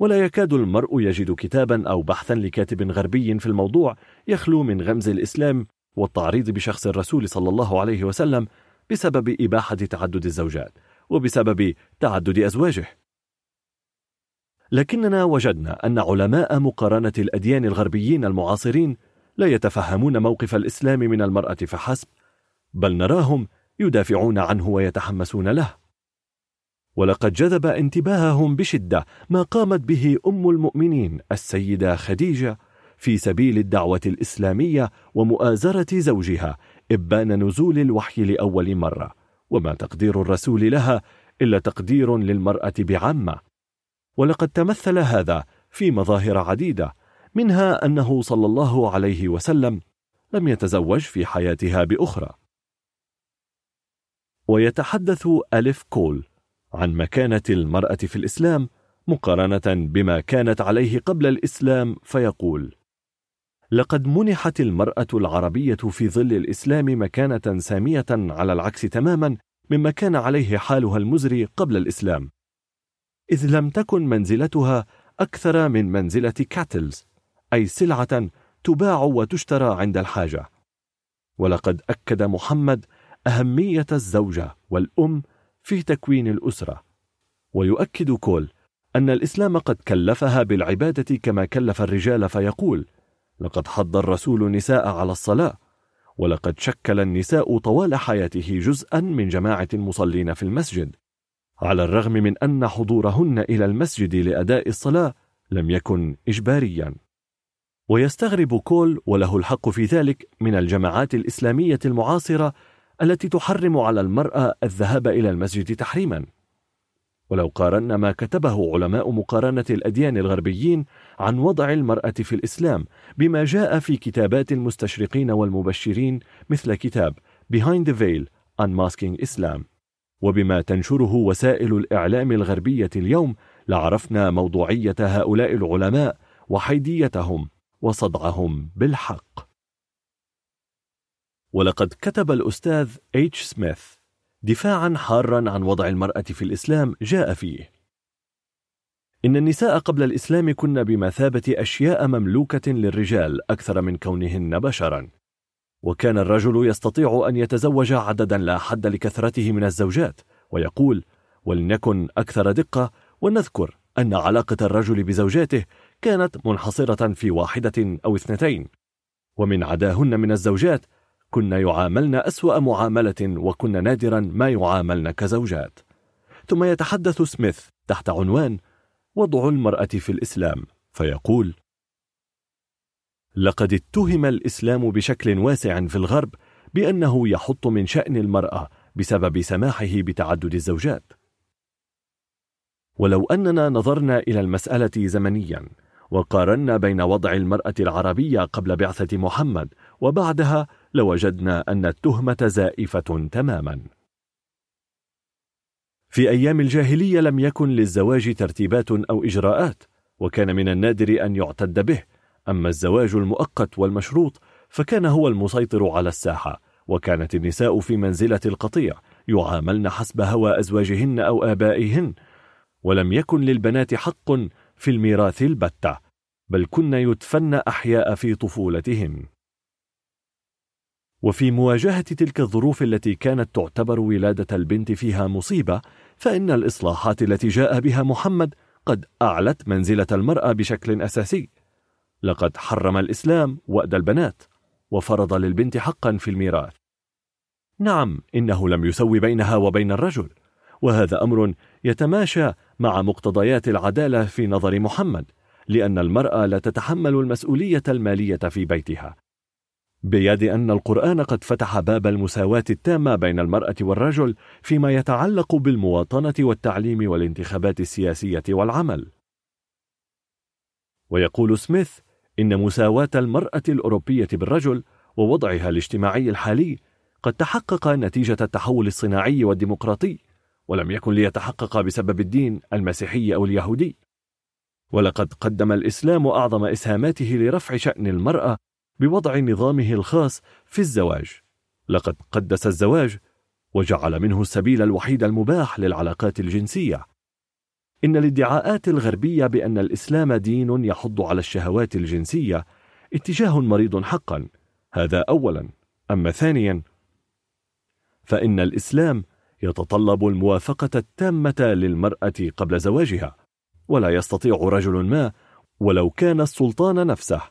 ولا يكاد المرء يجد كتابا أو بحثا لكاتب غربي في الموضوع يخلو من غمز الإسلام والتعريض بشخص الرسول صلى الله عليه وسلم بسبب إباحة تعدد الزوجات وبسبب تعدد أزواجه. لكننا وجدنا أن علماء مقارنة الأديان الغربيين المعاصرين لا يتفهمون موقف الإسلام من المرأة فحسب بل نراهم يدافعون عنه ويتحمسون له. ولقد جذب انتباههم بشدة ما قامت به أم المؤمنين السيدة خديجة في سبيل الدعوة الإسلامية ومؤازرة زوجها إبان نزول الوحي لأول مرة. وما تقدير الرسول لها إلا تقدير للمرأة بعامة. ولقد تمثل هذا في مظاهر عديدة منها أنه صلى الله عليه وسلم لم يتزوج في حياتها بأخرى. ويتحدث ألف كول عن مكانة المرأة في الإسلام مقارنة بما كانت عليه قبل الإسلام فيقول لقد منحت المرأة العربية في ظل الإسلام مكانة سامية على العكس تماما مما كان عليه حالها المزري قبل الإسلام. إذ لم تكن منزلتها أكثر من منزلة chattels أي سلعة تباع وتشترى عند الحاجة. ولقد أكد محمد أهمية الزوجة والأم في تكوين الأسرة. ويؤكد كول أن الإسلام قد كلفها بالعبادة كما كلف الرجال فيقول لقد حض الرسول النساء على الصلاة ولقد شكل النساء طوال حياته جزءا من جماعة المصلين في المسجد على الرغم من أن حضورهن إلى المسجد لأداء الصلاة لم يكن إجباريا. ويستغرب كول وله الحق في ذلك من الجماعات الإسلامية المعاصرة التي تحرم على المرأة الذهاب إلى المسجد تحريما. ولو قارنا ما كتبه علماء مقارنة الأديان الغربيين عن وضع المرأة في الإسلام بما جاء في كتابات المستشرقين والمبشرين مثل كتاب Behind the Veil Unmasking Islam. وبما تنشره وسائل الإعلام الغربية اليوم لعرفنا موضوعية هؤلاء العلماء وحيديتهم وصدعهم بالحق. ولقد كتب الأستاذ إيتش سميث دفاعا حارا عن وضع المرأة في الإسلام جاء فيه. إن النساء قبل الإسلام كن بمثابة أشياء مملوكة للرجال أكثر من كونهن بشرا. وكان الرجل يستطيع أن يتزوج عددا لا حد لكثرته من الزوجات ويقول ولنكن أكثر دقة ونذكر أن علاقة الرجل بزوجاته كانت منحصرة في واحدة أو اثنتين. ومن عداهن من الزوجات كن يعاملن أسوأ معاملة وكن نادرا ما يعاملن كزوجات. ثم يتحدث سميث تحت عنوان وضع المرأة في الإسلام فيقول لقد اتهم الإسلام بشكل واسع في الغرب بأنه يحط من شأن المرأة بسبب سماحه بتعدد الزوجات. ولو أننا نظرنا إلى المسألة زمنيا وقارنا بين وضع المرأة العربية قبل بعثة محمد وبعدها لوجدنا أن التهمة زائفة تماما. في أيام الجاهلية لم يكن للزواج ترتيبات أو إجراءات وكان من النادر أن يعتد به. أما الزواج المؤقت والمشروط فكان هو المسيطر على الساحة وكانت النساء في منزلة القطيع يعاملن حسب هوى أزواجهن أو آبائهن. ولم يكن للبنات حق في الميراث البتة بل كن يدفن أحياء في طفولتهن. وفي مواجهة تلك الظروف التي كانت تعتبر ولادة البنت فيها مصيبة فإن الإصلاحات التي جاء بها محمد قد أعلت منزلة المرأة بشكل أساسي. لقد حرم الإسلام وأد البنات وفرض للبنت حقا في الميراث. نعم إنه لم يسوي بينها وبين الرجل وهذا أمر يتماشى مع مقتضيات العدالة في نظر محمد لأن المرأة لا تتحمل المسؤولية المالية في بيتها. بيد أن القرآن قد فتح باب المساواة التامة بين المرأة والرجل فيما يتعلق بالمواطنة والتعليم والانتخابات السياسية والعمل. ويقول سميث إن مساواة المرأة الأوروبية بالرجل ووضعها الاجتماعي الحالي قد تحقق نتيجة التحول الصناعي والديمقراطي ولم يكن ليتحقق بسبب الدين المسيحي أو اليهودي. ولقد قدم الإسلام أعظم إسهاماته لرفع شأن المرأة بوضع نظامه الخاص في الزواج. لقد قدس الزواج وجعل منه السبيل الوحيد المباح للعلاقات الجنسية. إن الادعاءات الغربية بأن الإسلام دين يحض على الشهوات الجنسية اتجاه مريض حقا. هذا أولا. أما ثانيا فإن الإسلام يتطلب الموافقة التامة للمرأة قبل زواجها ولا يستطيع رجل ما ولو كان السلطان نفسه.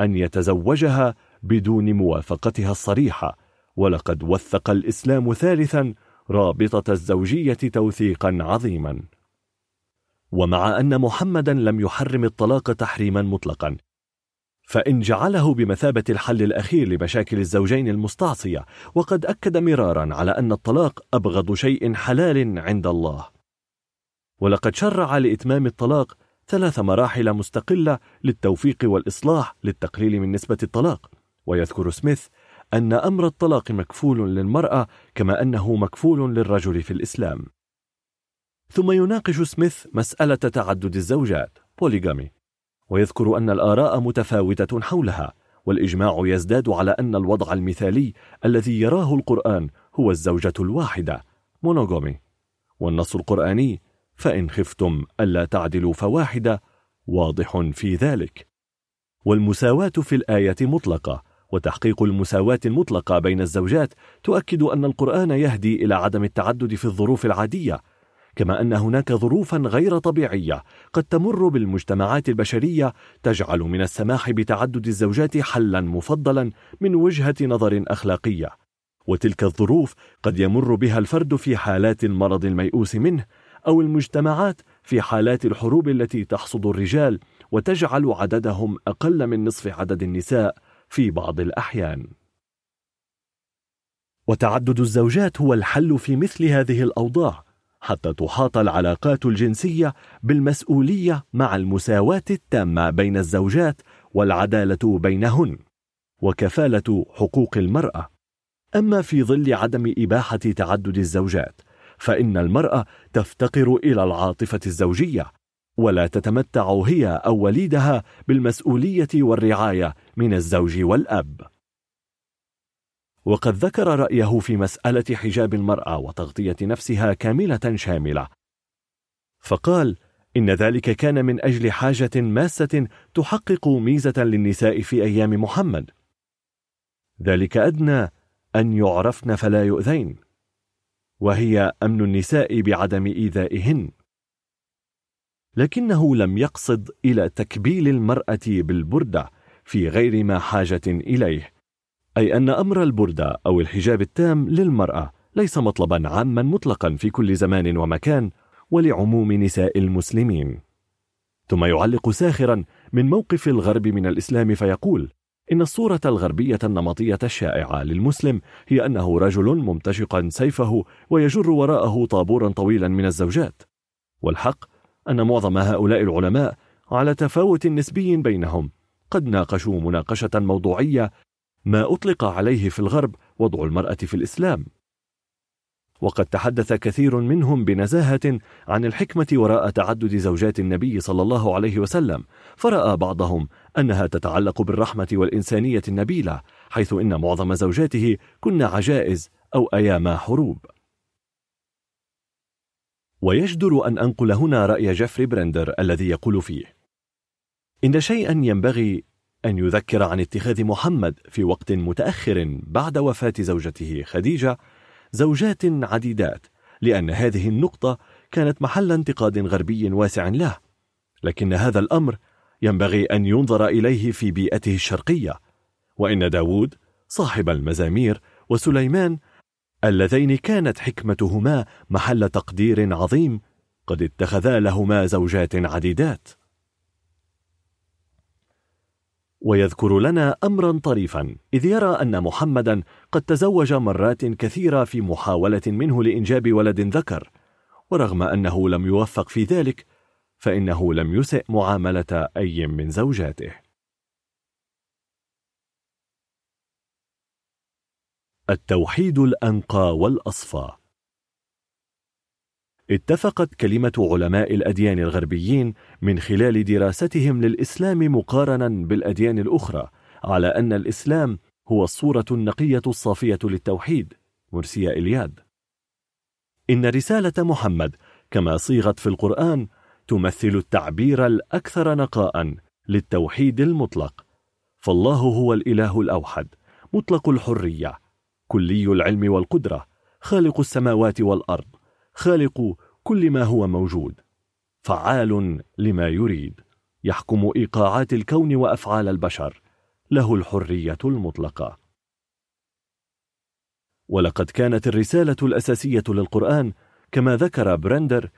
أن يتزوجها بدون موافقتها الصريحة ولقد وثق الإسلام ثالثا رابطة الزوجية توثيقا عظيما. ومع أن محمدا لم يحرم الطلاق تحريما مطلقا فإن جعله بمثابة الحل الأخير لمشاكل الزوجين المستعصية وقد أكد مرارا على أن الطلاق أبغض شيء حلال عند الله. ولقد شرع لإتمام الطلاق ثلاث مراحل مستقلة للتوفيق والإصلاح للتقليل من نسبة الطلاق. ويذكر سميث أن أمر الطلاق مكفول للمرأة كما أنه مكفول للرجل في الإسلام. ثم يناقش سميث مسألة تعدد الزوجات بوليغامي. ويذكر أن الآراء متفاوتة حولها والإجماع يزداد على أن الوضع المثالي الذي يراه القرآن هو الزوجة الواحدة مونوغومي والنص القرآني فإن خفتم ألا تعدلوا فواحدة واضح في ذلك. والمساواة في الآية مطلقة وتحقيق المساواة المطلقة بين الزوجات تؤكد أن القرآن يهدي إلى عدم التعدد في الظروف العادية كما أن هناك ظروفا غير طبيعية قد تمر بالمجتمعات البشرية تجعل من السماح بتعدد الزوجات حلا مفضلا من وجهة نظر أخلاقية. وتلك الظروف قد يمر بها الفرد في حالات المرض الميؤوس منه أو المجتمعات في حالات الحروب التي تحصد الرجال وتجعل عددهم أقل من نصف عدد النساء في بعض الأحيان. وتعدد الزوجات هو الحل في مثل هذه الأوضاع حتى تحاط العلاقات الجنسية بالمسؤولية مع المساواة التامة بين الزوجات والعدالة بينهن وكفالة حقوق المرأة. أما في ظل عدم إباحة تعدد الزوجات فإن المرأة تفتقر إلى العاطفة الزوجية ولا تتمتع هي أو وليدها بالمسؤولية والرعاية من الزوج والأب. وقد ذكر رأيه في مسألة حجاب المرأة وتغطية نفسها كاملة شاملة. فقال إن ذلك كان من أجل حاجة ماسة تحقق ميزة للنساء في أيام محمد. ذلك أدنى أن يعرفن فلا يؤذين. وهي أمن النساء بعدم إيذائهن. لكنه لم يقصد إلى تكبيل المرأة بالبردة في غير ما حاجة إليه أي أن أمر البردة أو الحجاب التام للمرأة ليس مطلبا عاما مطلقا في كل زمان ومكان ولعموم نساء المسلمين. ثم يعلق ساخرا من موقف الغرب من الإسلام فيقول إن الصورة الغربية النمطية الشائعة للمسلم هي أنه رجل ممتشقا سيفه ويجر وراءه طابورا طويلا من الزوجات. والحق أن معظم هؤلاء العلماء على تفاوت نسبي بينهم قد ناقشوا مناقشة موضوعية ما أطلق عليه في الغرب وضع المرأة في الإسلام. وقد تحدث كثير منهم بنزاهة عن الحكمة وراء تعدد زوجات النبي صلى الله عليه وسلم فرأى بعضهم أنها تتعلق بالرحمة والإنسانية النبيلة حيث إن معظم زوجاته كن عجائز أو أيامى حروب. ويجدر أن أنقل هنا رأي جيفري برندر الذي يقول فيه إن شيئا ينبغي أن يذكر عن اتخاذ محمد في وقت متأخر بعد وفاة زوجته خديجة زوجات عديدات لأن هذه النقطة كانت محل انتقاد غربي واسع له لكن هذا الأمر ينبغي أن ينظر إليه في بيئته الشرقية وإن داود صاحب المزامير وسليمان اللذين كانت حكمتهما محل تقدير عظيم قد اتخذا لهما زوجات عديدات. ويذكر لنا أمرا طريفا إذ يرى أن محمدا قد تزوج مرات كثيرة في محاولة منه لإنجاب ولد ذكر ورغم أنه لم يوفق في ذلك فإنه لم يسئ معاملة أي من زوجاته. التوحيد الأنقى والأصفى. اتفقت كلمة علماء الأديان الغربيين من خلال دراستهم للإسلام مقارنا بالأديان الأخرى على أن الإسلام هو الصورة النقية الصافية للتوحيد. مرسيا إلياد. إن رسالة محمد كما صيغت في القرآن تمثل التعبير الأكثر نقاء للتوحيد المطلق. فالله هو الإله الأوحد مطلق الحرية كلي العلم والقدرة خالق السماوات والأرض خالق كل ما هو موجود فعال لما يريد يحكم إيقاعات الكون وأفعال البشر له الحرية المطلقة. ولقد كانت الرسالة الأساسية للقرآن كما ذكر برندر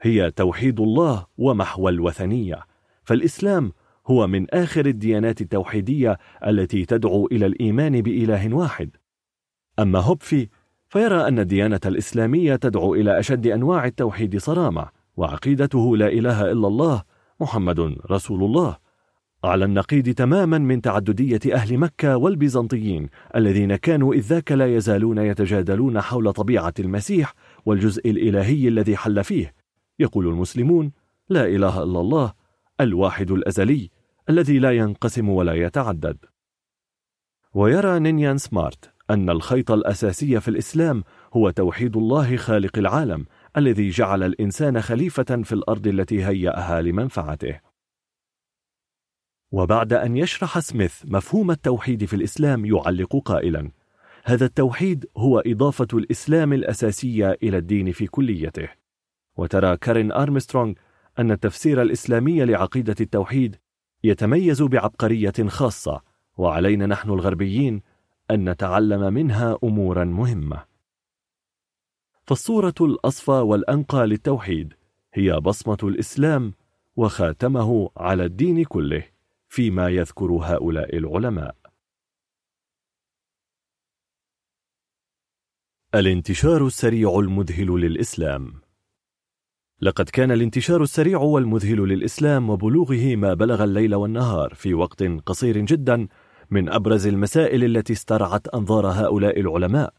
هي توحيد الله ومحو الوثنية. فالإسلام هو من آخر الديانات التوحيدية التي تدعو إلى الإيمان بإله واحد. أما هوبفي فيرى أن الديانة الإسلامية تدعو إلى أشد أنواع التوحيد صرامة وعقيدته لا إله إلا الله محمد رسول الله. على النقيض تماما من تعددية أهل مكة والبيزنطيين الذين كانوا إذ ذاك لا يزالون يتجادلون حول طبيعة المسيح والجزء الإلهي الذي حل فيه. يقول المسلمون لا إله إلا الله الواحد الأزلي الذي لا ينقسم ولا يتعدد. ويرى نينيان سمارت أن الخيط الأساسي في الإسلام هو توحيد الله خالق العالم الذي جعل الإنسان خليفة في الأرض التي هيأها لمنفعته. وبعد أن يشرح سميث مفهوم التوحيد في الإسلام يعلق قائلا هذا التوحيد هو إضافة الإسلام الأساسية إلى الدين في كليته. وترى كارين أرمسترونغ أن التفسير الإسلامي لعقيدة التوحيد يتميز بعبقرية خاصة وعلينا نحن الغربيين أن نتعلم منها أمورا مهمة. فالصورة الأصفى والأنقى للتوحيد هي بصمة الإسلام وخاتمه على الدين كله فيما يذكر هؤلاء العلماء. الانتشار السريع المذهل للإسلام لقد كان الانتشار السريع والمذهل للإسلام وبلوغه ما بلغ الليل والنهار في وقت قصير جدا من أبرز المسائل التي استرعت أنظار هؤلاء العلماء.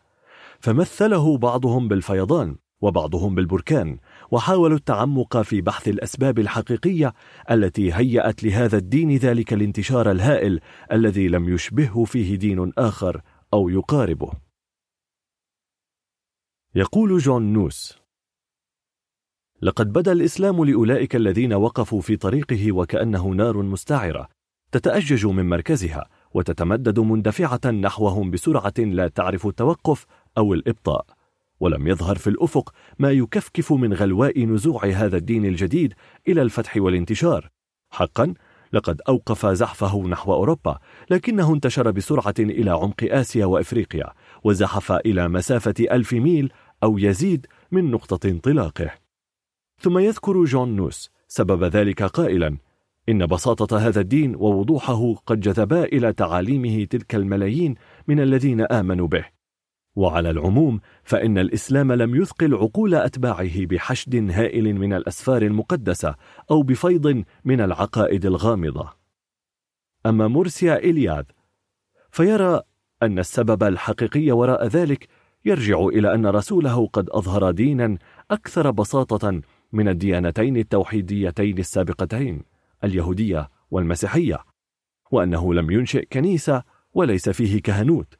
فمثله بعضهم بالفيضان وبعضهم بالبركان وحاولوا التعمق في بحث الأسباب الحقيقية التي هيأت لهذا الدين ذلك الانتشار الهائل الذي لم يشبهه فيه دين آخر أو يقاربه. يقول جون نوس لقد بدا الإسلام لأولئك الذين وقفوا في طريقه وكأنه نار مستعرة تتأجج من مركزها وتتمدد مندفعة نحوهم بسرعة لا تعرف التوقف أو الإبطاء. ولم يظهر في الأفق ما يكفكف من غلواء نزوع هذا الدين الجديد إلى الفتح والانتشار. حقا لقد أوقف زحفه نحو أوروبا لكنه انتشر بسرعة إلى عمق آسيا وإفريقيا وزحف إلى مسافة ألف ميل أو يزيد من نقطة انطلاقه. ثم يذكر جون نوس سبب ذلك قائلا إن بساطة هذا الدين ووضوحه قد جذبا إلى تعاليمه تلك الملايين من الذين آمنوا به. وعلى العموم فإن الإسلام لم يثقل عقول أتباعه بحشد هائل من الأسفار المقدسة أو بفيض من العقائد الغامضة. أما مرسيا إلياد فيرى أن السبب الحقيقي وراء ذلك يرجع إلى أن رسوله قد أظهر دينا أكثر بساطة من الديانتين التوحيديتين السابقتين اليهودية والمسيحية وأنه لم ينشئ كنيسة وليس فيه كهنوت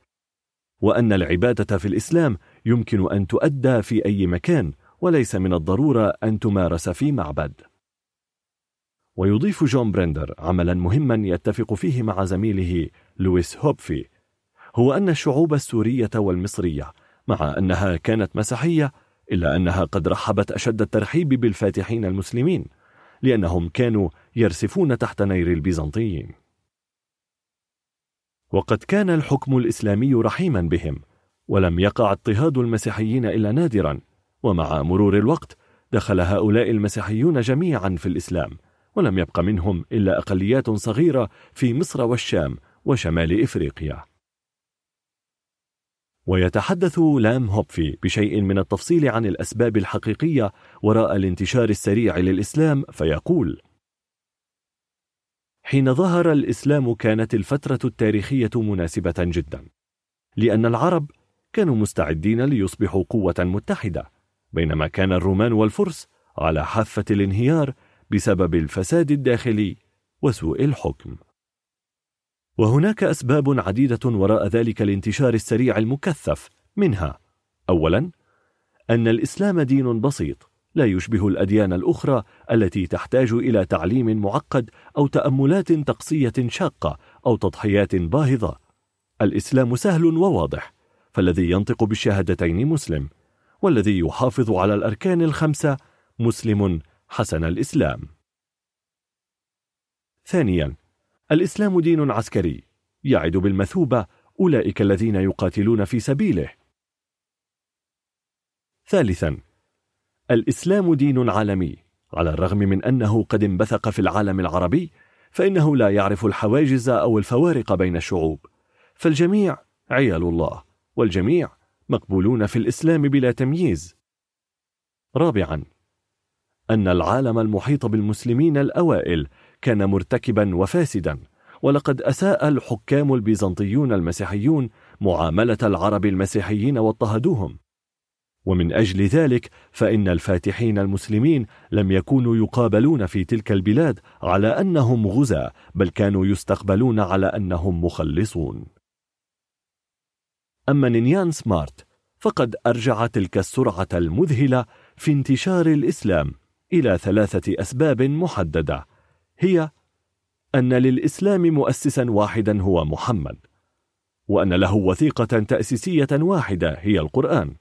وأن العبادة في الإسلام يمكن أن تؤدى في أي مكان وليس من الضرورة أن تمارس في معبد. ويضيف جون برندر عملا مهما يتفق فيه مع زميله لويس هوبفي هو أن الشعوب السورية والمصرية مع أنها كانت مسيحية إلا أنها قد رحبت أشد الترحيب بالفاتحين المسلمين لأنهم كانوا يرسفون تحت نير البيزنطيين. وقد كان الحكم الإسلامي رحيما بهم ولم يقع اضطهاد المسيحيين إلا نادرا ومع مرور الوقت دخل هؤلاء المسيحيون جميعا في الإسلام ولم يبق منهم إلا أقليات صغيرة في مصر والشام وشمال إفريقيا. ويتحدث لام هوبفي بشيء من التفصيل عن الأسباب الحقيقية وراء الانتشار السريع للإسلام فيقول حين ظهر الإسلام كانت الفترة التاريخية مناسبة جدا لأن العرب كانوا مستعدين ليصبحوا قوة متحدة بينما كان الرومان والفرس على حافة الانهيار بسبب الفساد الداخلي وسوء الحكم. وهناك أسباب عديدة وراء ذلك الانتشار السريع المكثف منها أولا أن الإسلام دين بسيط لا يشبه الأديان الأخرى التي تحتاج إلى تعليم معقد أو تأملات تقصية شاقة أو تضحيات باهظة. الإسلام سهل وواضح فالذي ينطق بالشهادتين مسلم والذي يحافظ على الأركان الخمسة مسلم حسن الإسلام. ثانيا الإسلام دين عسكري. يعد بالمثوبة أولئك الذين يقاتلون في سبيله. ثالثا الإسلام دين عالمي. على الرغم من أنه قد انبثق في العالم العربي فإنه لا يعرف الحواجز أو الفوارق بين الشعوب. فالجميع عيال الله والجميع مقبولون في الإسلام بلا تمييز. رابعا أن العالم المحيط بالمسلمين الأوائل كان مرتكبا وفاسدا ولقد أساء الحكام البيزنطيون المسيحيون معاملة العرب المسيحيين واضطهدوهم. ومن أجل ذلك فإن الفاتحين المسلمين لم يكونوا يقابلون في تلك البلاد على أنهم غزاة بل كانوا يستقبلون على أنهم مخلصون. أما نينيان سمارت فقد أرجع تلك السرعة المذهلة في انتشار الإسلام إلى ثلاثة أسباب محددة. هي أن للإسلام مؤسسا واحدا هو محمد وأن له وثيقة تأسيسية واحدة هي القرآن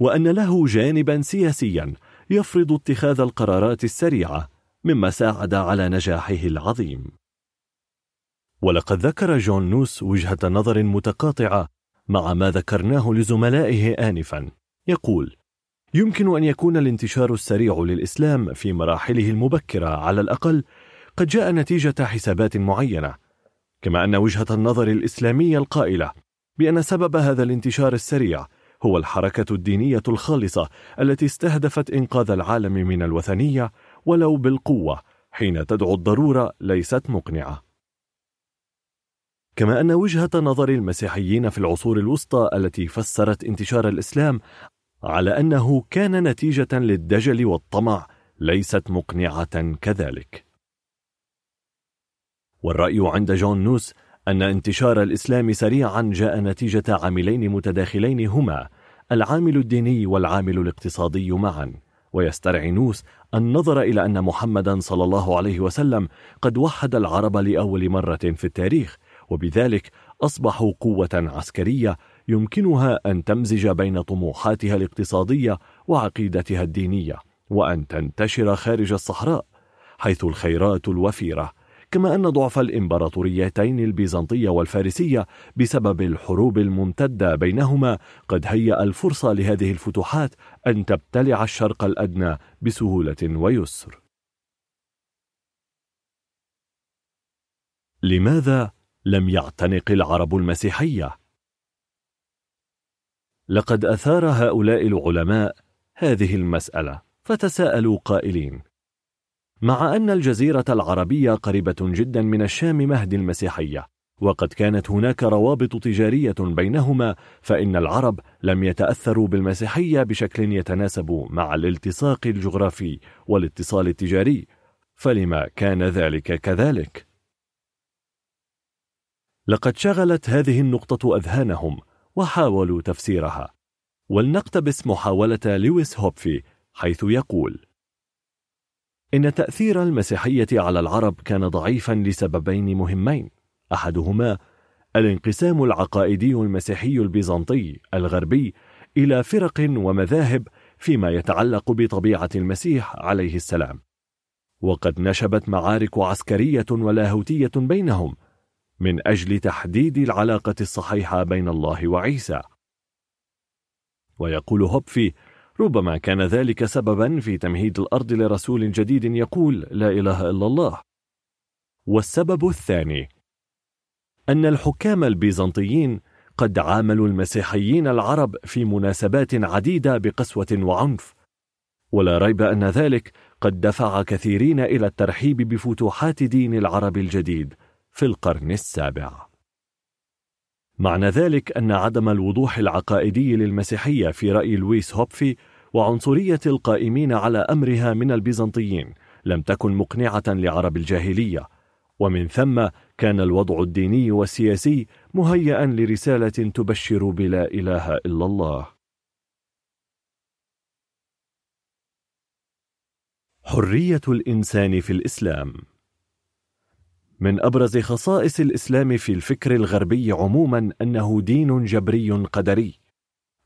وأن له جانبا سياسيا يفرض اتخاذ القرارات السريعة مما ساعد على نجاحه العظيم. ولقد ذكر جون نوس وجهة نظر متقاطعة مع ما ذكرناه لزملائه آنفا يقول يمكن أن يكون الانتشار السريع للإسلام في مراحله المبكرة على الأقل قد جاء نتيجة حسابات معينة كما أن وجهة النظر الإسلامية القائلة بأن سبب هذا الانتشار السريع هو الحركة الدينية الخالصة التي استهدفت إنقاذ العالم من الوثنية ولو بالقوة حين تدعو الضرورة ليست مقنعة. كما أن وجهة نظر المسيحيين في العصور الوسطى التي فسرت انتشار الإسلام على أنه كان نتيجة للدجل والطمع ليست مقنعة كذلك. والرأي عند جون نوس أن انتشار الإسلام سريعا جاء نتيجة عاملين متداخلين هما العامل الديني والعامل الاقتصادي معا. ويسترعي نوس النظر إلى أن محمدا صلى الله عليه وسلم قد وحد العرب لأول مرة في التاريخ وبذلك أصبحوا قوة عسكرية يمكنها أن تمزج بين طموحاتها الاقتصادية وعقيدتها الدينية وأن تنتشر خارج الصحراء حيث الخيرات الوفيرة كما أن ضعف الإمبراطوريتين البيزنطية والفارسية بسبب الحروب الممتدة بينهما قد هيأ الفرصة لهذه الفتوحات أن تبتلع الشرق الأدنى بسهولة ويسر لماذا لم يعتنق العرب المسيحية؟ لقد أثار هؤلاء العلماء هذه المسألة فتساءلوا قائلين مع أن الجزيرة العربية قريبة جدا من الشام مهد المسيحية وقد كانت هناك روابط تجارية بينهما فإن العرب لم يتأثروا بالمسيحية بشكل يتناسب مع الالتصاق الجغرافي والاتصال التجاري فلما كان ذلك كذلك؟ لقد شغلت هذه النقطة أذهانهم وحاولوا تفسيرها. ولنقتبس محاولة لويس هوبفي حيث يقول إن تأثير المسيحية على العرب كان ضعيفا لسببين مهمين. أحدهما الانقسام العقائدي المسيحي البيزنطي الغربي إلى فرق ومذاهب فيما يتعلق بطبيعة المسيح عليه السلام. وقد نشبت معارك عسكرية ولاهوتية بينهم من أجل تحديد العلاقة الصحيحة بين الله وعيسى. ويقول هوبفي ربما كان ذلك سببا في تمهيد الأرض لرسول جديد يقول لا إله إلا الله والسبب الثاني أن الحكام البيزنطيين قد عاملوا المسيحيين العرب في مناسبات عديدة بقسوة وعنف. ولا ريب أن ذلك قد دفع كثيرين إلى الترحيب بفتوحات دين العرب الجديد. في القرن السابع. معنى ذلك أن عدم الوضوح العقائدي للمسيحية في رأي لويس هوبفي وعنصرية القائمين على أمرها من البيزنطيين لم تكن مقنعة لعرب الجاهلية ومن ثم كان الوضع الديني والسياسي مهيئا لرسالة تبشر بلا إله إلا الله. حرية الإنسان في الإسلام من أبرز خصائص الإسلام في الفكر الغربي عموما أنه دين جبري قدري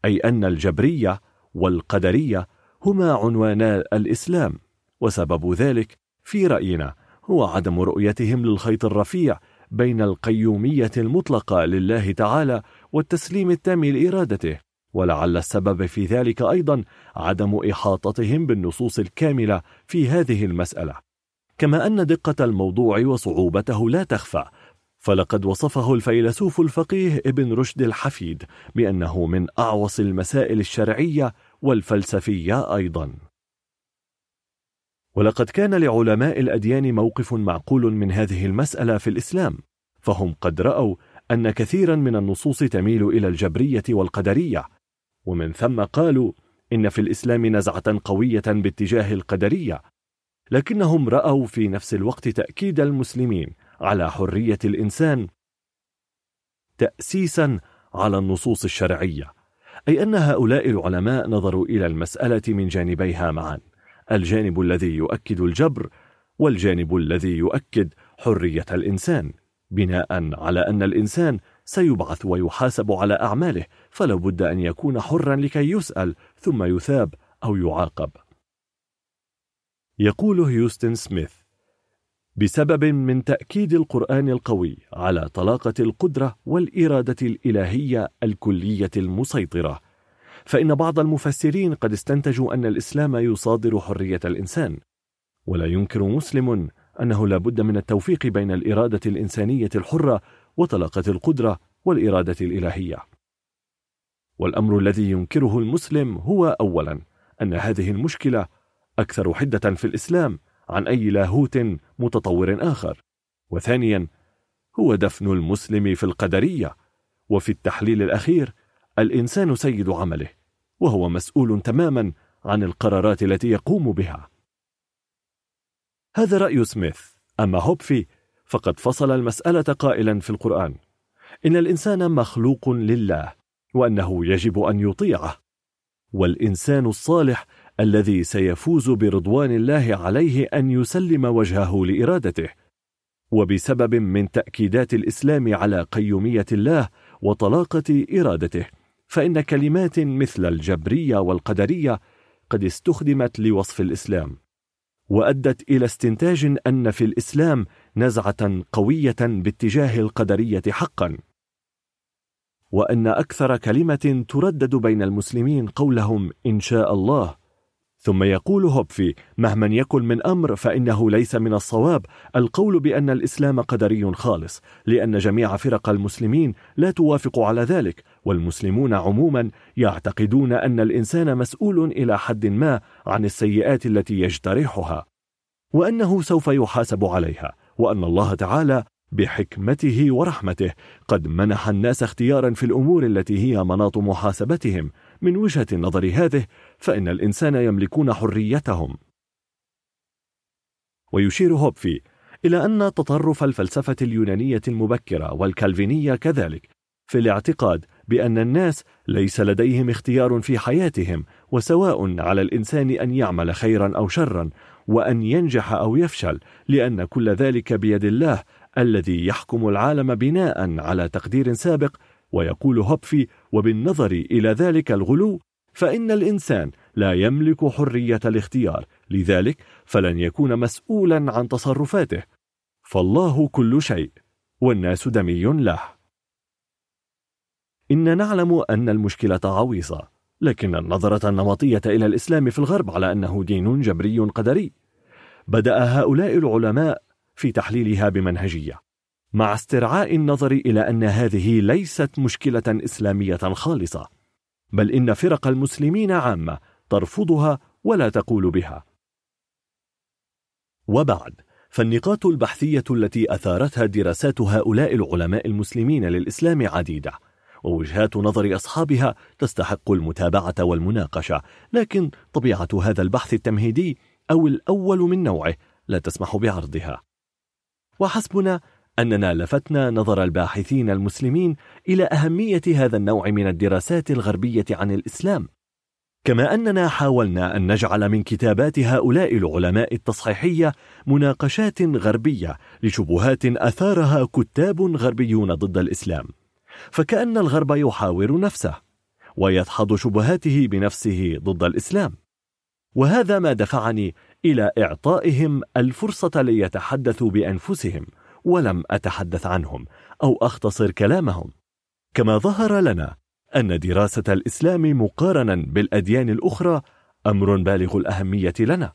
أي أن الجبرية والقدرية هما عنوانا الإسلام وسبب ذلك في رأينا هو عدم رؤيتهم للخيط الرفيع بين القيومية المطلقة لله تعالى والتسليم التام لإرادته ولعل السبب في ذلك أيضا عدم إحاطتهم بالنصوص الكاملة في هذه المسألة. كما أن دقة الموضوع وصعوبته لا تخفى فلقد وصفه الفيلسوف الفقيه ابن رشد الحفيد بأنه من أعوص المسائل الشرعية والفلسفية أيضا. ولقد كان لعلماء الأديان موقف معقول من هذه المسألة في الإسلام فهم قد رأوا أن كثيرا من النصوص تميل إلى الجبرية والقدرية ومن ثم قالوا إن في الإسلام نزعة قوية باتجاه القدرية لكنهم رأوا في نفس الوقت تأكيد المسلمين على حرية الإنسان تأسيسا على النصوص الشرعية أي أن هؤلاء العلماء نظروا إلى المسألة من جانبيها معا الجانب الذي يؤكد الجبر والجانب الذي يؤكد حرية الإنسان بناء على أن الإنسان سيبعث ويحاسب على أعماله فلا بد أن يكون حرا لكي يسأل ثم يثاب أو يعاقب. يقول هيوستن سميث بسبب من تأكيد القرآن القوي على طلاقة القدرة والإرادة الإلهية الكلية المسيطرة. فإن بعض المفسرين قد استنتجوا أن الإسلام يصادر حرية الإنسان ولا ينكر مسلم أنه لا بد من التوفيق بين الإرادة الإنسانية الحرة وطلاقة القدرة والإرادة الإلهية. والأمر الذي ينكره المسلم هو أولا أن هذه المشكلة أكثر حدة في الإسلام عن أي لاهوت متطور آخر. وثانيا هو دفن المسلم في القدرية وفي التحليل الأخير الإنسان سيد عمله وهو مسؤول تماما عن القرارات التي يقوم بها. هذا رأي سميث. أما هوبفي فقد فصل المسألة قائلا في القرآن. إن الإنسان مخلوق لله وأنه يجب أن يطيعه. والإنسان الصالح الذي سيفوز برضوان الله عليه أن يسلم وجهه لإرادته. وبسبب من تأكيدات الإسلام على قيومية الله وطلاقة إرادته فإن كلمات مثل الجبرية والقدرية قد استخدمت لوصف الإسلام. وأدت إلى استنتاج أن في الإسلام نزعة قوية باتجاه القدرية حقا. وأن أكثر كلمة تردد بين المسلمين قولهم إن شاء الله ثم يقول هوبفي مهما يكن من أمر فإنه ليس من الصواب. القول بأن الإسلام قدري خالص لأن جميع فرق المسلمين لا توافق على ذلك والمسلمون عموما يعتقدون أن الإنسان مسؤول إلى حد ما عن السيئات التي يجترحها وأنه سوف يحاسب عليها وأن الله تعالى بحكمته ورحمته قد منح الناس اختيارا في الأمور التي هي مناط محاسبتهم. من وجهة النظر هذه فإن الإنسان يملكون حريتهم. ويشير هوبفي إلى أن تطرف الفلسفة اليونانية المبكرة والكالفينية كذلك في الاعتقاد بأن الناس ليس لديهم اختيار في حياتهم وسواء على الإنسان أن يعمل خيرا أو شرا وأن ينجح أو يفشل لأن كل ذلك بيد الله الذي يحكم العالم بناء على تقدير سابق ويقول هوبفي وبالنظر إلى ذلك الغلو فإن الإنسان لا يملك حرية الاختيار لذلك فلن يكون مسؤولا عن تصرفاته. فالله كل شيء والناس دمي له. إن نعلم أن المشكلة عويصة لكن النظرة النمطية إلى الإسلام في الغرب على أنه دين جبري قدري. بدأ هؤلاء العلماء في تحليلها بمنهجية مع استرعاء النظر إلى أن هذه ليست مشكلة إسلامية خالصة. بل إن فرق المسلمين عامة ترفضها ولا تقول بها. وبعد فالنقاط البحثية التي أثارتها دراسات هؤلاء العلماء المسلمين للإسلام عديدة ووجهات نظر أصحابها تستحق المتابعة والمناقشة لكن طبيعة هذا البحث التمهيدي أو الأول من نوعه لا تسمح بعرضها. وحسبنا أننا لفتنا نظر الباحثين المسلمين إلى أهمية هذا النوع من الدراسات الغربية عن الإسلام. كما أننا حاولنا أن نجعل من كتابات هؤلاء العلماء التصحيحية مناقشات غربية لشبهات أثارها كتاب غربيون ضد الإسلام. فكأن الغرب يحاور نفسه ويدحض شبهاته بنفسه ضد الإسلام. وهذا ما دفعني إلى إعطائهم الفرصة ليتحدثوا بأنفسهم ولم أتحدث عنهم أو أختصر كلامهم. كما ظهر لنا أن دراسة الإسلام مقارنا بالأديان الأخرى أمر بالغ الأهمية لنا.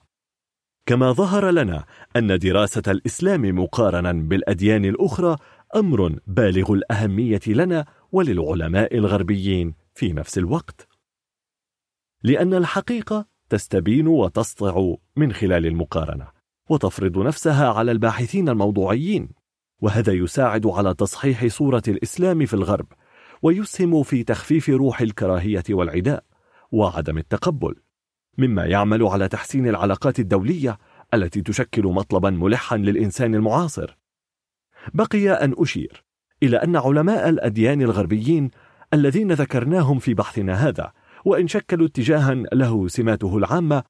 كما ظهر لنا أن دراسة الإسلام مقارنا بالأديان الأخرى أمر بالغ الأهمية لنا وللعلماء الغربيين في نفس الوقت. لأن الحقيقة تستبين وتسطع من خلال المقارنة. وتفرض نفسها على الباحثين الموضوعيين. وهذا يساعد على تصحيح صورة الإسلام في الغرب ويسهم في تخفيف روح الكراهية والعداء وعدم التقبل. مما يعمل على تحسين العلاقات الدولية التي تشكل مطلبا ملحا للإنسان المعاصر. بقي أن أشير إلى أن علماء الأديان الغربيين الذين ذكرناهم في بحثنا هذا وإن شكلوا اتجاها له سماته العامة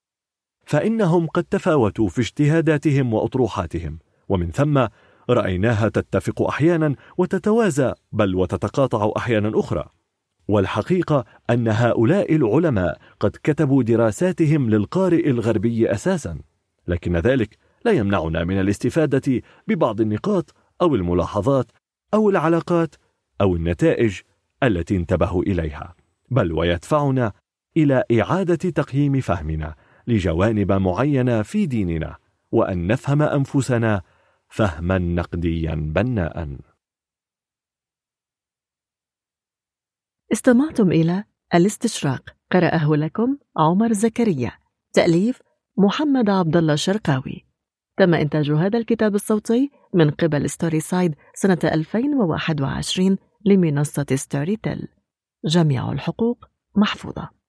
فإنهم قد تفاوتوا في اجتهاداتهم وأطروحاتهم. ومن ثم رأيناها تتفق أحيانا وتتوازى بل وتتقاطع أحيانا أخرى. والحقيقة أن هؤلاء العلماء قد كتبوا دراساتهم للقارئ الغربي أساسا. لكن ذلك لا يمنعنا من الاستفادة ببعض النقاط أو الملاحظات أو العلاقات أو النتائج التي انتبهوا إليها. بل ويدفعنا إلى إعادة تقييم فهمنا لجوانب معينة في ديننا وأن نفهم أنفسنا فهما نقديا بناء. استمعتم إلى الاستشراق. قرأه لكم عمر زكريا. تأليف محمد عبد الله الشرقاوي تم إنتاج هذا الكتاب الصوتي من قبل ستوري سايد سنة 2021 لمنصة ستوري تيل. جميع الحقوق محفوظة.